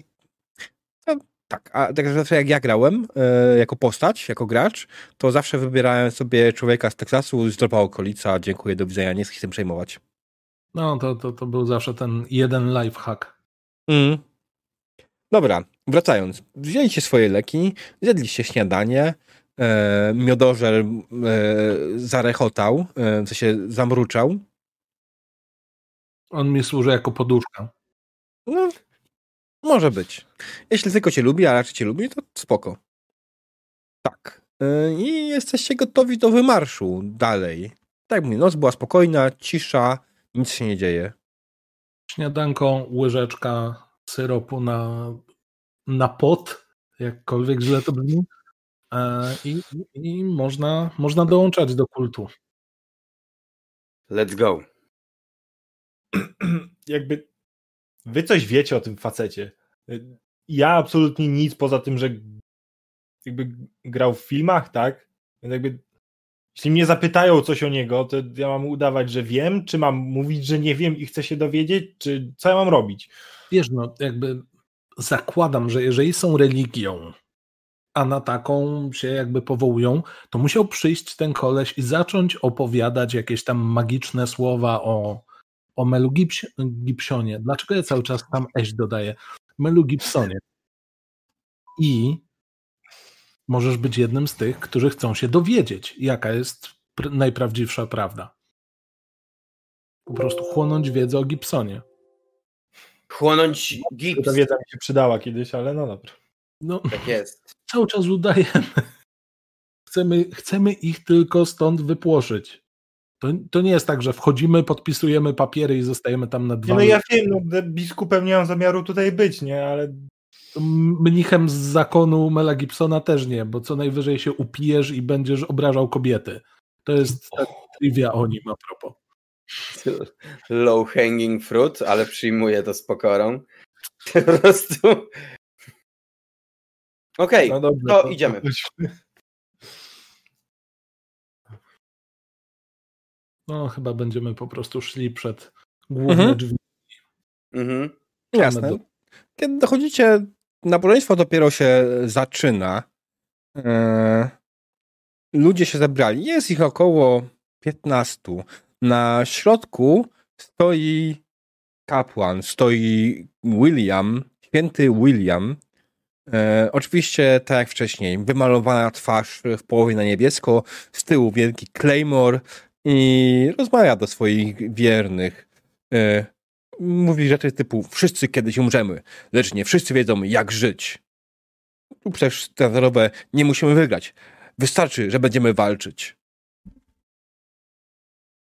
Tak, a tak zawsze jak ja grałem e, jako postać, jako gracz, to zawsze wybierałem sobie człowieka z Teksasu, zdrowa okolica, dziękuję, do widzenia, nie chcę się tym przejmować.
No, to, to, to był zawsze ten jeden lifehack.
Mm. Dobra, wracając. Wzięliście swoje leki, zjedliście śniadanie, e, e, zarechotał, e, co się zamruczał.
On mi służy jako poduszka.
No, może być. Jeśli tylko cię lubi, a raczej cię lubi, to spoko. Tak. E, I jesteście gotowi do wymarszu dalej. Tak mówię, noc była spokojna, cisza, nic się nie dzieje.
Śniadanko, łyżeczka syropu na, na pot, jakkolwiek źle to brzmi. E, I, i można, można dołączać do kultu.
Let's go.
Jakby wy coś wiecie o tym facecie. Ja absolutnie nic poza tym, że jakby grał w filmach, tak? Więc jakby jeśli mnie zapytają coś o niego, to ja mam udawać, że wiem, czy mam mówić, że nie wiem i chcę się dowiedzieć, czy co ja mam robić?
Wiesz, no jakby zakładam, że jeżeli są religią, a na taką się jakby powołują, to musiał przyjść ten koleś i zacząć opowiadać jakieś tam magiczne słowa o, o Melu Gibs- Gibsonie. Dlaczego ja cały czas tam eś dodaję? Melu Gibsonie. I możesz być jednym z tych, którzy chcą się dowiedzieć, jaka jest pr- najprawdziwsza prawda. Po prostu chłonąć wiedzę o Gibsonie.
Chłonąć gips.
Ta wiedza mi się przydała kiedyś, ale no dobra.
No,
Tak jest.
cały czas udajemy. Chcemy, chcemy ich tylko stąd wypłoszyć. To, to nie jest tak, że wchodzimy, podpisujemy papiery i zostajemy tam na dwa
no ja wiem, no, biskupem nie mam zamiaru tutaj być, nie, ale
Mnichem z zakonu Mela Gibsona też nie, bo co najwyżej się upijesz i będziesz obrażał kobiety. To jest ta trivia o nim a propos.
Low hanging fruit, ale przyjmuję to z pokorą. Po prostu. Okej,
no dobrze.
to idziemy.
No, chyba będziemy po prostu szli przed główne
Mhm.
drzwi.
mhm.
Jasne.
do-
Kiedy dochodzicie, nabożeństwo dopiero się zaczyna. Eee, ludzie się zebrali. Jest ich około 15. Na środku stoi kapłan, stoi William, święty William, E, oczywiście, tak jak wcześniej, wymalowana twarz w połowie na niebiesko, z tyłu wielki Claymore i rozmawia do swoich wiernych. E, mówi rzeczy typu wszyscy kiedyś umrzemy, lecz nie wszyscy wiedzą jak żyć. Tu przecież standardowe nie musimy wygrać. Wystarczy, że będziemy walczyć.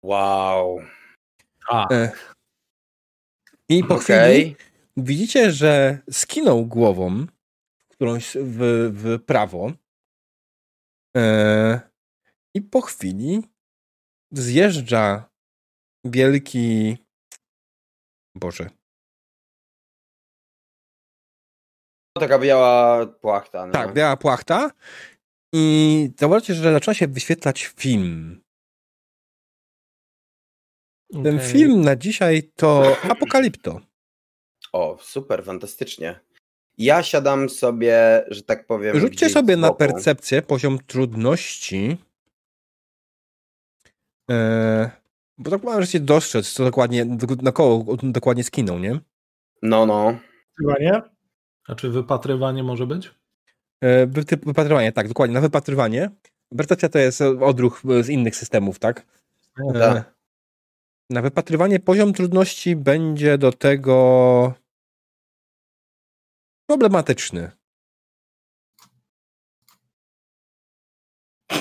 Wow.
A,
E, I po
Okej.
chwili widzicie, że skinął głową w którąś w, w prawo. E, I po chwili zjeżdża wielki. Boże.
Taka biała płachta. No.
Tak, biała płachta. I zauważcie, że zaczyna się wyświetlać film. Ten
okej.
film na dzisiaj to Apokalipto.
O, super, fantastycznie. Ja siadam sobie, że tak powiem.
Rzućcie sobie na percepcję poziom trudności. Eee, bo tak możecie dostrzec, co dokładnie, do- na koło dokładnie skinął, nie?
No, no.
Chyba nie?
A czy wypatrywanie może być?
Typ wypatrywanie, tak, dokładnie, na wypatrywanie. Percepcja to jest odruch z innych systemów, tak? Eee,
tak.
na wypatrywanie poziom trudności będzie do tego problematyczny.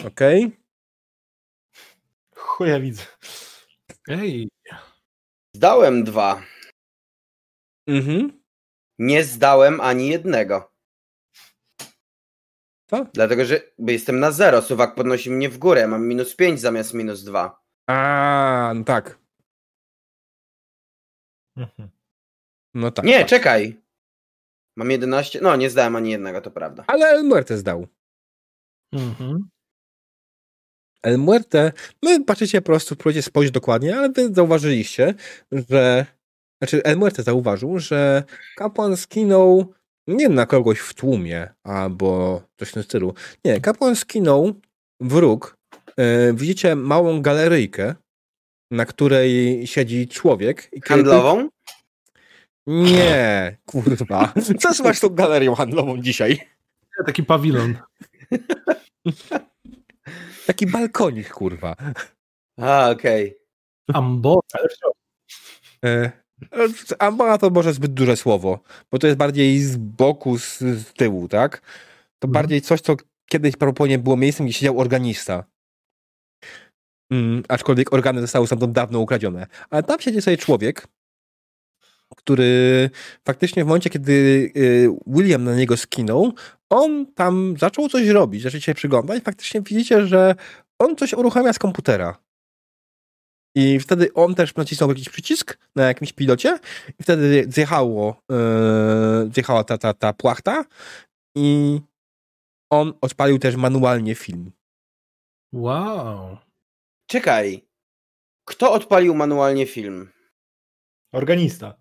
Okej.
Chuja widzę.
Ej,
Zdałem dwa.
Mhm.
Nie zdałem ani jednego.
Co?
Dlatego, że bo jestem na zero. Suwak podnosi mnie w górę. Mam minus pięć zamiast minus dwa.
A, no tak.
Mhm.
No tak.
Nie,
tak.
czekaj. Mam 11. No, nie zdałem ani jednego, to prawda.
Ale El Muerte zdał.
mhm.
El Muerte, my patrzycie po prostu, próbujecie spojrzeć dokładnie, ale wy zauważyliście, że znaczy El Muerte zauważył, że kapłan skinął nie na kogoś w tłumie albo coś w tym stylu. Nie, kapłan skinął w róg. E, widzicie małą galeryjkę, na której siedzi człowiek.
Handlową?
Nie, kurwa. Co masz tą galerią handlową dzisiaj?
Taki pawilon.
Taki balkonik, kurwa.
A, okej.
Ambo.
Ale wciąż.
E, Ambona to może zbyt duże słowo, bo to jest bardziej z boku, z, z tyłu, tak? To
Mhm.
bardziej coś, co kiedyś prawdopodobnie było miejscem, gdzie siedział organista. Mm, aczkolwiek organy zostały stamtąd dawno ukradzione. Ale tam siedzi sobie człowiek, który faktycznie w momencie, kiedy y, William na niego skinął, on tam zaczął coś robić, zaczął się przyglądać i faktycznie widzicie, że on coś uruchamia z komputera. I wtedy on też nacisnął jakiś przycisk na jakimś pilocie i wtedy zjechało, yy, zjechała ta, ta, ta płachta i on odpalił też manualnie film.
Wow.
Czekaj. Kto odpalił manualnie film?
Organista.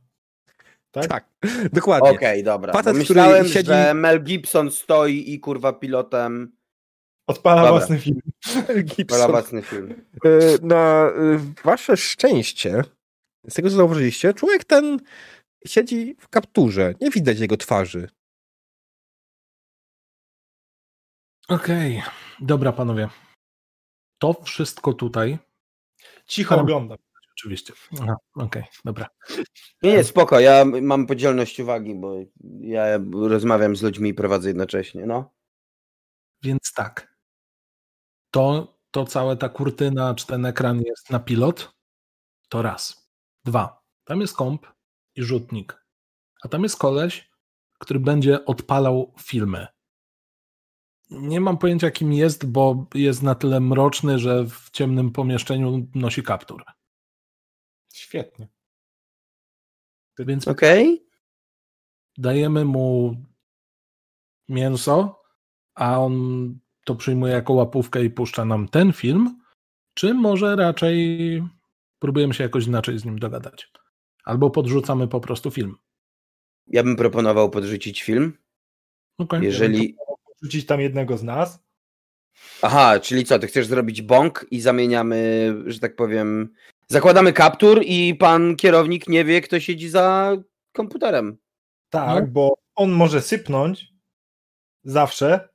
Tak?
Tak, dokładnie.
Okej, dobra.
Facet,
Bo
który
myślałem,
siedzi-
że Mel Gibson stoi i kurwa pilotem
Odpala
Dobra.
własny film.
Gibson.
pala własny film.
Yy, Na yy, wasze szczęście, z tego co zauważyliście, człowiek ten siedzi w kapturze. Nie widać jego twarzy.
Okej. Dobra, panowie. To wszystko tutaj.
Cicho oglądam.
Oczywiście. Aha, okej, dobra.
Nie, nie, spoko, ja mam podzielność uwagi, bo ja rozmawiam z ludźmi i prowadzę jednocześnie, no.
Więc tak. To, to całe ta kurtyna, czy ten ekran jest na pilot? To raz. Dwa. Tam jest komp i rzutnik. A tam jest koleś, który będzie odpalał filmy. Nie mam pojęcia, kim jest, bo jest na tyle mroczny, że w ciemnym pomieszczeniu nosi kaptur.
Świetnie.
Więc
Okej?
dajemy mu mięso, a on to przyjmuje jako łapówkę i puszcza nam ten film, czy może raczej próbujemy się jakoś inaczej z nim dogadać? Albo podrzucamy po prostu film.
Ja bym proponował podrzucić film.
Okay.
Jeżeli.
Rzucić tam jednego z nas.
Aha, czyli co, ty chcesz zrobić bąk i zamieniamy, że tak powiem. Zakładamy kaptur i pan kierownik nie wie, kto siedzi za komputerem.
Tak,
No.
bo on może sypnąć zawsze,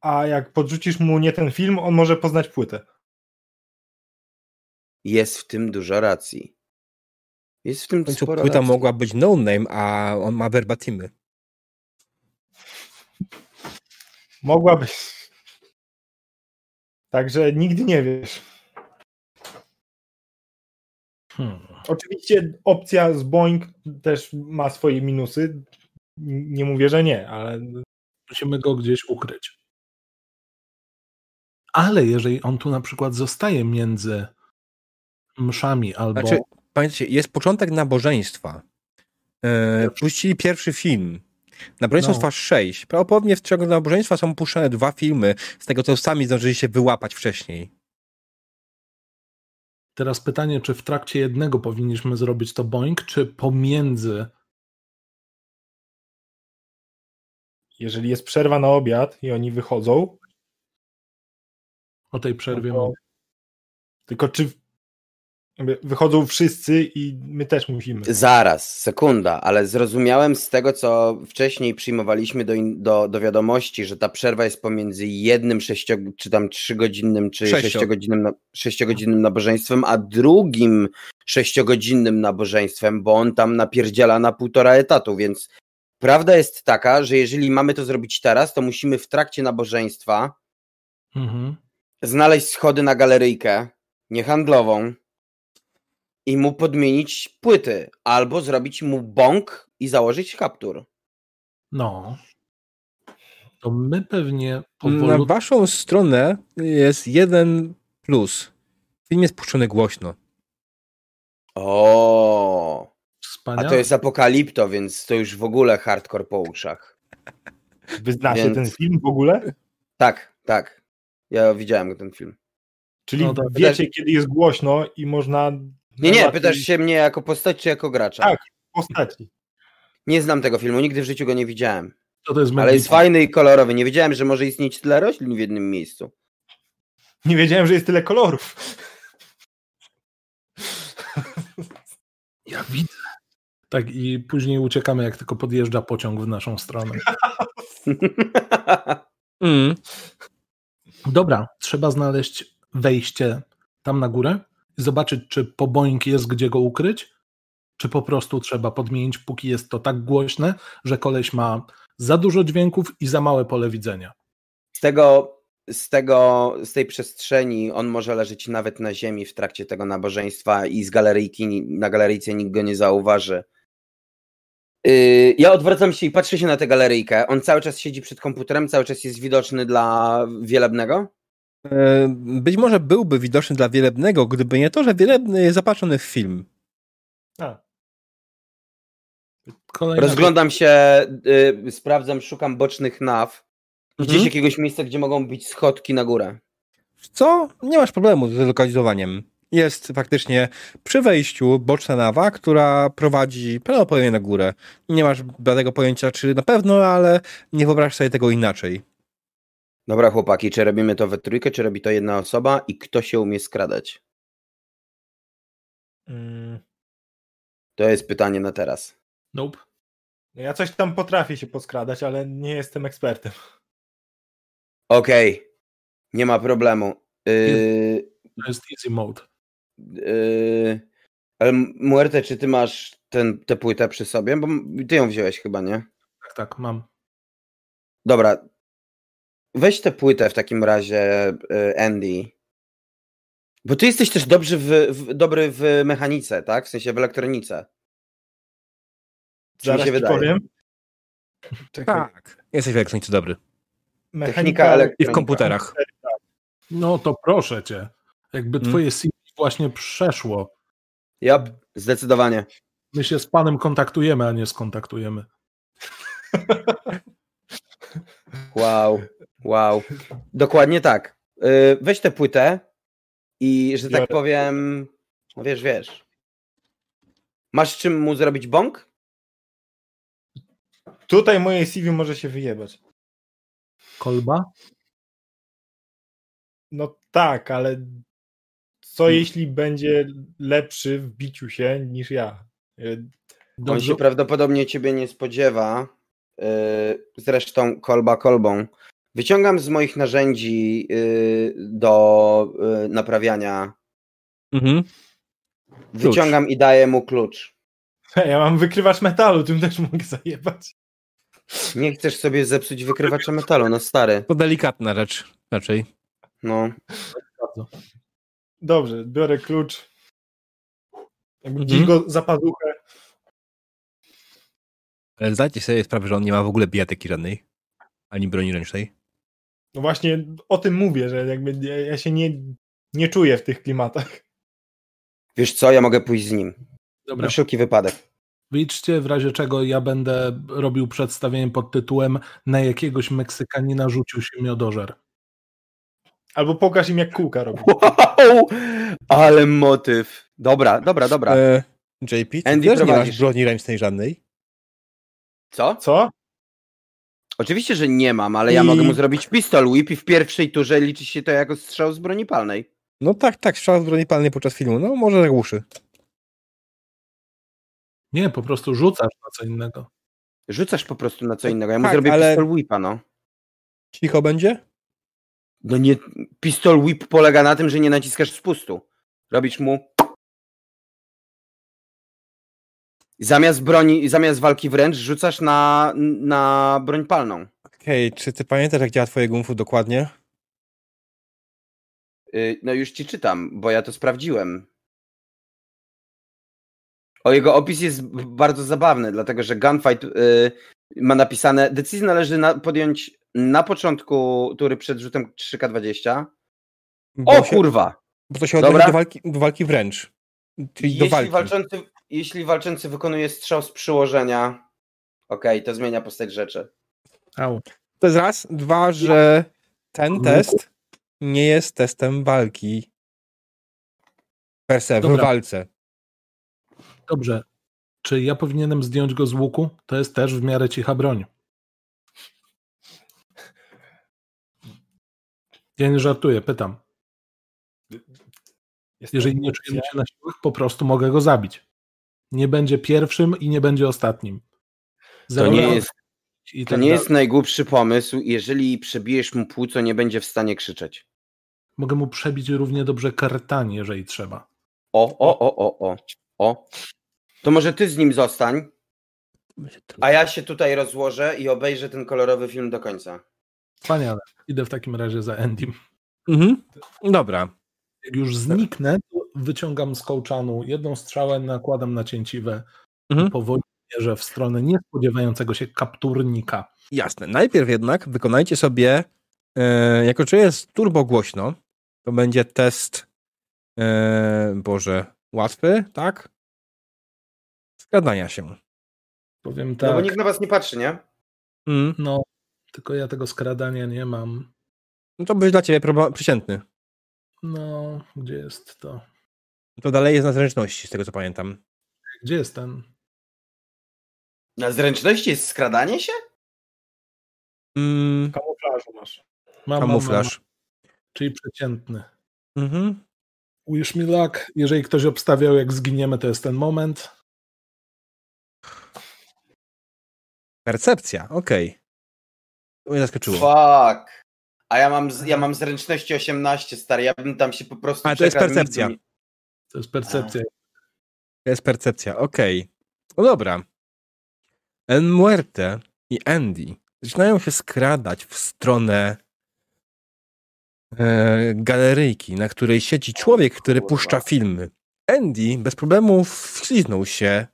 a jak podrzucisz mu nie ten film, on może poznać płytę.
Jest w tym dużo racji. Jest w tym
W końcu
sporo
płyta
racji.
mogła być no name, a on ma verbatimy.
Mogła być. Także nigdy nie wiesz.
Hmm.
Oczywiście opcja z Boeing też ma swoje minusy. Nie mówię, że nie, ale
Musimy go gdzieś ukryć. Ale jeżeli on tu na przykład zostaje między mszami albo.
Znaczy, pamiętajcie, jest początek nabożeństwa.
Pierwszy.
puścili pierwszy film. Nabożeństwo
No.
trwa sześć. Prawdopodobnie w ciągu nabożeństwa są puszczane dwa filmy, z tego co sami zdążyli się wyłapać wcześniej.
Teraz pytanie, czy w trakcie jednego powinniśmy zrobić to Boeing, czy pomiędzy.
jeżeli jest przerwa na obiad i oni wychodzą,
O tej przerwie
No to- tylko czy wychodzą wszyscy i my też musimy.
Zaraz, sekunda, ale zrozumiałem z tego, co wcześniej przyjmowaliśmy do, in- do, do wiadomości, że ta przerwa jest pomiędzy jednym sześcio, czy tam trzygodzinnym, czy
Sześcio.
sześciogodzinnym, sześciogodzinnym nabożeństwem, a drugim sześciogodzinnym nabożeństwem, bo on tam napierdziela na półtora etatu, więc prawda jest taka, że jeżeli mamy to zrobić teraz, to musimy w trakcie nabożeństwa
Mhm.
znaleźć schody na galeryjkę niehandlową i mu podmienić płyty, albo zrobić mu bąk i założyć kaptur.
No. To my pewnie
Na
powolutku.
waszą stronę jest jeden plus. Film jest puszczony głośno.
O, a
Wspaniale.
to jest apokalipto, więc to już w ogóle hardcore po uszach.
Wy znacie
Więc-
ten film w ogóle?
Tak, tak. Ja widziałem ten film.
Czyli
No
wiecie, kiedy jest głośno i można.
Nie, nie, pytasz się mnie jako postać czy jako gracza?
Tak. postaci.
Nie znam tego filmu, nigdy w życiu go nie widziałem.
To, to jest
Ale jest fajny i kolorowy. Nie wiedziałem, że może istnieć tyle roślin w jednym miejscu.
Nie wiedziałem, że jest tyle kolorów.
Ja widzę. Tak, i później uciekamy, jak tylko podjeżdża pociąg w naszą stronę.
Mm.
Dobra, trzeba znaleźć wejście tam na górę zobaczyć, czy po Boeing jest gdzie go ukryć, czy po prostu trzeba podmienić, póki jest to tak głośne, że koleś ma za dużo dźwięków i za małe pole widzenia.
z tego, z tego, z tej przestrzeni on może leżeć nawet na ziemi w trakcie tego nabożeństwa i z galeryjki, na galeryjce nikt go nie zauważy. Yy, ja odwracam się i patrzę się na tę galeryjkę. On cały czas siedzi przed komputerem, cały czas jest widoczny dla wielebnego.
E, Być może byłby widoczny dla Wielebnego, gdyby nie to, że Wielebny jest zapatrzony w film.
A,
Kolejna
Rozglądam się, yy, sprawdzam, szukam bocznych naw. Gdzieś
Mhm.
jakiegoś miejsca, gdzie mogą być schodki na górę.
Co? Nie masz problemu z lokalizowaniem. Jest faktycznie przy wejściu boczna nawa, która prowadzi prawdopodobnie na górę. Nie masz żadnego pojęcia, czy na pewno, ale nie wyobraź sobie tego inaczej.
Dobra, chłopaki, czy robimy to we trójkę, czy robi to jedna osoba i kto się umie skradać?
mm,
To jest pytanie na teraz.
Nope.
no ja coś tam potrafię się poskradać, ale nie jestem ekspertem.
Okej, nie ma problemu. Yy,
To jest easy mode.
yy, ale Muerte, czy ty masz ten, tę płytę przy sobie? Bo ty ją wziąłeś chyba, nie?
Tak, tak, mam.
Dobra. Weź tę płytę w takim razie, yy, Andy. Bo ty jesteś też dobry w, w, dobry w mechanice, tak? W sensie w elektronice. Mi
Zaraz
wydaje?
powiem. Czekaj.
Tak. Jesteś w elektronice dobry.
Technika
I w
elektronika.
komputerach.
No to proszę cię. Jakby
Hmm?
twoje CV właśnie przeszło.
Yep, zdecydowanie.
My się z panem kontaktujemy, a nie skontaktujemy.
Wow, wow. Dokładnie tak. Yy, weź tę płytę i, że tak
Biorę.
powiem, wiesz, wiesz. Masz czym mu zrobić bąk?
Tutaj moje CV może się wyjebać.
Kolba?
No tak, ale co
Hmm.
jeśli będzie lepszy w biciu się niż ja? E,
On się prawdopodobnie ciebie nie spodziewa. Yy, zresztą kolba kolbą. Wyciągam z moich narzędzi yy, do yy, naprawiania.
Mhm.
Wyciągam i daję mu klucz.
Ja mam wykrywacz metalu, tym też mogę zajebać.
Nie chcesz sobie zepsuć wykrywacza metalu, no stary.
To delikatna rzecz raczej.
No.
Dobrze, biorę klucz. Jakby
Mhm.
go za pazuchę.
Ale zdajcie sobie sprawę, że on nie ma w ogóle bijatyki żadnej. Ani broni ręcznej.
No właśnie o tym mówię, że jakby ja- się nie, nie czuję w tych klimatach.
Wiesz co, ja mogę pójść z nim.
Dobra.
Na wszelki wypadek.
Wyjdźcie, w razie czego ja będę robił przedstawienie pod tytułem Na jakiegoś Meksykanina rzucił się miodożer.
Albo pokaż im, jak kółka robi.
Wow! Ale motyw. Dobra, dobra, dobra.
E, JP, ty
Andy,
też nie masz broni ręcznej żadnej.
Co?
Co?
Oczywiście, że nie mam, ale ja
I-
mogę mu zrobić pistol whip i w pierwszej turze liczy się to jako strzał z broni palnej.
No tak, tak, strzał z broni palnej podczas filmu. No może zagłuszy.
Nie, po prostu rzucasz na co innego.
Rzucasz po prostu na co innego. Ja mu
Tak,
zrobię
ale-
pistol whipa, no.
Cicho będzie?
No nie, pistol whip polega na tym, że nie naciskasz spustu. Robisz mu... Zamiast broni, zamiast walki wręcz rzucasz na, na broń palną.
Okej, czy ty pamiętasz, jak działa twoje gumfu dokładnie?
Y, No już ci czytam, bo ja to sprawdziłem. O jego opis jest bardzo zabawny, dlatego że Gunfight y, ma napisane, decyzję należy na, podjąć na początku tury przed rzutem 3K20.
Bo
O
się,
kurwa!
Bo to się odnosi do walki, do walki wręcz. Czyli do
Jeśli
walki.
walczący, jeśli walczący wykonuje strzał z przyłożenia, okej, to zmienia postać rzeczy.
Au.
To jest raz. Dwa, że ten test nie jest testem walki. Per se, w walce.
Dobrze. Czy ja powinienem zdjąć go z łuku? To jest też w miarę cicha broń. Ja nie żartuję, pytam.
Jest
Jeżeli nie czujemy się na siłach, po prostu mogę go zabić. Nie będzie pierwszym i nie będzie ostatnim.
To
Zero
nie
lat
jest,
i
to
tak
nie
dalej.
jest najgłupszy pomysł. Jeżeli przebijesz mu płuco, nie będzie w stanie krzyczeć.
Mogę mu przebić równie dobrze kartanie, jeżeli trzeba.
O, o, o, o, o, o. To może ty z nim zostań, a ja się tutaj rozłożę i obejrzę ten kolorowy film do końca.
Wspaniale. Idę w takim razie za Endym.
Mhm. Dobra.
Jak już zniknę, to wyciągam z kołczanu jedną strzałę, nakładam na cięciwę
Mhm.
powoli mierzę w stronę niespodziewającego się kapturnika.
Jasne. Najpierw jednak wykonajcie sobie, e, jako że jest turbo głośno, to będzie test, e, Boże, łatwy, tak? Skradania się.
Powiem
No
tak,
bo nikt na was nie patrzy, nie?
Mm.
no, tylko ja tego skradania nie mam.
No to będzie dla ciebie problem przeciętny.
No, gdzie jest to?
To dalej jest na zręczności, z tego co pamiętam.
Gdzie jest ten?
Na zręczności jest skradanie się?
Mm,
Kamuflażu masz.
Mam, mam, mam,
kamuflaż.
czyli przeciętny.
Mhm.
Wish me luck. Jeżeli ktoś obstawiał, jak zginiemy, to jest ten moment.
Percepcja, okej. To mnie zaskoczyło.
Fuck. A ja mam, ja mam zręczności 18, stary. Ja bym tam się po prostu.
Ale to jest percepcja.
To jest percepcja.
To jest percepcja, okej. No dobra. El Muerte i Andy zaczynają się skradać w stronę e, galeryjki, na której siedzi człowiek, który puszcza filmy. Andy bez problemu wśliznął się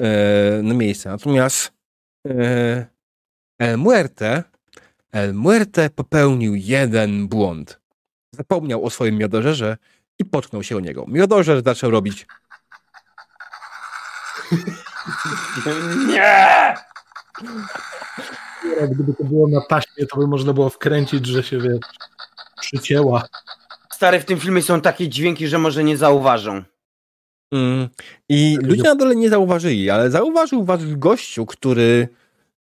e, na miejsce, natomiast e, El Muerte El Muerte popełnił jeden błąd. Zapomniał o swoim miodożerze i potknął się o niego. Miodożer zaczął robić
Nie!
Gdyby to było na taśmie, to by można było wkręcić, że się wie, przycięła.
Stary, w tym filmie są takie dźwięki, że może nie zauważą.
Mm. I ludzie na dole nie zauważyli, ale zauważył was gościu, który,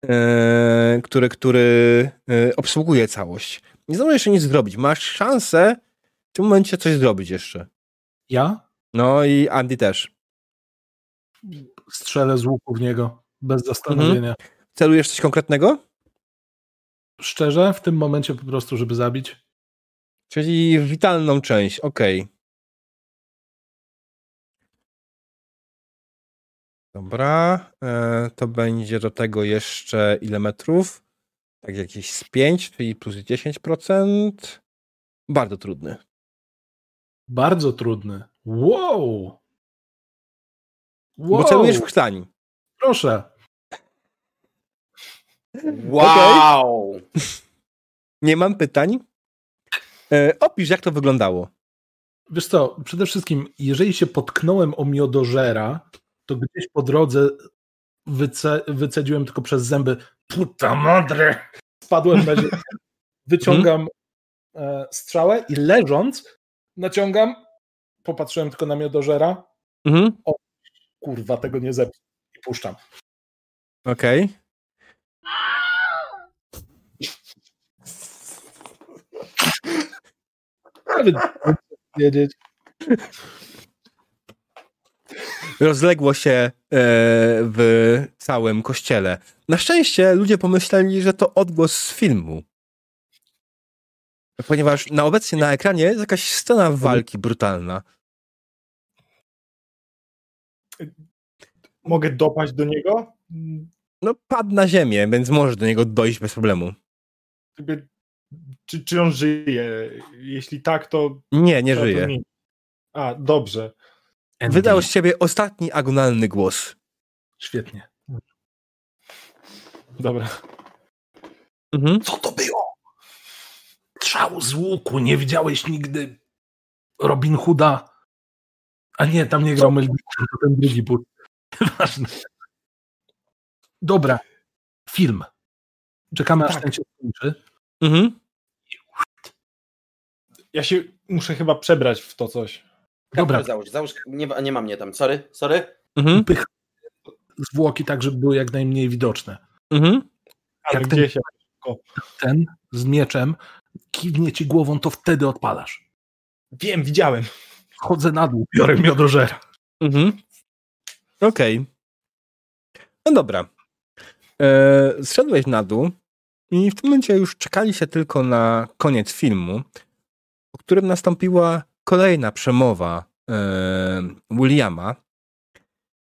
e, który, który e, obsługuje całość. Nie zdążysz jeszcze nic zrobić. Masz szansę tym momencie coś zrobić jeszcze.
Ja
No i Andy też.
strzelę z łuku w niego, bez zastanowienia.
celujesz coś konkretnego?
Szczerze, w tym momencie po prostu, żeby zabić.
Czyli witalną część, okej. Dobra, e, to będzie do tego jeszcze ile metrów? Tak jakieś z 5, czyli plus 10%. Bardzo trudny.
Bardzo trudny. Wow!
Bo
Wow!
celujesz w krtań.
Proszę.
Wow!
Nie mam pytań. E, opisz, jak to wyglądało.
Wiesz co, przede wszystkim, jeżeli się potknąłem o miodożera, to gdzieś po drodze wyce, wycedziłem tylko przez zęby puta madre. Spadłem na ziemię, wyciągam e, strzałę i leżąc naciągam, popatrzyłem tylko na miodożera,
Mhm.
kurwa, tego nie zepnę i puszczam.
Okej.
Chcę wiedzieć.
Rozległo się e, w całym kościele. Na szczęście ludzie pomyśleli, że to odgłos z filmu. Ponieważ na obecnie na ekranie jest jakaś scena walki brutalna.
Mogę dopaść do niego?
No, padł na ziemię, więc możesz do niego dojść bez problemu.
Czy, czy on żyje? Jeśli tak, to.
Nie, nie
to
żyje.
zmienić. A, dobrze.
Wydał z siebie ostatni agonalny głos.
Świetnie.
Dobra.
Mhm.
Co to było? Strzał z łuku. Nie widziałeś nigdy Robin Hooda? A nie, tam nie grał Mel Gibson, to ten drugi but. Ważne. Dobra. Film. Czekamy aż
Tak.
ten się skończy.
Mhm.
Ja się muszę chyba przebrać w to coś.
Dobra.
Załóż, załóż. Nie, nie ma mnie tam. Sorry, sorry.
Mhm.
Pych zwłoki tak, żeby były jak najmniej widoczne.
Mhm.
Ale
Jak ten-
gdzie się.
Ten z mieczem kiwnie ci głową, to wtedy odpalasz.
Wiem, widziałem.
Chodzę na dół, biorę miodożera.
Mhm. Okej. No dobra. E, zszedłeś na dół i w tym momencie już czekali się tylko na koniec filmu, po którym nastąpiła kolejna przemowa e, Williama,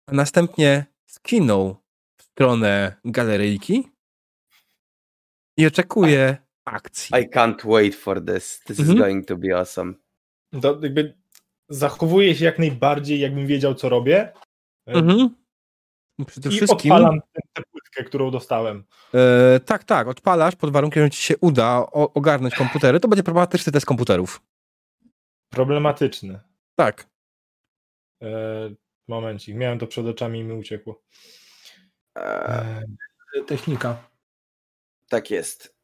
a następnie skinął w stronę galeryjki i oczekuje akcji.
I can't wait for this. This
Mhm.
is going to be awesome.
To jakby zachowuję się jak najbardziej, jakbym wiedział, co robię.
Mhm. Przede
I
wszystkim.
odpalam tę, tę płytkę, którą dostałem.
E, tak, tak, odpalasz pod warunkiem, że ci się uda ogarnąć komputery, to będzie problematyczny test komputerów.
Problematyczny.
Tak.
E, momencik, miałem to przed oczami i mi uciekło. E,
Technika.
tak jest.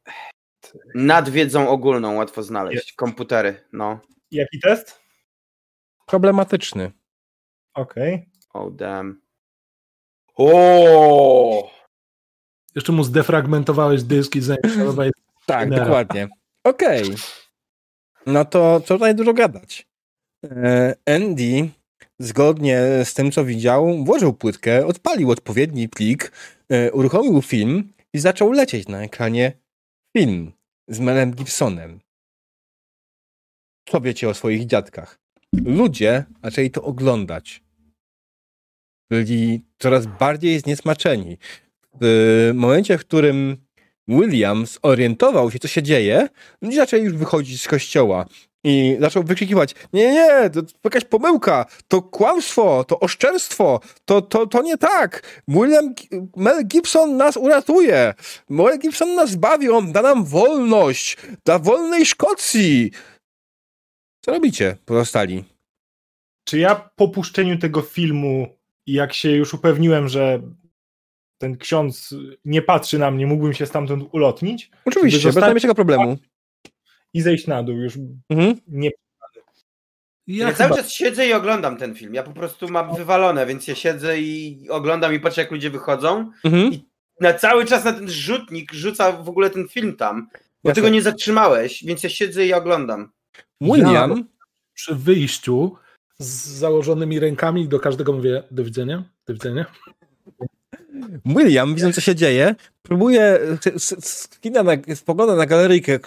Nad wiedzą ogólną łatwo znaleźć. Komputery, no.
jaki test?
Problematyczny.
Okej.
Oh damn. O!
Jeszcze mu zdefragmentowałeś dyski, zainstalowałeś.
Tak,
Nera.
dokładnie. Okej. No to co tutaj dużo gadać. E, Andy, zgodnie z tym, co widział, włożył płytkę, odpalił odpowiedni plik, e, uruchomił film i zaczął lecieć na ekranie film z Melem Gibsonem. Co wiecie o swoich dziadkach? Ludzie zaczęli to oglądać. Byli coraz bardziej zniesmaczeni. W momencie, w którym William zorientował się, co się dzieje, ludzie zaczęli już wychodzić z kościoła i zaczął wykrzykiwać nie, nie, to jakaś pomyłka, to kłamstwo, to oszczerstwo, to, to, to nie tak. William, Mel Gibson nas uratuje. Mel Gibson nas bawi, on da nam wolność, dla wolnej Szkocji. Co robicie, pozostali?
Czy ja po puszczeniu tego filmu, jak się już upewniłem, że ten ksiądz nie patrzy na mnie, mógłbym się stamtąd ulotnić
Oczywiście, bez najmniejszego problemu.
I zejść na dół. Już
Mhm.
nie.
Ja
Ja
chyba,
cały czas siedzę i oglądam ten film. Ja po prostu mam wywalone, więc ja siedzę i oglądam i patrzę, jak ludzie wychodzą.
Mhm.
Na cały czas na ten rzutnik rzuca w ogóle ten film tam. Bo
Jasne.
ty go nie zatrzymałeś, więc ja siedzę i oglądam.
William,
przy wyjściu z założonymi rękami do każdego mówię do widzenia, do widzenia.
William, widząc co się dzieje, próbuje, skina na, spogląda na galeryjkę,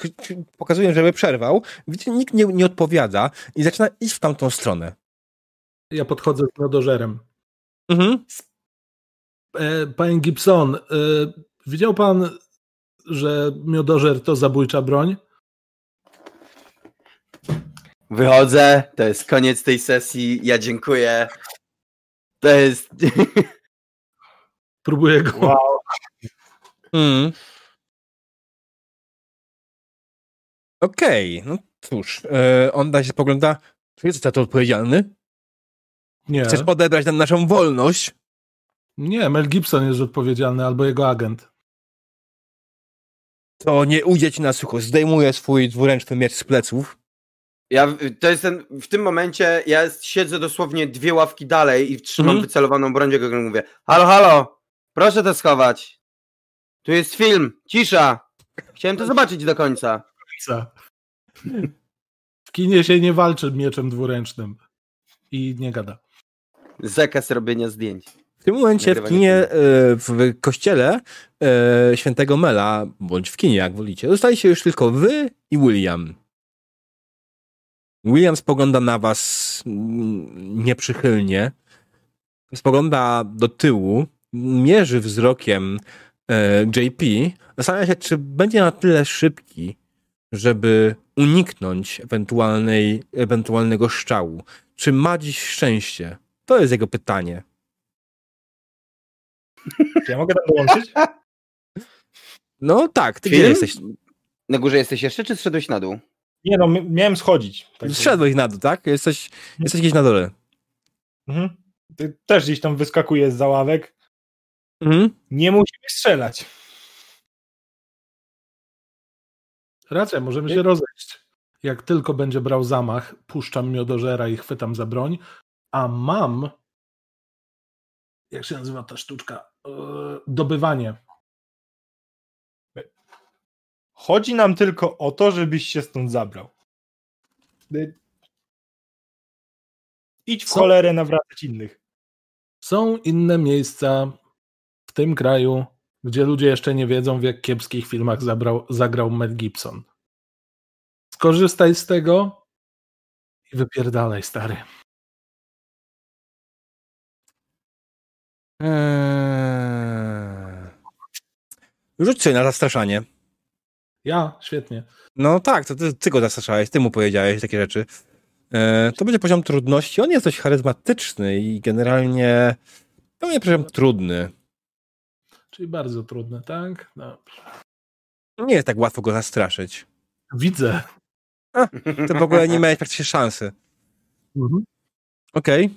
pokazuje, żeby przerwał, widzicie, nikt nie, nie odpowiada i zaczyna iść w tamtą stronę.
Ja podchodzę z miodożerem.
Mhm.
E, panie Gibson, e, widział pan, że miodożer to zabójcza broń?
Wychodzę, to jest koniec tej sesji, ja dziękuję. To jest...
Próbuję go...
Wow.
Mm. Okej, okay, no cóż, e, on da się spogląda, czy jest za to odpowiedzialny?
Nie.
Chcesz odebrać nam naszą wolność?
Nie, Mel Gibson jest odpowiedzialny, albo jego agent.
To nie ujdzie ci na sucho. Zdejmuje swój dwuręczny miecz z pleców.
Ja, to jest ten, w tym momencie ja siedzę dosłownie dwie ławki dalej i trzymam
Mhm.
wycelowaną broń, jak mówię halo, halo, proszę to schować. Tu jest film, cisza. Chciałem to zobaczyć do końca.
W kinie się nie walczy mieczem dwuręcznym. I nie gada.
Zakaz robienia zdjęć.
W tym momencie w
Nagrywanie
kinie, e, w kościele e, świętego Mela, bądź w kinie, jak wolicie, zostaliście już tylko wy i William. William spogląda na was mm, nieprzychylnie. Spogląda do tyłu, mierzy wzrokiem e, JP. Zastanawia się, czy będzie na tyle szybki, żeby uniknąć ewentualnej, ewentualnego szczału. Czy ma dziś szczęście? To jest jego pytanie.
Czy ja mogę tam dołączyć?
No tak, ty
Film?
gdzie jesteś?
Na górze jesteś jeszcze, czy zszedłeś na dół?
Nie no, mi- miałem schodzić. Tak
Zszedłeś na dół, tak? Jesteś, jesteś gdzieś na dole.
Mhm. Ty też gdzieś tam wyskakujesz z ławek.
Mhm.
Nie musimy strzelać.
Racja, możemy się rozejść. Jak tylko będzie brał zamach, puszczam miodożera i chwytam za broń, a mam jak się nazywa ta sztuczka? Eee, dobywanie.
Chodzi nam tylko o to, żebyś się stąd zabrał. Y, Idź w
Co?
cholerę nawracać innych.
Są inne miejsca tym kraju, gdzie ludzie jeszcze nie wiedzą, w jak kiepskich filmach zabrał, zagrał Mel Gibson. Skorzystaj z tego i wypierdalaj, stary.
Eee... Rzuć sobie na zastraszanie.
Ja, świetnie.
No tak, to ty, ty go zastraszałeś, ty mu powiedziałeś takie rzeczy. Eee, to będzie poziom trudności. On jest dość charyzmatyczny i generalnie to będzie poziom trudny.
Czyli bardzo trudne, tak? No.
Nie jest tak łatwo go zastraszyć.
Widzę.
Ty w ogóle nie miałeś praktycznie szansy.
Mhm.
Okej.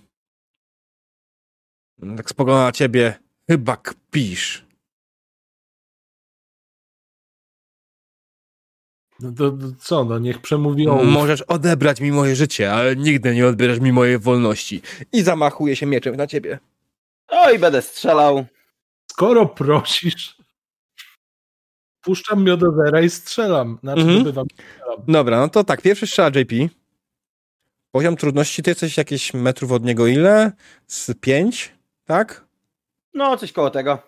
Tak spogląda na ciebie. Chyba kpisz.
No to, to co, no niech przemówią.
Możesz odebrać mi moje życie, ale nigdy nie odbierzesz mi mojej wolności. I zamachuje się mieczem na ciebie.
O i będę strzelał.
Skoro prosisz, puszczam miodowera i strzelam. Znaczy
Mhm.
dobywam.
Dobra, no to tak, pierwszy strzela JP. Poziom trudności, ty jesteś jakieś metrów od niego ile? Z pięć, tak?
No, coś koło tego.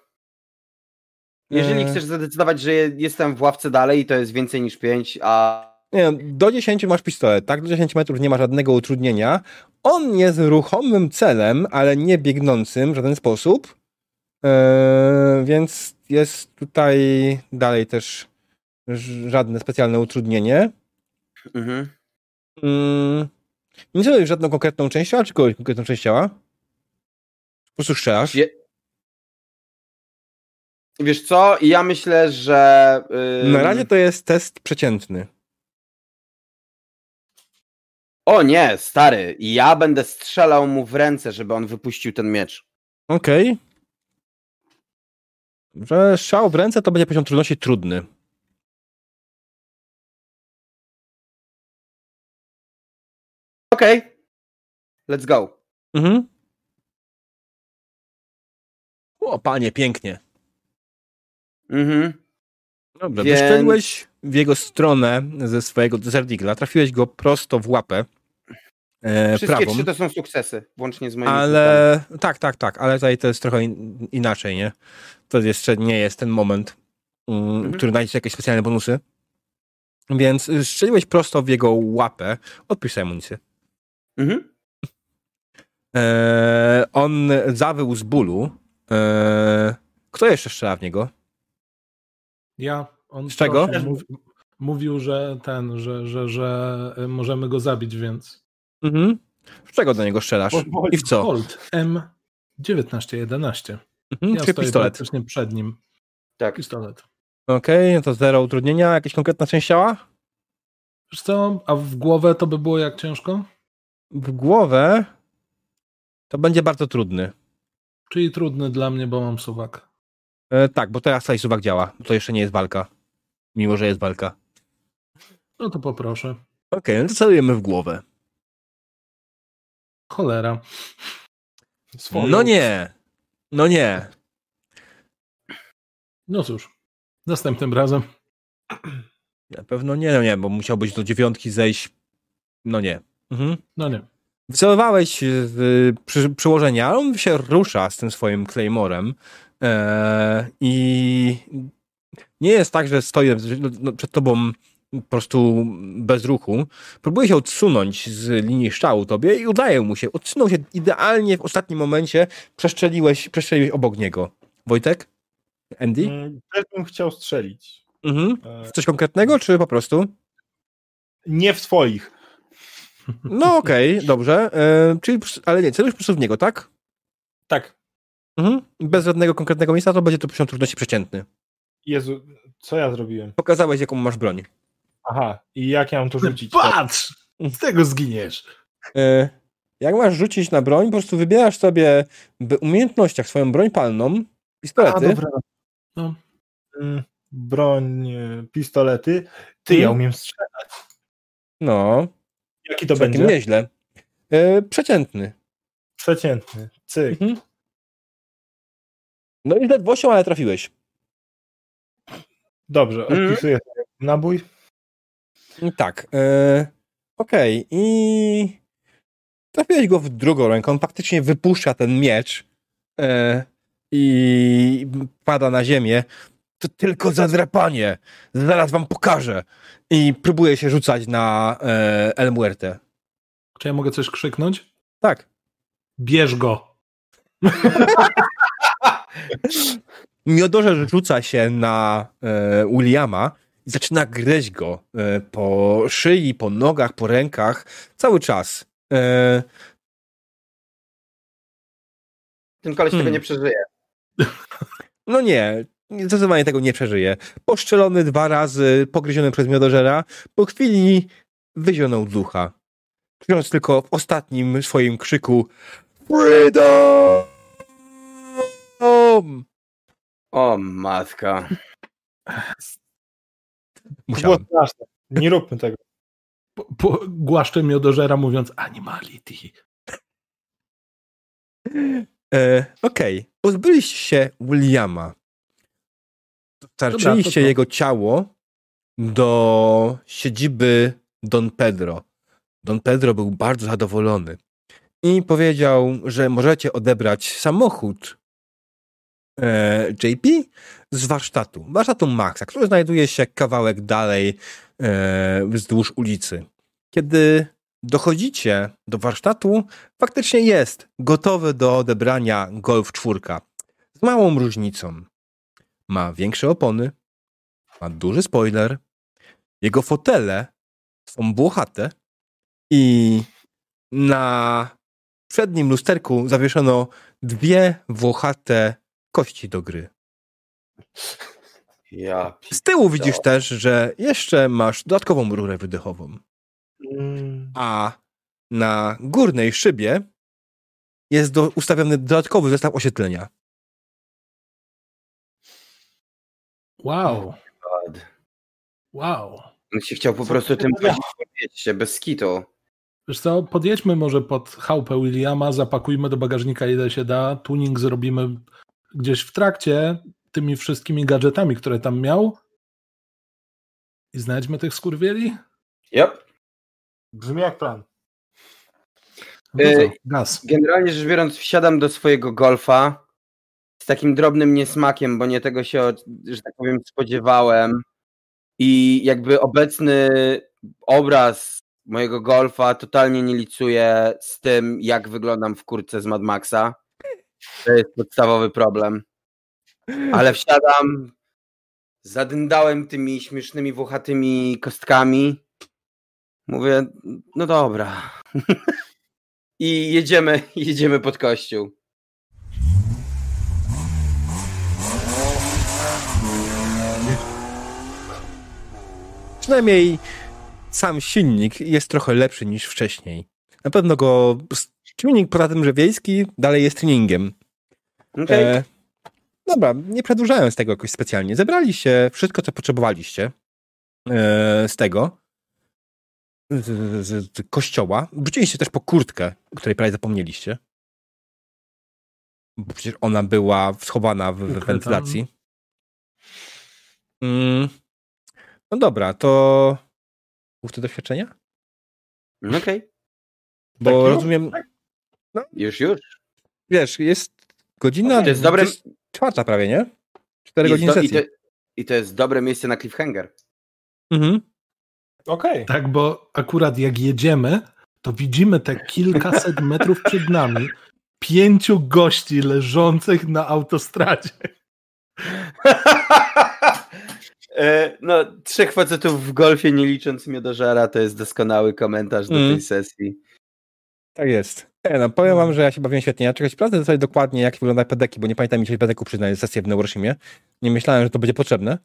Jeżeli
Eee.
chcesz zadecydować, że je- jestem w ławce dalej i to jest więcej niż 5, a
Nie, do 10 masz pistolet, tak? Do 10 metrów nie ma żadnego utrudnienia. On jest ruchomym celem, ale nie biegnącym w żaden sposób. Eee, więc jest tutaj dalej też żadne specjalne utrudnienie.
mhm.
Mm, nie w żadną konkretną część ciała, czy kogoś konkretną część ciała? Po prostu strzelasz.
Je- wiesz co, ja myślę, że... ym,
Na razie to jest test przeciętny.
O nie, stary, ja będę strzelał mu w ręce, żeby on wypuścił ten miecz.
Okej. Że strzał w ręce to będzie poziom trudności trudny.
Okej, let's go.
Mhm. O, panie, pięknie.
Mhm.
Dobrze,
Więc-
w jego stronę ze swojego Eagle'a, trafiłeś go prosto w łapę. E,
Wszystkie
prawą.
trzy to są sukcesy, włącznie z moimi
Ale tak, tak, tak, ale tutaj to jest trochę in, inaczej, nie? To jeszcze nie jest ten moment, mm,
Mhm.
który znajdzie jakieś specjalne bonusy. Więc strzeliłeś prosto w jego łapę. Sobie amunicję.
Mhm.
E, on zawył z bólu. E, kto jeszcze strzela w niego?
Ja. On
Z czego?
proszę, Mów, mówił, że ten, że, że, że możemy go zabić, więc.
Mhm. Z czego do niego strzelasz? I w co?
Colt M1911.
Mhm.
Ja
Czy pistolet?
praktycznie przed nim.
Tak.
Pistolet.
Okej, no to zero utrudnienia. Jakaś konkretna część ciała?
Wiesz co, a w głowę to by było jak ciężko?
W głowę to będzie bardzo trudny.
Czyli trudny dla mnie, bo mam suwak.
E, tak, bo teraz tutaj suwak działa. To jeszcze nie jest walka. Mimo, że jest walka.
No to poproszę.
Okej, no to celujemy w głowę.
Cholera.
Swoją.
No nie. No nie.
No cóż, następnym razem.
Na pewno nie, no nie, bo musiałbyś do dziewiątki zejść. No nie. Mhm.
No nie.
Wycelowałeś z przy, przyłożenia, ale on się rusza z tym swoim Claymorem e, i nie jest tak, że stoi no, przed tobą po prostu bez ruchu. Próbuje się odsunąć z linii szczału tobie i udaje mu się. Odsunął się idealnie w ostatnim momencie, przeszczeliłeś, przeszczeliłeś obok niego. Wojtek? Andy?
Mm, Też bym chciał strzelić.
Mhm.
E,
W coś konkretnego, czy po prostu?
Nie w swoich.
No okej, dobrze. E, czyli, ale nie, celujesz po prostu w niego, tak?
Tak.
Mhm. Bez żadnego konkretnego miejsca, to będzie to poziom trudności przeciętny.
Jezu, co ja zrobiłem?
Pokazałeś, jaką masz broń.
Aha, i jak ja mam to rzucić?
Patrz! Z tego zginiesz.
E, jak masz rzucić na broń, po prostu wybierasz sobie w umiejętnościach swoją broń palną,
A,
pistolety.
dobra.
No.
Mm, Broń, e, pistolety. Ty, ja
Mhm.
umiem strzelać.
No,
Jaki to
całkiem
będzie?
nieźle. E, przeciętny.
Przeciętny. Cyk.
Mhm. No i z ledwością, ale trafiłeś.
Dobrze,
Mhm.
odpisuję nabój.
Tak. E, Okej. I trafiłeś go w drugą rękę. On faktycznie wypuszcza ten miecz e, i pada na ziemię. To tylko zadrapanie. Zaraz wam pokażę. I próbuje się rzucać na e, El Muerte.
Czy ja mogę coś krzyknąć?
Tak.
Bierz go.
Miodorze rzuca się na e, Williama i zaczyna gryźć go e, po szyi, po nogach, po rękach. Cały czas. E,
Ten koleś tego
Hmm.
nie przeżyje.
No nie, zdecydowanie tego nie przeżyje. Poszczelony dwa razy, pogryziony przez miodożera, po chwili wyzionął ducha. Krzycząc tylko w ostatnim swoim krzyku Freedom!
O matka.
To było
Musiałem.
straszne. Nie róbmy tego.
Po, po, głaszczę miodożera mówiąc animality.
E, Okej, pozbyliście się Williama. Dostarczyliście
to
jego ciało do siedziby Don Pedro. Don Pedro był bardzo zadowolony i powiedział, że możecie odebrać samochód e, JP z warsztatu, warsztatu Maxa, który znajduje się kawałek dalej e, wzdłuż ulicy. Kiedy dochodzicie do warsztatu, faktycznie jest gotowy do odebrania Golf 4. Z małą różnicą. Ma większe opony, ma duży spoiler, jego fotele są włochate i na przednim lusterku zawieszono dwie włochate kości do gry.
Ja
Z tyłu widzisz też, że jeszcze masz dodatkową rurę wydechową.
Mm,
a na górnej szybie jest do, ustawiony dodatkowy zestaw oświetlenia.
Wow.
God.
Wow.
On się chciał po prostu tym powiedzieć się bez skitu.
Wiesz co, podjedźmy może pod chałupę Williama, zapakujmy do bagażnika ile się da, tuning zrobimy gdzieś w trakcie tymi wszystkimi gadżetami, które tam miał i znajdźmy tych skurwieli?
Yep.
Brzmi jak plan.
No co? Gaz.
Generalnie rzecz biorąc, wsiadam do swojego golfa z takim drobnym niesmakiem, bo nie tego się, że tak powiem, spodziewałem. I jakby obecny obraz mojego golfa totalnie nie licuje z tym, jak wyglądam w kurce z Mad Maxa. To jest podstawowy problem. Ale wsiadam, zadyndałem tymi śmiesznymi, włochatymi kostkami. Mówię, no dobra. I jedziemy, jedziemy pod kościół.
Przynajmniej sam silnik jest trochę lepszy niż wcześniej. Na pewno go. Silnik poza tym, że wiejski, dalej jest tuningiem.
Okej.
E, dobra, nie przedłużając tego jakoś specjalnie. Zebraliście wszystko, co potrzebowaliście e, z tego. Z, z, z kościoła. Wróciliście też po kurtkę, której prawie zapomnieliście. Bo przecież ona była schowana w, w wentylacji. Mm. No dobra, to punkty doświadczenia?
Okej.
Bo
Tak, już?
rozumiem,
Już, już.
wiesz, jest godzina
To jest dobre,
czwarta prawie, nie? Cztery godziny
do, i,
sesji.
to, I to jest dobre miejsce na cliffhanger.
Mhm.
Okej.
Tak, bo akurat jak jedziemy, to widzimy te kilkaset metrów przed nami pięciu gości leżących na autostradzie.
E, No, trzech facetów w golfie, nie licząc miodożera, to jest doskonały komentarz do
Mm.
tej sesji.
Tak jest. E, no, powiem wam, że ja się bawiłem świetnie. Ja czegoś sprawdzę sobie dokładnie, jak wygląda pedeki, bo nie pamiętam mi się pedeku przyznaję sesję w Neuroshimie. Nie myślałem, że to będzie potrzebne.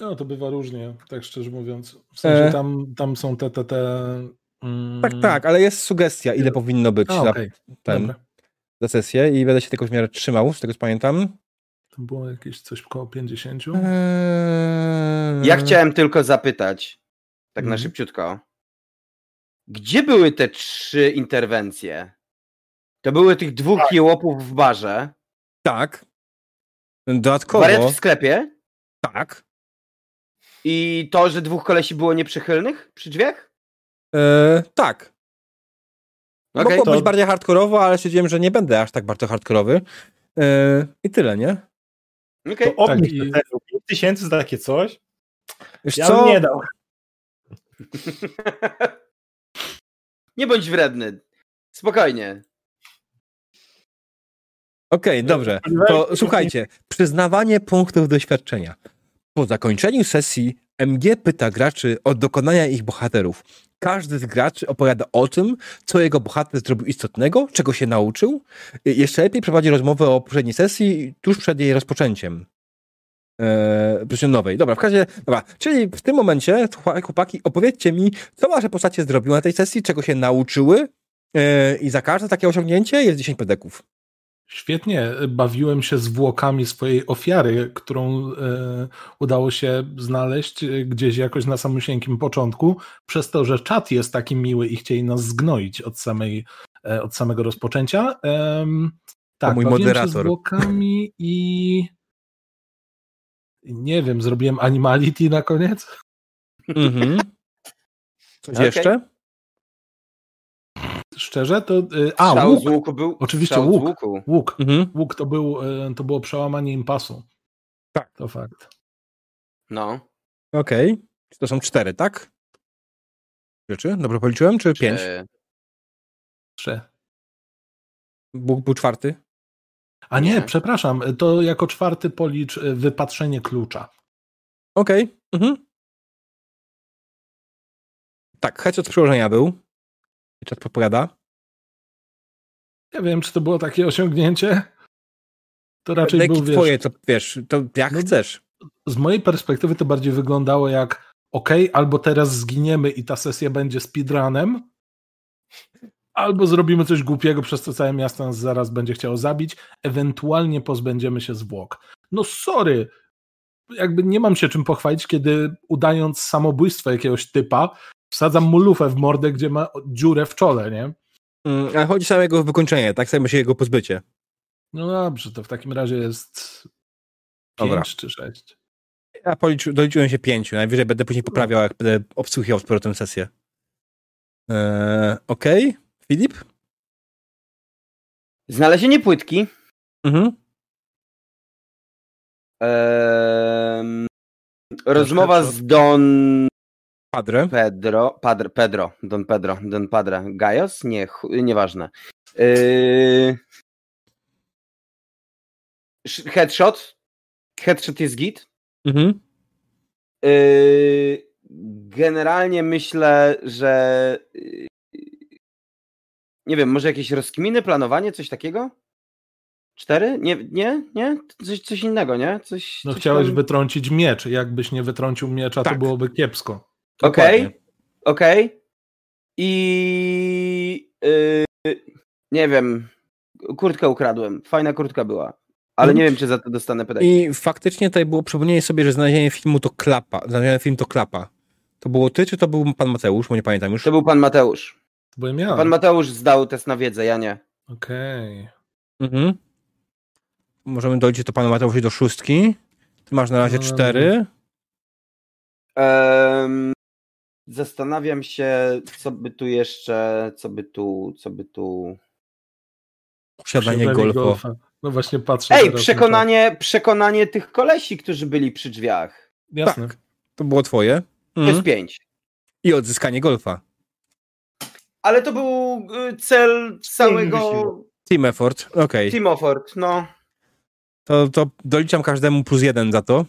No to bywa różnie, tak szczerze mówiąc. W sensie
E.
tam, tam są te, te, te mm,
Tak, tak, ale jest sugestia, ile powinno być
A,
na
okej,
ten, za sesję i będę się tego w miarę trzymał, z tego co pamiętam.
To było jakieś coś koło 50.
Eee...
Ja chciałem tylko zapytać, tak na
Mhm.
szybciutko, gdzie były te trzy interwencje? To były tych dwóch jełopów w barze,
Tak. Dodatkowo,
wariat w sklepie
tak.
i to, że dwóch kolesi było nieprzychylnych przy drzwiach?
Eee, tak.
Okej,
Mogło
to-
być bardziej hardkorowo, ale stwierdziłem, że nie będę aż tak bardzo hardkorowy. Eee, I tyle, nie?
okej.
To obniż
Tak, i-
te ceny. 5 tysięcy za takie coś?
Wiesz
Ja
co?
bym nie dał.
Nie bądź wredny. Spokojnie.
Okej, dobrze. To słuchajcie, przyznawanie punktów doświadczenia. Po zakończeniu sesji MG pyta graczy o dokonania ich bohaterów. Każdy z graczy opowiada o tym, co jego bohater zrobił istotnego, czego się nauczył. I Jeszcze lepiej prowadzi rozmowę o poprzedniej sesji tuż przed jej rozpoczęciem. Nowej. Dobra, w każdym razie, dobra, czyli w tym momencie, chłopaki, opowiedzcie mi, co wasze postacie zrobiły na tej sesji, czego się nauczyły eee, i za każde takie osiągnięcie jest 10 pedeków.
Świetnie bawiłem się zwłokami swojej ofiary, którą e, udało się znaleźć gdzieś jakoś na samym początku, przez to, że czat jest taki miły i chcieli nas zgnoić od, samej, od samego rozpoczęcia. Tak,
mój
bawiłem się
moderator.
zwłokami i nie wiem, zrobiłem animality na koniec.
Mhm. Coś
Okej.
jeszcze?
Szczerze, to... e, A,
Strzał
łuk!
z łuku był.
Oczywiście
strzał
łuk.
Z łuku.
Łuk.
Mhm.
Łuk to, był, e, to było przełamanie impasu.
Tak.
To fakt.
No.
Okej. Czy To są cztery, tak? Rzeczy? Dobrze policzyłem, czy pięć?
Czy...
Trzy.
Był, był czwarty?
A nie,
Nie.
przepraszam, to jako czwarty policz y, wypatrzenie klucza.
Okej. Mhm. Tak, hec od przełożenia był. Czat podpowiada.
Nie wiem, czy to było takie osiągnięcie. To raczej
Leki
był, wiesz,
twoje, to wiesz, to jak
No-
chcesz.
z mojej perspektywy to bardziej wyglądało jak ok, albo teraz zginiemy i ta sesja będzie speedrunem, albo zrobimy coś głupiego, przez co całe miasto nas zaraz będzie chciało zabić, ewentualnie pozbędziemy się zwłok. No sorry, jakby nie mam się czym pochwalić, kiedy udając samobójstwo jakiegoś typa, wsadzam mu lufę w mordę, gdzie ma dziurę w czole, nie?
Mm, Ale chodzi samo o jego wykończenie, tak samo się jego pozbycie.
No dobrze, to w takim razie jest
Dobra.
pięć czy sześć.
Ja policzy, doliczyłem się pięciu, najwyżej będę później poprawiał, jak będę obsłuchiwał z powrotem sesję. Eee, Okej, Filip?
Znalezienie płytki.
Mhm.
Rozmowa z Don
Padre.
Pedro. Padre, Pedro. Don Pedro. Don Padre. Gajos? Nie, nieważne. Sz- Headshot. Headshot jest git.
Mhm.
Yy, generalnie myślę, że nie wiem, może jakieś rozkminy, planowanie, coś takiego? Cztery? Nie, nie, nie? Coś, coś innego, nie? Coś,
No
coś
chciałeś
tam-
wytrącić miecz. Jakbyś nie wytrącił miecza,
Tak.
to byłoby kiepsko.
Okej,
Dokładnie.
okej. I yy, nie wiem, kurtkę ukradłem. Fajna kurtka była. Ale
Mhm.
nie wiem, czy za to dostanę pytanie.
I faktycznie tutaj było przypomnienie sobie, że znalezienie filmu to klapa. Znalezienie film to klapa. To było ty, czy to był pan Mateusz? Bo nie pamiętam już.
To był pan Mateusz.
Bo ja.
Pan Mateusz zdał test na wiedzę, ja nie.
Okej.
Mhm. Możemy dojść do pana Mateusza do szóstki. Ty masz na razie
No,
cztery.
Em, zastanawiam się, co by tu jeszcze, co by tu, co by tu...
Posiadanie
Posiadanie
golfa.
No właśnie patrzę.
Ej, przekonanie, przekonanie tych kolesi, którzy byli przy drzwiach.
Jasne.
Tak. To było twoje.
To
Mhm.
jest pięć.
I odzyskanie golfa.
Ale to był y, cel całego
Team effort. Okej.
team effort, no.
To, to doliczam każdemu plus jeden za to.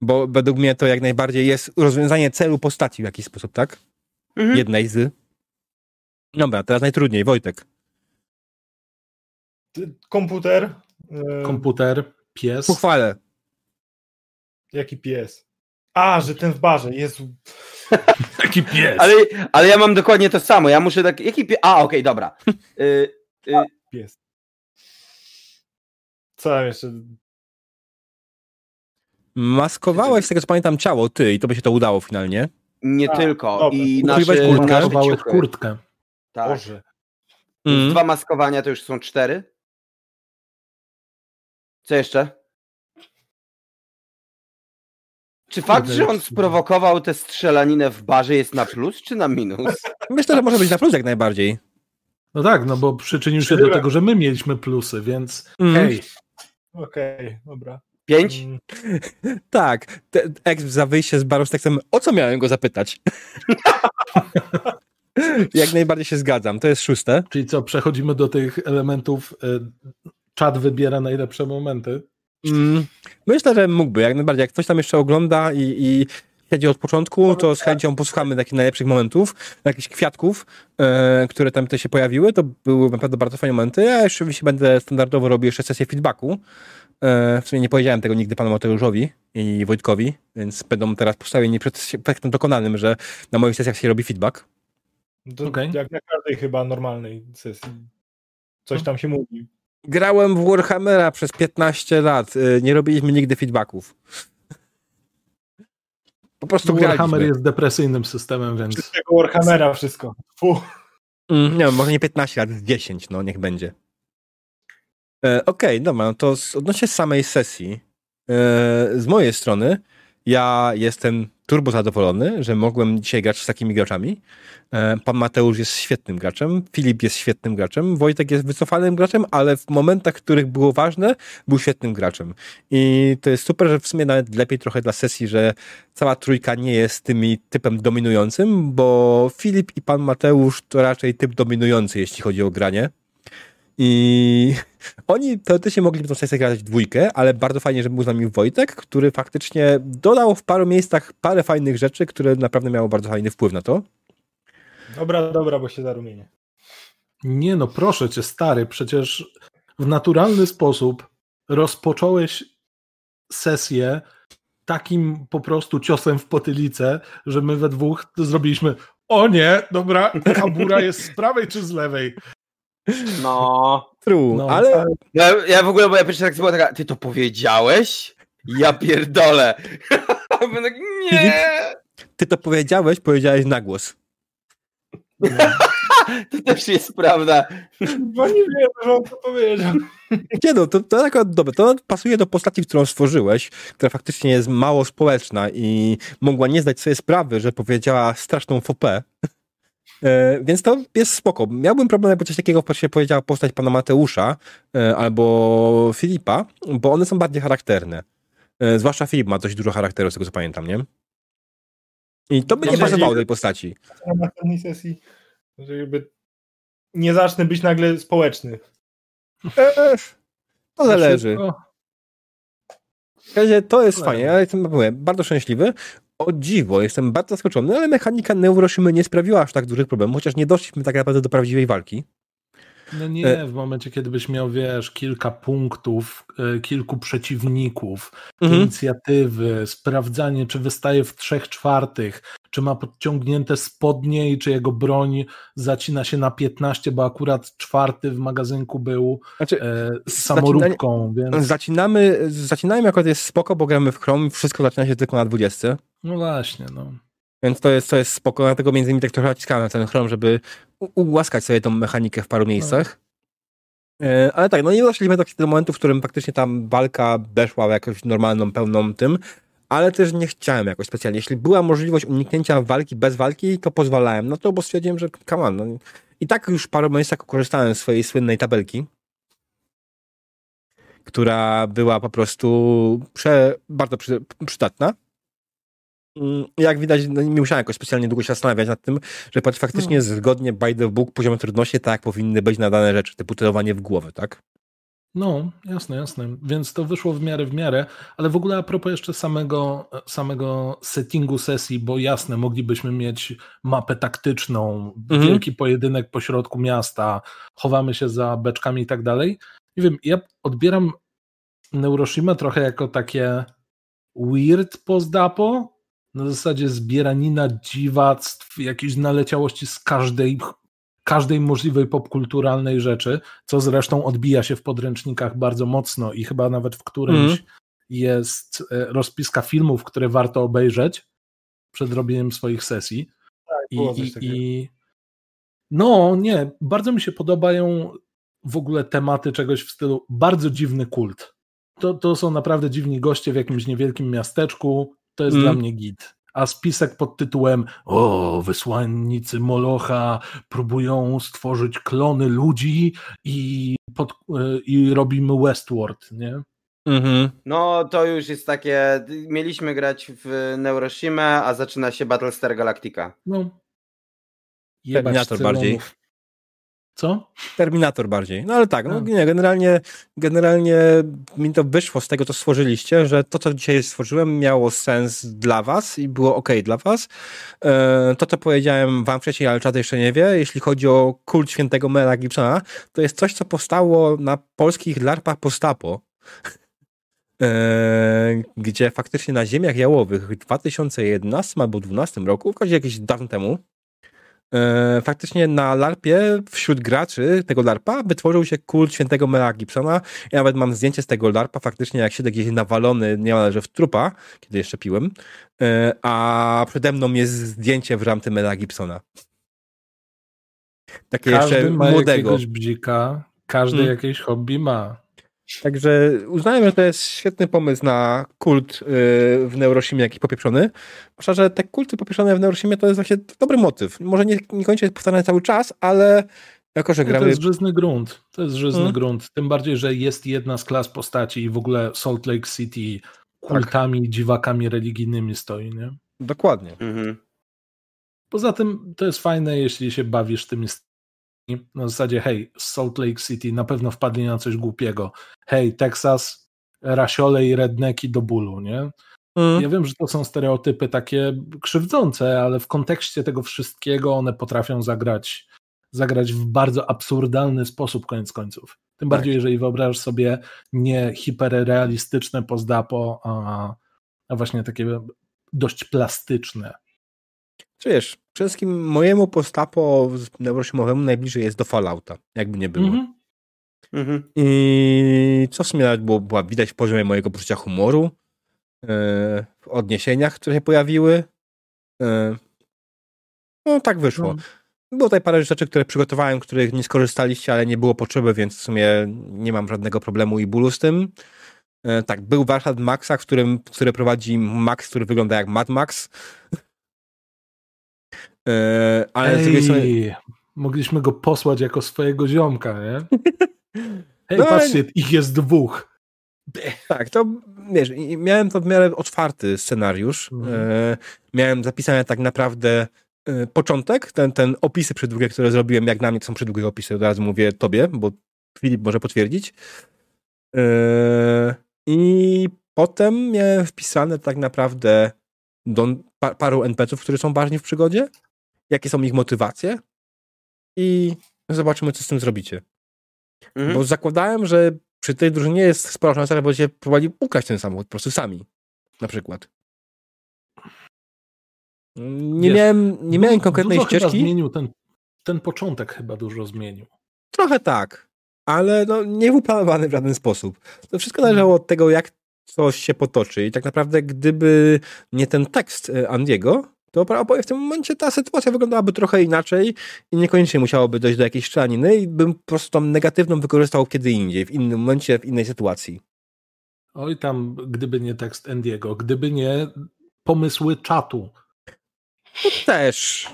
Bo według mnie to jak najbardziej jest rozwiązanie celu postaci w jakiś sposób, tak?
Mhm.
Jednej z. Dobra, teraz najtrudniej. Wojtek.
Komputer. e,
Komputer, pies.
Pochwalę.
Jaki pies? A, że ten w barze, Jezu.
Taki pies.
Ale, ale ja mam dokładnie to samo. Ja muszę tak. Jaki pie... A, okej, dobra. Y, y,
Pies. Co tam jeszcze?
Maskowałeś, z tego co pamiętam, ciało, ty, i to by się to udało finalnie.
nie
A,
tylko.
dobra.
I
Ukryłeś
nasze,
kurtkę?
nasze
kurtkę.
Tak.
Boże.
Mm.
Dwa maskowania to już są cztery. Co jeszcze? Czy fakt, że on sprowokował tę strzelaninę w barze jest na plus czy na minus?
Myślę, że może być na plus jak najbardziej.
No tak, no bo przyczynił się do tego, że my mieliśmy plusy, więc
Mm.
hej,
Okej, dobra.
Pięć?
Mm,
Tak. Ex za wyjście z baru z tekstem, o co miałem go zapytać? jak najbardziej się zgadzam. To jest szóste.
czyli co, przechodzimy do tych elementów, y, czat wybiera najlepsze momenty.
Mm, myślę, że mógłby, jak najbardziej. Jak ktoś tam jeszcze ogląda i, i siedzi od początku, to z chęcią posłuchamy takich najlepszych momentów, jakichś kwiatków, e, które tam te się pojawiły. To były naprawdę bardzo fajne momenty. Ja jeszcze oczywiście będę standardowo robił jeszcze sesję feedbacku. E, w sumie nie powiedziałem tego nigdy panu Mateuszowi i Wojtkowi, więc będą teraz postawieni przed faktem dokonanym, że na moich sesjach się robi feedback.
to
Okej.
Jak na każdej chyba normalnej sesji. Coś tam się mówi.
Grałem w Warhammera przez 15 lat. e, Nie robiliśmy nigdy feedbacków. Po prostu
Warhammer
graliśmy.
jest depresyjnym systemem, więc
tego Warhammera wszystko. Fu.
Mm, nie wiem, może nie 15 lat, 10, no niech będzie. E, Okej, dobra, no to z, odnośnie samej sesji, e, z mojej strony, ja jestem turbo zadowolony, że mogłem dzisiaj grać z takimi graczami. E, pan Mateusz jest świetnym graczem, Filip jest świetnym graczem, Wojtek jest wycofanym graczem, ale w momentach, w których było ważne, był świetnym graczem. I to jest super, że w sumie nawet lepiej trochę dla sesji, że cała trójka nie jest tymi typem dominującym, bo Filip i pan Mateusz to raczej typ dominujący, jeśli chodzi o granie. I oni teoretycznie mogliby tą sesję grać w dwójkę, ale bardzo fajnie, że był z nami Wojtek, który faktycznie dodał w paru miejscach parę fajnych rzeczy, które naprawdę miało bardzo fajny wpływ na to.
Dobra, dobra, bo się zarumienię.
nie no, proszę cię, stary, przecież w naturalny sposób rozpocząłeś sesję takim po prostu ciosem w potylicę, że my we dwóch zrobiliśmy o nie, dobra, kabura jest z prawej czy z lewej?
No.
True,
No,
ale
Ja, ja w ogóle, moja pierwsza reakcja była taka, ty to powiedziałeś? Ja pierdolę. Byłem tak, nie.
ty to powiedziałeś, powiedziałeś na głos.
To też jest prawda.
Bo nie wiem, że on to powiedział.
Nie no, to, to akurat dobre. To pasuje do postaci, którą stworzyłeś, która faktycznie jest mało społeczna i mogła nie zdać sobie sprawy, że powiedziała straszną fopę. E, więc to jest spoko. Miałbym problem, jakby coś takiego się powiedziała postać pana Mateusza e, albo Filipa, bo one są bardziej charakterne. E, zwłaszcza Filip ma dość dużo charakteru, z tego co pamiętam, nie? I to by nie pasowało tej postaci.
Na następnej sesji, żeby nie zacznę być nagle społeczny.
E, to zależy.
Wszystko-
W razie to jest fajnie, ja jestem bardzo szczęśliwy. O dziwo, jestem bardzo zaskoczony, ale mechanika Neuroszymy nie sprawiła aż tak dużych problemów, chociaż nie doszliśmy tak naprawdę do prawdziwej walki.
No nie, w momencie, kiedy byś miał, wiesz, kilka punktów, e, kilku przeciwników,
Mhm.
inicjatywy, sprawdzanie, czy wystaje w trzech czwartych, czy ma podciągnięte spodnie i czy jego broń zacina się na 15, bo akurat czwarty w magazynku był
Znaczy,
e, samoróbką, więc
zaczynamy, zaczynamy akurat jest spoko, bo gramy w Chrome, wszystko zaczyna się tylko na 20.
no właśnie, no.
Więc to jest, to jest spoko, dlatego między innymi tak trochę naciskałem na ten Chrome, żeby u- ułaskać sobie tą mechanikę w paru miejscach. E, Ale tak, no nie doszliśmy do, do momentu, w którym faktycznie tam walka weszła w jakąś normalną, pełną tym, ale też nie chciałem jakoś specjalnie. Jeśli była możliwość uniknięcia walki bez walki, to pozwalałem na to, bo stwierdziłem, że come on, no. I tak już w paru miejscach korzystałem z swojej słynnej tabelki, która była po prostu prze, bardzo przy, przydatna. Mm, Jak widać, no nie musiałem jakoś specjalnie długo się zastanawiać nad tym, że patrz, faktycznie zgodnie by the book poziomy trudności tak powinny być na dane rzeczy, typu celowanie w głowę, tak?
No, jasne, jasne. Więc to wyszło w miarę w miarę, ale w ogóle a propos jeszcze samego, samego settingu sesji, bo jasne, moglibyśmy mieć mapę taktyczną,
Mhm.
wielki pojedynek pośrodku miasta, chowamy się za beczkami i tak dalej. Nie wiem, ja odbieram Neuroshima trochę jako takie weird post-apo, na zasadzie zbieranina dziwactw, jakiejś naleciałości z każdej, każdej możliwej popkulturalnej rzeczy, co zresztą odbija się w podręcznikach bardzo mocno i chyba nawet w którymś
Mhm.
jest e, rozpiska filmów, które warto obejrzeć przed robieniem swoich sesji.
Coś
i, i no nie, bardzo mi się podobają w ogóle tematy czegoś w stylu bardzo dziwny kult. To, to są naprawdę dziwni goście w jakimś niewielkim miasteczku, to jest
Mm.
dla mnie git. A spisek pod tytułem O, wysłannicy Molocha próbują stworzyć klony ludzi i, pod, e, i robimy Westworld, nie?
Mhm.
No to już jest takie. Mieliśmy grać w Neuroshima, a zaczyna się Battlestar Galactica.
No. Jebać
Terminator bardziej.
Co?
Terminator bardziej. No ale tak, no nie, generalnie, generalnie mi to wyszło z tego, co stworzyliście, że to, co dzisiaj stworzyłem, miało sens dla was i było ok dla was. E, To, co powiedziałem wam wcześniej, ale czat jeszcze nie wie, jeśli chodzi o kult świętego Mela Gibsona, to jest coś, co powstało na polskich larpach postapo. E, gdzie faktycznie na ziemiach jałowych w 2011 albo 2012 roku, w jakiś dawno temu, E, faktycznie na LARPie wśród graczy tego LARPa wytworzył się kult świętego Mela Gibsona. Ja nawet mam zdjęcie z tego LARPa, faktycznie jak siedzę gdzieś nawalony niemalże w trupa, kiedy jeszcze piłem, e, a przede mną jest zdjęcie w ramty Mela Gibsona. Takie
Każdy
jeszcze
ma
młodego.
jakiegoś bzika, każdy
Mm.
jakieś hobby ma.
Także uznałem, że to jest świetny pomysł na kult y, w Neurosimie, jakiś popieprzony. Zwłaszcza, że te kulty popieprzone w Neurosimie to jest właśnie dobry motyw. Może nie, niekoniecznie powtarzany cały czas, ale jako, że
No,
gramy...
To jest żyzny grunt. To jest żyzny
Mm.
grunt. Tym bardziej, że jest jedna z klas postaci i w ogóle Salt Lake City kultami, dziwakami religijnymi stoi, nie?
Dokładnie.
Mhm.
Poza tym to jest fajne, jeśli się bawisz tymi na zasadzie hej, Salt Lake City na pewno wpadli na coś głupiego. Hej, Texas, rasiole i redneki do bólu, nie?
Mm.
Ja wiem, że to są stereotypy takie krzywdzące, ale w kontekście tego wszystkiego one potrafią zagrać, zagrać w bardzo absurdalny sposób koniec końców. Tym bardziej, jeżeli wyobrażasz sobie nie hiperrealistyczne pozdapo, a, a właśnie takie dość plastyczne.
Czy wiesz, przede wszystkim mojemu postapo neurosimowemu najbliżej jest do Fallouta, jakby nie było.
Mhm.
Mhm.
I co w sumie nawet było, była widać w poziomie mojego poczucia humoru, e, w odniesieniach, które się pojawiły. E, no tak wyszło.
No.
Było tutaj parę rzeczy, które przygotowałem, których nie skorzystaliście, ale nie było potrzeby, więc w sumie nie mam żadnego problemu i bólu z tym. E, tak, był warsztat Maxa, w którym, który prowadzi Max, który wygląda jak Mad Max. E, ale z drugiej strony...
Ej, mogliśmy go posłać jako swojego ziomka, nie? Hej,
No, ale-
patrzcie, ich jest dwóch.
Tak, to wiesz, miałem to w miarę otwarty scenariusz.
Mhm.
E, miałem zapisane tak naprawdę e, początek, ten, ten opisy przydługie, które zrobiłem, jak na mnie to są przydługie opisy, od razu mówię tobie, bo Filip może potwierdzić. E, I potem miałem wpisane tak naprawdę do pa, paru NPC-ów, którzy są ważni w przygodzie, jakie są ich motywacje i zobaczymy, co z tym zrobicie.
Mhm.
Bo zakładałem, że przy tej drużynie jest spora szansa, że będziecie próbowali ukraść ten samochód po prostu sami. Na przykład. Nie miałem, nie miałem konkretnej
dużo chyba
ścieżki.
zmienił ten, ten początek chyba dużo zmienił.
Trochę tak, ale no, nie był planowany w żaden sposób. To wszystko zależało od tego, jak coś się potoczy. I tak naprawdę, gdyby nie ten tekst e, Andiego, to prawdopodobnie w tym momencie ta sytuacja wyglądałaby trochę inaczej i niekoniecznie musiałoby dojść do jakiejś strzelaniny i bym po prostu tą negatywną wykorzystał kiedy indziej, w innym momencie, w innej sytuacji.
Oj tam, gdyby nie tekst Endiego, gdyby nie pomysły czatu.
Też.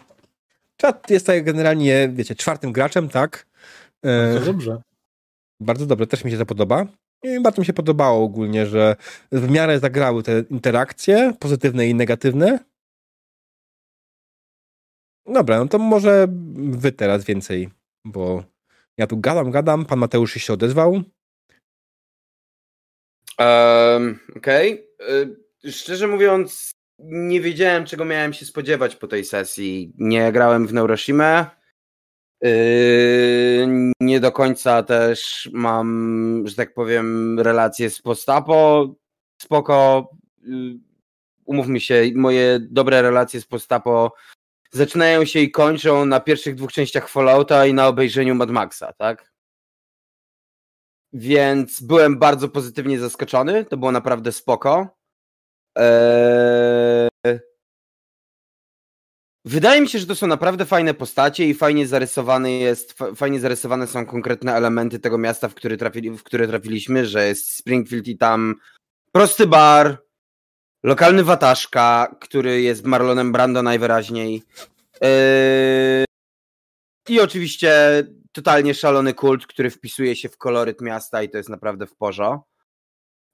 Czat jest tak generalnie, wiecie, czwartym graczem, tak? E,
Bardzo dobrze.
bardzo dobre, też mi się to podoba. I bardzo mi się podobało ogólnie, że w miarę zagrały te interakcje, pozytywne i negatywne. Dobra, no to może wy teraz więcej, bo ja tu gadam, gadam, pan Mateusz się odezwał.
Um, Okej. Y, Szczerze mówiąc, nie wiedziałem, czego miałem się spodziewać po tej sesji. Nie grałem w Neuroshimę. Yy, nie do końca też mam, że tak powiem, relacje z postapo. Spoko. Yy, umówmy się, moje dobre relacje z postapo zaczynają się i kończą na pierwszych dwóch częściach Fallouta i na obejrzeniu Mad Maxa, tak? Więc byłem bardzo pozytywnie zaskoczony. To było naprawdę spoko. Eee... Wydaje mi się, że to są naprawdę fajne postacie i fajnie zarysowany jest, fa- fajnie zarysowane są konkretne elementy tego miasta, w które, trafili, w które trafiliśmy, że jest Springfield i tam prosty bar, lokalny wataszka, który jest Marlonem Brando najwyraźniej. Eee... I oczywiście totalnie szalony kult, który wpisuje się w koloryt miasta i to jest naprawdę w porzo.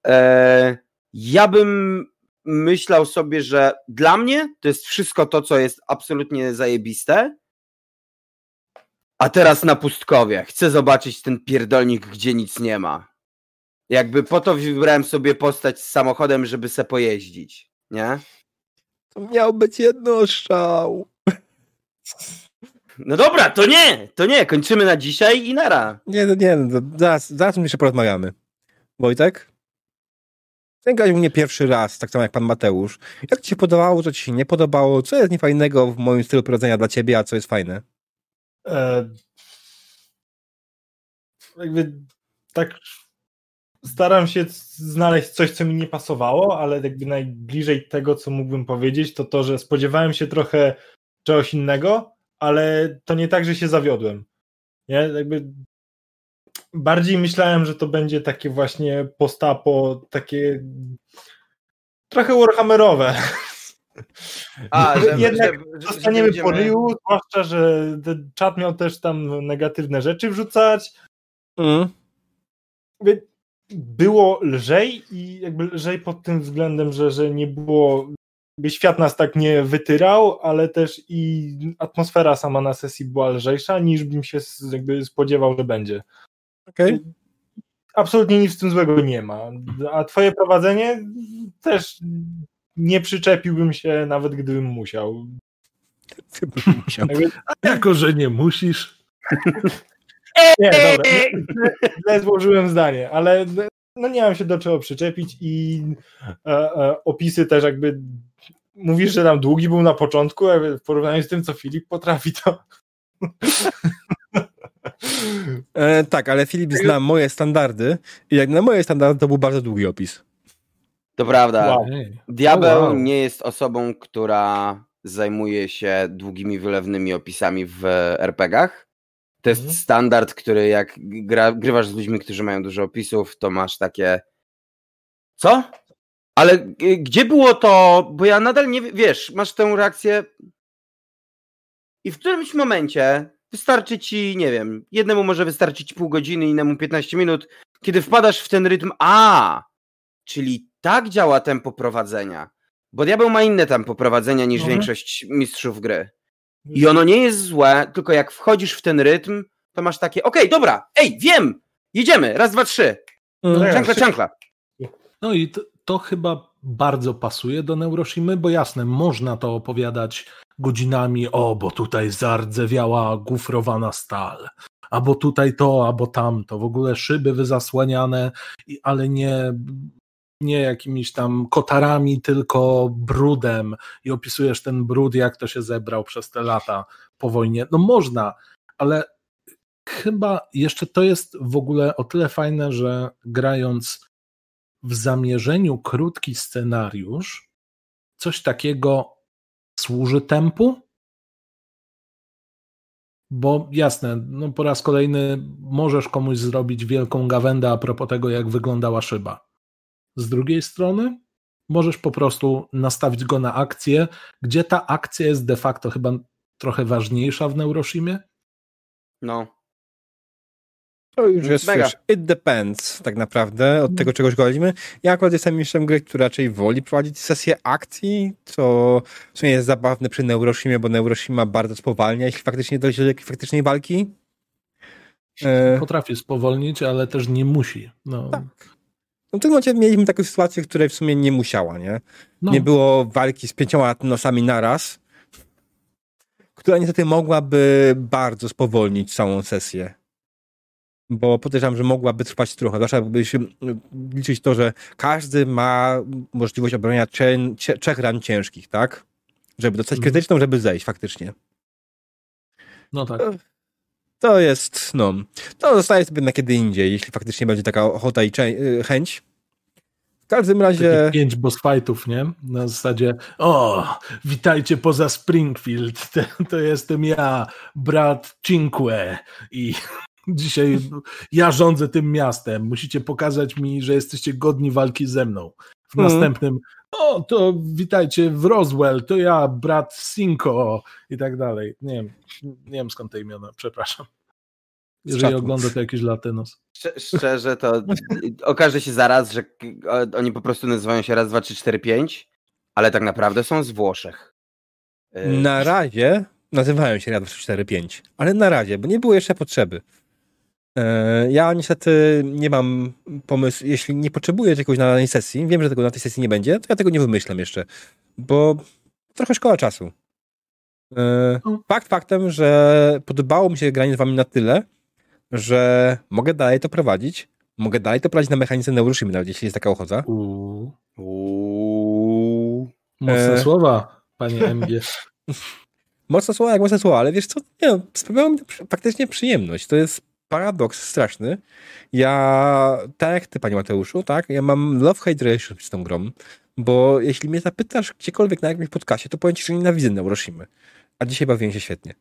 Eee, ja bym myślał sobie, że dla mnie to jest wszystko to, co jest absolutnie zajebiste. A teraz na pustkowie. Chcę zobaczyć ten pierdolnik, gdzie nic nie ma. Jakby po to wybrałem sobie postać z samochodem, żeby se pojeździć. Nie?
To miał być jednostrzał.
No dobra, to nie! To nie, kończymy na dzisiaj i nara.
Nie, no nie, no, zaraz, zaraz jeszcze porozmawiamy. Wojtek? Ten grać u mnie pierwszy raz, tak samo jak pan Mateusz. Jak ci się podobało, co ci się nie podobało? Co jest niefajnego w moim stylu prowadzenia dla ciebie, a co jest fajne?
E, jakby tak staram się znaleźć coś, co mi nie pasowało, ale jakby najbliżej tego, co mógłbym powiedzieć, to to, że spodziewałem się trochę czegoś innego, ale to nie tak, że się zawiodłem. Nie? Jakby bardziej myślałem, że to będzie takie właśnie postapo, takie trochę Warhammerowe.
A, że,
Jednak
że, że, że
Zostaniemy
będziemy-
po ryju, zwłaszcza, że ten czat miał też tam negatywne rzeczy wrzucać.
Mm.
Było lżej i jakby lżej pod tym względem, że, że nie było, jakby świat nas tak nie wytyrał, ale też i atmosfera sama na sesji była lżejsza niż bym się jakby spodziewał, że będzie.
Okej.
Absolutnie nic w tym złego nie ma. A twoje prowadzenie też nie przyczepiłbym się, nawet gdybym musiał.
Musiał.
Jakby
Jako, że nie musisz.
Nie, dobra. Źle złożyłem zdanie, ale no nie mam się do czego przyczepić i e, e, opisy też jakby mówisz, że tam długi był na początku, a w porównaniu z tym, co Filip potrafi, to
E, tak, ale Filip zna moje standardy i jak na moje standardy to był bardzo długi opis.
To prawda.
Wow.
Diabeł
wow.
nie jest osobą, która zajmuje się długimi, wylewnymi opisami w RPG-ach. To jest
Mhm.
standard, który jak gra, grywasz z ludźmi, którzy mają dużo opisów, to masz takie. Co? Ale gdzie było to? Bo ja nadal nie wie- wiesz, masz tę reakcję. i w którymś momencie wystarczy ci, nie wiem, jednemu może wystarczyć pół godziny, innemu 15 minut, kiedy wpadasz w ten rytm, a, czyli tak działa tempo prowadzenia. Bo diabeł ma inne tempo prowadzenia niż
Mhm.
większość mistrzów gry. I ono nie jest złe, tylko jak wchodzisz w ten rytm, to masz takie, okej, dobra, ej, wiem, jedziemy, raz, dwa, trzy,
Mm.
czankla, czankla.
No i to, to chyba bardzo pasuje do Neuroshimy, bo jasne, można to opowiadać godzinami, o, bo tutaj zardzewiała gufrowana stal, albo tutaj to, albo tamto, w ogóle szyby wyzasłaniane, ale nie, nie jakimiś tam kotarami, tylko brudem i opisujesz ten brud, jak to się zebrał przez te lata po wojnie. No można, ale chyba jeszcze to jest w ogóle o tyle fajne, że grając w zamierzeniu krótki scenariusz, coś takiego służy tempu? Bo jasne, no po raz kolejny możesz komuś zrobić wielką gawędę a propos tego, jak wyglądała szyba. Z drugiej strony możesz po prostu nastawić go na akcję, gdzie ta akcja jest de facto chyba trochę ważniejsza w Neuroshimie.
No,
To już jest,
Mega.
wiesz, it depends tak naprawdę od tego, czego szkolimy. Ja akurat jestem mistrzem gry, który raczej woli prowadzić sesję akcji, co w sumie jest zabawne przy Neuroshimie, bo Neuroshima bardzo spowalnia, jeśli faktycznie dojdzie do jakiejś faktycznej walki. E,
Potrafi spowolnić, ale też nie musi. No,
Tak. No w tym momencie mieliśmy taką sytuację, w której w sumie nie musiała, nie?
no.
Nie było walki z pięcioma nosami naraz, która niestety mogłaby bardzo spowolnić całą sesję. Bo podejrzewam, że mogłaby trwać trochę. Zwłaszcza by się mm, liczyć to, że każdy ma możliwość obronienia trzech, trzech ran ciężkich, tak? Żeby dostać
Mhm.
krytyczną, żeby zejść faktycznie.
no tak.
To jest, no, to zostaje sobie na kiedy indziej, jeśli faktycznie będzie taka ochota i y, chęć. W każdym razie...
Takie pięć boss fightów, nie? Na zasadzie, o, witajcie poza Springfield, to, to jestem ja, brat Cinque i dzisiaj ja rządzę tym miastem, musicie pokazać mi, że jesteście godni walki ze mną. W
Mhm.
następnym, o, to witajcie w Roswell, to ja, brat Cinco i tak dalej. Nie wiem, nie wiem skąd te imiona, przepraszam. Jeżeli ogląda to jakiś latynos.
Szcz- Szczerze, to okaże się zaraz, że oni po prostu nazywają się raz, dwa, trzy, cztery, pięć, ale tak naprawdę są z Włoszech. Y,
Na razie nazywają się Rad 4-5, ale na razie, bo nie było jeszcze potrzeby. E, Ja niestety nie mam pomysłu, jeśli nie potrzebuję czegoś na danej sesji, wiem, że tego na tej sesji nie będzie, to ja tego nie wymyślam jeszcze, bo trochę szkoła czasu. E. Fakt faktem, że podobało mi się granie z wami na tyle, że mogę dalej to prowadzić, mogę dalej to prowadzić na mechanice Neuroshimy, nawet jeśli jest taka ochota.
Uuu,
Uuu.
mocne
E.
słowa, panie MG.
Mocne słowa jak mocne słowa, ale wiesz co, nie, no, sprawiało mi to faktycznie przyjemność. To jest paradoks straszny. Ja, tak jak ty, panie Mateuszu, tak, ja mam love-hate relation z tą grą, bo jeśli mnie zapytasz gdziekolwiek na jakimś podcastie, to powiem ci, że nienawidzę Neuroshimy. A dzisiaj bawiłem się świetnie.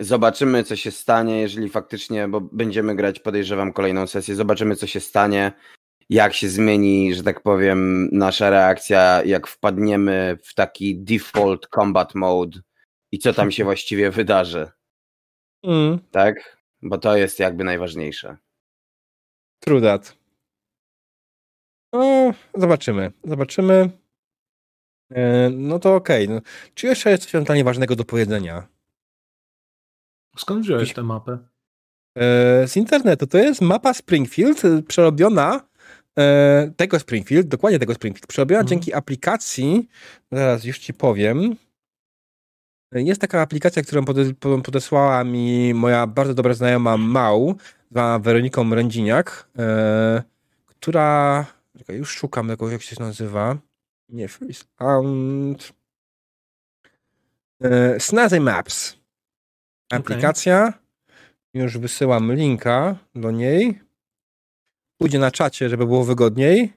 Zobaczymy, co się stanie, jeżeli faktycznie, bo będziemy grać, podejrzewam, kolejną sesję. Zobaczymy, co się stanie, jak się zmieni, że tak powiem, nasza reakcja, jak wpadniemy w taki default combat mode i co tam się właściwie wydarzy,
Mm,
tak? Bo to jest jakby najważniejsze.
true that. No, zobaczymy. Zobaczymy. E, no to okej. No. Czy jeszcze jest coś ewentualnie ważnego do powiedzenia?
Skąd wziąłeś tę mapę?
E, z internetu. To jest mapa Springfield e, przerobiona tego Springfield, dokładnie tego Springfield, przerobiona
Mhm.
dzięki aplikacji, zaraz już ci powiem. Jest taka aplikacja, którą pode, po- podesłała mi moja bardzo dobra znajoma Mał, zwana Weroniką Rędziniak, e, która, czekaj, już szukam tego, jak się nazywa. Nie, Freeze and... E, Snazzy Maps. Aplikacja. Już wysyłam linka do niej. Pójdzie na czacie, żeby było wygodniej.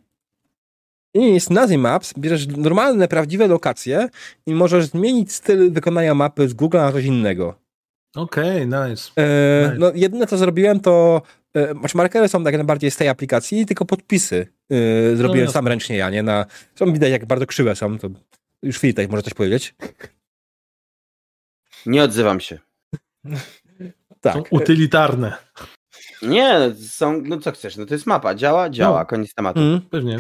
I z Nazy Maps bierzesz normalne, prawdziwe lokacje i możesz zmienić styl wykonania mapy z Google na coś innego.
Okej, nice.
E,
Nice.
no, jedyne co zrobiłem to, e, markery są tak najbardziej z tej aplikacji, tylko podpisy e, zrobiłem
jasne.
sam ręcznie ja, nie? Na, są widać jak bardzo krzywe są, to już Filip może coś powiedzieć.
Nie odzywam się.
Tak.
Są utylitarne.
Nie, są, no co chcesz, no to jest mapa, działa, działa,
No.
koniec tematu.
Mm.
Pewnie.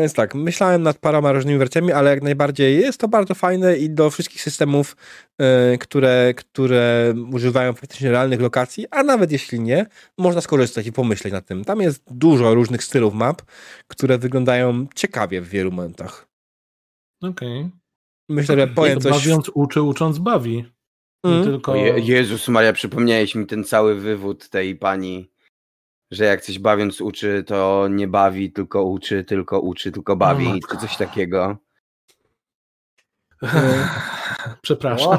Więc tak, myślałem nad paroma różnymi wersjami, ale jak najbardziej jest to bardzo fajne i do wszystkich systemów, e, które, które używają faktycznie realnych lokacji, a nawet jeśli nie, można skorzystać i pomyśleć nad tym. Tam jest dużo różnych stylów map, które wyglądają ciekawie w wielu momentach.
Okej.
Myślę, że powiem coś...
Bawiąc uczy, ucząc bawi. Nie
Mm.
tylko...
Je Jezus Maria, przypomniałeś mi ten cały wywód tej pani, że jak coś bawiąc uczy, to nie bawi, tylko uczy, tylko uczy, tylko bawi,
matko.
czy coś takiego.
Przepraszam.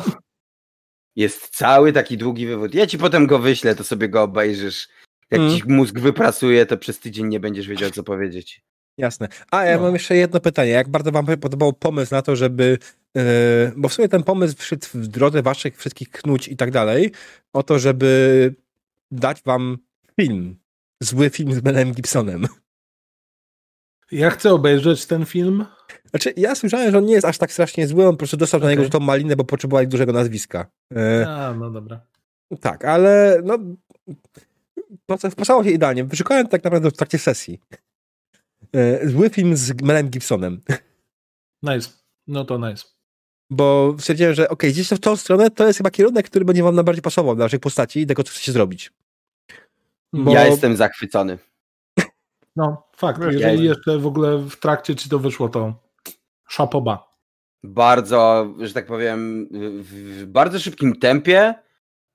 Jest cały taki długi wywód. Ja ci potem go wyślę, to sobie go obejrzysz. Jak
Mm.
ci mózg wypracuje, to przez tydzień nie będziesz wiedział, co powiedzieć.
Jasne. A ja
No.
mam jeszcze jedno pytanie. Jak bardzo wam podobał pomysł na to, żeby, yy, bo w sumie ten pomysł wszedł w drodze waszych wszystkich knuć i tak dalej, o to, żeby dać wam film. Zły film z Melem Gibsonem.
Ja chcę obejrzeć ten film.
Znaczy, ja słyszałem, że on nie jest aż tak strasznie zły, on po prostu dostał na
Okej.
niego tą malinę, bo potrzebowali dużego nazwiska. E,
A, no dobra.
tak, ale no, wpasało się idealnie. Wyszukałem tak naprawdę w trakcie sesji. E, zły film z Melem Gibsonem.
Nice. No to nice.
Bo stwierdziłem, że okej, gdzieś w tą stronę to jest chyba kierunek, który będzie wam najbardziej pasował dla waszych postaci i tego, co chcecie zrobić. Bo-
Ja jestem zachwycony.
No, fakt. Jeżeli
ja-
jeszcze w ogóle w trakcie ci to wyszło, to szapoba.
Bardzo, że tak powiem, w w bardzo szybkim tempie,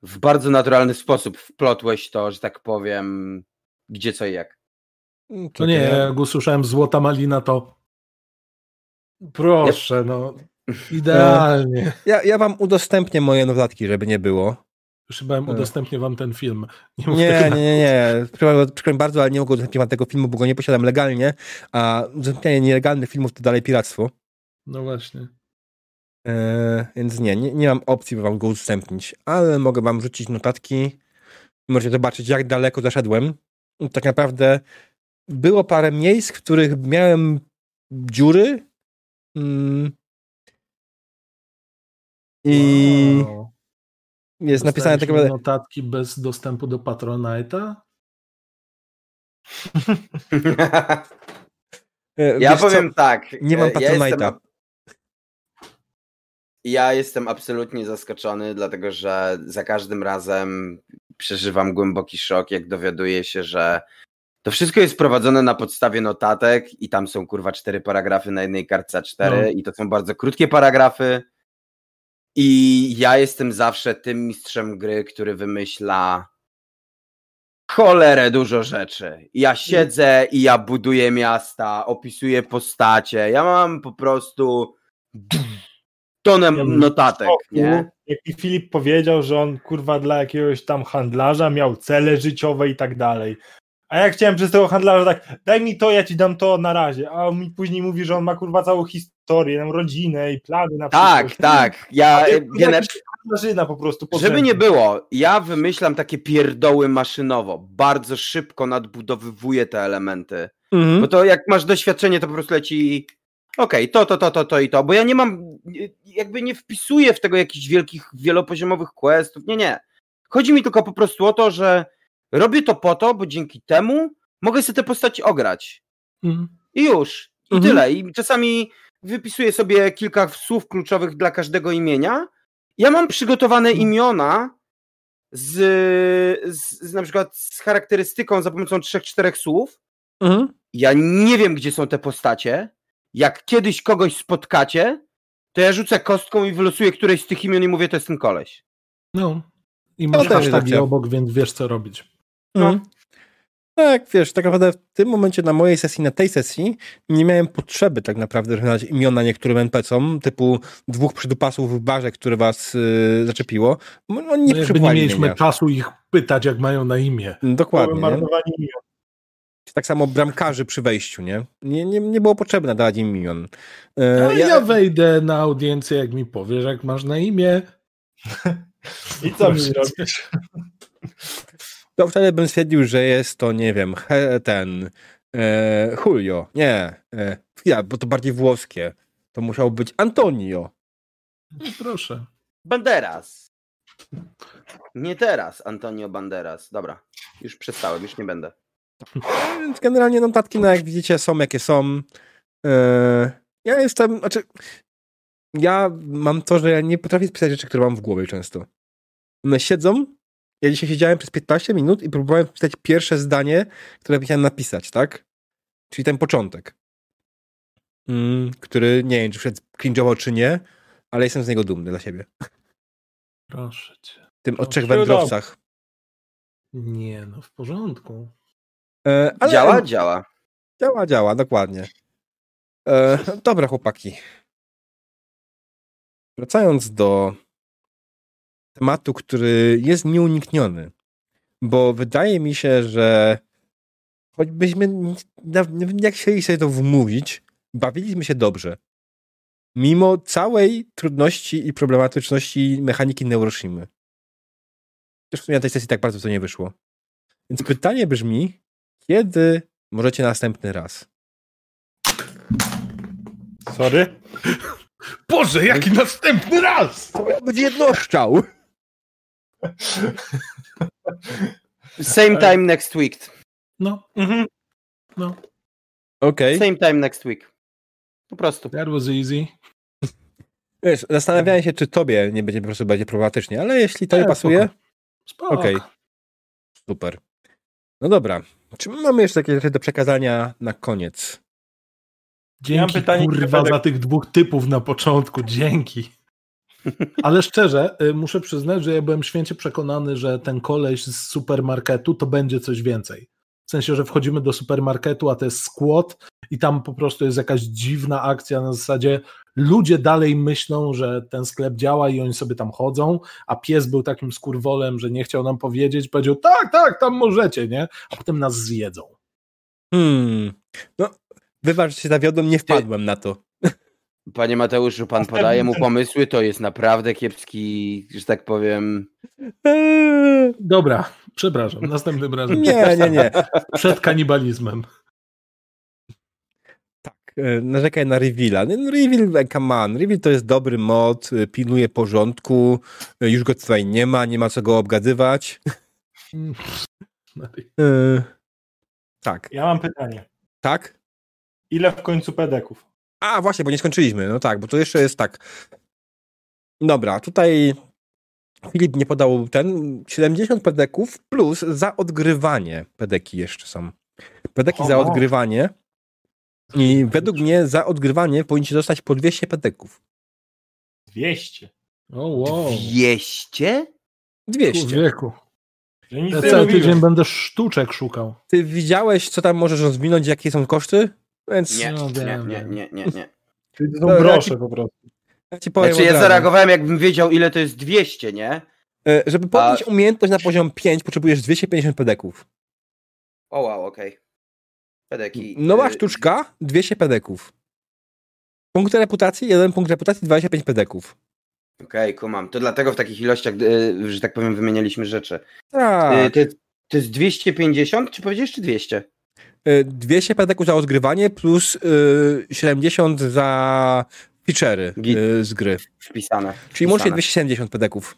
w bardzo naturalny sposób wplotłeś to, że tak powiem, gdzie co i jak.
To nie, jak usłyszałem złota malina, to proszę, no idealnie.
Ja, ja wam udostępnię moje notatki, żeby nie było.
Już chyba
E.
udostępnię wam ten film. Nie,
Nie, nie, nie. Przykro mi bardzo, ale nie mogę udostępnić wam tego filmu, bo go nie posiadam legalnie, a udostępnianie nielegalnych filmów to dalej piractwo.
No właśnie.
Eee, więc nie, nie, nie mam opcji, by wam go udostępnić, ale mogę wam rzucić notatki. Możecie zobaczyć, jak daleko zaszedłem. Tak naprawdę było parę miejsc, w których miałem dziury. Mm. I
Wow.
Jest napisane tak naprawdę.
notatki bez dostępu do Patronite'a?
e,
Ja
wiesz co?
powiem tak.
nie mam
e, ja
Patronite'a.
jestem, ja jestem absolutnie zaskoczony, dlatego że za każdym razem przeżywam głęboki szok, jak dowiaduję się, że to wszystko jest prowadzone na podstawie notatek i tam są kurwa cztery paragrafy na jednej kartce A4
No.
i to są bardzo krótkie paragrafy. I ja jestem zawsze tym mistrzem gry, który wymyśla cholerę dużo rzeczy. Ja siedzę i ja buduję miasta, opisuję postacie. Ja mam po prostu tonę notatek, nie?
Jak mi Filip powiedział, że on kurwa dla jakiegoś tam handlarza miał cele życiowe i tak dalej. A ja chciałem przez tego handlarza tak, daj mi to, ja ci dam to na razie. A on mi później mówi, że on ma kurwa całą historię, tam rodzinę i plany na
Tak,
przyszłość.
tak. Ja,
A ja,
gener-
handlarzyna po prostu.
żeby nie było, ja wymyślam takie pierdoły maszynowo. Bardzo szybko nadbudowywuję te elementy.
Mhm.
Bo to jak masz doświadczenie, to po prostu leci. Okej, to, to, to, to, to i to. Bo ja nie mam. Jakby nie wpisuję w tego jakichś wielkich, wielopoziomowych questów. Nie, nie. Chodzi mi tylko po prostu o to, że robię to po to, bo dzięki temu mogę sobie te postaci ograć.
Mm.
I już. I
Mhm.
tyle. I czasami wypisuję sobie kilka słów kluczowych dla każdego imienia. Ja mam przygotowane imiona z, z, z na przykład z charakterystyką za pomocą trzech, czterech słów.
Mhm.
Ja nie wiem, gdzie są te postacie. Jak kiedyś kogoś spotkacie, to ja rzucę kostką i wylosuję któreś z tych imion i mówię, to jest ten koleś.
No. I masz
też
hashtagi
opcja.
obok, więc wiesz, co robić.
Mhm. Tak, wiesz, tak naprawdę w tym momencie na mojej sesji, na tej sesji, nie miałem potrzeby tak naprawdę znać imiona niektórym NPC-om, typu dwóch przydupasów w barze, które was y, zaczepiło. Oni nie
No jakby nie mieliśmy
imienia.
czasu ich pytać, jak mają na imię.
Dokładnie. Nie?
Marnowanie imion.
Tak samo bramkarzy przy wejściu, nie? Nie, nie, nie było potrzeby nadawać im imion. E,
Ale ja... wejdę na audiencję, jak mi powiesz, jak masz na imię.
I co mi robisz?
To wtedy bym stwierdził, że jest to, nie wiem, he, ten e, Julio. Nie. E, ja, bo to bardziej włoskie. To musiał być Antonio.
No, proszę.
Banderas. Nie teraz, Antonio Banderas. Dobra, już przestałem, już nie będę.
Więc generalnie notatki, no jak widzicie, są jakie są. Eee, ja jestem, znaczy, ja mam to, że ja nie potrafię spisać rzeczy, które mam w głowie często. One siedzą. Ja dzisiaj siedziałem przez 15 minut i próbowałem wpisać pierwsze zdanie, które chciałem napisać, tak? Czyli ten początek. Mm, który nie wiem, czy wszedł cringe'owo, czy nie, ale jestem z niego dumny dla siebie.
Proszę cię.
Tym o
No,
trzech wędrowcach.
Nie, no w porządku.
E, ale
Działa? Działa.
Działa, działa, dokładnie. E, dobra, chłopaki. Wracając do tematu, który jest nieunikniony, bo wydaje mi się, że choćbyśmy jak chcieli sobie to wmówić, bawiliśmy się dobrze. Mimo całej trudności i problematyczności mechaniki Neuroshimy. Też w sumie na tej sesji tak bardzo to nie wyszło. Więc pytanie brzmi, kiedy możecie następny raz?
Sorry.
Boże, jaki następny raz!
To miał być jednoszczał.
Same time next week.
No,
Mhm.
no.
Okej.
Same time next week. Po prostu.
That was easy.
Wiesz, zastanawiałem się, czy tobie nie będzie po prostu bardziej problematycznie, ale jeśli to nie pasuje, okej. Super. No dobra. Czy my mamy jeszcze jakieś rzeczy do przekazania na koniec?
Dzięki,
mam pytanie,
kurwa, za tych dwóch typów na początku. Dzięki. Ale szczerze, y, muszę przyznać, że ja byłem święcie przekonany, że ten koleś z supermarketu to będzie coś więcej. W sensie, że wchodzimy do supermarketu, a to jest skład i tam po prostu jest jakaś dziwna akcja na zasadzie ludzie dalej myślą, że ten sklep działa i oni sobie tam chodzą, a pies był takim skurwolem, że nie chciał nam powiedzieć, powiedział tak, tak, tam możecie, nie? A potem nas zjedzą.
Hmm. No, wybacz, się zawiodłem, nie wpadłem na to.
Panie Mateuszu, pan podaje mu pomysły, to jest naprawdę kiepski, że tak powiem.
Eee,
Dobra, przepraszam, następnym razem.
Nie, nie, nie.
Przed kanibalizmem.
Tak, e, narzekaj na Reveala. No, Reveal, e, come on, Reveal to jest dobry mod, e, pilnuje porządku, już go tutaj nie ma, nie ma co go obgadywać. Tak,
Ja mam pytanie.
tak.
Ile w końcu pedeków?
A, właśnie, bo nie skończyliśmy. No tak, bo to jeszcze jest tak. Dobra, tutaj Filip nie podał ten 70 pedeków plus za odgrywanie pedeki jeszcze są. Pedeki
O,
za odgrywanie i według mnie za odgrywanie powinniście dostać po 200 pedeków.
200.
O wow.
200?
200.
Człowieku.
Że nic
Ja
nie
cały tydzień będę sztuczek szukał.
Ty widziałeś, co tam możesz rozwinąć, jakie są koszty? Więc
Nie,
No
nie, nie, nie, nie, nie.
Czyli to są grosze
jaki-
po prostu.
ja ci powiem
Znaczy ja zareagowałem jakbym wiedział ile to jest 200, nie?
E, Żeby podnieść umiejętność na poziom 5 potrzebujesz 250 pedeków.
O wow, okej. Pedeki.
Nowa
y,
sztuczka 200 pedeków. Punkt reputacji, jeden punkt reputacji, 25 pedeków.
Okej, kumam. To dlatego w takich ilościach, y, że tak powiem, wymienialiśmy rzeczy. Y,
Tak.
To, jest- to jest 250, czy powiedziałeś, czy 200?
Y, 200 pedeków za odgrywanie plus y, 70 za feature'y y, z gry.
Wpisane.
Czyli łącznie
wpisane.
270 pedeków.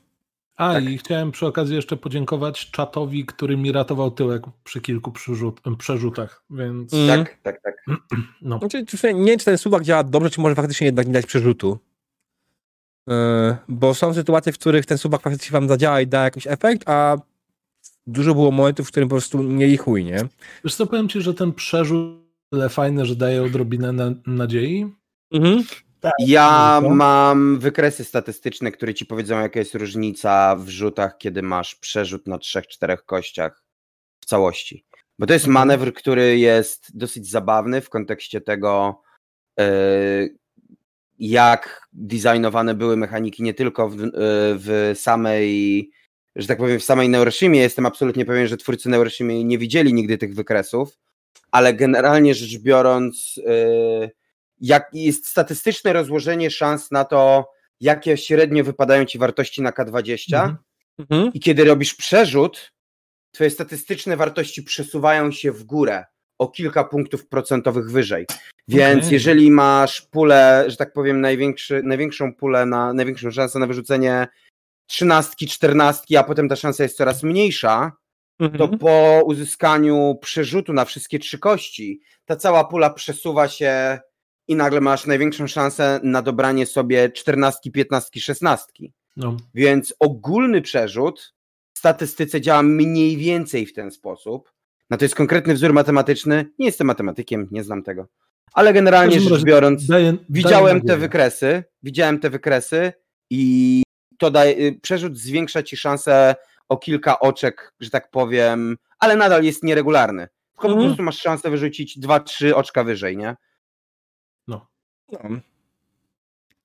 A
Tak.
i chciałem przy okazji jeszcze podziękować czatowi, który mi ratował tyłek przy kilku przyrzut, przerzutach, więc
Mm.
Tak, tak, tak.
no.
Znaczy, czy- nie wiem, czy ten suwak działa dobrze, czy może faktycznie jednak nie dać przerzutu. Y, bo są sytuacje, w których ten suwak faktycznie wam zadziała i da jakiś efekt, a dużo było momentów, w którym po prostu nie i chuj, nie?
Wiesz co, powiem ci, że ten przerzut tyle fajny, że daje odrobinę na, nadziei.
Mhm.
Ja
Tylko?
mam wykresy statystyczne, które ci powiedzą, jaka jest różnica w rzutach, kiedy masz przerzut na trzech, czterech kościach w całości. Bo to jest
Mhm.
manewr, który jest dosyć zabawny w kontekście tego, e, jak designowane były mechaniki nie tylko w, e, w samej, że tak powiem, w samej Neuroshimie. Jestem absolutnie pewien, że twórcy Neuroshimie nie widzieli nigdy tych wykresów, ale generalnie rzecz biorąc, e, jak jest statystyczne rozłożenie szans na to, jakie średnio wypadają ci wartości na K20
Mhm.
Mhm.
i kiedy robisz przerzut, twoje statystyczne wartości przesuwają się w górę o kilka punktów procentowych wyżej. Więc
Okej.
jeżeli masz pulę, że tak powiem, największy, największą pulę na największą szansę na wyrzucenie trzynastki, czternastki, a potem ta szansa jest coraz mniejsza, to
Mhm.
po uzyskaniu przerzutu na wszystkie trzy kości, ta cała pula przesuwa się i nagle masz największą szansę na dobranie sobie czternastki, piętnastki, szesnastki.
No.
Więc ogólny przerzut w statystyce działa mniej więcej w ten sposób. No to jest konkretny wzór matematyczny. Nie jestem matematykiem, nie znam tego. Ale generalnie rzecz biorąc,
daję- daję
widziałem te wykresy, widziałem te wykresy i to daje, y, przerzut zwiększa ci szansę o kilka oczek, że tak powiem, ale nadal jest nieregularny. Tylko po
Mhm.
prostu masz szansę wyrzucić dwa, trzy oczka wyżej, nie?
No.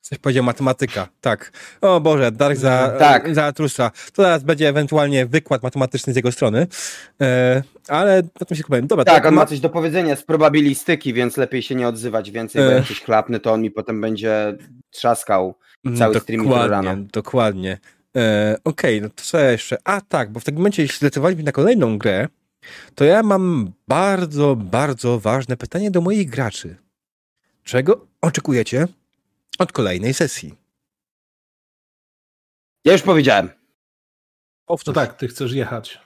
Coś powiedział matematyka, tak. O Boże, Dark za,
Tak.
za Trusa. To teraz będzie ewentualnie wykład matematyczny z jego strony. E, ale na tym się kupałem. Dobra,
Tak, on ma coś do powiedzenia z probabilistyki, więc lepiej się nie odzywać więcej, bo
E.
jak coś klapny, to on mi potem będzie trzaskał.
Mm,
cały stream jutro
Dokładnie,
rano.
dokładnie. E, Okej, no to co jeszcze? A tak, bo w takim momencie, jeśli zdecydowaliśmy na kolejną grę, to ja mam bardzo, bardzo ważne pytanie do moich graczy. Czego oczekujecie od kolejnej sesji?
Ja już powiedziałem.
To
Powtórz.
tak, ty chcesz jechać.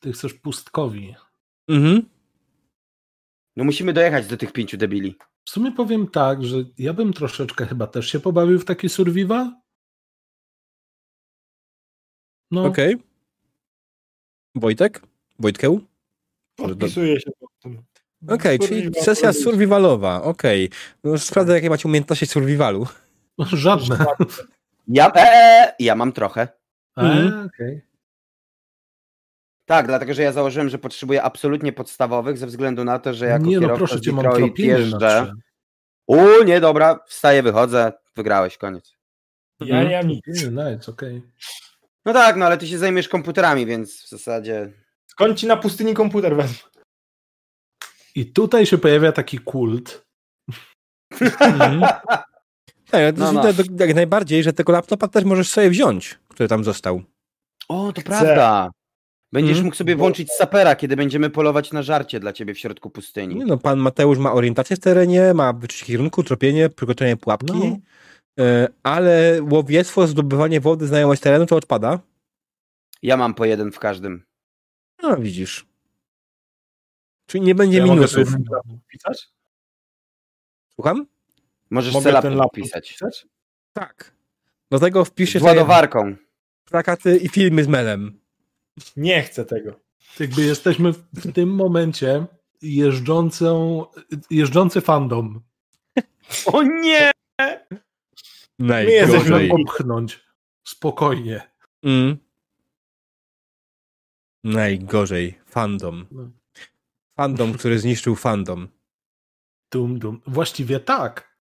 Ty chcesz pustkowi.
Mhm.
No musimy dojechać do tych pięciu debili.
W sumie powiem tak, że ja bym troszeczkę chyba też się pobawił w taki survival. No,
Okej. Wojtek? Wojtkeł?
Podpisuję się pod tym.
Okej, czyli
Survival
sesja survivalowa, okej. No, sprawdzę, jakie macie umiejętności survivalu.
żadne.
Ja, ee, ja mam trochę.
Mhm.
E, okej.
Tak, dlatego że ja założyłem, że potrzebuję absolutnie podstawowych, ze względu na to, że jako
Nie no,
kierowca
proszę
z
cię, mam
jeżdżę. U, nie, dobra, wstaję, wychodzę, wygrałeś, koniec.
Ja
Mhm.
nie mam nic.
Nie, Nice, okej.
No tak, no ale ty się zajmiesz komputerami, więc w zasadzie...
Skąd ci na pustyni komputer wezmę?
I tutaj się pojawia taki kult.
Mhm. Tak, ale to
No, no.
widać jak najbardziej, że tego laptopa też możesz sobie wziąć, który tam został.
O, to
Chcę.
prawda. Będziesz
Mhm.
mógł sobie włączyć sapera, kiedy będziemy polować na żarcie dla ciebie w środku pustyni.
Nie no, pan Mateusz ma orientację w terenie, ma wyczucie kierunku, tropienie, przygotowanie pułapki,
No.
e, ale łowiectwo, zdobywanie wody, znajomość terenu to odpada.
Ja mam po jeden w każdym.
No widzisz. Czyli nie będzie
Ja mogę
minusów.
wpisać?
Słucham?
Możesz
Mogę ten
laptop pisać.
wpisać?
Tak. Do tego wpiszcie
Z ładowarką.
plakaty i filmy z melem.
Nie chcę tego.
Jakby jesteśmy w tym momencie jeżdżącą, jeżdżący fandom.
O nie!
My
Najgorzej.
popchnąć. Spokojnie.
Mm. Najgorzej. Fandom. Fandom, który zniszczył fandom.
Dum, dum. Właściwie tak.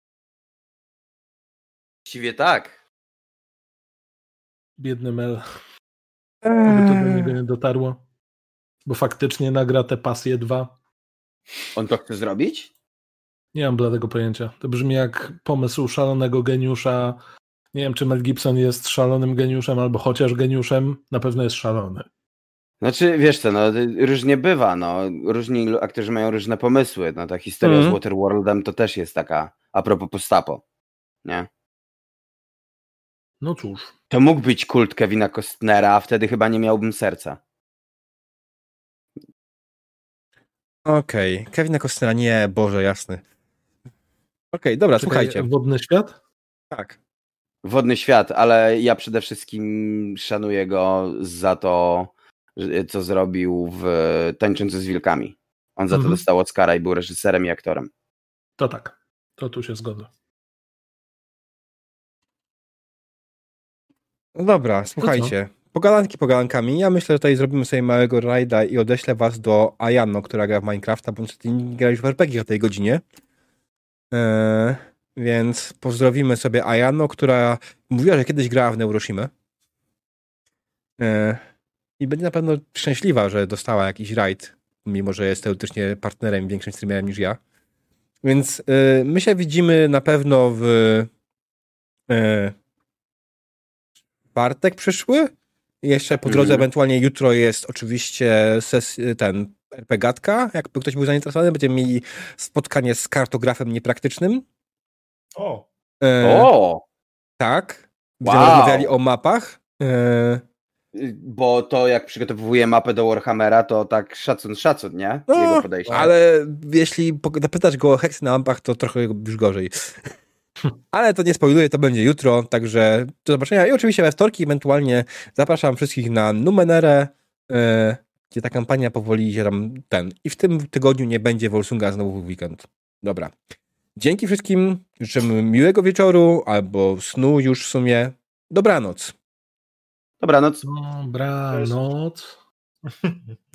Właściwie tak.
Biedny Mel. Aby to do
Eee.
niego nie dotarło. Bo faktycznie nagra te pasje dwa.
On to chce zrobić?
Nie mam bladego pojęcia. To brzmi jak pomysł szalonego geniusza. Nie wiem, czy Mel Gibson jest szalonym geniuszem, albo chociaż geniuszem. Na pewno jest szalony.
Znaczy, wiesz co, no, różnie bywa, no. Różni aktorzy mają różne pomysły. No, ta historia
Mhm.
z Waterworldem to też jest taka, a propos postapo. Nie?
No cóż.
To mógł być kult Kevina Costnera, a wtedy chyba nie miałbym serca.
Okej. Kevina Costnera, nie, Boże, jasny. Okej, dobra,
Czekaj,
słuchajcie.
Wodny świat?
Tak.
Wodny świat, ale ja przede wszystkim szanuję go za to, co zrobił w Tańczący z Wilkami. On za to
Mhm.
dostał Oscara i był reżyserem i aktorem.
To tak. To tu się zgodzę.
No dobra, słuchajcie. Pogadanki pogadankami. Ja myślę, że tutaj zrobimy sobie małego rajda i odeślę was do Ayano, która gra w Minecrafta, bo niestety nie graliśmy w RPG o tej godzinie. Eee, więc pozdrowimy sobie Ayano, która mówiła, że kiedyś grała w Neuroshima. Eee, I będzie na pewno szczęśliwa, że dostała jakiś rajd, mimo że jest teoretycznie partnerem, większym streamerem niż ja. Więc e, my się widzimy na pewno w czwartek przyszły. Jeszcze po drodze,
Mhm.
ewentualnie jutro jest oczywiście ses- ten RPGatka. Jakby ktoś był zainteresowany, będziemy mieli spotkanie z kartografem niepraktycznym.
O,
E,
O!
Tak. gdzie
Wow.
rozmawiali o mapach. E,
Bo to jak przygotowuję mapę do Warhammera, to tak szacun, szacun, nie?
No,
Jego podejście.
ale jeśli zapytać go o heksy na mapach, to trochę już gorzej. Ale to nie spoiluję, to będzie jutro, także do zobaczenia. I oczywiście we wtorki ewentualnie zapraszam wszystkich na Numenerę, e, gdzie ta kampania powoli się tam ten. I w tym tygodniu nie będzie Wolsunga znowu w weekend. Dobra. Dzięki wszystkim. Życzę miłego wieczoru albo snu już w sumie. Dobranoc.
Dobranoc.
Dobranoc.